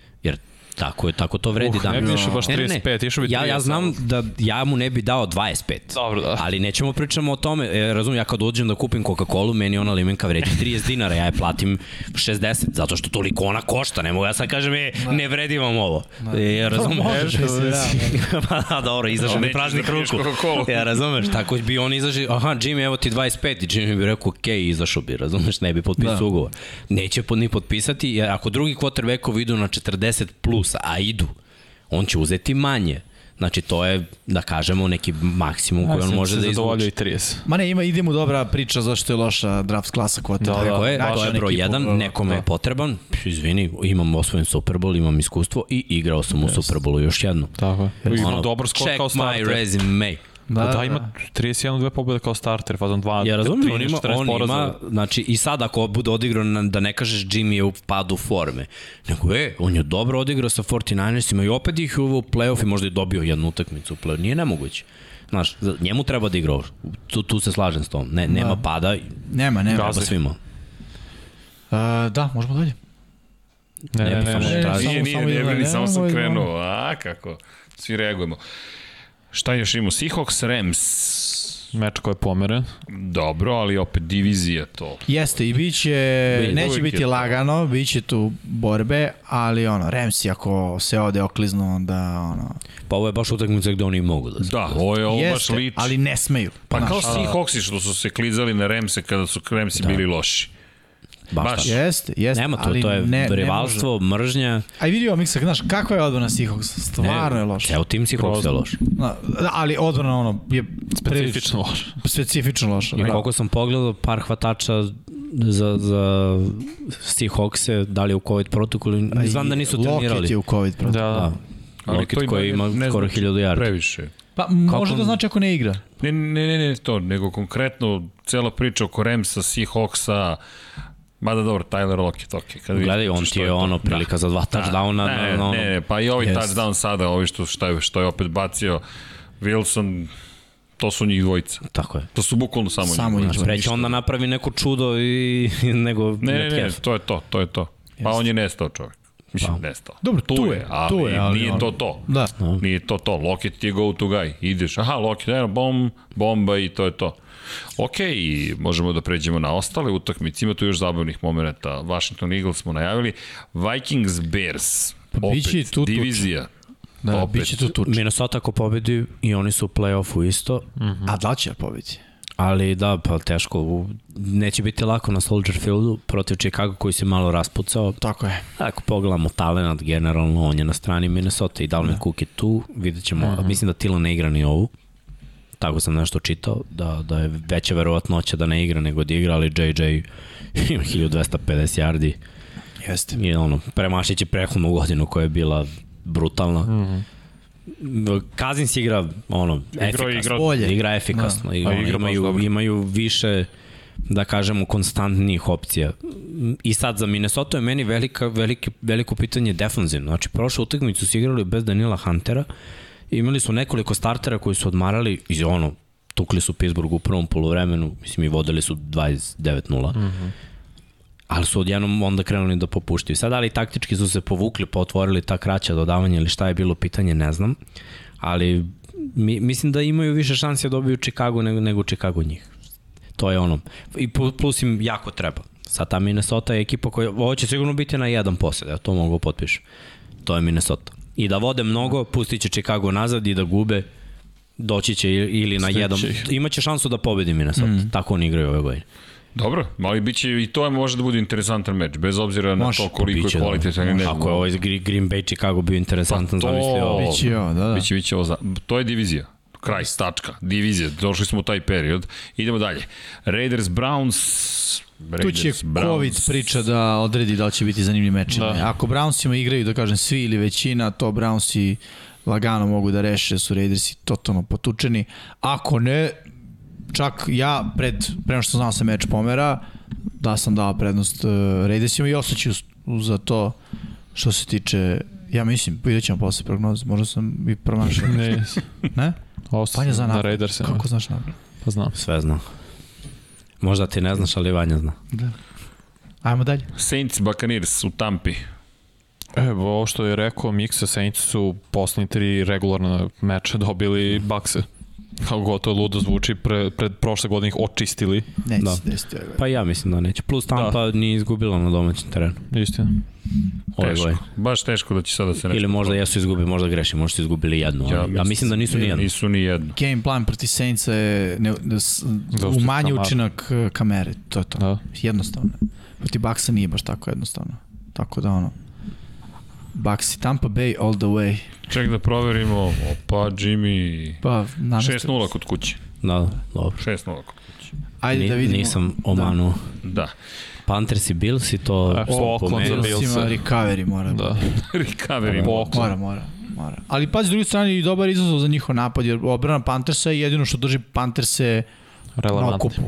S4: Tako je, tako to vredi
S2: Uh,
S4: danas.
S2: ne bi išao baš
S4: Ne, ne,
S2: 35, išao bi
S4: ja, ja
S2: 30
S4: znam da ja mu ne bi dao 25.
S2: Dobro, da.
S4: Ali nećemo pričamo o tome. E, razumem, ja kad dođem da kupim Coca-Cola, meni ona limenka vredi 30 dinara, ja je platim 60, zato što toliko ona košta. Ne mogu ja sad kažem, e, ne vredi vam ovo. E, razumeš?
S3: Možeš, mislim, da.
S4: pa da, dobro, izašao mi
S1: nećeš
S4: praznik
S1: da
S4: ruku.
S1: Coca-Colu.
S4: Ja razumeš, tako bi on izašao, aha, Jimmy, evo ti 25 i Jimmy bi rekao, ok, izašao bi, razumeš, ne bi potpisao
S3: Da.
S4: ugovor. Neće pod ni potpisati, jer ako drugi quarterbackovi idu na 40 plus, a idu, on će uzeti manje. Znači, to je, da kažemo, neki maksimum koji on može da izvuče.
S2: i 30.
S3: Ma ne, ima, ide mu dobra priča zašto je loša draft klasa kvota.
S2: Da, da.
S4: Je, to je broj jedan,
S3: da.
S4: nekome je potreban, izvini, imam osvojen Super Bowl, imam iskustvo i igrao sam u Super Bowlu još jednu.
S2: Tako je. Ima
S4: Ono,
S2: dobar skor
S4: check
S2: kao starter.
S4: my resume.
S2: Da, da, ima 31 dve pobjede kao starter, fazon 2,
S4: Ja razumem, on
S2: 13,
S4: ima,
S2: 14
S4: on
S2: poraza.
S4: ima, znači i sad ako bude odigrao, na- da ne kažeš Jimmy je u padu forme, nego e, on je dobro odigrao sa 49ersima i opet ih u playoff i možda je dobio jednu utakmicu u playoff, nije nemoguće. Znaš, njemu treba da igra, tu, tu se slažem s tom, ne, nema pada,
S3: Nema, nema.
S4: treba svima.
S3: Uh, da, možemo dalje.
S2: Ne, ne,
S4: Ne,
S2: ne,
S4: samo
S2: ne.
S4: traži.
S1: Nije, nije,
S3: samo
S1: nije,
S3: idemo,
S1: nije, samo sam
S3: idemo.
S1: krenuo. A, kako? Svi reagujemo. Šta još imamo? Seahawks, Rams.
S2: Meč koji je pomeren.
S1: Dobro, ali opet divizija to.
S3: Jeste, i biće,
S4: Vidi,
S3: neće biti lagano, bit će tu borbe, ali ono, Remsi ako se ode okliznu, onda ono,
S4: Pa ovo je baš utakmica gde oni mogu da se.
S1: Da, ovo je ovo baš
S3: jeste,
S1: liči.
S3: ali ne smeju.
S1: Pa
S3: Znaš,
S1: kao Seahawksi što su se klizali na Remse kada su Remsi bili loši.
S4: Baš,
S1: baš.
S3: Jeste, jeste,
S4: Nema to,
S3: ali
S4: to je
S3: ne,
S4: rivalstvo, mržnja,
S3: A i vidio Miksa, znaš, kakva je odbrana Seahawks? Stvarno je loša.
S4: ceo tim si Hawks je loš.
S3: Na, da, ali odbrana ono je
S2: Specifično loš.
S3: prilično- specifično loša.
S4: I
S3: Da.
S4: koliko sam pogledao par hvatača za, za Seahawkse, da li je u COVID protokolu, znam da nisu
S3: Lockett
S4: trenirali.
S3: je u COVID
S2: Da,
S3: protokolu.
S2: da.
S4: Da. Lockett koji ima skoro 1000 yardi.
S1: Previše.
S3: Pa može
S4: Kako-
S3: da znači ako ne igra.
S1: Ne, ne, ne, ne to, nego konkretno cela priča oko Remsa, Seahawksa, Mada dobro, Tyler Lockett, ok. Kad
S4: Gledaj, on
S1: što
S4: ti je
S1: to.
S4: ono prilika za dva touchdowna.
S1: Ne,
S4: na, na, ono.
S1: ne, ne, pa i ovaj
S3: Jest.
S1: touchdown sada, ovi što, što, je, što je opet bacio Wilson, to su njih dvojica.
S4: Tako je.
S1: To su bukvalno samo,
S3: Samo
S1: njih dvojica.
S3: dvojica.
S4: Preće onda napravi neko čudo i nego
S1: Ne, ne, ne, to je to, to je to. Pa on je nestao čovjek. Mislim,
S4: Pa.
S1: nestao.
S3: Dobro, tu je,
S1: ali,
S3: tu je, ali
S1: nije
S3: ono-
S1: to to.
S3: Da.
S1: Nije to to. Lockett ti je go to guy. Ideš, aha, Lockett, eno, bom, bomba i to je to. Ok, i možemo da pređemo na ostale utakmice. Ima tu još zabavnih momenta. Washington Eagles smo najavili. Vikings Bears.
S3: Pa
S1: Opet,
S3: biće tu
S1: divizija.
S3: Da,
S1: Opet.
S3: bit će tu tuč.
S4: Minnesota ako pobedi i oni su u play-offu isto,
S3: A da će pobedi?
S4: ali da, pa teško. Neće biti lako na Soldier Fieldu protiv Chicago koji se malo raspucao.
S3: Tako je.
S4: Ako pogledamo talent generalno, on je na strani Minnesota i Dalvin Cook je tu, vidjet ćemo,
S3: Mhm.
S4: mislim da Tila ne igra ni ovu, tako sam nešto čitao, da, da je veća verovatnoća da ne igra nego da igra, ali JJ ima 1250 yardi
S3: Jeste.
S4: i ono, premašit će prethodnu godinu koja je bila brutalna. Mm
S3: Mhm.
S4: -hmm. Kazins igra ono, efikasno.
S1: igra-
S3: Bolje.
S4: Igra efikasno. Da.
S1: Igra baš
S4: imaju,
S1: dobro.
S4: imaju više da kažemo konstantnijih opcija. I sad za Minnesota je meni velika, veliki, veliko pitanje defanzivno. Znači prošlu utakmicu su igrali bez Danila Huntera. Imali su nekoliko startera koji su odmarali i ono, tukli su Pittsburgh u prvom polovremenu, mislim i vodili su 29-0. Mm -hmm. Ali su odjednom onda krenuli da popuštaju. Sad, ali taktički su se povukli, pa otvorili ta kraća dodavanja ili šta je bilo pitanje, ne znam. Ali mi, mislim da imaju više šanse da dobiju Chicago nego, nego Chicago njih. To je ono. I plus im jako treba. Sad ta Minnesota je ekipa koja, ovo će sigurno biti na jedan posed, ja to mogu potpišem. To je Minnesota. I da vode mnogo, pustit će Chicago nazad i da gube, doći će ili na
S2: ih.
S4: imaće šansu da pobedi Minnesota. Mm. Tako oni igraju ove godine.
S1: Dobro, ali bit će i to je može da bude interesantan meč, bez obzira na
S3: Može.
S1: to koliko
S4: Biće,
S1: je kvalitetan ili ne.
S4: Ako je ovaj Gre- Green Bay Chicago bio interesantan,
S1: Pa to-
S4: zamislio.
S3: Biće ovo, da, da.
S1: Biće, biće ovo za... To je divizija. Kraj, tačka. Divizija. Došli smo u taj period. Idemo dalje. Raiders, Browns...
S3: Tu će
S1: Raiders, Browns.
S3: COVID priča da odredi da li će biti zanimljiv meč.
S2: Da.
S3: Ako Brownsima igraju, da kažem, svi ili većina, to Brownsi lagano mogu da reše, su Raidersi totalno potučeni. Ako ne, čak ja, pred, prema što znao se meč pomera, da sam dao prednost uh, Raidersima i ostaću za to što se tiče Ja mislim, vidjet ćemo posle prognoze, možda sam i promašao.
S2: Ne,
S3: ne?
S2: Osta
S3: Vanja zna
S2: na. Raidersima.
S3: Kako znaš napred?
S2: Pa znam.
S4: Sve zna. Možda ti ne znaš, ali Vanja zna.
S3: Da. Ajmo dalje.
S1: Saints Buccaneers u Tampi.
S2: Evo, ovo što je rekao, Miksa Saints su poslednji tri regularna meča dobili bakse. Kako gotovo ludo zvuči, pre, pred prošle godine ih očistili.
S3: Neće
S4: Da.
S3: desiti ove.
S4: Pa ja mislim da neće. Plus Tampa da. nije izgubila na domaćem terenu.
S2: Istina.
S4: Ove
S1: Teško.
S4: godine.
S1: Baš teško da će sada se nešto...
S4: Ili možda jesu izgubili, možda grešim, možda su izgubili jednu. Ja, ja mislim da nisu ni jednu.
S1: Nisu ni jednu.
S3: Game plan proti Saintsa je ne, ne,
S2: Dosta
S3: umanji učinak e, kamere. To je to.
S2: Da.
S3: Jednostavno. Proti Baksa nije baš tako jednostavno. Tako da ono, Bucks i Tampa Bay all the way.
S1: Ček da proverimo. Opa, Jimmy...
S3: Pa, namestili
S1: 6-0
S3: su.
S1: kod kuće.
S4: Da, da, dobro.
S1: 6-0 kod kuće.
S3: Ajde
S4: Ni,
S3: da vidimo.
S4: Nisam omanuo.
S1: Da.
S4: Panthers i Bills i to
S2: E,
S4: po
S2: Oakland za. Bills.
S3: Recovery mora.
S2: Da.
S1: Recovery.
S2: Po-
S3: Mora, mora. Mora. Ali pazi, s druge strane i dobar izazov za njihov napad, jer obrana Panthersa je jedino što drži Pantherse na okupu.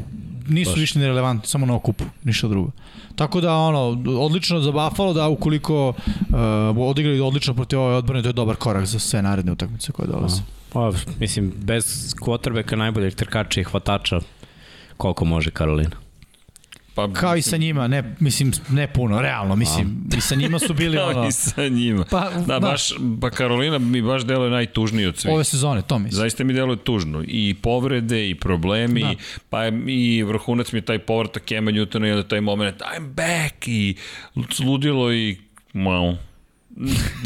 S3: Nisu
S4: Baš.
S3: više ni relevantni, samo na okupu, ništa drugo. Tako da, ono, odlično za Buffalo da ukoliko uh, odigrali odlično protiv ove odbrane, to je dobar korak za sve naredne utakmice koje dolaze.
S4: Pa, mislim, bez quarterbacka najboljeg trkača i hvatača, koliko može Karolina.
S1: Pa,
S3: Kao i sa njima, ne, mislim, ne puno, realno, mislim, i sa njima su bili
S1: Kao
S3: ono,
S1: i sa njima.
S3: pa,
S1: Da, baš, pa Karolina mi baš deluje najtužniji od svih.
S3: ove sezone, to mislim.
S1: Zaista mi deluje tužno. I povrede, i problemi,
S3: Da.
S1: da. pa i vrhunac mi je taj povratak Kema Newtona i onda taj moment I'm back i ludilo i wow.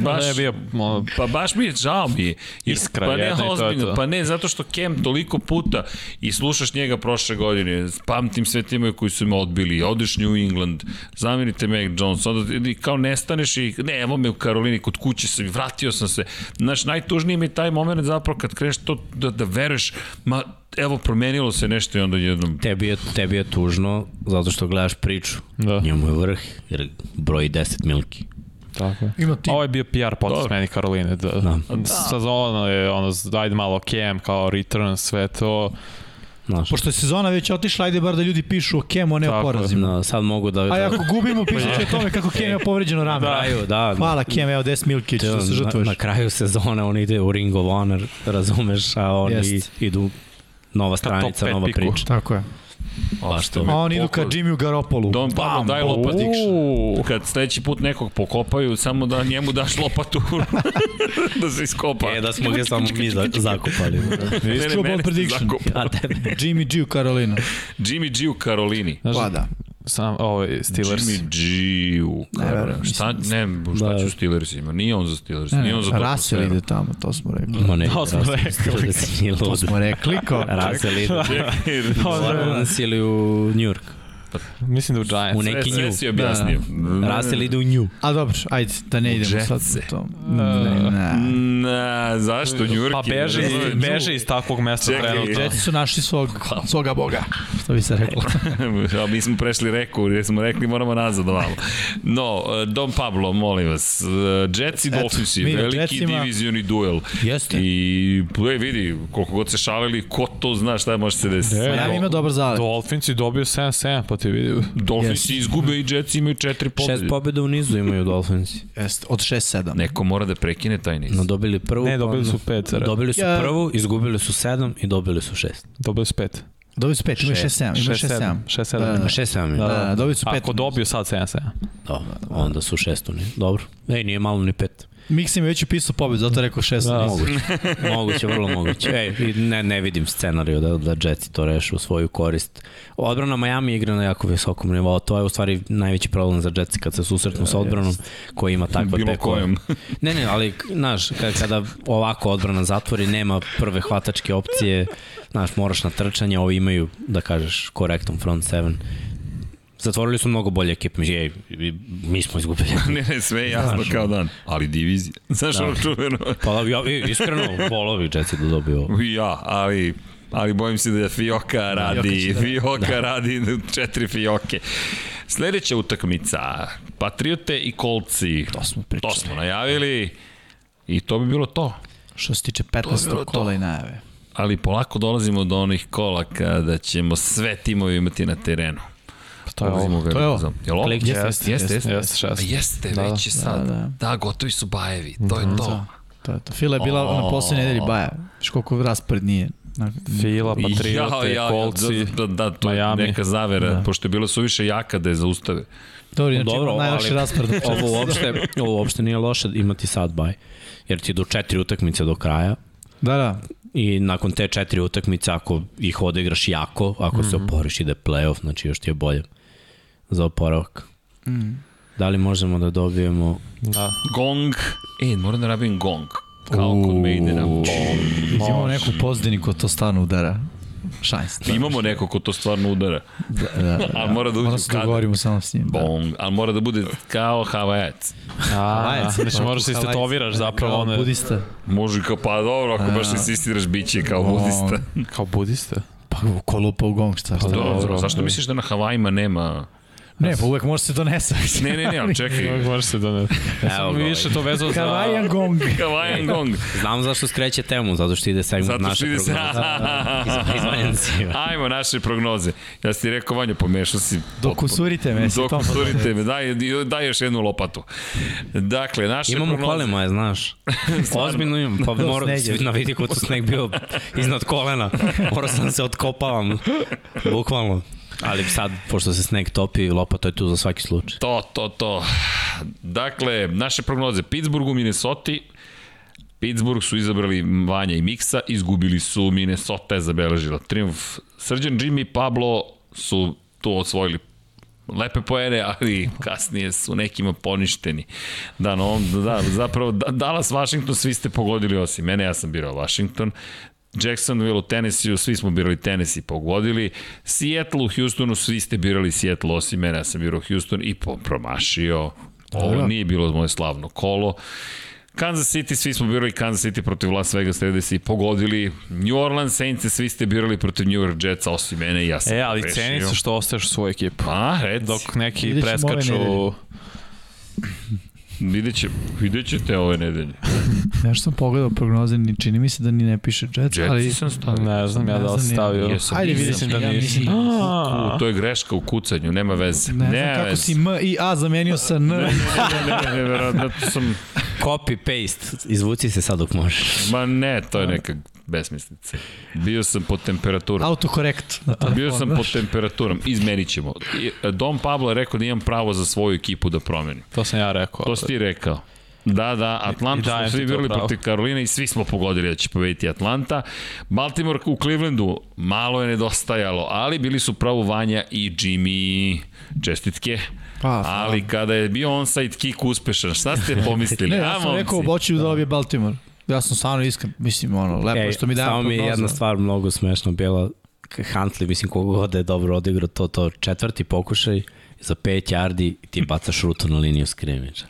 S1: Baš,
S2: Ne, bio, ono,
S1: Pa baš mi je žao mi je.
S2: Iskra
S1: pa ne,
S2: jedna i to je
S1: ozbiljno,
S2: to.
S1: Pa ne, zato što Kem toliko puta i slušaš njega prošle godine, pamtim sve timove koji su me odbili, odeš New England, zamenite Mac Jones, onda kao nestaneš i ne, evo me u Karolini, kod kuće sam vratio sam se. Znaš, najtužniji mi je taj moment zapravo kad kreneš to da, da veruješ, ma evo promenilo se nešto i onda jednom
S4: Tebi je, tebi je tužno zato što gledaš priču.
S2: Da.
S4: Njemu je vrh, jer broji 10 milki.
S2: Tako je.
S3: Ima tim.
S2: Ovo je bio PR potes
S1: Dobro.
S2: meni Karoline. Da,
S4: Da.
S2: da. Sezona je, ono, ajde malo Cam, kao return, sve to.
S4: Znaš,
S3: Pošto je sezona već otišla, ajde bar da ljudi pišu o Kemu, a ne o
S2: Tako je.
S3: porazima.
S4: da, sad mogu da...
S3: A ako gubimo, pišat će o tome kako Kem je povređeno rame.
S4: na kraju, da,
S3: Hvala Kem, evo 10 milki, ćeš da se
S4: na,
S3: žrtvuješ.
S4: na kraju sezone on ide u Ring of Honor, razumeš, a oni
S3: Jest.
S4: idu nova stranica, nova
S2: piku.
S4: priča.
S3: Tako je.
S4: Baš to.
S3: A oni idu ka Jimmyu Garoppolu.
S1: Don Pablo, daj
S3: bom.
S1: lopatikš.
S2: Uuu.
S1: Kad sledeći put nekog pokopaju, samo da njemu daš lopatu da se iskopa.
S4: E, da smo ga samo mi za, zakupali.
S1: Ne, ne,
S3: True
S1: mene
S3: ball prediction.
S1: zakopali.
S3: Jimmy G u.
S1: Jimmy G u Karolini.
S3: Pa da.
S2: Sam, ovo je Steelers.
S1: Jimmy G u
S3: Ne.
S1: Šta, ne, šta
S4: Da.
S1: ću Steelers ima? Nije on za Steelers,
S3: Ne,
S1: nije on za to.
S3: Russell ide tamo, to smo rekli.
S4: Ma ne,
S2: To smo rekli.
S3: To smo rekli, kao.
S4: Russell ide. Orleans ili u New York.
S2: Mislim da u Giants.
S4: U ne- neki
S1: sve
S4: nju.
S1: si objasnio.
S4: Russell ide u New.
S3: A dobro, ajde, da ne idemo sad u to. Ne, ne.
S1: Na, zašto New York?
S2: Pa
S1: je-
S2: beže, beže iz takvog mesta
S1: Čekaj.
S2: trenutno.
S3: Jetsi su našli svog, svoga boga, što bi se reklo.
S1: A mi smo prešli reku, jer smo rekli moramo nazad malo. No, eh, Don Pablo, molim vas, eh, Jets i Dolphins veliki
S3: Jetsima-
S1: divizioni duel.
S3: Jeste.
S1: I, ej, vidi, koliko god se šalili, ko to zna šta može se desiti.
S3: Ja ima dobar zalet.
S2: Dolphins je dobio 7-7, pa brate, vidi.
S1: Dolphins yes. izgube i Jets imaju četiri pobjede.
S4: Šest
S1: pobjede
S4: u nizu imaju Dolphins.
S3: Jest, od 6-7.
S1: Neko mora da prekine taj niz.
S4: No, dobili prvu.
S2: Ne, dobili su pet. Sara.
S4: Dobili su
S3: ja.
S4: prvu, izgubili su sedam i dobili su šest.
S2: Dobili su pet.
S3: Dobili su pet, imaju 6-7. 6-7.
S2: 6-7.
S3: Da,
S4: 6-7. Da da.
S2: Da,
S3: da, da, dobili su pet.
S2: Ako dobiju sad da,
S4: da, da, onda su 6 Dobro. Ej, nije malo ni da,
S3: Miksi mi već upisao pobed, zato rekao 16.
S2: Da.
S4: Moguće, moguće, vrlo moguće. Ej, ne, ne vidim scenariju da, da Jetsi to reše u svoju korist. Odbrana Miami igra na jako visokom nivou, to je u stvari najveći problem za Jetsi kad se susretnu sa odbranom jest. koji ima takve
S1: Bilo
S4: peko.
S1: Kojom.
S4: ne, ne, ali, znaš, kada ovako odbrana zatvori, nema prve hvatačke opcije, znaš, moraš na trčanje, ovi imaju, da kažeš, korektom front seven Zatvorili su mnogo bolje ekipe, mi, ej, mi smo izgubili.
S1: ne, ne, sve je jasno kao dan. Ali divizija. Znaš
S4: Da.
S1: ono čuveno?
S4: Pa ja, iskreno, volao bi Jetsi da dobiju ovo.
S1: Ja, ali ali bojim se da Fioka radi,
S3: će da-
S1: Fioka da. radi četiri Fioke. Sledeća utakmica, Patriote i Kolci.
S3: To smo pričali.
S1: To smo najavili i to bi bilo to.
S3: Što se tiče
S1: bilo
S3: 15.
S1: to.
S3: kola i najave.
S1: Ali polako dolazimo do onih kola kada ćemo sve timovi imati na terenu.
S2: Pa to je
S1: Dolazimo
S2: ovo.
S3: To je ovo.
S1: Jel ovo? Jeste,
S2: Jeste,
S1: jeste,
S2: jeste,
S1: jeste.
S2: jeste, Da,
S1: već je sad.
S3: da.
S1: Da, da, gotovi su bajevi, to je to.
S3: To je to. Fila je bila na poslednje nedelji baja. Viš koliko raspored nije.
S2: Fila, Patriote,
S1: ja,
S2: Kolci,
S1: da, da, to
S2: Miami.
S1: neka zavera,
S3: Da.
S1: pošto je bilo suviše jaka da je zaustave.
S3: Dobro, znači
S4: Dobro, ali-
S3: raspored.
S4: Ovo uopšte, ovo uopšte nije loše imati sad baj. Jer ti do četiri utakmice do kraja
S3: Da, da.
S4: i nakon te četiri utakmice ako ih odigraš jako, ako mm -hmm. se oporiš ide playoff, znači još ti je bolje za oporavak.
S3: Mm.
S4: Da li možemo da dobijemo
S2: Da.
S1: Gong. E, moram da rabim gong. Kao kod Maidena. Bong.
S3: Imamo neku pozdiniku, to stvarno udara. Šajns. Da,
S1: Imamo neko ko to stvarno udara.
S3: da, da, da.
S1: Ali mora da uđe
S3: Moram
S1: u
S3: se samo s njim. Da.
S1: Bong. Ali mora da bude kao havajac.
S3: Havajac,
S2: znači moraš da istetoviraš zapravo
S3: Kao
S2: one,
S3: budista.
S1: Može kao, pa dobro, ako baš insistiraš, bit će kao budista.
S2: kao budista.
S3: Pa ko lupa u gong, šta šta.
S1: Dobro,
S2: Dobro.
S1: zašto misliš da na Havajima nema...
S3: Ne, pa uvek može se donese.
S1: Ne, ne, ne, ali čekaj.
S2: Može se doneti. Ja
S4: Evo ga,
S2: više to vezao za...
S3: Hawaiian gong.
S1: Havajan gong.
S4: Znam zašto skreće temu, zato što ide segment
S1: Zato što
S4: naše
S1: ide se...
S4: prognoze. Iz- izvanjenci.
S1: Ajmo naše prognoze. Ja ti rekao, Vanja, pomešao si...
S3: Dok usurite me.
S1: Dok usurite me, daj, daj još jednu lopatu. Dakle, naše
S4: Imamo
S1: prognoze...
S4: kolema, je, znaš. Ozbiljno imam, pa mora
S3: sneg je.
S4: svi na vidi kod su sneg bio iznad kolena. Morao sam da se otkopavam, bukvalno. Ali sad, pošto se sneg topi, lopata je tu za svaki slučaj.
S1: To, to, to. Dakle, naše prognoze. Pittsburgh u Minnesota. Pittsburgh su izabrali Vanja i Miksa, izgubili su Minnesota je zabeležila triumf. Srđan, Jimmy i Pablo su tu osvojili lepe poene, ali kasnije su nekima poništeni. Da, no, da, zapravo Da- Dallas, Washington, svi ste pogodili osim mene, ja sam birao Washington. Jacksonville u Tennessee, svi smo birali Tennessee, pogodili. Seattle u Houstonu, svi ste birali Seattle, osim mene, ja sam birao Houston i promašio. Ovo nije bilo moje slavno kolo. Kansas City, svi smo birali Kansas City protiv Las Vegas, se i pogodili. New Orleans Saints, svi ste birali protiv New York Jetsa, osim mene, ja sam
S2: E, ali
S1: pogrešio.
S2: ceni se što ostaješ u svoju ekipu.
S1: Pa, reci.
S2: Dok neki preskaču...
S3: nedelje.
S1: Vidjet, će, vidjet ćete ove nedelje.
S3: Nešto sam pogledao prognoze, ni čini mi se da ni ne piše Jets,
S1: Jetsi
S3: ali...
S1: sam stavio.
S2: Ne znam ja
S3: Ne
S2: da li
S3: znam ni ja.
S2: stavio.
S1: Jesam,
S3: Ajde,
S1: nisam.
S3: vidjet
S2: da
S3: mislim da
S1: U, to je greška u kucanju, nema veze.
S3: Ne znam
S1: nema
S3: kako si M i A zamenio sa N.
S1: Ne, ne, ne, ne, verovatno sam...
S4: Copy, paste, izvuci se sad dok možeš.
S1: Ma ne, to je neka besmislica. Bio sam pod temperaturom.
S3: Autokorekt.
S1: Bio sam pod temperaturom, izmenit ćemo. I, e, Dom Pablo je rekao da imam pravo za svoju ekipu da promenim.
S2: to sam ja rekao.
S1: To si ti rekao. Da, da,
S2: I
S1: Atlantu smo svi birali protiv Karoline i svi smo pogodili da će pobediti Atlanta. Baltimore u Clevelandu malo je nedostajalo, ali bili su pravo Vanja i Jimmy. Čestitke.
S3: Pa,
S1: ali kada je bio onside kick uspešan, šta ste pomislili?
S3: Ne, ja sam rekao, hoću da dobije Baltimore. Ja sam stvarno iskren, mislim, ono, lepo je što mi dajem
S4: samo mi je jedna stvar mnogo smešna bila. Huntley, mislim, kogo god da je dobro odigrao to, to četvrti pokušaj, za 5 yardi ti bacaš rutu na liniju skrimidža.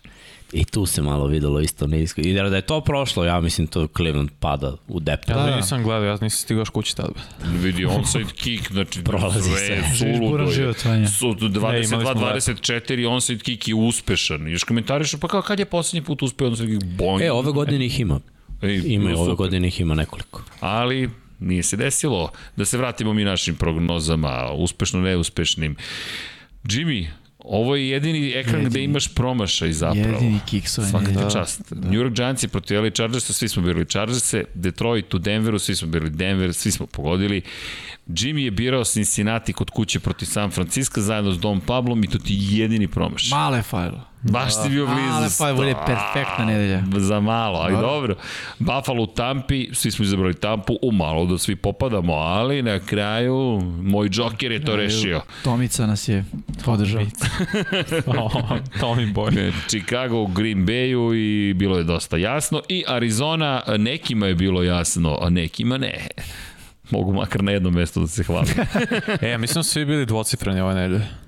S4: I tu se malo videlo isto nisko. I da je to prošlo, ja mislim to Cleveland pada u depth.
S2: Ja
S3: Da,
S2: da nisam gledao, ja nisam stigao još kući tad.
S1: Vidi, onside kick, znači
S4: Prolazi
S1: sve suludo. je.
S3: život, Vanja.
S1: Su
S2: imali smo
S1: 22-24, onside kick je uspešan. Još komentarišu, pa kao kad je poslednji put uspeo onside kick? Boing.
S4: E, ove godine ih ima.
S1: Ej,
S4: Ima, ove godine ih ima nekoliko.
S1: ali nije se desilo. Da se vratimo mi našim prognozama, uspešno neuspešnim. Jimmy, ovo je jedini ekran jedini. gde imaš promašaj zapravo.
S3: Jedini kiks ove
S1: Svaka ti čast. New York Giantsi protiv LA Chargersa, svi smo birali Chargerse, Detroit u Denveru, svi smo birali Denver, svi smo pogodili. Jimmy je birao Cincinnati kod kuće protiv San Francisco zajedno s Dom Pablom i to ti je jedini promašaj.
S3: Male fajlo.
S1: Baš ti bio blizu.
S3: Ale pa je bolje perfektna nedelja.
S1: Za malo, ali dobro. Buffalo u Tampi, svi smo izabrali Tampu, u malo da svi popadamo, ali na kraju moj džoker je to rešio.
S3: Tomica nas je podržao.
S2: Tommy Boy.
S1: Chicago u Green Bayu i bilo je dosta jasno. I Arizona, nekima je bilo jasno, a nekima ne. Mogu makar na jednom mestu da se hvalim.
S2: E, mislim da su svi bili dvocifreni ove nedelje.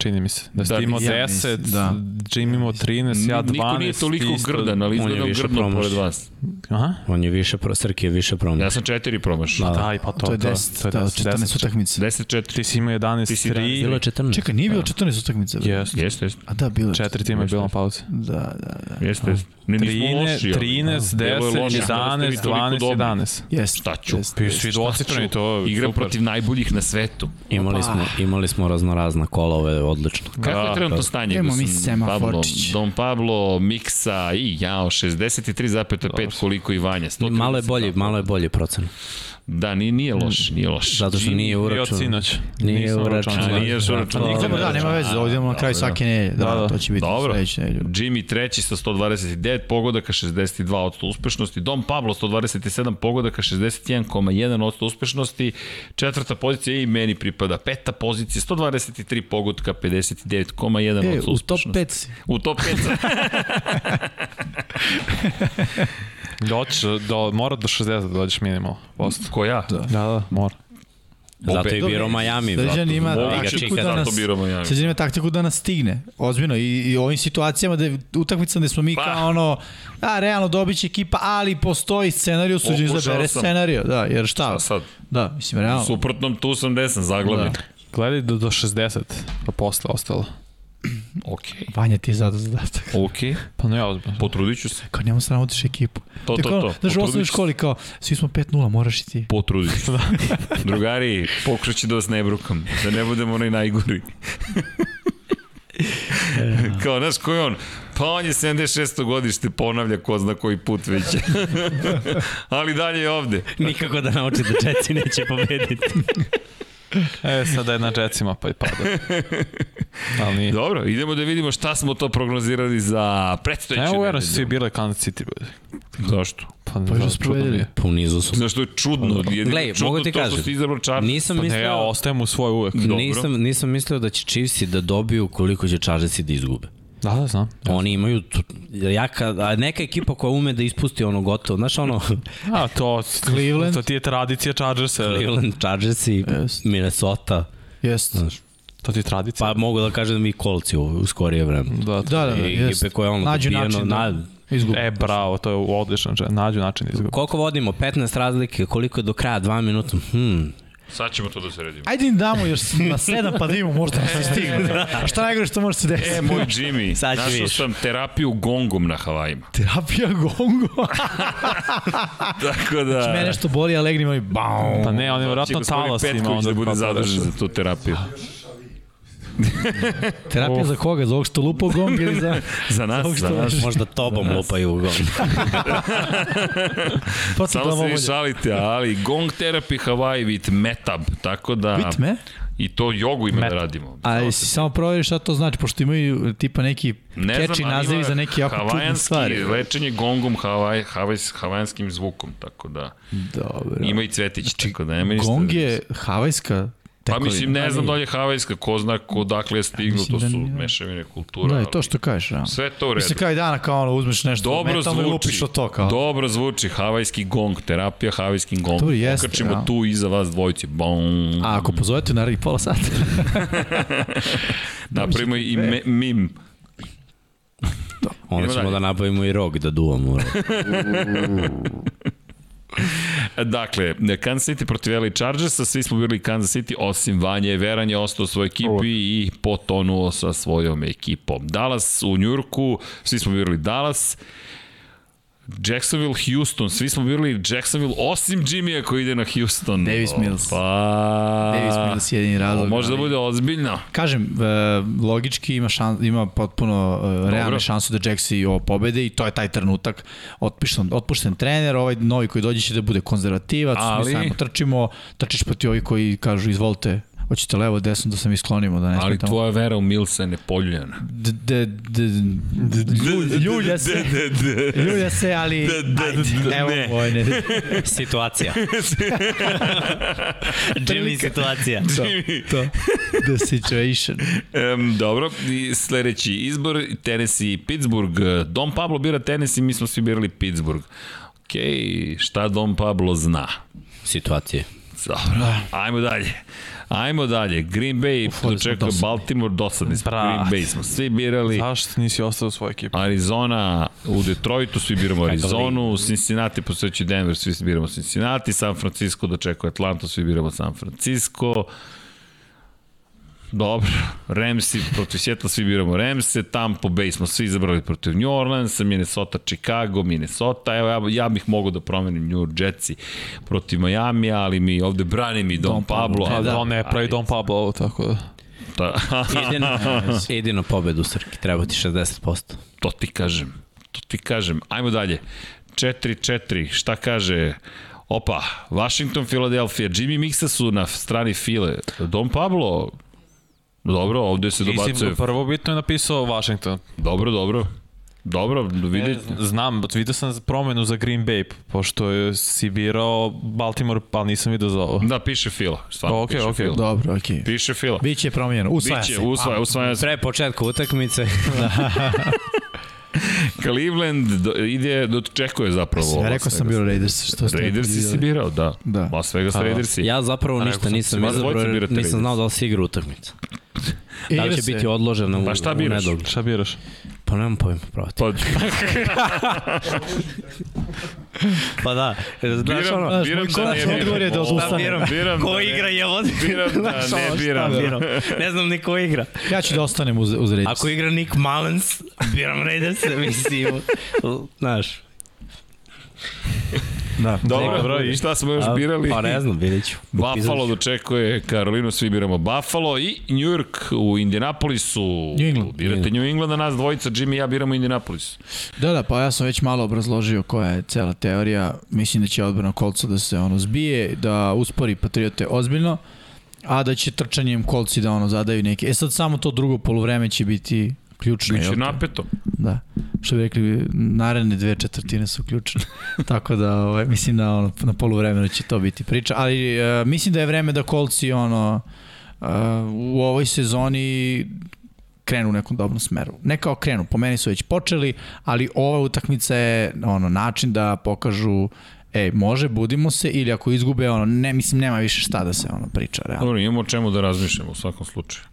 S2: Čini mi se. Da si
S1: Da,
S2: imao
S3: ja
S2: 10,
S3: mislim, da.
S2: Jimmy imao 13, ja 12.
S1: Niko nije toliko
S2: isto-
S1: grdan, ali
S4: je
S1: izgledam grdno
S4: promaš.
S1: pored vas.
S2: Aha.
S4: On je više, pro, Srki je više promaš.
S1: Ja sam četiri promašao.
S4: Da, da.
S2: Da, i pa to,
S3: To je 10, da, 14 utakmice.
S1: 10-4.
S2: Ti si imao 11,
S1: Ti si
S2: 3.
S4: Bilo je 14.
S3: Čekaj, nije bilo 14 utakmica. bre?
S2: Jeste.
S1: Jeste.
S3: A da, bilo je.
S2: Četiri tima je bilo na pauzi.
S3: Da, da, da.
S1: Jeste, jeste. Ne, nismo
S2: 13,
S1: loši. ali-
S2: 13,
S1: Bilo je
S2: 10,
S1: loše,
S2: 11,
S1: ste vi toliko
S2: 12,
S1: dobri.
S2: 11.
S3: Jeste.
S1: Šta ću?
S2: svi dvocifreni, to je
S1: Igra protiv najboljih na svetu.
S4: Imali smo, imali smo raznorazna kola, ovo je odlično.
S1: Kako je trenutno stanje?
S3: Idemo mi semaforčić.
S1: Pablo, Don Pablo, Miksa i jao, 63,5 koliko i Vanja. 130
S4: Malo je bolji, malo je bolji procen.
S1: Da, nije, nije loš, nije loš.
S4: Zato što nije uračun.
S2: sinoć.
S4: Nije uračun.
S1: A, nije uračun.
S2: Pa,
S3: Dobro, da, nema veze, ovdje imamo na kraju svake nedelje. Da,
S2: Da, da.
S3: to će biti
S1: Dobro.
S3: sledeće nedelje.
S1: Jimmy treći sa 129 pogodaka, 62% uspešnosti. Dom Pablo 127 pogodaka, 61,1% uspešnosti. Četvrta pozicija i meni pripada. Peta pozicija 123 pogodka, 59,1%
S3: E,
S1: uspešnosti.
S3: u top 5 si.
S1: U top 5.
S2: Doći, do, mora do 60 da dođeš minimalno. Posto.
S1: Ko ja? Da.
S2: Da, da, mora.
S4: Zato je birao Miami.
S3: Srđan
S4: zato-
S3: ima
S1: taktiku
S3: da
S4: da
S3: nas. Srđan ima taktiku da nas stigne, ozbiljno, i, i u ovim situacijama, da je utakmica gde smo mi
S1: Pa.
S3: kao ono, a, realno dobit će ekipa, ali postoji scenariju, Srđan izabere
S1: sam.
S3: scenariju, da, jer šta?
S1: A sad,
S3: Da, mislim, realno.
S1: u suprotnom tu sam desan, zaglavim.
S3: Da.
S2: Gledaj do, do 60, pa posle ostalo.
S1: Okej,
S3: Vanja ti je zada zadatak.
S1: okej,
S2: Pa ne, ozbiljno.
S1: potrudit ću se.
S3: Kao njemu sramotiš ekipu.
S1: To, to, to.
S3: Znaš, u osnovnoj
S1: se.
S3: školi kao, svi smo 5-0, moraš i ti.
S1: Potrudit ću se. Drugari, pokušat ću da vas ne brukam, da ne budemo onaj najgori. Kao, znaš, ko je on? Pa on je 76. godište, ponavlja ko zna koji put već. Ali dalje je ovde.
S4: Nikako da nauči da Jetsi neće pobediti.
S2: E, sada je na Jetsima pa i pada. Ali nije.
S1: Dobro, idemo da vidimo šta smo to prognozirali za predstojeće
S2: Ne, uvjerno su svi bile Kansas City. bude.
S1: Zašto?
S2: Pa,
S3: Pa
S2: pa
S3: što su pobedili?
S4: Pa u nizu su.
S1: Znaš što je čudno? Jedino
S4: Gledaj,
S1: čudno
S4: mogu ti
S1: to što
S4: kažem,
S1: izabrao Charles.
S4: Nisam
S2: Pa ne, ja
S4: mislio,
S2: ostajem u svoj uvek.
S1: Dobro.
S4: nisam, nisam mislio da će Chiefsi da dobiju koliko će Chargersi da izgube.
S2: Da, da, znam.
S4: Oni imaju jaka, a neka ekipa koja ume da ispusti ono gotovo, znaš ono,
S2: A, to,
S3: Cleveland.
S2: to ti je tradicija Chargersa.
S4: Cleveland, Chargersi,
S3: Jest.
S4: Minnesota,
S3: Jest.
S4: znaš,
S2: To ti je tradicija.
S4: pa mogu da kažem da mi kolci u, u skorije vreme.
S2: Da,
S3: Da, da, da,
S4: I ekipe koje ono
S3: Nađu
S4: dobijeno,
S3: način da
S4: na,
S3: izgubi.
S2: E, bravo, to je odličan, nađu način da izgubi.
S4: koliko vodimo? 15 razlike, koliko je do kraja? 2 minuta? Hmm.
S1: Sad ćemo to da se redimo.
S3: Ajde im damo još na sedam pa da imamo možda da se stigne. A šta najgore što može se desiti?
S1: E, moj Jimmy,
S4: Sad
S1: našao
S4: vidiš.
S1: sam terapiju gongom na Havajima.
S3: Terapija gongo.
S1: Tako da...
S3: Mene što boli, a legni moj bam.
S2: Pa ne, on je vjerojatno
S1: gospodin
S2: talas ima.
S1: Petković
S2: onda
S1: da bude
S2: pa
S1: zadužen za tu terapiju.
S3: Terapija za koga? Za ovog što lupa u gong ili za...
S1: Za nas, za nas.
S4: Možda tobom lupaju u gol.
S3: To se
S1: Samo se vi šalite, ali Gong Therapy Hawaii with Metab, tako da...
S3: Bit me?
S1: I to jogu ima da radimo.
S3: A si samo provjeri šta to znači, pošto imaju tipa neki
S1: Ne
S3: catchy
S1: znam, ali
S3: nazivi za neke jako čudne stvari.
S1: lečenje gongom havaj, havaj, havajanskim zvukom, tako da
S3: Dobro.
S1: ima i cvetić, tako da nema ništa.
S3: Gong
S1: da-
S3: je havajska
S1: Pa mislim, ne znam da li je havajska, ko zna ko dakle je stiglo,
S3: mislim
S1: to
S3: da
S1: su
S3: nije.
S1: mešavine kultura.
S3: Da, i to što kažeš, ja.
S1: Sve to u redu.
S3: Mislim, kao i dana, kao ono, uzmeš nešto
S1: Dobro
S3: metalno i
S1: zvuči.
S3: lupiš od to, kao.
S1: Dobro zvuči, havajski gong, terapija havajskim gongom.
S3: To jeste,
S1: Okačimo
S3: ja.
S1: tu iza vas dvojici. Bom.
S3: A ako pozovete narednih pola sata.
S1: Napravimo i me, mim.
S4: Onda ćemo
S1: dalje.
S4: da nabavimo i rog da duvamo.
S1: Dakle, Kansas City protiv LA Chargersa, svi smo bili Kansas City, osim Vanje, Veran je ostao u svojoj ekipi i potonuo sa svojom ekipom. Dallas u Njurku, svi smo bili Dallas, Jacksonville, Houston, svi smo bili Jacksonville, osim Jimmya koji ide na Houston.
S3: Davis Mills.
S1: Pa...
S3: Davis Mills je jedini razlog.
S1: Može da
S3: ali-
S1: bude ozbiljno.
S3: Kažem, e, logički ima, šan, ima potpuno e, realne šanse da Jaxi ovo pobede i to je taj trenutak. Otpušten, otpušten trener, ovaj novi koji dođe će da bude konzervativac,
S1: Ali-
S3: mi sajmo trčimo, trčiš proti ovih koji kažu izvolite, hoćete levo, desno da se mi sklonimo, da ne
S1: Ali
S3: smetamo.
S1: tvoja vera u Milsa je
S3: d, ljulja, ljulja se, ljulja se, ali ajde, evo
S1: ne.
S3: vojne.
S4: situacija. Jimmy situacija.
S3: To, to, the situation.
S1: Um, dobro, i sledeći izbor, Tennessee i Pittsburgh. Dom Pablo bira Tennessee, mi smo svi birali Pittsburgh. Ok, šta Dom Pablo zna?
S4: Situacije.
S1: Dobro, ajmo dalje. Ajmo dalje. Green Bay
S3: Uf,
S1: dočekuje
S3: dosadni.
S1: Baltimore, dosadni smo.
S2: Brat.
S1: Green Bay smo svi birali.
S2: Zašto nisi ostao u svojoj ekipi?
S1: Arizona u Detroitu, svi biramo Arizonu, Cincinnati posvećuje Denver, svi biramo Cincinnati, San Francisco dočekuje Atlantu, svi biramo San Francisco. Dobro, Ramsi protiv Sjetla, svi biramo Ramse, Tampa Bay smo svi izabrali protiv New Orleans, Minnesota, Chicago, Minnesota, evo ja, ja bih mogao da promenim New York Jetsi protiv Miami, ali mi ovde brani mi Don,
S3: Don
S1: Pablo.
S3: Pablo,
S2: A
S3: da.
S2: da, on ne pravi Don Pablo ovo, tako da.
S1: Da,
S4: Jedino, jedino pobedu Srki, treba ti 60%.
S1: To ti kažem. To ti kažem. Ajmo dalje. 4-4. Šta kaže Opa, Washington, Philadelphia, Jimmy Mixa su na strani File. Don Pablo, dobro, ovde se dobacuje.
S2: Mislim, prvo bitno je napisao Washington.
S1: Dobro, dobro. Dobro, vidite.
S2: Znam, vidio sam promenu za Green Bay, pošto je si birao Baltimore, pa nisam vidio za ovo.
S1: Da, piše Fila, stvarno
S2: Ok,
S1: piše
S2: ok.
S1: Fila.
S3: Dobro, okej. Okay.
S1: Piše Fila.
S3: Biće promijenjeno, usvaja
S1: Biće,
S3: se.
S1: usvaja, usvaja se.
S4: Pre početka utakmice.
S1: Cleveland do, ide, dočekuje zapravo.
S3: Ja rekao sam bio Raiders, što ste
S1: Raidersi si birao, da.
S3: Da.
S1: Las Vegas
S2: Pa,
S1: Raidersi.
S4: Ja zapravo
S2: A,
S4: ništa nisam izabrao, nisam znao
S1: Raiders.
S4: da li se igra utakmica. Da
S3: Igra
S4: li će biti odložena u,
S1: Pa šta
S4: u
S1: biraš?
S4: nedogled?
S2: Šta biraš?
S4: Pa nemam pojma, pravo ti.
S1: Pa,
S4: Pa da, znaš
S1: biram,
S4: ono,
S1: biram
S3: moj
S1: da ne biram.
S3: odgovor je da odustane.
S1: biram? Biram
S4: ko
S1: da ne-
S4: igra je ovo?
S1: Biram da
S4: Znaš,
S1: ne biram.
S4: biram? Ne znam ni ko igra.
S3: Ja ću da ostanem uz, uz Raiders.
S4: Ako igra Nick Mullins, biram Raiders, mislim, znaš.
S3: Da.
S1: Dobro,
S2: Dobro, i-
S1: šta smo još
S4: A,
S1: birali?
S4: Pa ne znam, vidjet ću.
S1: Buffalo dočekuje Karolinu, svi biramo Buffalo i New York u Indianapolisu.
S3: New England.
S1: Birate New England, a nas dvojica, Jimmy i ja biramo Indianapolis.
S3: Da, da, pa ja sam već malo obrazložio koja je cela teorija. Mislim da će odbrana kolca da se ono zbije, da uspori Patriote ozbiljno, a da će trčanjem kolci da ono zadaju neke. E sad samo to drugo polovreme će biti ključno.
S1: Biće napeto.
S3: Da. Što bi rekli, naredne dve četvrtine su ključne. Tako da, ovaj, mislim da ono, na poluvremenu će to biti priča. Ali uh, mislim da je vreme da kolci ono, uh, u ovoj sezoni krenu u nekom dobrom smeru. Ne kao krenu, po meni su već počeli, ali ova utakmica je ono, način da pokažu ej, može, budimo se, ili ako izgube, ono, ne, mislim, nema više šta da se ono priča, realno.
S1: Dobro, imamo o čemu da razmišljamo u svakom slučaju.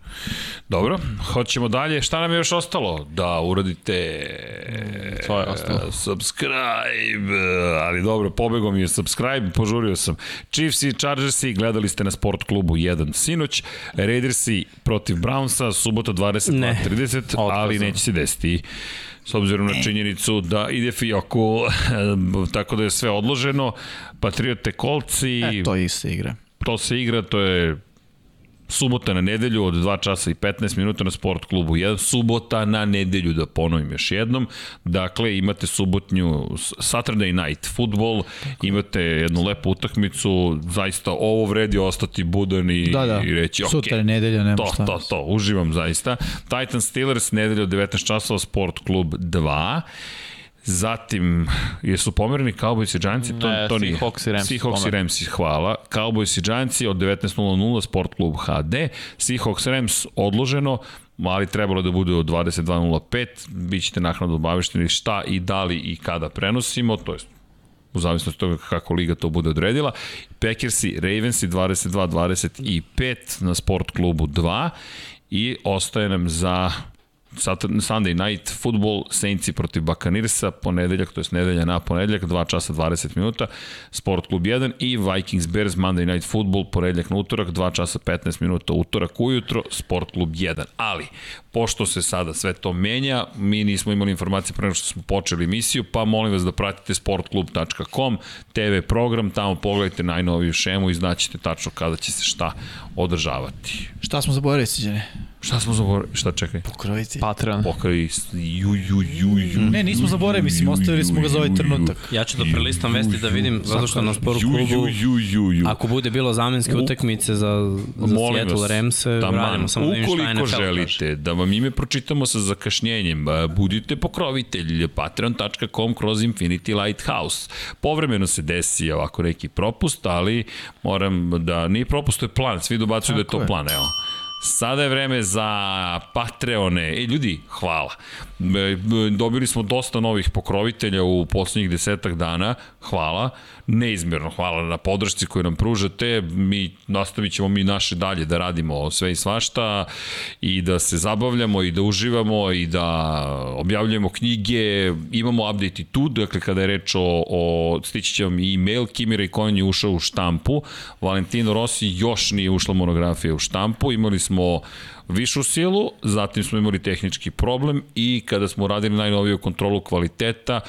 S1: Dobro, hoćemo dalje. Šta nam je još ostalo? Da uradite
S2: to je ostalo.
S1: e, subscribe, ali dobro, pobegao mi je subscribe, požurio sam. Chiefs i Chargersi, gledali ste na sport klubu 1 sinoć, Raidersi protiv Brownsa, subota 22.30, ali neće se desiti s obzirom na činjenicu da ide Fijoku, tako da je sve odloženo. Patriote Kolci,
S3: E, to isto igra.
S1: to se igra, to je subota na nedelju od 2 časa i 15 minuta na sport klubu 1. Subota na nedelju, da ponovim još jednom. Dakle, imate subotnju Saturday night football, imate jednu lepu utakmicu, zaista ovo vredi ostati budan i,
S3: Da, da.
S1: i reći, ok,
S3: Sutra je nedelja, nema
S1: to,
S3: šta.
S1: to, to, uživam zaista. Titans Steelers, nedelja od 19 časova, Sport klub 2. Zatim, jesu pomereni Cowboys i Giantsi? To,
S2: Ne,
S1: to nije.
S2: Seahawks i Ramsi
S1: Seahawks i. Ramsi, hvala. Cowboys i Giantsi od 19.00 Sport klub HD. Seahawks Rams odloženo, ali trebalo da bude od 22.05. Bićete naknadno obavešteni šta i da li i kada prenosimo, to je u zavisnosti od toga kako liga to bude odredila. Packersi, Ravensi 22-25 na sport klubu 2 i ostaje nam za Sunday night football Saintsi protiv Bakanirsa, ponedeljak, to je nedelja na ponedeljak, 2 časa 20 minuta, Sport klub 1 i Vikings Bears Monday night football, ponedeljak na utorak, 2 časa 15 minuta, utorak ujutro, Sport klub 1. Ali, pošto se sada sve to menja, mi nismo imali informacije pre što smo počeli emisiju, pa molim vas da pratite sportklub.com, TV program, tamo pogledajte najnoviju šemu i znaćete tačno kada će se šta održavati.
S3: Šta smo zaboravili, Siđane?
S1: Šta smo zaboravili? Šta čekaj?
S3: Pokrovitelj.
S2: Patreon.
S1: Pokraj ju, ju, ju, ju.
S3: Ne, nismo zaboravili, mislim, ostavili smo ga za ovaj trenutak.
S4: Ja ću da prelistam vesti da vidim, zato što na sporu klubu,
S1: ju, ju, ju.
S4: ako bude bilo zamenske utakmice za, za
S1: Molim
S4: Seattle Ramse,
S1: taman,
S4: radimo samo da vidim šta
S1: ukoliko
S4: NFL kaže.
S1: želite da vam ime pročitamo sa zakašnjenjem, budite pokrovitelj patreon.com kroz Infinity Lighthouse. Povremeno se desi ovako neki propust, ali moram da, nije propust, to je plan, svi dobacuju da je to
S3: je.
S1: plan, evo. Sada je vreme za Patreone. E, ljudi, hvala. E, Dobili smo dosta novih pokrovitelja u poslednjih desetak dana. Hvala. Neizmjerno hvala na podršci koju nam pružate. Mi nastavit ćemo mi naše dalje da radimo sve i svašta i da se zabavljamo i da uživamo i da objavljujemo knjige. Imamo update i tu, dakle kada je reč o, o stići će vam i e-mail, Kimira i Konj je ušao u štampu, Valentino Rossi još nije ušla monografija u štampu, imali smo višu silu, zatim smo imali tehnički problem i kada smo radili najnoviju kontrolu kvaliteta,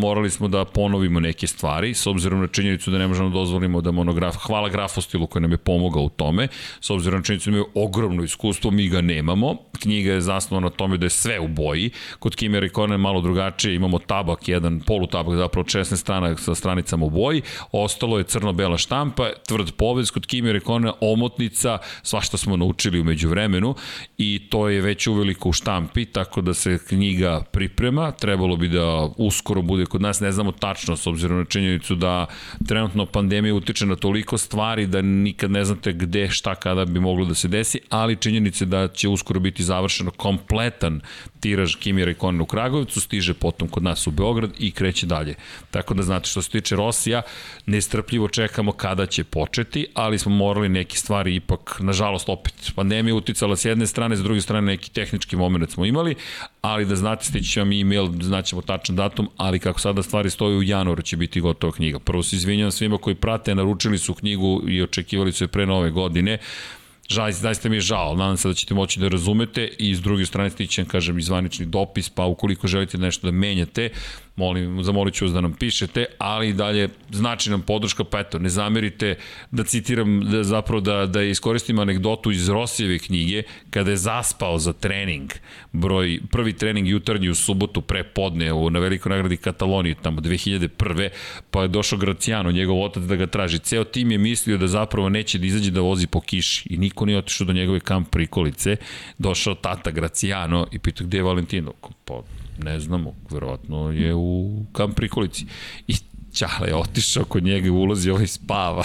S1: morali smo da ponovimo neke stvari, s obzirom na činjenicu da ne možemo da dozvolimo da monograf, hvala grafostilu koji nam je pomogao u tome, s obzirom na činjenicu da imaju ogromno iskustvo, mi ga nemamo, knjiga je zasnovana na tome da je sve u boji, kod Kimi Rekona je malo drugačije, imamo tabak, jedan polutabak zapravo 16 strana sa stranicama u boji, ostalo je crno-bela štampa, tvrd povez, kod Kimi Rekona omotnica, svašta smo naučili umeđu vremenu i to je već uveliko u štampi, tako da se knjiga priprema, trebalo bi da uskoro bude kod nas, ne znamo tačno s obzirom na činjenicu da trenutno pandemija utiče na toliko stvari da nikad ne znate gde, šta, kada bi moglo da se desi, ali činjenice da će uskoro biti završeno kompletan tiraž Kimi Rekonen u Kragovicu, stiže potom kod nas u Beograd i kreće dalje. Tako da znate što se tiče Rosija, nestrpljivo čekamo kada će početi, ali smo morali neke stvari ipak, nažalost opet, pandemija uticala s jedne strane, s druge strane neki tehnički moment smo imali, ali da znate, stići vam e-mail, znaćemo tačan datum, ali kako sada stvari stoje u januaru će biti gotova knjiga. Prvo se izvinjam svima koji prate, naručili su knjigu i očekivali su je pre nove godine. Žal, zaista mi je žao, nadam se da ćete moći da razumete i s druge strane stićem, kažem, izvanični dopis, pa ukoliko želite nešto da menjate, molim, zamolit ću vas da nam pišete, ali i dalje znači nam podrška, pa eto, ne zamerite da citiram, da, zapravo da, da iskoristim anegdotu iz Rosijeve knjige, kada je zaspao za trening, broj, prvi trening jutarnji u subotu pre podne u, na velikoj nagradi Kataloniji, tamo 2001. pa je došao Graciano, njegov otac da ga traži. Ceo tim je mislio da zapravo neće da izađe da vozi po kiši i niko nije otišao do njegove kamp prikolice. Došao tata Graciano i pitao gde je Valentino? Pa ne znamo, verovatno je u kamp prikolici. I Ćale je otišao kod njega ulazi ovaj spava.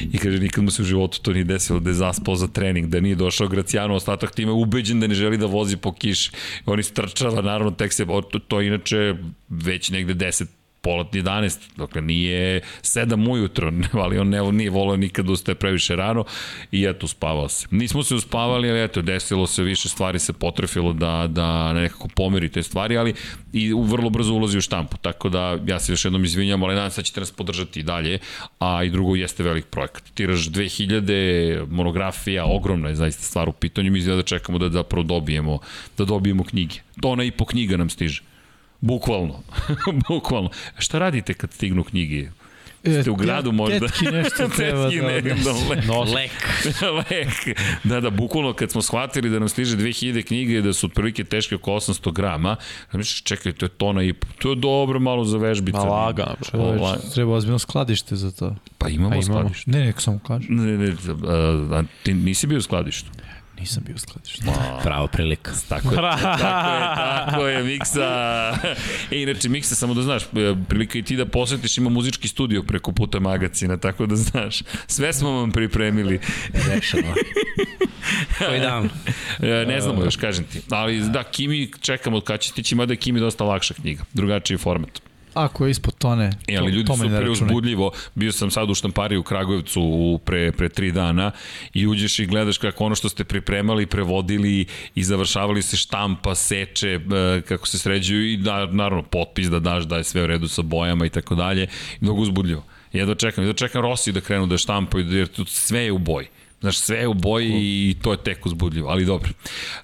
S1: I kaže, nikad mu se u životu to nije desilo da je zaspao za trening, da nije došao Graciano, ostatak tima je ubeđen da ne želi da vozi po kiši. Oni strčava, naravno, tek se, to, to inače već negde 10 pola 11, dakle nije 7 ujutro, ali on ne, nije volio nikad da ustaje previše rano i eto, spavao se. Nismo se uspavali, ali eto, desilo se više stvari se potrefilo da, da nekako pomeri te stvari, ali i vrlo brzo ulazi u štampu, tako da ja se još jednom izvinjam, ali nadam se da ćete nas podržati i dalje, a i drugo jeste velik projekat. Tiraž 2000, monografija, ogromna je zaista stvar u pitanju, mi da čekamo da zapravo dobijemo, da dobijemo knjige. To ona i po knjiga nam stiže. Bukvalno. Bukvalno. Šta radite kad stignu knjige? Ste u gradu možda?
S3: Tetki nešto treba
S1: tetki
S3: da
S1: ne,
S3: odnese.
S1: da le,
S4: No, lek.
S1: lek. Da, da, bukvalno kad smo shvatili da nam stiže 2000 knjige i da su otprilike teške oko 800 grama, da misliš, čekaj, to je tona i. To je dobro malo za vežbice.
S2: Ma lagano, bre.
S3: Čoveč,
S1: Ova-
S3: treba ozbiljno skladište za to.
S1: Pa imamo
S2: Pa imamo.
S1: skladište.
S3: Ne, nek samo kažem.
S1: Ne, ne, a, a, ti nisi bio u skladištu.
S3: Nisam bio u skladištu.
S4: Prava prilika.
S1: Tako je, tako je, tako je, Miksa. E, inače, Miksa, samo da znaš, e, prilika i ti da posetiš, ima muzički studio preko puta magacina, tako da znaš, sve smo vam pripremili.
S4: Rešeno. Koji dan?
S1: E, ne znamo još, kažem ti. Ali da, Kimi čekamo od kada će stići, mada je Kimi dosta lakša knjiga, drugačiji format.
S3: Ako je ispod tone,
S1: E, ali
S3: to,
S1: ljudi
S3: to
S1: su preuzbudljivo. Bio sam sad u štampari u Kragujevcu u pre, pre tri dana i uđeš i gledaš kako ono što ste pripremali, prevodili i završavali se štampa, seče, e, kako se sređuju i da, naravno potpis da daš da je sve u redu sa bojama i tako dalje. Mnogo uzbudljivo. Jedva čekam, jedva čekam Rossi da krenu da štampaju, jer tu sve je u boji. Znaš, sve je u boji i to je tek uzbudljivo, ali dobro.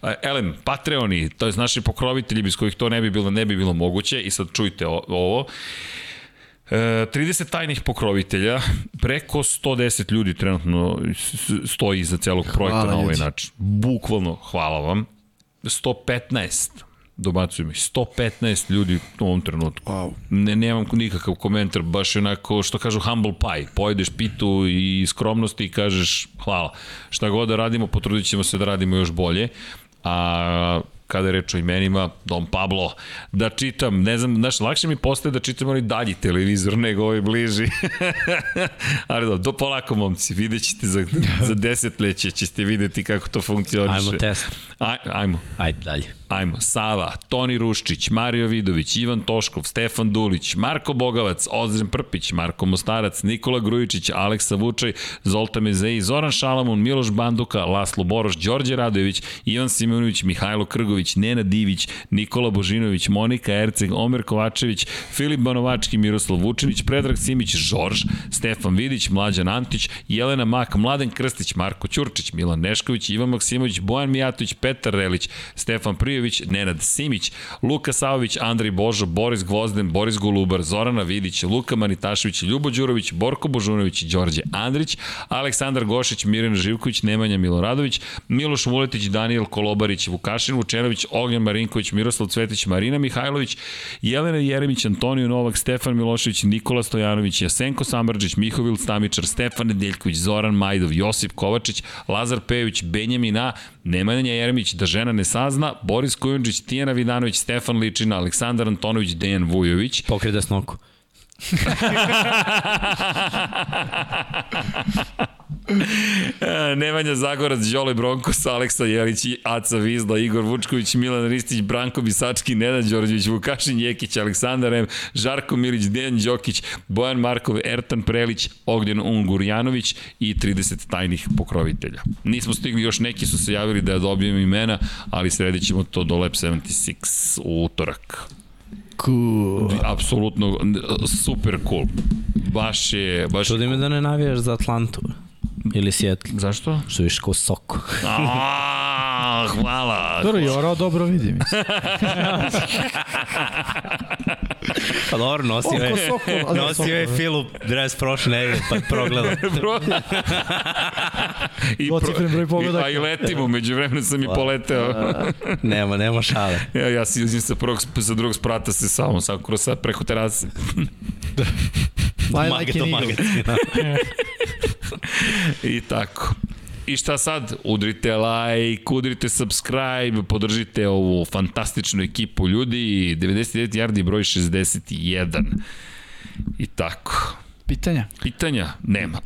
S1: E, Elem, Patreoni, to je naši pokrovitelji bez kojih to ne bi bilo, ne bi bilo moguće i sad čujte ovo. E, 30 tajnih pokrovitelja, preko 110 ljudi trenutno stoji iza celog projekta
S3: Hvala,
S1: na ovaj način. Bukvalno, hvala vam. 115 dobacuju mi, 115 ljudi u ovom trenutku.
S3: Wow.
S1: Ne, nemam nikakav komentar, baš onako, što kažu humble pie, pojedeš pitu i skromnosti i kažeš hvala. Šta god da radimo, potrudit ćemo se da radimo još bolje. A kada je reč o imenima, Dom Pablo, da čitam, ne znam, znaš, lakše mi postaje da čitam onaj dalji televizor nego ovaj bliži. Ali da, do polako, momci, vidjet ćete za, za desetleće, ćete videti kako to funkcioniše.
S4: Ajmo test.
S1: Aj, ajmo.
S4: Ajde dalje.
S1: Ajmo, Sava, Toni Ruščić, Mario Vidović, Ivan Toškov, Stefan Dulić, Marko Bogavac, Ozren Prpić, Marko Mostarac, Nikola Grujičić, Aleksa Vučaj, Zolta Mezeji, Zoran Šalamun, Miloš Banduka, Laslo Boroš, Đorđe Radojević, Ivan Simonović, Mihajlo Krgović, Marinković, Nena Divić, Nikola Božinović, Monika Erceg, Omer Kovačević, Filip Banovački, Miroslav Vučinić, Predrag Simić, Žorž, Stefan Vidić, Mlađan Antić, Jelena Mak, Mladen Krstić, Marko Ćurčić, Milan Nešković, Ivan Maksimović, Bojan Mijatović, Petar Relić, Stefan Prijović, Nenad Simić, Luka Savović, Andrej Božo, Boris Gvozden, Boris Golubar, Zorana Vidić, Luka Manitašević, Ljubo Đurović, Borko Božunović, Đorđe Andrić, Aleksandar Gošić, Mirjana Živković, Nemanja Miloradović, Miloš Vuletić, Daniel Kolobarić, Vukašin Vučenović, Ognjan Marinković, Miroslav Cvetić, Marina Mihajlović, Jelena Jeremić, Antonio Novak, Stefan Milošević, Nikola Stojanović, Jasenko Samrđić, Mihovil Stamičar, Stefan Nedeljković, Zoran Majdov, Josip Kovačić, Lazar Pejović, Benjamin A, Nemanja Jeremić, da žena ne sazna, Boris Kujundžić, Tijana Vidanović, Stefan Ličina, Aleksandar Antonović, Dejan Vujović,
S4: Pokri desnoku.
S1: Nemanja Zagorac, Đole Bronkos, Aleksa Jelić, Aca Vizla, Igor Vučković, Milan Ristić, Branko Bisački, Nenad Đorđević, Vukašin Jekić, Aleksandar M, Žarko Milić, Dejan Đokić, Bojan Markov, Ertan Prelić, Ognjen Ungurjanović i 30 tajnih pokrovitelja. Nismo stigli, još neki su se javili da dobijem imena, ali sredit ćemo to do Lab 76 u utorak.
S3: Cool.
S1: Apsolutno super cool. Baš je... Baš
S4: Čudi me da ne navijaš za Atlantu. Ili Seattle.
S1: Zašto?
S4: Što viš kao soko.
S1: A, hvala.
S3: Dobro, Jorao dobro vidi, mislim.
S4: Pa dobro, nosio je, nosio je. Filu dres prošle nedelje, pa je progledao.
S1: I
S3: Dvocifren broj pogledaka.
S1: I, a i letimo, među vremenu sam i poleteo.
S4: nema, nema šale.
S1: ja, ja si uzim sa, prvog, sa drugog sprata se samo, sam kroz sad preko terase.
S3: Fly like
S4: Mageto,
S3: an eagle.
S4: magacina.
S1: I tako. I šta sad? Udrite like, udrite subscribe, podržite ovu fantastičnu ekipu ljudi. 99 yardi broj 61. I tako.
S3: Pitanja?
S1: Pitanja? Nema.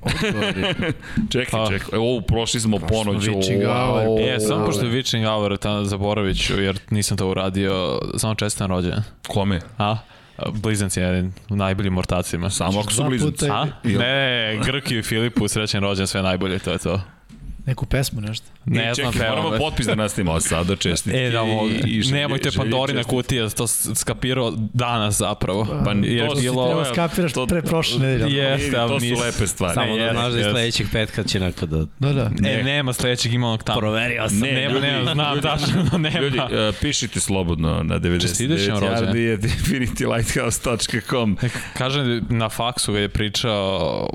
S1: čekaj,
S2: Pa.
S1: čekaj. Evo, prošli smo ponoć.
S3: witching
S1: wow.
S3: hour.
S2: E, samo pošto je Witching Hour, ta, zaboravit ću, jer nisam to uradio, samo čestan rođen.
S1: Kome?
S2: A? Blizanci je u najboljim ortacima.
S1: Samo ako su blizanci.
S2: A? Ne, Grki i Filipu, srećen rođen, sve najbolje, to je to.
S3: Neku pesmu, nešto?
S2: Ne
S1: E,
S2: znam
S1: čekaj, moramo potpis da nastavimo od sada, čestitke.
S2: E, da, mogu.
S1: i- i želje-
S2: Nemojte Pandorina kutija, to skapirao danas zapravo.
S1: Pa
S2: Jer
S1: to
S2: bilo-
S3: Treba
S1: ovo-
S3: skapiraš
S1: to-
S3: pre prošle nedelje.
S2: Je. Jeste, ali
S1: to su
S2: nis-
S1: lepe stvari.
S4: Samo da znaš da je sledećeg petka će neko da...
S3: Da, da.
S2: E,
S1: Ne.
S2: nema sledećeg imanog tamo.
S4: Proverio sam.
S1: Ne,
S2: nema,
S1: ljudi,
S2: nema, znam
S1: ljudi,
S2: tačno, nema.
S1: Ljudi, uh, pišite slobodno na 99
S2: Čestitaćem rođendan.
S1: yardi infinitylighthouse.com
S2: Kaže na faksu ga je pričao,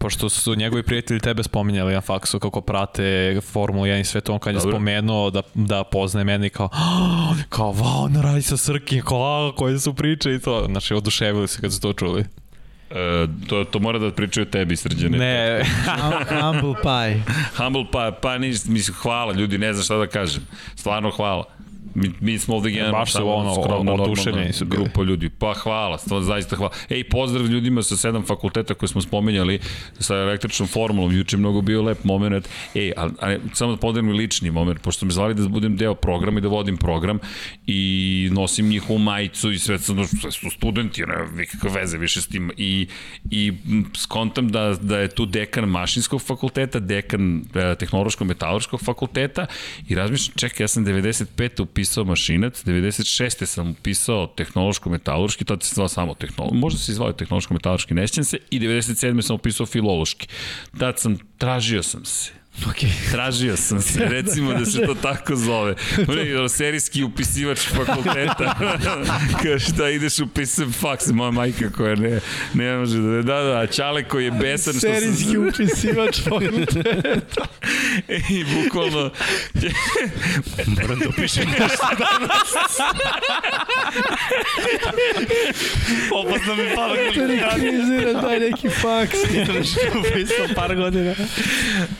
S2: pošto su njegovi prijatelji tebe spominjali na faksu kako prate Formulu 1 i sve to, on kad je
S1: Dobro.
S2: spomenuo da, da poznaje mene i kao, "Ah, kao, wow, on radi sa Srki, kao, "A, koje su priče i to. Znači, oduševili se kad su to čuli.
S1: Uh, to, to mora da pričaju tebi, srđane.
S2: Ne,
S3: Hum- Humble pie.
S1: Humble pa, pa niš, mislim, hvala ljudi, ne znam šta da kažem. Stvarno hvala. Mi, mi smo ovde generalno
S2: Baš
S1: samo
S2: ono,
S1: normalna
S2: oduševljeni su
S1: grupa ljudi. Pa hvala, stvarno zaista hvala. Ej, pozdrav ljudima sa sedam fakulteta koje smo spomenjali sa električnom formulom. Juče mnogo bio lep moment. Ej, ali, ali samo da podelim lični moment, pošto me zvali da budem deo programa i da vodim program i nosim njihovu majicu i sve, sve su studenti, ne, nikakve veze više s tim. I, i skontam da, da je tu dekan mašinskog fakulteta, dekan e, tehnološko-metaloškog fakulteta i razmišljam, čekaj, ja sam 95. upisao mašinac, 96. sam upisao tehnološko-metaloški, tad se zvao samo tehnološki, možda se zvao tehnološko-metaloški, ne sjećam se, i 97. sam upisao filološki. Tad sam, tražio sam se.
S3: Okej.
S1: Tražio sam se, recimo da se to tako zove. Onaj serijski upisivač fakulteta. Kao šta ideš upisujem faks, moja majka koja ne, ne može da... Da, da, Čale koji je besan što sam...
S3: Serijski upisivač fakulteta.
S1: I bukvalno...
S4: Moram da upišem nešto danas. Opasno mi pala
S3: Rekvizira, daj neki faks.
S4: upisao par godina.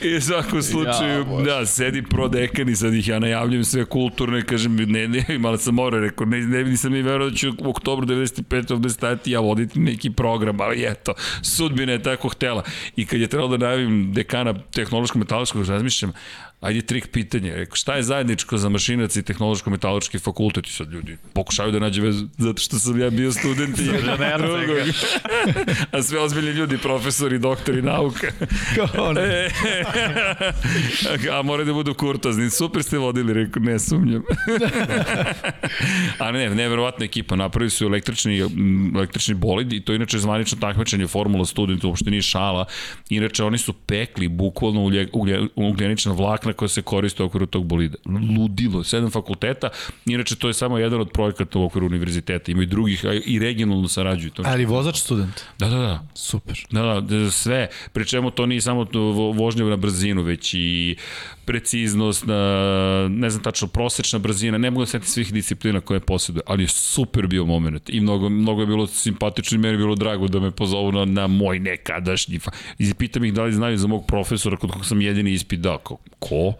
S1: I u svakom slučaju,
S2: Ja,
S1: da, sedi pro dekan i sad ih ja najavljam sve kulturno i kažem, ne, ne, imala sam mora, rekao, ne, ne, nisam ni verovao da ću u oktobru 95. ovde stajati ja voditi neki program, ali eto, sudbina je tako htela. I kad je trebalo da najavim dekana tehnološko-metaloškog, razmišljam, Ajde trik pitanje. Rekao, šta je zajedničko za mašinac i tehnološko-metaločki fakultet? I sad ljudi pokušaju da nađe vezu, zato što sam ja bio student i jedan drugog. A sve ozbiljni ljudi, profesori, doktori nauka.
S3: Kao ono.
S1: E, a moraju da budu kurtozni. Super ste vodili, rekao, ne sumnjam. a ne, neverovatna ekipa. Napravili su električni, m, električni bolid i to je inače zvanično takmičenje Formula Student, uopšte nije šala. Inače, oni su pekli bukvalno ulje, ulje, ugljenična vlakna koja se koriste u okviru tog bolida. Ludilo, sedam fakulteta. Inače, to je samo jedan od projekata u okviru univerziteta. Ima i drugih, a i regionalno sarađuju. To
S3: Ali vozač student.
S1: Da, da, da.
S3: Super.
S1: Da, da, da, sve. Pri čemu to nije samo vožnja na brzinu, već i preciznost, ne znam tačno, prosečna brzina, ne mogu da setiti svih disciplina koje posjeduje, ali je super bio moment i mnogo, mnogo je bilo simpatično i meni je bilo drago da me pozovu na, na moj nekadašnji. I pitam ih da li znaju za mog profesora kod kog sam jedini ispit dao. Ko?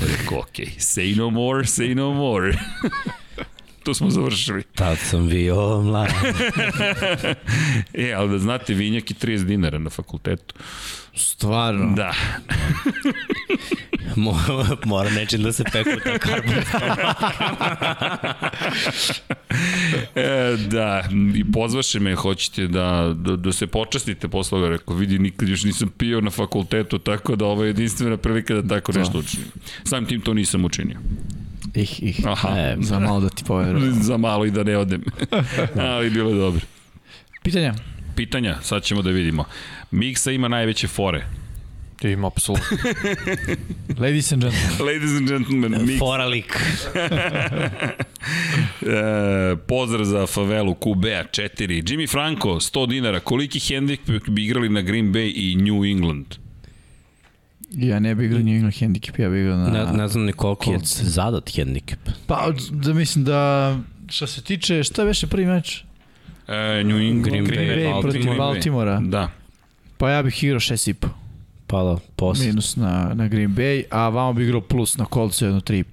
S1: Rekao, ok, say no more, say no more. to smo završili.
S4: Tad sam bio mlad.
S1: E, ali da znate, vinjak je 30 dinara na fakultetu.
S3: Stvarno.
S1: Da.
S4: Mora, nečim da se peku ta karbon.
S1: E, da, i pozvaše me, hoćete da, da, da se počastite posle toga, rekao, vidi, nikad još nisam pio na fakultetu, tako da ovo je jedinstvena prilika da tako nešto učinim. Samim tim to nisam učinio.
S3: Ih, ih.
S1: Aha,
S4: E,
S3: Za malo da ti poverujem.
S1: za malo i da ne odem. Ali bilo je dobro.
S3: Pitanja?
S1: Pitanja, sad ćemo da vidimo. Miksa ima najveće fore.
S2: Ima apsolutno.
S3: Ladies and gentlemen.
S1: Ladies and gentlemen, Miksa.
S4: Foralik.
S1: E, pozdrav za favelu QB-a 4. Jimmy Franco, 100 dinara. Koliki hendikep bi igrali na Green Bay i New England?
S3: Ja ne bih igrao New England handicap, ja bih igrao na...
S4: Ne, ne znam ni koliko je
S3: Colts.
S4: zadat handicap.
S3: Pa, da mislim da... Što se tiče, šta je veše prvi meč?
S1: E, New England,
S4: Green
S3: Green
S4: Bay,
S3: Bay protiv. Baltimora.
S1: Da.
S3: Pa ja bih igrao 6,5.
S4: Pa da, posle.
S3: Minus na, na Green Bay, a vamo bih igrao plus na Coltsu jedno 3,5.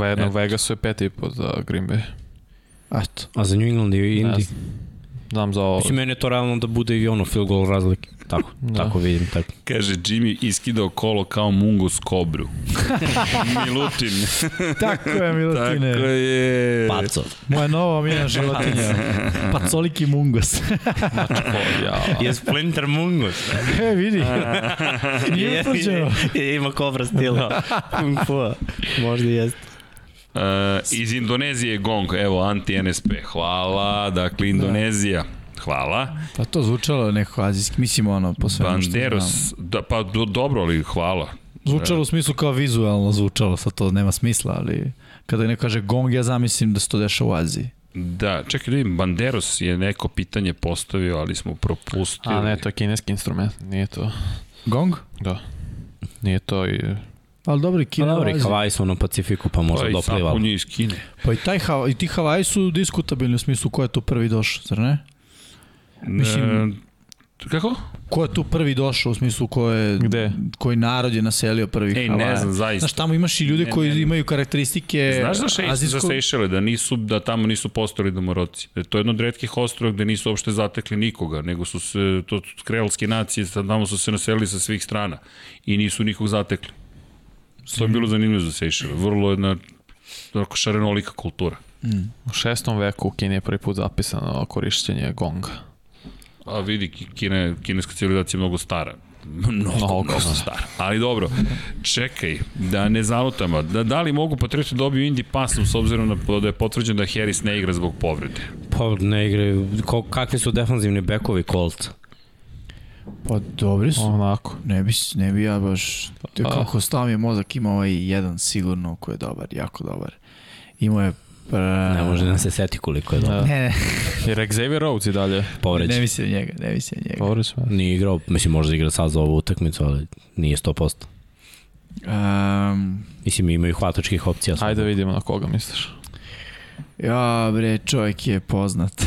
S2: Ve, na
S1: Eto.
S2: Vegasu je 5,5 za Green Bay.
S3: Eto.
S4: A za New England i
S2: Ne
S4: Indy?
S2: znam. Znam za ovo.
S4: Mislim, meni je to realno da bude i ono field goal razlike. Tako,
S2: Da.
S4: tako vidim. Tako.
S1: Kaže, Jimmy iskidao kolo kao mungus kobru. Milutin.
S3: Tako je,
S1: Tako
S3: Milutine.
S1: je.
S4: Paco.
S3: Moja nova omiljena životinja. Pacoliki mungus.
S2: Znači, ko, ja.
S4: Je Splinter Mungus.
S3: e, vidi. Nije utvrđeno.
S4: Ima kobra stila. Kung Fu. Možda jeste.
S1: Uh, iz Indonezije je gong, evo, anti-NSP. Hvala, dakle, Indonezija. Hvala.
S3: Pa to zvučalo neko azijski, mislim ono, po svemu.
S1: Banderos, da, pa do, dobro, ali hvala.
S3: Zvučalo u smislu kao vizualno zvučalo, sad to nema smisla, ali kada neko kaže gong, ja zamislim da se to dešava u Aziji.
S1: Da, čekaj da vidim, Banderos je neko pitanje postavio, ali smo propustili.
S2: A ne, to je kineski instrument. Nije to.
S3: Gong?
S2: Da. Nije to i...
S3: Ali dobro, i
S4: Pa
S3: Kina
S4: dobro, i. Havaji su na Pacifiku, pa možda
S1: pa i
S4: doplivalo.
S1: Sapun je iz Kine.
S3: Pa i, taj, i ti Havaji su diskutabilni u smislu ko je tu prvi došao, zar ne? Mislim-
S1: E, kako?
S3: Ko je tu prvi došao u smislu ko je,
S2: Gde?
S3: koji narod je naselio prvi
S1: Ej,
S3: Havaja?
S1: ne znam, zaista.
S3: Znaš, tamo imaš i ljude
S1: Ne,
S3: koji
S1: ne, ne.
S3: imaju karakteristike
S1: Znaš za, šeš, za
S3: azijskog...
S1: Sejšele, da, nisu, da tamo nisu postojali domoroci? Da je to jedno od redkih ostrova gde nisu uopšte zatekli nikoga, nego su se, to su kreolske nacije, tamo su se naselili sa svih strana i nisu nikog zatekli. To je bilo zanimljivo za Sejšele. Vrlo jedna onako šarenolika kultura.
S2: U šestom veku u Kini je prvi put zapisano korišćenje gonga.
S1: A vidi, Ki- Kina, je- kineska civilizacija je mnogo stara. Mnogo,
S2: Mnogo.
S1: mnogo stara. Ali dobro, čekaj, da ne zalutamo. Da, da li mogu Patrioti dobiju Indy pasom s obzirom na, da je potvrđeno da Harris ne igra zbog povrede?
S4: Pa ne igraju. Ko, kakvi su defanzivni bekovi Colts?
S3: Pa dobri su.
S2: Onako.
S3: Ne bi, ne bi ja baš... Te kako stao mi je mozak, ima ovaj jedan sigurno koji je dobar, jako dobar. Imao je... Pra...
S4: Ne može da se seti koliko je dobro.
S2: Da.
S3: Ne, ne,
S2: Jer Xavier Rhodes i dalje.
S4: Povređen.
S3: ne mislim njega, ne mislim njega.
S2: Povređen.
S4: Nije igrao, mislim možda igra sad za ovu utakmicu, ali nije 100%.
S3: Um,
S4: Mislim imaju hvatačkih opcija.
S2: Ajde da vidimo na koga misliš.
S3: Ja, bre, čovjek je poznat.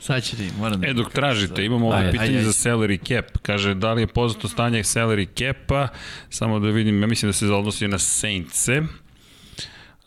S3: Sad ću ti, moram da...
S1: E, dok tražite, imamo ovde
S4: Ajde,
S1: pitanje
S3: ajde,
S1: za salary cap. Kaže, da li je poznato stanje salary capa? Samo da vidim, ja mislim da se odnosi na Saintse.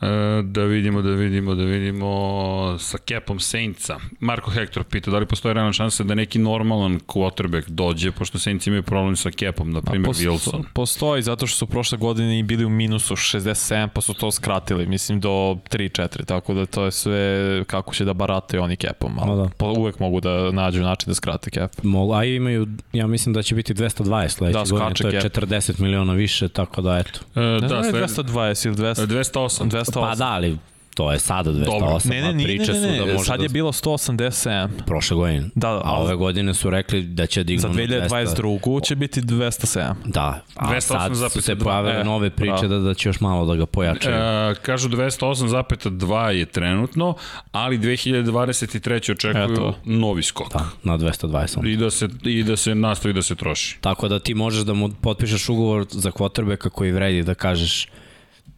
S1: E, da vidimo, da vidimo, da vidimo sa capom Saintsa. Marko Hector pita da li postoji realna šansa da neki normalan quarterback dođe, pošto Saints imaju problem sa capom, na primjer
S2: posto,
S1: Wilson.
S2: Postoji, zato što su prošle godine i bili u minusu 67, pa su to skratili, mislim, do 3-4, tako da to je sve kako će da barataju oni capom, ali
S4: No da.
S2: po, uvek mogu da nađu način da skrate cap.
S4: Mogu, a imaju, ja mislim da će biti 220 sledeće
S2: Da,
S4: godine, to je
S2: cap.
S4: 40 miliona više, tako da eto.
S1: E,
S2: Ne
S1: da,
S2: znam,
S1: sled...
S2: je 220 ili 200,
S1: 208.
S2: 208.
S4: Pa da, ali to je sada 208,
S1: Dobro.
S2: Ne, ne,
S4: a
S2: ne, ne,
S4: priče
S2: ne,
S4: su da
S2: ne,
S4: može
S2: sad
S4: da...
S2: je bilo 187.
S4: Prošle godine.
S2: Da,
S4: A
S2: ali
S4: ove godine su rekli da će dignu
S2: za
S4: na 200.
S2: 2022. će biti 207.
S4: Da, a
S1: 208,2.
S4: sad su se pojavile
S2: E,
S4: nove priče
S2: bravo.
S4: da, da će još malo da ga pojačaju.
S1: E, kažu 208,2 je trenutno, ali 2023. očekuju
S2: Eto.
S1: novi skok.
S4: Da, na 220.
S1: I da se i da se nastavi da se troši.
S4: Tako da ti možeš da mu potpišeš ugovor za quarterbacka koji vredi da kažeš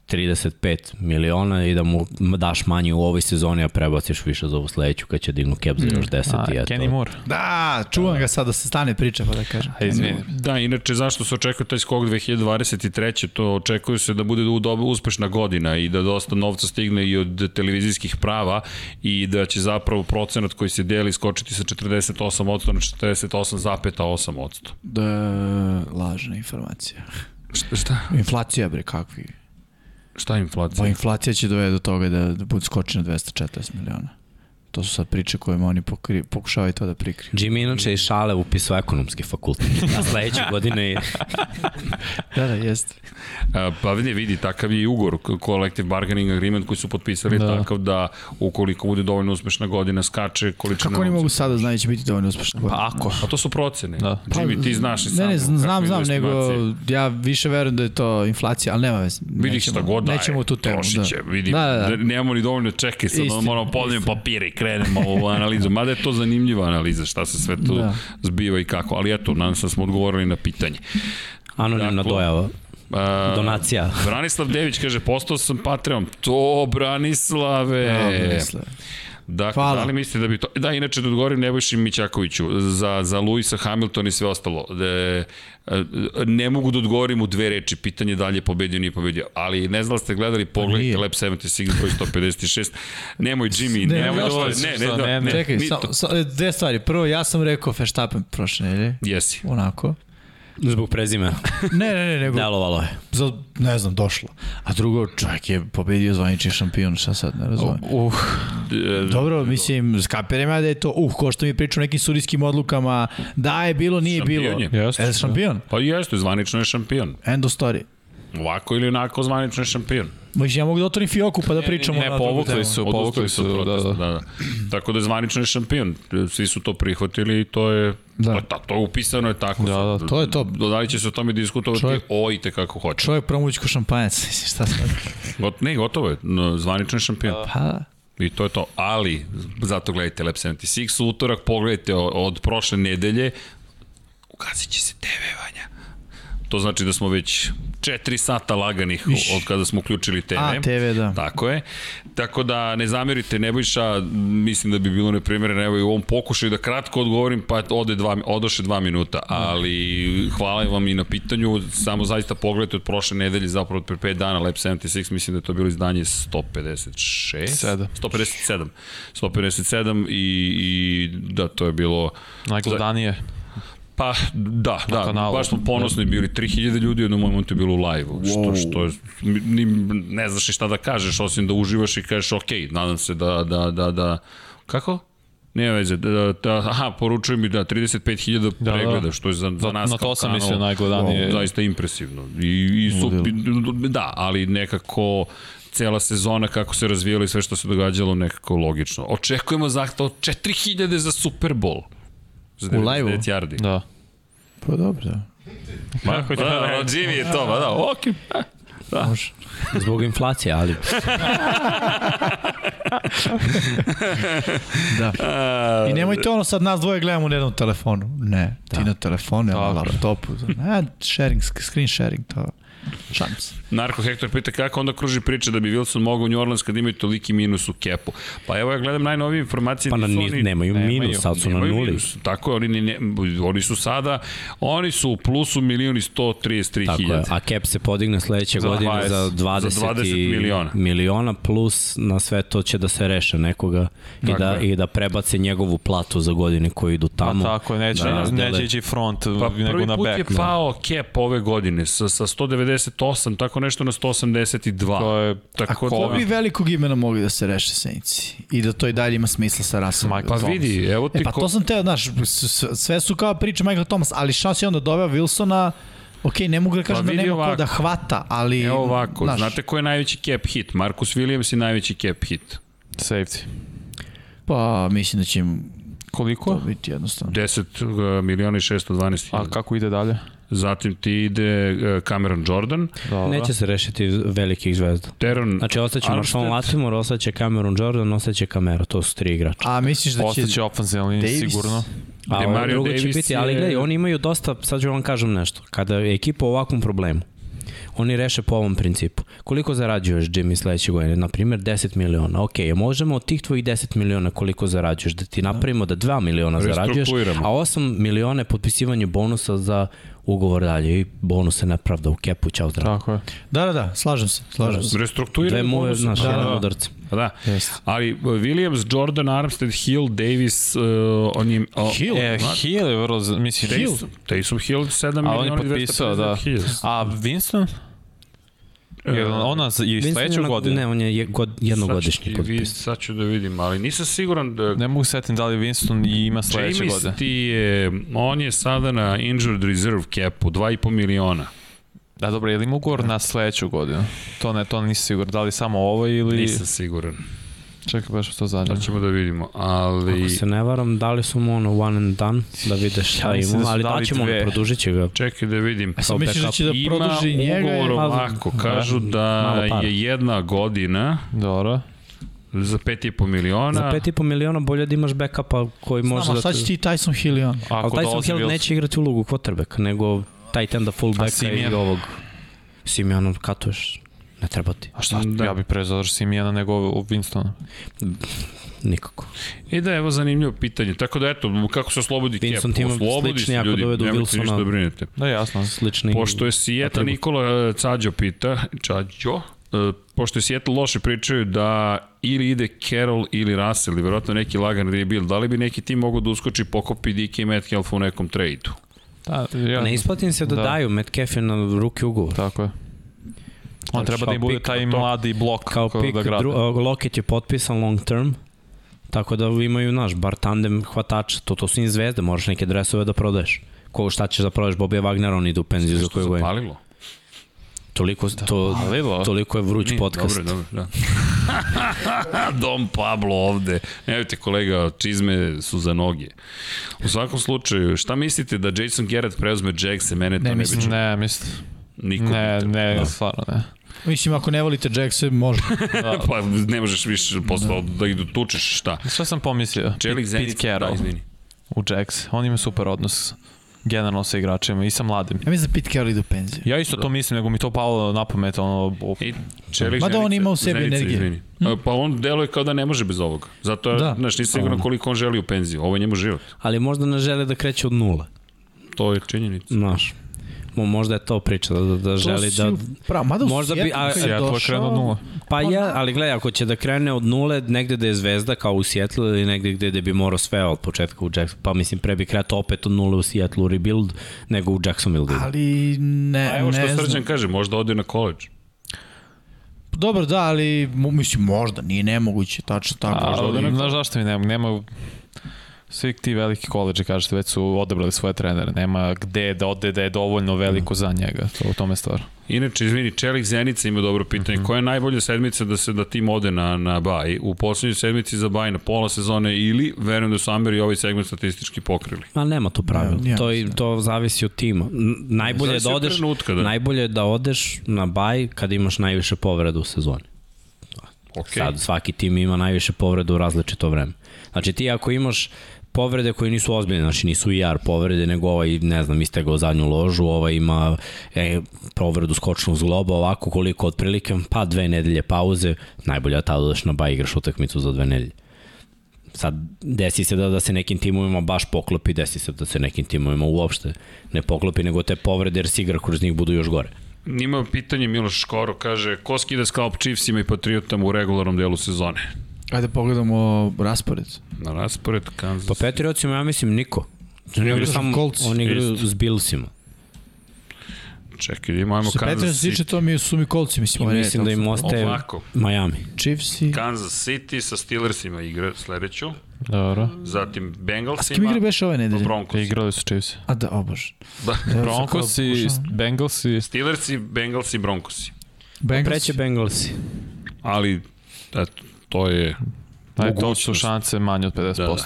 S4: 35 miliona i da mu daš manje u ovoj sezoni, a prebaciš više za ovu sledeću kad će dignu cap za još 10
S2: A,
S4: i eto.
S2: Kenny Moore.
S3: Da, čuvam ga sad da se stane priča, pa da kažem.
S2: A, izvini.
S1: Da, inače zašto se očekuje taj skok 2023. To očekuje se da bude uspešna godina i da dosta novca stigne i od televizijskih prava i da će zapravo procenat koji se deli skočiti sa 48% na 48,8%.
S3: Da, lažna informacija.
S1: Šta, šta?
S3: Inflacija, bre, kakvi.
S1: Šta je inflacija?
S3: Pa inflacija će dovede do toga da, da bude skoči na 240 miliona. To su sad priče koje oni pokri, pokušavaju to da prikriju.
S4: Jimmy inače iz šale upisao ekonomski fakultet. A sledeće godine je...
S3: Da, da, jeste.
S1: Pa ne vidi, takav je i ugovor, collective bargaining agreement koji su potpisali da.
S2: Da.
S1: takav da ukoliko bude dovoljno uspešna godina skače količina
S3: Kako oni mogu sada znati da će biti dovoljno uspešno?
S2: Pa ako.
S1: Pa to su procene.
S2: Da.
S1: Jimmy, ti znaš i sam.
S3: Ne, ne, znam, znam, nego ja više verujem da je to inflacija, ali nema veze.
S1: Vidi šta god daje,
S3: Nećemo u tu temu. da.
S1: vidi,
S3: Da, da, da.
S1: nemamo ni dovoljno čekaj, sad moramo podnijem papire i krenemo u analizu, mada je to zanimljiva analiza, šta se sve tu
S3: Da.
S1: zbiva i kako, ali eto, nadam se da smo odgovorili na pitanje.
S4: Anonimna
S1: Dakle,
S4: dojava.
S1: A,
S4: Donacija.
S1: Branislav Dević kaže, postao sam Patreon. To, Branislave!
S3: Ja, misle.
S1: Dakle,
S3: Hvala.
S1: da li mislite da bi to... Da, inače da odgovorim Nebojši Mićakoviću za, za Luisa Hamilton i sve ostalo. Da, e, ne mogu da odgovorim u dve reči, pitanje da li je pobedio nije pobedio, ali ne znam da ste gledali, pogledajte
S3: nije.
S1: Lab 76 broj 156. Nemoj Jimmy,
S3: Ne,
S1: nemoj
S3: ne,
S1: da...
S2: ne,
S1: Ne, ne,
S2: ne,
S1: da,
S2: ne, ne.
S3: Čekaj, sa, sa, dve stvari. Prvo, ja sam rekao Verstappen prošle nedelje,
S1: Jesi.
S3: onako.
S4: Zbog prezimena.
S3: Ne, ne, ne, nego,
S4: Delovalo je.
S3: za, ne znam, došlo. A drugo, čovjek je pobedio zvanični šampion, šta sad, ne razumem.
S2: Uh,
S1: E,
S3: Dobro, mislim, skapiram ja da je to, uh, ko što mi priča o nekim sudijskim odlukama, da je bilo, nije
S1: Šampion
S3: bilo.
S1: je.
S2: Jeste,
S3: E, šampion?
S1: Pa jeste, zvanično je šampion.
S3: End of story.
S1: Ovako ili onako zvanično je šampion.
S3: Mislim, ja mogu da otvorim fioku pa da pričamo
S2: ne,
S3: na drugu
S2: povukli su. Povukli su,
S1: od protesta,
S2: da,
S1: da, da. Tako da je zvanično je šampion. Svi su to prihvatili i to je
S3: Da.
S1: da. to, to je upisano je tako.
S2: Da, da,
S3: to je to.
S1: Da li će se o tome diskutovati?
S3: Čovjek-
S1: o, i kako hoće.
S3: Čovjek promući ko šampanjac, mislim, šta sad?
S1: Got, ne, gotovo je. No, Zvanično je šampion.
S3: Pa,
S1: I to je to. Ali, zato gledajte Lab 76, u utorak pogledajte od, prošle nedelje, ugasit će se TV, Vanja. To znači da smo već 4 sata laganih
S3: Iš.
S1: od kada smo uključili TV.
S3: A, TV, da.
S1: Tako je. Tako da ne zamerite Nebojša, mislim da bi bilo neprimjereno evo i u ovom pokušaju da kratko odgovorim, pa ode dva, odoše dva minuta, ali hvala vam i na pitanju, samo zaista pogledajte od prošle nedelje, zapravo od pre 5 dana, Lab 76, mislim da je to bilo izdanje 156?
S2: Sedam.
S1: 157. 157 i, i da, to je bilo...
S2: najgledanije.
S1: Pa, da, da,
S2: kanalu.
S1: baš smo ponosni bili, 3000 ljudi u jednom momentu je bilo u live-u, što, što je, ni, ne znaš ni šta da kažeš, osim da uživaš i kažeš, ok, nadam se da, da, da, da, kako? Nema veze, da, da, da, aha, poručuju mi da 35.000
S2: Da, da.
S1: pregleda, što je za, za
S2: Na,
S1: nas
S2: na
S1: kao
S2: to sam
S1: kanal,
S2: mislio najgledanije.
S1: zaista impresivno. I, i su, da, ali nekako cela sezona kako se razvijalo i sve što se događalo nekako logično. Očekujemo zahtao 4000 za Super Bowl. Za
S3: U live-u?
S1: 99 yardi.
S2: Da.
S3: pa dobro, da.
S1: Ma, da, da, da, Jimmy je to, ba da, okej. Da.
S3: Može.
S4: Zbog inflacije, ali
S3: Da. I nemojte ono sad nas dvoje gledamo na jednom telefonu. Ne, da. ti na telefonu, ja na laptopu. Ne, sharing, screen sharing, to. Šalim se.
S1: Narko Hector pita kako onda kruži priča da bi Wilson mogao u New Orleans kad imaju toliki minus u kepu. Pa evo ja gledam najnovije informacije.
S4: Pa na,
S1: nisu
S4: ni,
S1: oni-
S4: nemaju,
S2: nemaju,
S4: minus, sad su na nuli.
S1: minus. Tako je, oni, ne, ne, oni su sada, oni su u plusu milijun i 133
S4: Tako je,
S1: hiljade.
S4: a cap se podigne sledeće
S1: Za
S4: godine
S1: 20
S4: za 20,
S1: za 20
S4: i
S1: miliona.
S4: miliona plus na sve to će da se reše nekoga i
S1: Tako
S4: da,
S1: je.
S4: i da prebace njegovu platu za godine koji idu
S2: Pa
S4: tamo.
S2: tako, neće,
S4: Da,
S2: da, neće ići front
S1: Pa
S2: nego
S1: prvi
S2: na
S1: put
S2: back.
S1: je pao cap ove godine sa, sa 198, tako nešto na 182.
S2: To je
S1: tako
S3: Ko
S1: da,
S3: bi velikog imena mogli da se reše Saints i da to i dalje ima smisla sa Russellom?
S2: Michael
S1: Pa vidi, evo ti
S3: E pa
S1: ko-
S3: to sam teo, znaš, sve su kao priče Michael Thomas, ali šta si onda doveo Wilsona, ok, ne mogu da kažem da
S1: Pa vidi
S3: nema ko
S1: ovako.
S3: da hvata, ali...
S1: Evo ovako,
S3: znaš,
S1: znate ko je najveći cap hit? Marcus Williams je najveći cap hit.
S2: safety.
S3: Pa mislim da će im to
S2: Koliko?
S3: biti jednostavno.
S1: 10 uh, miliona i 612
S2: A
S1: hiljada.
S2: kako ide dalje?
S1: Zatim ti ide uh, Cameron Jordan,
S2: Dobro.
S4: Neće se rešiti velikih zvezda.
S1: Teron
S4: Znači, ostaće. Marshawn Latimore, ostaće Cameron Jordan, ostaće Camero, to su tri igrača.
S3: A misliš da će...
S2: Ostaće ofenzivna linija
S3: Davis?
S2: sigurno.
S4: A ovo
S1: Demario
S4: drugo će
S1: Davis
S4: biti, ali
S1: je-
S4: gledaj, oni imaju dosta, sad ću vam kažem nešto, kada je ekipa u ovakvom problemu, oni reše po ovom principu. Koliko zarađuješ, Jimmy, sledeće godine? Na primjer, 10 miliona. Ok, možemo od tih tvojih 10 miliona koliko zarađuješ, da ti napravimo da 2 miliona zarađuješ, a 8 miliona je potpisivanje bonusa za ugovor dalje i bonus se nepravda u kepu, ćao zdravo.
S2: Tako je.
S3: Da, da, da, slažem se, slažem se.
S4: Dve
S1: Restrukturirani
S4: muve,
S1: bonus.
S4: znaš,
S1: Da,
S4: jedan
S1: da.
S4: udarca.
S1: Pa da.
S2: Jeste.
S1: Ali uh, Williams, Jordan, Armstead, Hill, Davis, uh, on je... O,
S3: Hill?
S2: E,
S1: znate,
S2: Hill je vrlo, mislim,
S1: Taysom, Taysom Hill 7
S2: A on je
S1: miliona i
S2: potpisao, da.
S1: 250 hiljada.
S2: A Winston? Je ona za- i
S4: Winston
S2: sledeću
S4: je na-
S2: godinu?
S4: Ne, on je god, jednogodišnji potpis.
S1: Sad ću da vidim, ali nisam siguran da...
S2: Ne mogu setim da li Winston i ima sledeće
S1: James
S2: godine.
S1: ti je, on je sada na injured reserve capu, 2,5 miliona.
S2: Da, dobro, je li ima ugovor na sledeću godinu? To ne, to nisam siguran. Da li samo ovo ili...
S1: Nisam siguran.
S2: Čekaj, baš to zanima.
S1: Da ćemo da vidimo, ali...
S4: Ako se ne varam, dali su mu ono one and done, da vide šta ima,
S2: da
S4: ali
S2: dali
S4: daćemo mu,
S2: dve.
S4: produžit će ga.
S1: Čekaj da vidim.
S3: A
S4: Kao
S3: misliš da će da
S1: Ima
S3: produži njega?
S1: ugovor
S3: ili-
S1: ovako, kažu da
S4: Malo para.
S1: je jedna godina
S2: Dobro.
S1: za 5,5 miliona.
S4: Za 5,5 miliona bolje da imaš backupa koji može
S3: Znam, a
S4: da...
S3: šta će ti Tyson Hill i on?
S4: Ali
S2: Ako
S4: Tyson Hill neće igrati ulogu quarterbacka, nego tight enda fullbacka
S2: Simeon?
S4: i ovog Simeona katuješ. Ne treba ti.
S2: A šta?
S1: Da.
S2: Ja bih pre zadrž Simijana nego Winstona.
S4: Nikako.
S1: I da, evo zanimljivo pitanje. Tako da, eto, kako se oslobodi?
S4: Vincent ima
S1: Oslobodi
S4: slični
S1: se ljudi,
S4: dovedu
S1: nemojte ništa
S4: Wilsona.
S1: da brinete.
S2: Da, jasno.
S4: Slični...
S1: Pošto je Sijeta. Nikola e, Cađo pita, Čađo, e, pošto je Seattle loše pričaju da ili ide Carroll ili Russell, ili verovatno neki lagan rebuild, da li bi neki tim mogo da uskoči i pokopi DK Metcalf u nekom tradu?
S2: Da, ja,
S4: Ne isplatim se da,
S2: Da.
S4: daju Metcalf je na ruki ugovor.
S2: Tako je. On
S4: Znači,
S2: treba da im bude taj
S1: to-
S2: mladi blok
S4: Kao pik,
S2: da grade.
S4: dru, Lockett je potpisan long term, tako da imaju, naš, bar tandem hvatača. To, to su im zvezde, moraš neke dresove da prodaješ. Ko šta ćeš da prodaješ Bobija Wagner, on ide u penziju za koju godinu.
S1: zapalilo?
S4: Toliko, to,
S2: Zapalilo?
S4: toliko je vruć
S1: Nije,
S4: podcast.
S1: Dobro, dobro, da. Dom Pablo ovde. Nemojte kolega, čizme su za noge. U svakom slučaju, šta mislite da Jason Garrett preuzme Jackse? Mene to
S3: Ne
S1: ne, bi
S3: mislim.
S1: čuo.
S2: Ne, mislim.
S1: Niko
S2: Ne, ne,
S1: Da.
S2: stvarno ne.
S3: Mislim, ako ne volite Jackse, može.
S1: pa ne možeš više posle da ih tučeš, šta?
S2: Šta sam pomislio?
S1: Čelik
S2: Pete
S1: Zenica, da, izvini.
S2: u Jacks. On ima super odnos generalno sa igračima i sa mladim.
S3: Ja mislim da Pete Carroll ide u penziju.
S2: Ja isto to mislim, nego mi to palo na pamet, ono, o-
S1: I Čelik
S3: Mada on ima u sebi
S1: Zenica,
S3: energije.
S1: Izvini. A, Pa on deluje kao da ne može bez ovoga. Zato,
S3: Da.
S1: da. znaš, nisam siguran koliko on želi u penziju. Ovo je njemu život.
S4: Ali možda ne žele da kreće od nule.
S1: To je činjenica.
S4: Znaš. Mo, možda je to priča, da, da, da želi da...
S3: Pravo, mada
S4: Možda bi- a-
S3: je došao-
S2: krenuo od nula.
S4: Pa ja, ali gledaj, ako će da krene od nule, negde da je zvezda kao u Seattle ili negde gde, gde bi morao sve od početka u Jackson, pa mislim pre bi kretao opet od nule u Seattle u rebuild nego u Jacksonville. da.
S3: Ali ne,
S1: A evo što
S3: ne
S1: Srđan kaže, možda ode na koleđ.
S3: Dobro, da, ali mislim možda, nije nemoguće, tačno tako.
S2: A,
S1: neko.
S2: znaš zašto mi nema, nema svi ti veliki koleđi, kažete, već su odabrali svoje trenere. Nema gde da ode da je dovoljno veliko za njega. To u tome stvar.
S1: Inače, izvini, Čelik Zenica ima dobro pitanje.
S2: Mhm.
S1: Koja je najbolja sedmica da se da tim ode na, na baj? U poslednjoj sedmici za baj na pola sezone ili verujem da su Amber i ovaj segment statistički pokrili?
S4: Ma nema tu pravila.
S3: Ja
S4: to, i, to zavisi od tima. Najbolje je
S1: Zavisi
S4: da
S1: od
S4: odeš,
S1: trenutka, da.
S4: najbolje je da odeš na baj kad imaš najviše povreda u sezoni.
S1: Ok.
S4: Sad svaki tim ima najviše povreda u različito vreme. Znači ti ako imaš povrede koje nisu ozbiljne, znači nisu IR povrede, nego ovaj, ne znam, istegao zadnju ložu, ovaj ima e, povredu skočnog zgloba, ovako koliko otprilike, pa dve nedelje pauze, najbolje je tada da na ba igraš utakmicu za dve nedelje. Sad, desi se da, da se nekim timovima baš poklopi, desi se da se nekim timovima uopšte ne poklopi, nego te povrede jer si igra kroz njih budu još gore.
S1: Ima pitanje Miloš Škoro, kaže, ko skida skalp Chiefsima i Patriotama u regularnom delu sezone?
S3: Ajde pogledamo raspored.
S1: Na raspored Kansas.
S4: Pa Patriotsima ja mislim niko. Oni igraju samo,
S3: Colts.
S4: oni igraju s Billsima.
S1: Čekaj, imamo Kansas
S3: Petra se tiče,
S1: City.
S3: to mi su mi kolci, mislim.
S4: I mislim da im ostaje
S1: Ovako.
S4: Miami.
S3: Chiefs i...
S1: Kansas City sa Steelersima igra sledeću,
S2: Dobro.
S1: zatim
S3: A s kim
S1: Bengalsima,
S3: igri beše ove nedelje?
S1: Broncos.
S2: Igrali su Chiefs.
S3: A da, o bože.
S1: Da.
S2: Broncos i Bengals i...
S1: Steelersi, Bengalsi, Broncosi.
S3: Bengals.
S4: Preće Bengalsi.
S1: Ali, eto, to je
S2: Aj, to su
S1: mogućnost.
S2: šanse manje od 50%.
S1: Da, da.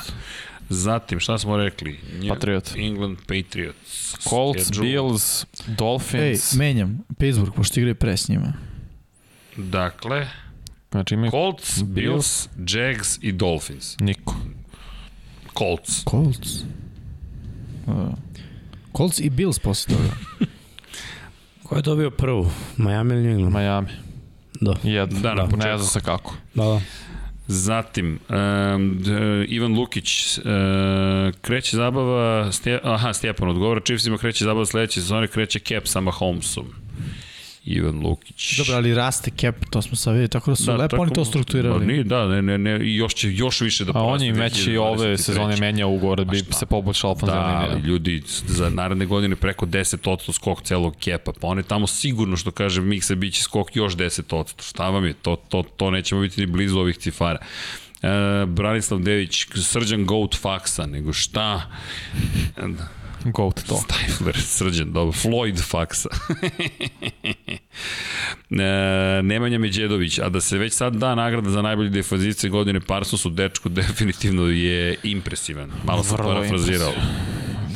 S1: Zatim, šta smo rekli? New
S2: Patriot.
S1: England Patriots.
S2: Colts,
S1: Schedule.
S2: Bills,
S3: Ej,
S2: Dolphins.
S3: menjam. Pittsburgh, pošto igraju pre s njima.
S1: Dakle,
S2: Znači imaju
S1: Colts, Bills, Jags i Dolphins.
S2: niko.
S1: Colts.
S3: Colts. Uh, Colts i Bills posle toga.
S4: Ko je dobio prvu? Miami ili New England?
S2: Miami.
S4: Da.
S2: Jedno.
S1: Da, na
S2: ne
S1: početku.
S2: zna se kako.
S4: Da, da.
S1: Zatim, um, Ivan Lukić, uh, kreće zabava, Stje, aha, Stjepan odgovara, Chiefsima kreće zabava sledeće sezone, kreće Cap sa Mahomesom. Ivan Lukić.
S3: Dobro, ali raste cap, to smo sad vidjeli, tako da su da, lepo
S1: tako-
S3: oni to strukturirali.
S1: nije, da, ne, ne, ne, i još će još više da
S2: A on
S1: poraste
S2: je već i ove
S1: 2023.
S2: sezone menja ugovor da bi se poboljšala
S1: Da,
S2: ofenzivna
S1: ali
S2: linija.
S1: ljudi, za naredne godine preko 10% skok celog kepa, pa on je tamo sigurno što kaže Miksa biće skok još 10%. Šta vam je? To, to, to nećemo biti ni blizu ovih cifara. E, Branislav Dević, Srđan Goat Faksa, nego šta?
S2: Goat to.
S1: Stifler, Srđan, dobro. Floyd Faksa. e, Nemanja Međedović, a da se već sad da nagrada za najbolji defanzivce godine Parsonsu, dečku definitivno je impresivan. Malo sam
S2: Vrlo
S1: parafrazirao.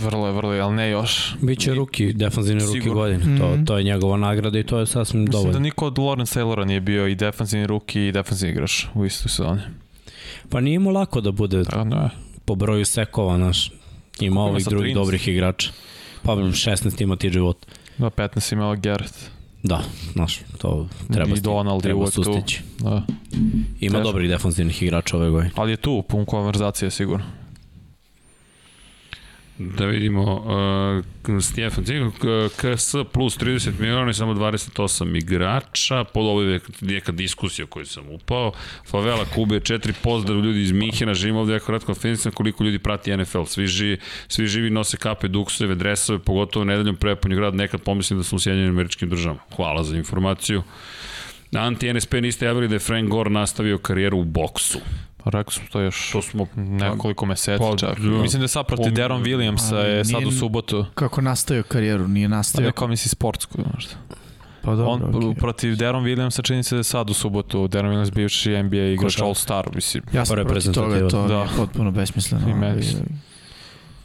S2: Vrlo je, vrlo je, ali ne još.
S4: Biće ruki, defanzivni ruki godine. To, to je njegova nagrada i to je sasvim
S2: Mislim da
S4: dovoljno.
S2: niko od Lawrence Taylora nije bio i defensivni ruki i defensivni igrač u istoj sezoni.
S4: Pa nije mu lako da bude
S2: Tako da,
S4: po broju sekova, naš. Ima
S2: ima
S4: ovih drugih
S2: 13?
S4: dobrih igrača. Pa 16 ima ti život.
S2: da 15 imao Garrett.
S4: Da, znaš, to treba,
S2: I Donald je
S4: treba
S2: tu.
S4: sustići.
S2: Da.
S4: Ima
S2: Teško.
S4: dobrih defanzivnih igrača ove godine.
S2: Ali je tu, pun konverzacije sigurno.
S1: Da vidimo, uh, Stefan Cigo, KS plus 30 miliona i samo 28 igrača, pod ovo je neka diskusija koju sam upao. Favela Kube, četiri pozdrav ljudi iz Minhena, živim ovde jako kratko konferencija, koliko ljudi prati NFL. Svi živi, svi živi nose kape, dukseve, dresove, pogotovo nedeljom prepunju grad, nekad pomislim da sam u Sjedinjenim američkim državama. Hvala za informaciju. Anti-NSP niste javili da je Frank Gore nastavio karijeru u boksu.
S2: Pa rekao smo to još
S1: To smo
S2: nekoliko meseci
S1: pa,
S2: čak.
S1: da.
S2: Mislim da je sad protiv
S1: Pom-
S2: Deron Williamsa
S3: Ali
S2: je sad
S3: nije-
S2: u subotu.
S3: Kako nastavio karijeru, nije
S2: Pa
S3: nastavio.
S2: ne kao misli sportsku, možda.
S3: Pa dobro,
S2: On
S3: okej.
S2: protiv Deron Williamsa čini se da je sad u subotu. Deron Williams bivši NBA igrač
S4: Košarka.
S2: All Star, mislim.
S3: Ja sam protiv toga, to
S2: Da.
S3: da. je potpuno besmisleno.
S2: I meni.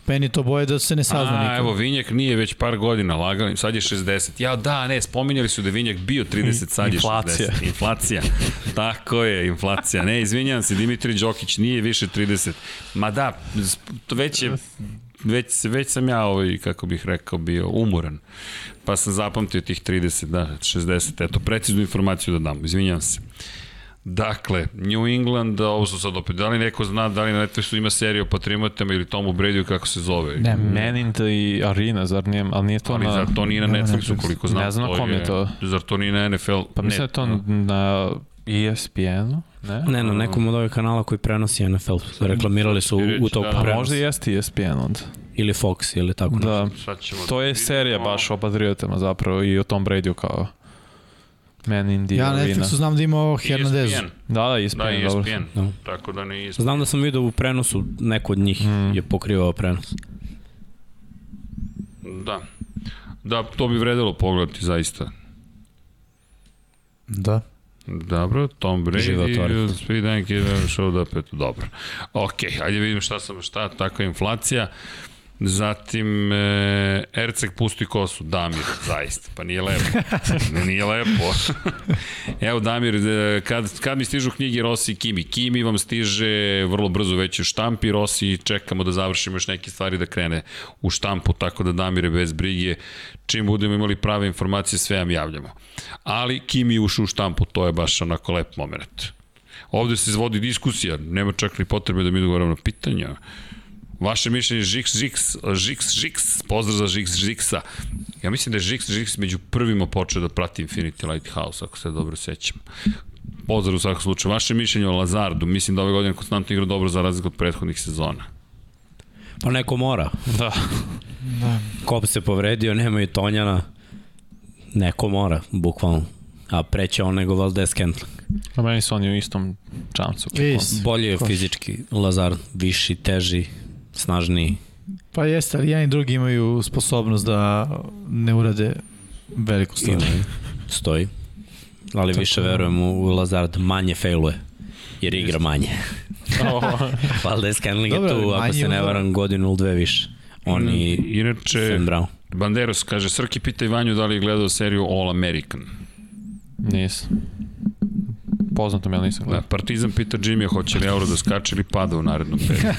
S3: Meni to boje da se ne sazna
S1: A,
S3: nikad.
S1: evo, Vinjak nije već par godina lagali, sad je 60. Ja, da, ne, spominjali su da je Vinjak bio 30, sad je
S2: Inflacija.
S1: 60. Inflacija. Tako je, inflacija. Ne, izvinjam se, Dimitri Đokić nije više 30. Ma da, već je već, već sam ja ovaj, kako bih rekao, bio umoran. Pa sam zapamtio tih 30, da, 60. Eto, preciznu informaciju da dam, izvinjam se. Dakle, New England, ovo su sad opet, da li neko zna, da li na Netflixu ima seriju o Patriotama ili Tomu Bradyu, kako se zove?
S3: Ne,
S2: Man in the Arena, zar nije, ali nije to
S1: Ali
S2: na...
S1: zar to nije na
S3: Ne, na
S1: Netflixu koliko znam?
S2: Ne znam na kom je to.
S1: Zar to nije na NFL?
S2: Pa mislim da je to na ESPN-u, ne?
S4: Ne, na nekom od ovih kanala koji prenosi NFL. Reklamirali su u, u tog
S1: Da,
S2: Pa
S4: prenosa.
S2: možda i jeste ESPN onda.
S4: Ili Fox, ili tako. nešto.
S2: Da, to je
S1: da
S2: serija
S1: vidimo.
S2: baš o Patriotama zapravo i o Tom Brady kao Man in the
S3: Ja na
S2: Arena.
S3: Netflixu znam da ima ovo
S1: ESPN.
S3: Hernadezu.
S2: Da, da, ESPN,
S1: Da,
S2: dobro.
S1: ESPN.
S4: Da.
S1: Tako da ne ESPN.
S4: Znam da sam vidio u prenosu, neko od njih
S2: Mm.
S4: je pokrivao prenos.
S1: Da. Da, to bi vredelo pogledati zaista.
S3: Da.
S1: Dobro, Tom. Brady, Speed Dank je showed up, eto, dobro. Ok, ajde vidimo šta sam, šta, takva inflacija. Zatim, e, Erceg pusti kosu, Damir, zaista, pa nije lepo. Nije lepo. Evo, Damir, e, kad, kad mi stižu knjige Rossi i Kimi? Kimi vam stiže vrlo brzo već u štampi, Rossi čekamo da završimo još neke stvari da krene u štampu, tako da Damire bez brige, čim budemo imali prave informacije, sve vam javljamo. Ali Kimi ušao u štampu, to je baš onako lep moment. Ovde se izvodi diskusija, nema čak ni potrebe da mi dogovoramo na pitanja. Vaše mišljenje Žiks, Žiks, Žiks, Žiks, pozdrav za Žiks, Žiksa. Ja mislim da je Žiks, Žiks među prvima počeo da prati Infinity Lighthouse, ako se dobro sećam. Pozdrav u svakom slučaju. Vaše mišljenje o Lazardu, mislim da ove godine konstantno igra dobro za razliku od prethodnih sezona.
S4: Pa neko mora.
S2: Da.
S3: Da.
S4: Ko se povredio, nema i Tonjana. Neko mora, bukvalno. A preće on nego Valdez Kentling.
S2: A meni su oni u istom čamcu.
S3: Is.
S4: Bolje je fizički Lazar, viši, teži, snažniji.
S3: Pa jeste, ali jedan i drugi imaju sposobnost da ne urade veliku stvar.
S4: Stoji. Ali
S3: Tako
S4: više
S3: da-
S4: verujem u, u Lazard, manje failuje. Jer igra manje. Kentling je
S3: Dobro,
S4: tu,
S3: ali
S4: ako se ne varam, godinu ili dve više. On i
S1: Inače,
S4: Sam Brown.
S1: Banderos kaže, Srki pita Ivanju da li je gledao seriju All American.
S2: Nisam. Poznato mi, ali nisam
S1: Da,
S2: gledao.
S1: Partizan pita Jimmy hoće li euro da skače ili pada u narednom periodu.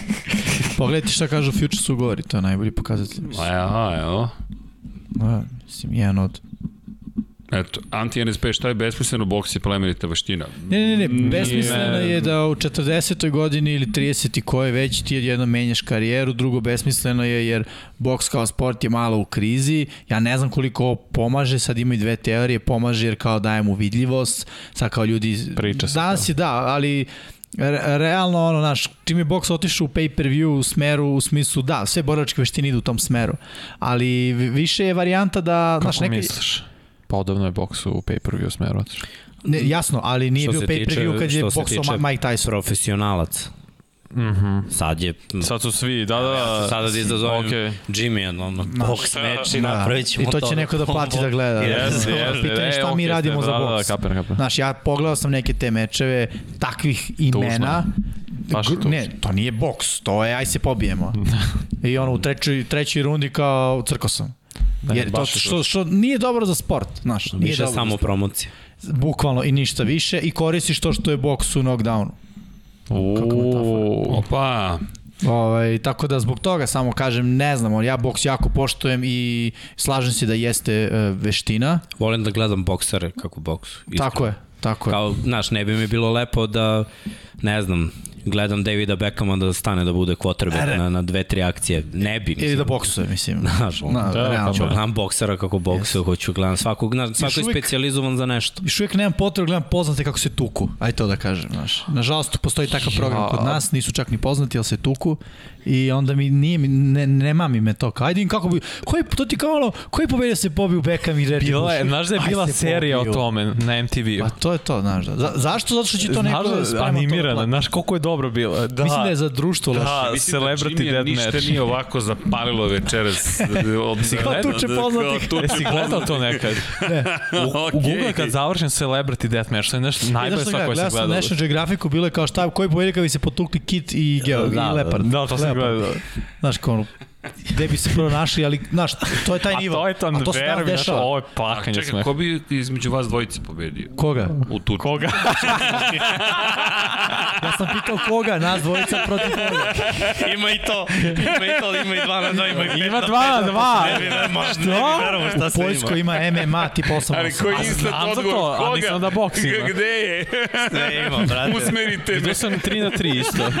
S3: Pogledajte šta kažu Futures ugovori, to je najbolji pokazatelj.
S1: Aha, evo.
S3: Da, mislim, jedan od...
S1: Eto, anti-NSP, šta je besmisleno, boks je plemenita vaština.
S3: Ne, ne, ne,
S1: Nije-
S3: besmisleno je da u 40. godini ili 30. koje već ti jednom menjaš karijeru, drugo besmisleno je jer boks kao sport je malo u krizi, ja ne znam koliko ovo pomaže, sad ima i dve teorije, pomaže jer kao daje mu vidljivost, sad kao ljudi...
S2: Priča se
S3: Danas je da, ali re- realno ono, naš, čim je boks otišao u pay-per-view u smeru, u smislu, da, sve borilačke veštine idu u tom smeru, ali vi- više je varijanta da,
S2: Kako
S3: znaš, neka,
S2: misliš? Podobno je boks u pay-per-view smeru otišao.
S3: ne, jasno, ali nije
S4: Što
S3: bio pay-per-view kad je boksao Mike Tyson.
S4: Profesionalac.
S2: Mhm.
S4: Sad je...
S2: Sad su svi, da, da, da.
S4: Sada da izazovem okay. Jimmy, ono, boks meč i
S3: Da.
S4: napravit ćemo
S3: I to će neko da plati da gleda.
S2: Jeste, jeste.
S3: Pitanje
S2: E,
S3: šta mi
S2: okej,
S3: radimo
S2: ste,
S3: za
S2: da,
S3: boks.
S2: Da, kapiram, kapiram.
S3: Znaš, ja pogledao sam neke te mečeve takvih imena.
S2: Baš tužno.
S3: Ne, to nije boks, to je aj se pobijemo. I ono u trećoj, trećoj rundi kao crko sam.
S2: Ne,
S3: Jer to što, što nije dobro za sport, znaš, nije
S4: Više
S3: dobro
S4: samo promocija.
S3: Bukvalno i ništa više i koristiš to što je boks u knockdownu.
S2: Uuu.
S1: Opa,
S3: Ovaj, tako da zbog toga samo kažem, ne znam, ja boks jako poštujem i slažem se da jeste uh, veština.
S4: Volim da gledam boksere kako boksu.
S3: Tako je, tako je.
S4: Kao, znaš, ne bi mi bilo lepo da, ne znam, gledam Davida Beckhama da stane da bude quarterback na, na dve, tri akcije. Ne bi,
S3: Ili
S4: mislim.
S3: da boksuje, mislim.
S4: Znaš, ono,
S3: Na,
S2: Da,
S3: realno.
S2: pa
S4: Hoću gledam boksera kako boksuje, hoću gledam svakog, na, svako je specijalizovan za nešto.
S3: Još uvijek nemam potrebu, gledam poznate kako se tuku. Aj to da kažem, znaš. Nažalost, postoji takav program kod nas, nisu čak ni poznati, ali se tuku. I onda mi nije, ne, nema mi me to. Kao, ajde im kako bi, koji, to ti kao ono, koji pobedio se pobiju Beckham i Reggie
S2: Bila je, znaš da je bila
S3: se
S2: serija
S3: pobiju.
S2: o tome na MTV-u.
S3: Pa to je to, znaš da. Za, zašto? Zato što će to neko
S2: Znaš da, animirana,
S3: da
S2: znaš koliko je dobro bila. Da,
S3: Mislim da je za društvo loše.
S2: Da,
S1: mislim da
S2: Celebrity
S1: Jimmy ništa
S2: Deathmatch.
S1: nije ovako zapalilo večeras. Od,
S3: Kao tuče poznatih.
S2: Jesi gledao to nekad? U, u Google kad završen Celebrity Deathmatch, to je nešto najbolje
S3: Najbolje
S2: stvar koje
S3: gledao
S2: se
S3: sam. National Geographicu, bilo je kao šta, koji pobedi kad bi se potukli kit i, geo,
S4: Da,
S3: i
S4: da,
S3: lepard.
S2: Da, to sam Gledao.
S3: Znaš, kao gde bi se prvo našli, ali, znaš, to je taj
S2: A
S3: nivo.
S2: to je
S3: A to se
S2: verujem, znaš, ovo je
S1: A
S2: plakanje
S1: čekaj,
S2: smeh.
S1: ko bi između vas dvojice pobedio?
S3: Koga?
S1: U tu
S2: Koga?
S3: Ja sam pitao koga, nas dvojica protiv koga.
S4: Ima i to, ima i to, ima i dva na dva, ima i
S2: Ima dva na dva.
S4: Što?
S3: U Poljskoj ima MMA tip 8
S1: Ali koji je instant
S2: znam za
S1: odgovor?
S2: to, a
S1: Koga?
S2: nisam da boks ima.
S1: Gde je?
S4: Sve ima, brate.
S1: Usmerite me.
S2: Vidio sam 3 na 3 isto.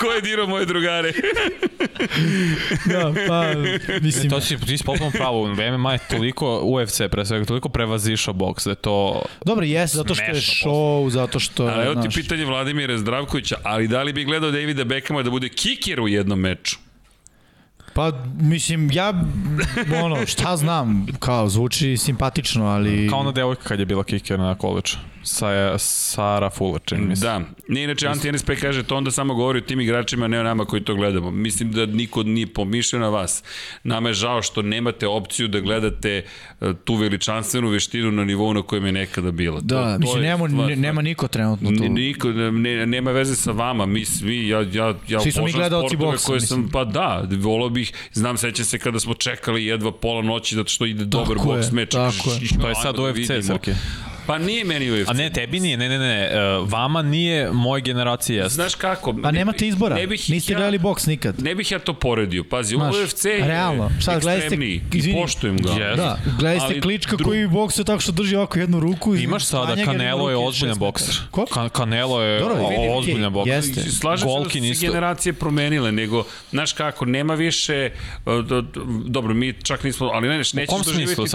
S1: Ko je dirao moje drugare?
S3: Da, pa, mislim,
S2: To si, ti si potpuno pravo, MMA je toliko, UFC pre svega, toliko prevazišao boks da je to...
S3: dobro, jes, zato što je show, zato što
S1: Ali evo ti
S3: znaš,
S1: pitanje Vladimira Zdravkovića, ali da li bi gledao Davida Beckhama da bude kiker u jednom meču?
S3: Pa, mislim, ja, ono, šta znam, kao, zvuči simpatično, ali...
S2: Kao ona devojka kad je bila kiker na količu. Sa, Sara Fuller, čini mi se.
S1: Da, ne, inače Anti NSP kaže to onda samo govori o tim igračima, ne o nama koji to gledamo. Mislim da niko nije pomišljao na vas. Nama je žao što nemate opciju da gledate uh, tu veličanstvenu veštinu na nivou na kojem je nekada bila.
S3: Da,
S1: to, to
S3: mislim, nema,
S1: stvar-
S3: nema niko trenutno tu.
S1: Ni- Niko, ne, nema veze sa vama, mi svi, ja, ja, ja
S3: Svi smo mi
S1: sportove
S3: boksa,
S1: koje sam,
S3: mislim.
S1: pa da, volao bih, znam, sećam se kada smo čekali jedva pola noći zato što ide dobar
S3: Tako
S1: boks meč.
S3: tako je.
S2: To je sad
S1: da
S2: UFC. Srke.
S1: Pa nije meni UFC.
S2: A ne, tebi nije, ne, ne, ne, e, vama nije, moje generacije jeste.
S1: Znaš kako?
S3: Pa nemate izbora,
S1: Ne bih
S3: niste
S1: ja-
S3: gledali boks nikad.
S1: Ne bih ja to poredio. Pazi,
S3: Znaš,
S1: UFC je
S3: realno, sad gledajte-
S1: ekstremniji
S3: izvini.
S1: i poštujem ga.
S2: Yes.
S3: Da,
S1: Ali
S3: klička
S1: dru-
S3: koji boksuje tako što drži ovako jednu ruku. i
S2: Imaš sada, Canelo je ozbiljan bokser.
S3: Ko?
S2: Ka Canelo je
S3: Dobro,
S2: ozbiljan bokser.
S3: jeste.
S1: Slažem
S2: Golkin
S1: se da su se generacije promenile, nego, znaš kako, nema više, d- dobro, mi čak nismo, ali ne, nećeš
S2: mi-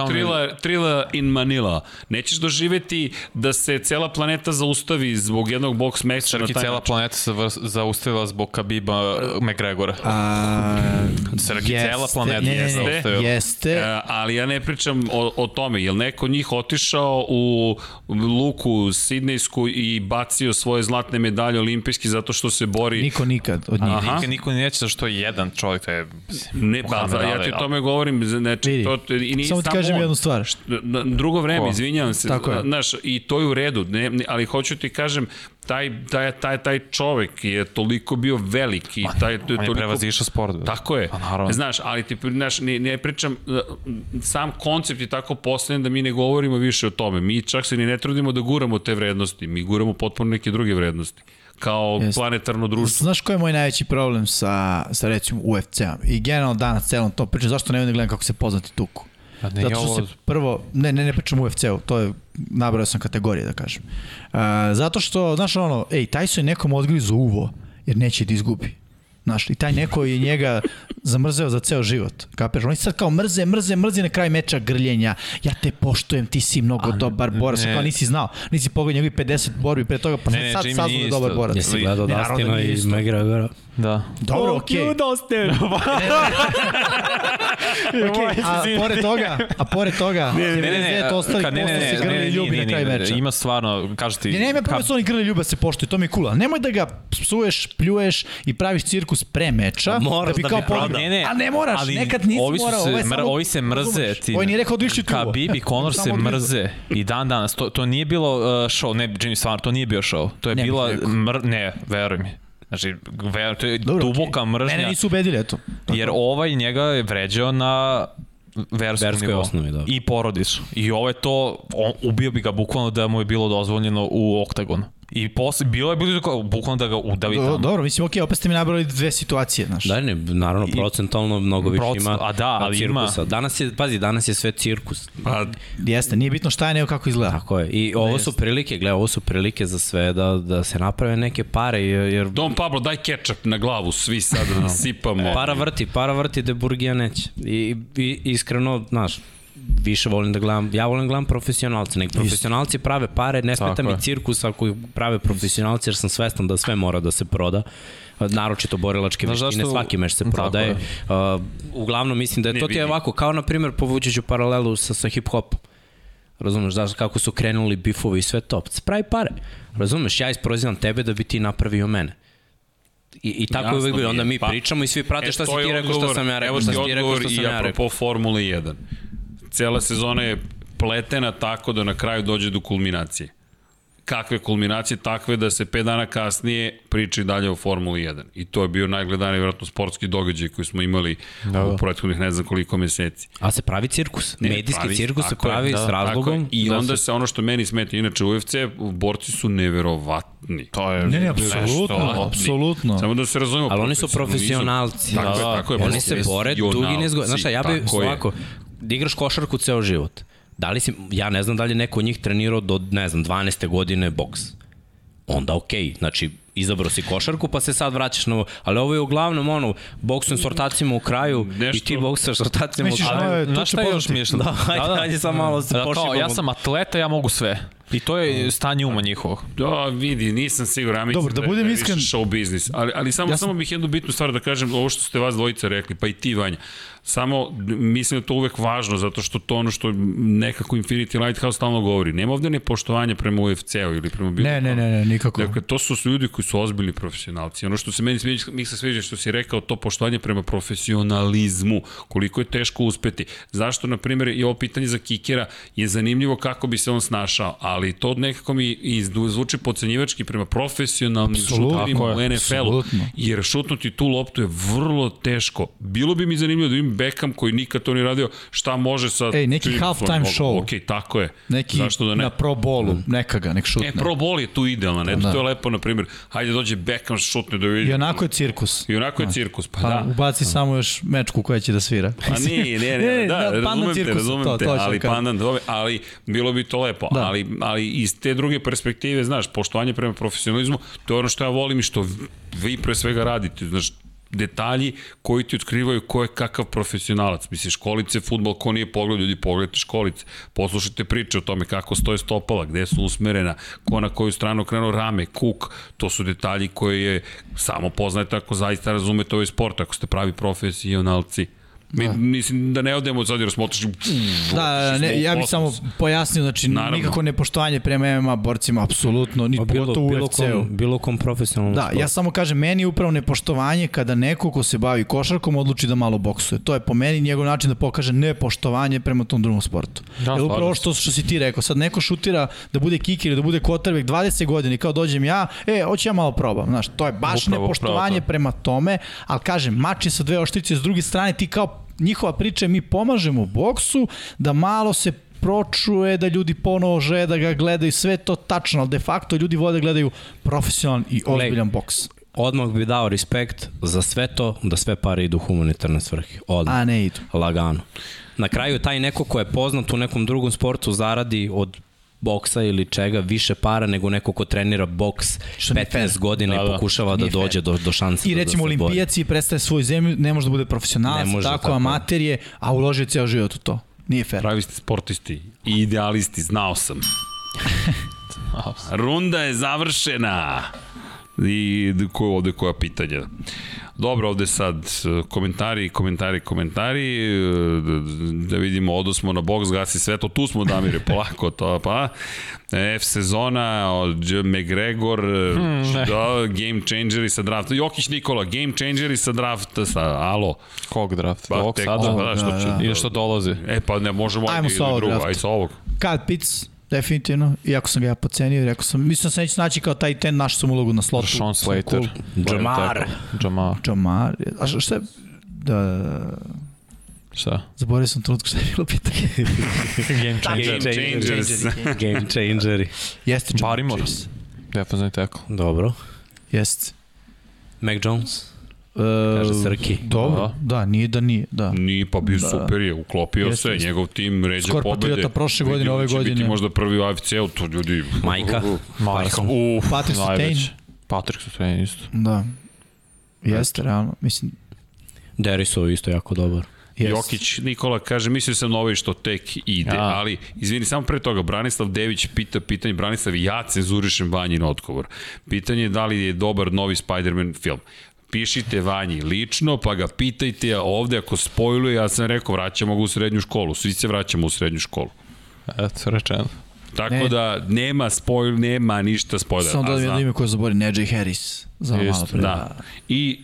S1: trila, trila in Manila. Nećeš doživeti da se cela planeta zaustavi zbog jednog boks meča na
S2: Srki,
S1: taj
S2: cela
S1: način.
S2: planeta se zaustavila zbog Kabiba McGregora.
S3: A,
S2: Srki, cela planeta
S3: ne, ne,
S2: je
S3: ne,
S2: zaustavila.
S3: Jeste.
S1: E, ali ja ne pričam o, o tome, jel neko njih otišao u luku sidnejsku i bacio svoje zlatne medalje olimpijski zato što se bori
S3: Niko nikad od njih.
S1: Aha.
S2: Nikad niko neće zašto što je jedan čovjek, to je...
S1: Ne, pa
S2: Mohamed
S1: za, ja ti o tome govorim, znači,
S3: Vidi,
S1: to, i nije
S3: samo ti kažem
S1: on.
S3: jednu stvar.
S1: Drugo vreme,
S2: Ko?
S1: izvinjavam se,
S3: Tako je.
S1: Znaš, i to je u redu, ne, ne, ali hoću ti kažem, taj, taj, taj, taj čovek je toliko bio veliki, i taj,
S2: On je
S1: toliko
S2: prevazišao sport.
S1: Tako je.
S2: Pa naravno.
S1: Znaš, ali ti znaš, ne, ne pričam, uh, sam koncept je tako postavljen da mi ne govorimo više o tome. Mi čak se ni ne trudimo da guramo te vrednosti, mi guramo potpuno neke druge vrednosti kao
S3: Jeste.
S1: planetarno društvo.
S3: Znaš koji je moj najveći problem sa, sa recimo UFC-om i generalno danas celom to pričam, zašto ne vidim da gledam kako se poznati tuku?
S2: Pa nije
S3: Zato što se prvo, ne, ne, ne pričam u UFC-u, to je, nabrao sam kategorije da kažem. Uh, zato što, znaš ono, ej, Tyson je nekom odgrizo uvo, jer neće da izgubi. Znaš, i taj neko je njega zamrzeo za ceo život. Kapeš? Oni sad kao mrze, mrze, mrze na kraj meča grljenja. Ja te poštujem, ti si mnogo dobar borac.
S2: ne.
S3: Kao nisi znao, nisi pogledao njegovih 50 borbi pre toga, pa
S2: Ne,
S3: ne,
S2: ne,
S3: sad saznao da dobar borac.
S4: Jesi gledao
S3: Ne, nije
S4: i
S3: isto.
S2: Da.
S3: Dobro, okej. Okay.
S4: Dustin!
S3: Okay, a pored toga, a pored toga, ne, ne, ne, to ostali
S2: kad- ne, ne, ne,
S3: se grli
S2: ne,
S3: ljubi na
S2: nije,
S3: meča.
S2: Ima stvarno, kažeš ti...
S3: Ja nema
S2: ka-
S3: problem da su oni grli ljube se poštuju, to mi je cool. ali Nemoj da ga psuješ, pljuješ i praviš cirkus pre meča,
S4: moraš
S3: da bi
S4: da
S3: kao pobegao.
S2: Ne, ne,
S3: A ne moraš,
S2: ali
S3: nekad nisi
S2: ovi
S3: morao.
S2: Se,
S3: ovo je
S2: mr,
S3: samo-
S2: ovi se mrze. Ti,
S3: Ovaj nije rekao da išli tu.
S2: Khabib i Conor se mrze. I dan danas. To, to nije bilo uh, show. Ne, Jimmy, stvarno, to nije bio show. To je
S3: Ne
S2: bila... Mr, ne, veruj mi. Znači, to je
S3: Dobro,
S2: duboka
S3: okej.
S2: mržnja.
S3: Mene nisu ubedili, eto.
S2: Jer ovaj njega je vređao na verskom
S4: Verskoj
S2: nivou.
S4: osnovi, da.
S2: I porodično. I ovo je to, on, ubio bi ga bukvalno da mu je bilo dozvoljeno u oktagonu. I posle, bilo je bilo bukvalno da ga udavi
S3: Do,
S2: tamo.
S3: dobro, mislim, okej, opet ste mi nabrali dve situacije, znaš.
S4: Da, ne, naravno,
S2: I-
S4: procentalno mnogo više
S2: Procent-
S4: ima
S2: a da, ali ima.
S4: cirkusa. Danas je, pazi, danas je sve cirkus.
S1: Pa,
S3: Jeste, nije bitno šta je, nego kako izgleda.
S4: Tako je. I ovo su prilike, gle, ovo su prilike za sve da, da se naprave neke pare, jer,
S1: Don Pablo, daj kečap na glavu, svi sad da sipamo.
S4: para vrti, para vrti da Burgija neće. I, i iskreno, znaš, više volim da gledam, ja volim da gledam profesionalce, nek profesionalci prave pare, ne smeta mi cirkus ako prave profesionalci, jer sam svestan da sve mora da se proda naročito borilačke
S2: Znaš
S4: veštine,
S2: zašto-
S4: svaki meš se prodaje.
S2: je.
S4: Uh, uglavnom mislim da je to ti je ovako, kao na primjer povući ću paralelu sa, sa hip-hopom. Razumeš, znaš kako su krenuli bifovi i sve to. Spravi pare. Razumeš, ja isprozivam tebe da bi ti napravio mene. I, i tako
S1: Jasno
S4: je uvek bilo. Onda mi
S1: Pa,
S4: pričamo i svi prate
S1: E,
S4: šta si ti rekao, šta
S1: odgovor-
S4: sam ja rekao,
S1: evo
S4: šta
S1: ti
S4: si ti rekao,
S1: odgovor
S4: šta sam
S1: i
S4: ja rekao.
S1: apropo Formule 1. Cela sezona je pletena tako da na kraju dođe do kulminacije. Kakve kulminacije? Takve da se 5 dana kasnije priča i dalje o Formuli 1. I to je bio najgledaniji, vjerojatno, sportski događaj koji smo imali da, u prethodnih ne znam koliko meseci.
S4: A se pravi cirkus.
S1: Ne,
S4: Medijski
S1: pravi-
S4: cirkus se pravi
S1: da,
S4: s razlogom.
S1: I
S4: da
S1: onda
S4: se-
S1: se ono što meni smeta, inače u UFC borci su neverovatni.
S2: To je
S3: Ne, ne, apsolutno, apsolutno.
S1: Samo da se razumemo.
S4: Ali oni su profesionalci.
S1: Tako je,
S2: Da,
S1: tako je.
S4: Oni se bore dugi niz godina. Znaš šta, ja bi
S1: Tako je.
S4: ovako, da igraš košarku ceo život. Da li si, ja ne znam da li je neko od njih trenirao do, ne znam, 12. godine boks. Onda okej, okay. znači izabrao si košarku pa se sad vraćaš na. Ali ovo je uglavnom ono, boksujem s ortacima u kraju
S1: Nešto-
S4: i ti boksaš s ortacima u kraju.
S3: to
S2: Znaš šta još
S3: poznati.
S2: smiješno?
S4: Da, ajde, ajde sad malo se
S2: da, kao,
S4: pošibamo.
S2: ja sam atleta, ja mogu sve. I to je stanje uma njihovog.
S1: Da, vidi, nisam siguran. Ja mislim
S3: Dobro, da
S1: je-
S3: budem
S1: više
S3: iskren-
S1: Show biznis. Ali, ali samo,
S3: Ja sam-
S1: samo bih jednu bitnu stvar da kažem, ovo što ste vas dvojica rekli, pa i ti, Vanja. Samo mislim da je to uvek važno, zato što to ono što nekako Infinity Lighthouse stalno govori. Nema ovde nepoštovanja prema UFC-u ili prema bilo
S3: Ne, ne, ne, ne, nikako.
S1: Dakle, to su ljudi koji su ozbiljni profesionalci. Ono što se meni sviđa, mi se sviđa što si rekao, to poštovanje prema profesionalizmu, koliko je teško uspeti. Zašto, na primjer, i ovo pitanje za kikera je zanimljivo kako bi se on snašao, ali to nekako mi izdu- zvuči pocenjivački prema profesionalnim šuterima
S2: Tako
S1: u NFL-u, jer šutnuti tu loptu je vrlo teško. Bilo bi mi zanimljivo da vidim Beckham koji nikad to nije radio, šta može sa...
S3: Ej, neki halftime show.
S1: Ok, tako je.
S3: Neki
S1: Zašto da ne?
S3: na pro bolu, neka ga, nek šutne.
S1: E, pro bol je tu idealan, eto,
S3: Da.
S1: to je lepo, na primjer, hajde dođe Beckham šutne da vidi.
S3: I onako je cirkus.
S1: I onako je cirkus, pa,
S3: Pa
S1: da.
S3: ubaci samo još mečku koja će da svira.
S1: Pa nije, nije, nije, da,
S3: pandan
S1: razumem te, razumem
S3: to,
S1: te,
S3: to
S1: ali pandan, dobro, ali bilo bi to lepo,
S3: Da.
S1: ali, ali iz te druge perspektive, znaš, poštovanje prema profesionalizmu, to je ono što ja volim i što vi pre svega radite, znaš, detalji koji ti otkrivaju ko je kakav profesionalac. Misliš, školice, futbol, ko nije pogled, ljudi, pogledajte školice. Poslušajte priče o tome kako stoje stopala, gde su usmerena, ko na koju stranu krenuo rame, kuk. To su detalji koje je samo poznajete ako zaista razumete ovaj sport, ako ste pravi profesionalci. Mi, mislim da ne odemo sad jer smo otišli
S3: Da, ne, ja bih samo pojasnio, znači
S1: Naravno.
S3: nikako nepoštovanje prema MMA borcima, apsolutno, ni
S4: Pa bilo,
S3: pogotovo u
S4: bilo, kom, bilo kom profesionalnom
S3: Da,
S4: sportu.
S3: ja samo kažem, meni je upravo nepoštovanje kada neko ko se bavi košarkom odluči da malo boksuje. To je po meni njegov način da pokaže nepoštovanje prema tom drugom sportu.
S2: Da,
S3: Jer upravo što, što si ti rekao, sad neko šutira da bude kiker ili da bude quarterback 20 godina i kao dođem ja, e, hoću ja malo probam. Znaš, to je baš
S2: Upravo,
S3: nepoštovanje
S2: upravo to.
S3: prema tome, ali kažem, mač je sa dve oštrice, s druge strane ti kao njihova priča je mi pomažemo u boksu da malo se pročuje da ljudi ponovo žele da ga gledaju, sve to tačno, ali de facto ljudi vole da gledaju profesionalan i ozbiljan boks.
S4: Odmah bi dao respekt za sve to, da sve pare idu u humanitarne svrhe. Odmah.
S3: A ne idu.
S4: Lagano. Na kraju taj neko ko je poznat u nekom drugom sportu zaradi od boksa ili čega više para nego neko ko trenira boks
S3: Što nije
S4: 15
S3: fair.
S4: godina
S2: Da,
S4: i
S2: da.
S4: pokušava da dođe do, do šanse
S3: I
S4: da,
S3: recimo
S4: da se bori.
S3: olimpijac i predstaje svoju zemlju, ne može da bude profesionalac, tako,
S4: tako
S3: amater je, a uložio ceo život u to. Nije fair.
S1: Pravi ste sportisti i idealisti, znao sam. Runda je završena. I ko ovde koja pitanja? Dobro, ovde sad e, komentari, komentari, komentari, e, da vidimo, odosmo na boks, gasi sve to, tu smo Damire, polako to, pa, F sezona, od. McGregor, hmm, da, game changeri sa drafta, Jokić Nikola, game changeri sa drafta, sa, alo,
S2: Kog draft?
S1: Pa,
S2: Ovog
S1: tek-
S2: sada?
S1: pa da, što će-
S2: Ili što dolazi?
S1: e pa ne, možemo
S3: Ajmo
S1: ajde
S3: sa ovog
S1: drugo, ajde sa ovog.
S3: Kad Pitts, definitivno, iako sam ga ja pocenio, rekao sam, mislim da se neće naći kao taj ten, našao sam ulogu na slotu.
S2: Sean Slater.
S3: cool.
S4: Jamar.
S2: Jamar.
S3: Jamar. A šta- je, da,
S2: Šta?
S3: zaboravio sam trenutku šta je bilo pitanje.
S2: Game
S1: Game changers.
S4: Game changeri.
S3: Jeste Jamar
S2: Barrymore. Defensivni tackle.
S4: Dobro.
S3: Jeste.
S4: Mac Jones.
S3: E,
S4: Kaže Srki.
S3: Dobro, da, nije da nije, da.
S1: Nije, pa bio
S3: Da.
S1: super je, uklopio
S3: Jeste,
S1: se, njegov tim ređe
S3: Skor
S1: pobede.
S3: Patriota prošle godine, ove
S1: da će
S3: godine.
S1: biti možda prvi u AFC-u, to ljudi...
S4: Majka.
S2: Majka.
S1: Uf,
S3: Patrick. Sutain.
S2: Patrick Sutain isto.
S3: Da. Jeste, realno. Mislim,
S4: Derisov isto jako dobar.
S3: jeste.
S1: Jokić Nikola kaže, mislio sam na ovaj što tek ide,
S2: Ja.
S1: ali, izvini, samo pre toga, Branislav Dević pita pitanje, Branislav, ja cenzurišem Vanjin odgovor. Pitanje je da li je dobar novi Spider-Man film. Pišite Vanji lično, pa ga pitajte, a ovde ako spojluje, ja sam rekao, vraćamo ga u srednju školu, svi se vraćamo u srednju školu.
S2: Eto, rečeno.
S1: Tako
S3: Ne.
S1: da nema spoil, nema ništa spoilera.
S3: Samo da
S1: znam.
S3: jedno ime koje zabori, Najee Harris. Za malo pre.
S1: Da. I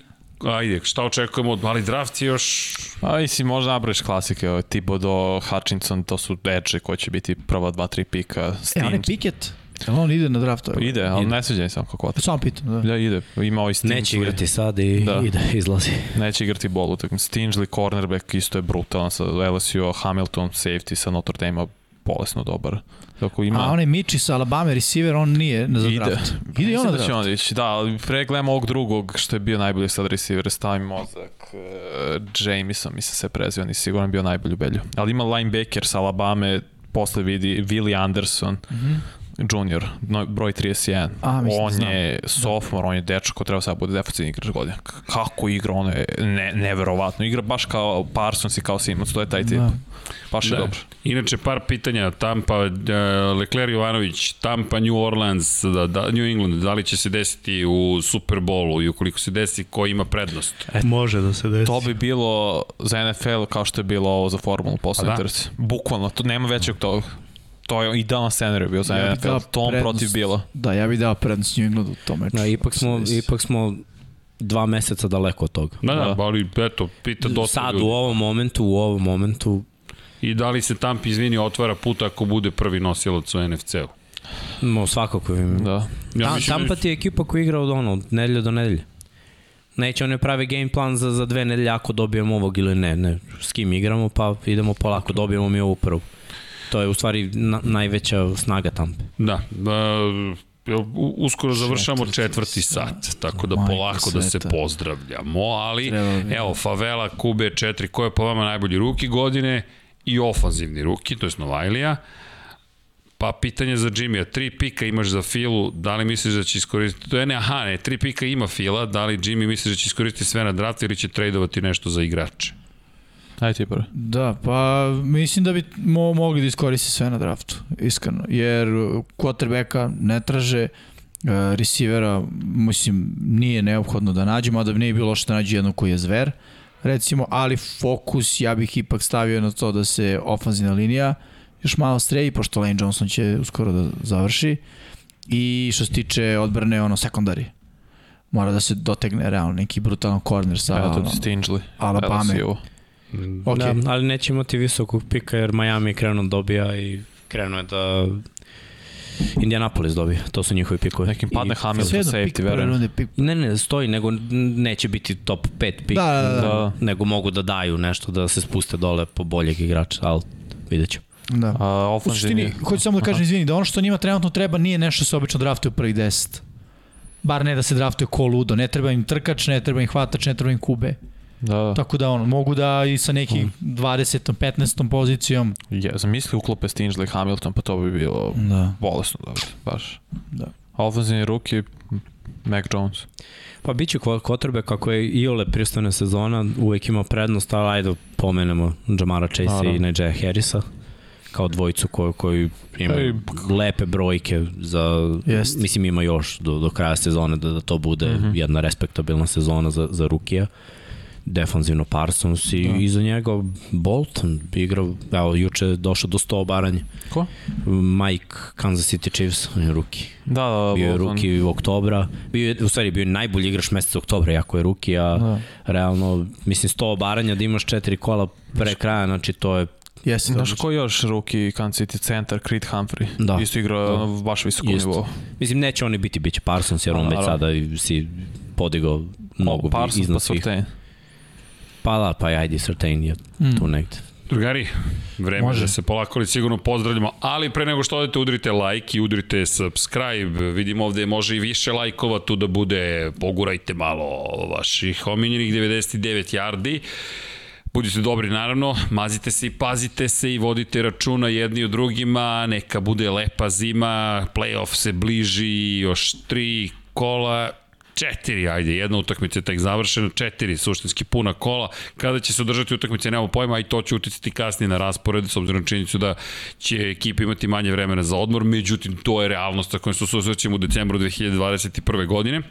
S1: ajde, šta očekujemo od ali draft je još
S2: A i si možda nabraviš klasike, ovo, Thibodeau, Hutchinson, to su edge koji će biti prva dva, tri pika.
S3: E,
S2: Steen,
S3: on je Pickett. Jel on ide na draft?
S2: Pa ide, ali ne sviđa mi se on kako kvota.
S3: Samo pitam, da.
S2: Da, ide. Ima ovaj Stingley.
S4: Neće igrati sad i
S2: Da.
S4: da. ide, izlazi.
S2: Neće igrati bol utakmicu. Stingley, cornerback, isto je brutalan sa LSU, Hamilton, safety sa Notre Dame, bolesno dobar. Tako ima...
S3: A onaj Michi sa Alabama receiver, on nije na za
S2: Ide.
S3: draft. Ide i on na
S2: da će
S3: draft.
S2: on ići, da, ali pre gledam ovog drugog što je bio najbolji sad receiver, stavim mozak, uh, Jameson, mislim se prezio, nisi siguran bio najbolji u belju. Ali ima linebacker sa Alabama, posle vidi Willie Anderson,
S3: Mhm.
S2: Junior, no, broj 31.
S3: A, mislim,
S2: on
S3: znam.
S2: je sophomore, on je dečko, treba sad bude defensivni igrač godine. Kako igra, ono je ne, neverovatno. Igra baš kao Parsons i kao Simons, to je taj tip.
S3: Da.
S2: Baš je
S1: Da.
S2: dobro.
S1: Inače, par pitanja, Tampa, uh, Leclerc Jovanović, Tampa, New Orleans, da, da, New England, da li će se desiti u Super Bowlu i ukoliko se desi, ko ima prednost?
S4: Može da se desi.
S2: To bi bilo za NFL kao što je bilo ovo za formulu poslednje
S1: A da.
S2: trci. Bukvalno, to nema većeg toga. To je idealan scenarij bio za
S3: Ja
S2: NFL. Tom
S3: prednost.
S2: protiv bilo.
S3: Da, ja bih dao prednost New Englandu u tom meču.
S4: Da, ipak smo, ipak smo dva meseca daleko od toga.
S1: Da, da,
S2: Da.
S1: ali eto, pita dosta
S4: Sad
S1: ljudi.
S4: u ovom momentu, u ovom momentu,
S1: I da li se Tampa, izvini, otvara put ako bude prvi nosilac u NFC-u?
S4: no, svakako im.
S2: Da.
S1: Ja
S4: Ja,
S1: mislim
S4: Tampa
S1: da-
S4: ti je ekipa koja igra od ono, od nedelje do nedelje. Neće oni pravi game plan za, za dve nedelje ako dobijemo ovog ili ne, ne. S kim igramo pa idemo polako, dobijemo mi ovu prvu. To je u stvari na, najveća snaga Tampe.
S1: Da, uh, uskoro završamo četvrti sat, tako da polako da se pozdravljamo, ali evo, Favela, Kube 4, ko je po vama najbolji ruki godine i ofanzivni ruki, to je Novajlija, Pa pitanje za Jimmy-a, tri pika imaš za Filu, da li misliš da će iskoristiti, to je ne, aha, ne, tri pika ima Fila, da li Jimmy misliš da će iskoristiti sve na draftu ili će tradovati nešto za igrače?
S2: Ajde ti prvo.
S3: Da, pa mislim da bi mo mogli da iskoristi sve na draftu, iskreno. Jer quarterbacka ne traže, uh, receivera, mislim, nije neophodno da nađemo, a da bi nije bilo loše da nađe jednog koji je zver, recimo, ali fokus ja bih ipak stavio na to da se ofanzivna linija još malo streji, pošto Lane Johnson će uskoro da završi. I što se tiče odbrane, ono, sekundari. Mora da se dotegne realno neki brutalan corner sa
S2: Eto.
S3: Alabama.
S2: LSU.
S3: Ok,
S4: Da, ali neće imati visokog pika jer Miami je krenuo da dobija i krenuo je da Indianapolis dobija. To su njihovi pikovi.
S2: Nekim padne
S4: I-
S2: Hamilton safety, verujem.
S3: pik
S4: Ne, ne, stoji, nego neće biti top 5 pik.
S3: Da, da, da.
S2: Da.
S4: Nego mogu da daju nešto da se spuste dole po boljeg igrača, ali vidjet ću.
S3: Da.
S2: A,
S3: U
S2: ofenzivni...
S3: suštini, hoću samo da kažem, izvini, da ono što njima trenutno treba nije nešto što se obično draftuje u prvih 10. Bar ne da se draftuje ko ludo. Ne treba im trkač, ne treba im hvatač, ne treba im kube.
S2: Da,
S3: Tako da ono, mogu da i sa nekim
S2: Mm.
S3: 20. 15. pozicijom.
S2: je, zamisli uklope Stingley Hamilton, pa to bi bilo
S3: Da.
S2: bolesno dobro, baš.
S3: Da.
S2: Ofenzivni ruki, Mac Jones.
S4: Pa bit će kotrbe kako je Iole pristane sezona, uvek ima prednost, ali ajde pomenemo Jamara Chase
S2: Naravno.
S4: i Najee Harrisa kao dvojicu koji, koji imaju lepe brojke za,
S3: Jest.
S4: mislim ima još do, do kraja sezone da, da to bude mm -hmm. jedna respektabilna sezona za, za rukija defanzivno Parsons i
S3: Da.
S4: da. iza njega Bolton igrao, evo juče je došao do 100 obaranja
S2: Ko?
S4: Mike Kansas City Chiefs, on je ruki
S2: Da, da,
S4: bio je
S2: Bolton.
S4: ruki u oktobra, bio je, u stvari bio je najbolji igrač meseca oktobra, jako je ruki, a
S3: Da.
S4: realno, mislim, 100 obaranja da imaš četiri kola pre kraja, znači to je
S3: Jeste,
S2: Znaš ko još ruki Kansas City centar, Creed Humphrey?
S4: Da.
S2: Isto igra
S4: Da.
S2: ono baš visoko
S4: Isto.
S2: nivo.
S4: Mislim, neće oni biti, bit će Parsons, jer on već sada si podigao mnogo
S2: Parsons pa
S4: iznad svih.
S2: Surtain.
S4: Pa da, pa ajde, Certain je
S3: Mm.
S4: tu negde.
S1: Drugari, vreme
S3: Može.
S1: Da se polako ali sigurno pozdravljamo, ali pre nego što odete udrite like i udrite subscribe, vidimo ovde može i više lajkova tu da bude, pogurajte malo vaših omiljenih 99 yardi. Budite dobri naravno, mazite se i pazite se i vodite računa jedni u drugima, neka bude lepa zima, playoff se bliži, još tri kola, četiri, ajde, jedna utakmica je tek završena, četiri suštinski puna kola. Kada će se održati utakmice, nemamo pojma, i to će uticati kasnije na raspored, s obzirom na činjenicu da će ekipa imati manje vremena za odmor, međutim, to je realnost sa kojom se susrećemo u decembru 2021. godine.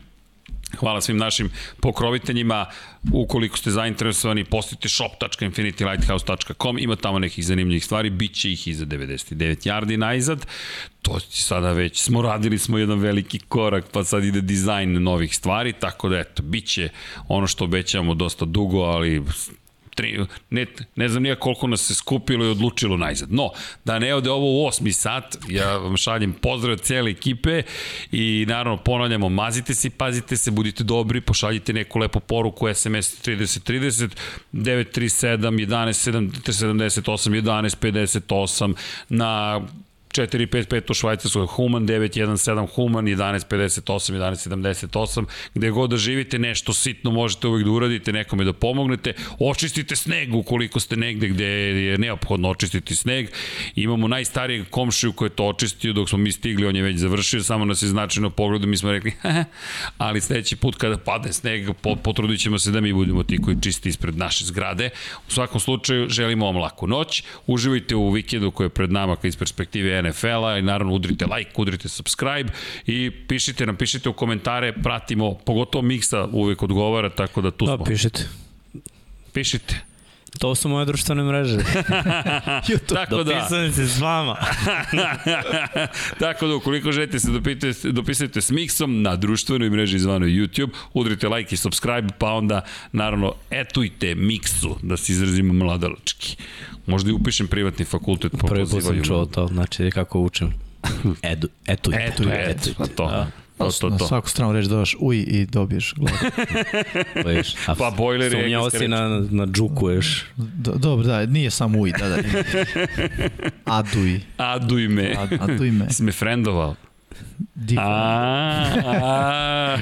S1: Hvala svim našim pokroviteljima. Ukoliko ste zainteresovani, postite shop.infinitylighthouse.com. Ima tamo nekih zanimljivih stvari. Biće ih i za 99 yardi najzad. To će sada već, smo radili smo jedan veliki korak, pa sad ide dizajn novih stvari, tako da eto, biće ono što obećavamo dosta dugo, ali tri, ne, ne znam nija koliko nas se skupilo i odlučilo najzad. No, da ne ode ovo u osmi sat, ja vam šaljem pozdrav od cijele ekipe i naravno ponavljamo, mazite se pazite se, budite dobri, pošaljite neku lepu poruku SMS 3030 937 11 78 11 58 na 455 u Švajcarskoj, Human 917, Human 1158, 1178, gde god da živite nešto sitno možete uvijek da uradite, nekome da pomognete, očistite sneg ukoliko ste negde gde je neophodno očistiti sneg. Imamo najstarijeg komšiju koji je to očistio dok smo mi stigli, on je već završio, samo nas je značajno pogledu, mi smo rekli, ali sledeći put kada padne sneg, potrudit ćemo se da mi budemo ti koji čisti ispred naše zgrade. U svakom slučaju, želimo vam laku noć, uživajte u vikendu koji je pred nama iz perspektive NFL-a i naravno udrite like, udrite subscribe i pišite nam, pišite u komentare, pratimo, pogotovo Miksa uvek odgovara, tako da tu
S4: da,
S1: smo.
S4: pišite.
S1: Pišite.
S4: To su moje društvene mreže.
S1: Tako da.
S4: Dopisujem se s vama.
S1: Tako da, ukoliko želite se dopisati, dopisajte s Miksom na društvenoj mreži zvanoj YouTube, udrite like i subscribe, pa onda, naravno, etujte Miksu, da se izrazimo mladalački. Možda i upišem privatni fakultet. Pa
S4: Prvi put sam čuo to, znači kako učim. Edu, etujte.
S1: Etu, etu, pa to. Da. To, to,
S3: to. Na svaku stranu reći dodaš uj i dobiješ glad.
S1: pa, pa bojler je
S4: Sumnjao si na, na džukuješ.
S3: Do, dobro, da, nije samo uj, da, da. Aduj.
S1: Aduj me.
S3: Ad, aduj me.
S1: Si me frendovao. A,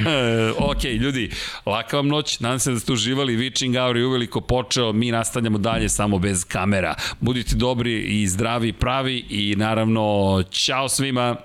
S1: ok, ljudi, laka vam noć, nadam se da ste uživali, Witching Hour je uveliko počeo, mi nastavljamo dalje samo bez kamera. Budite dobri i zdravi, pravi i naravno, čao svima.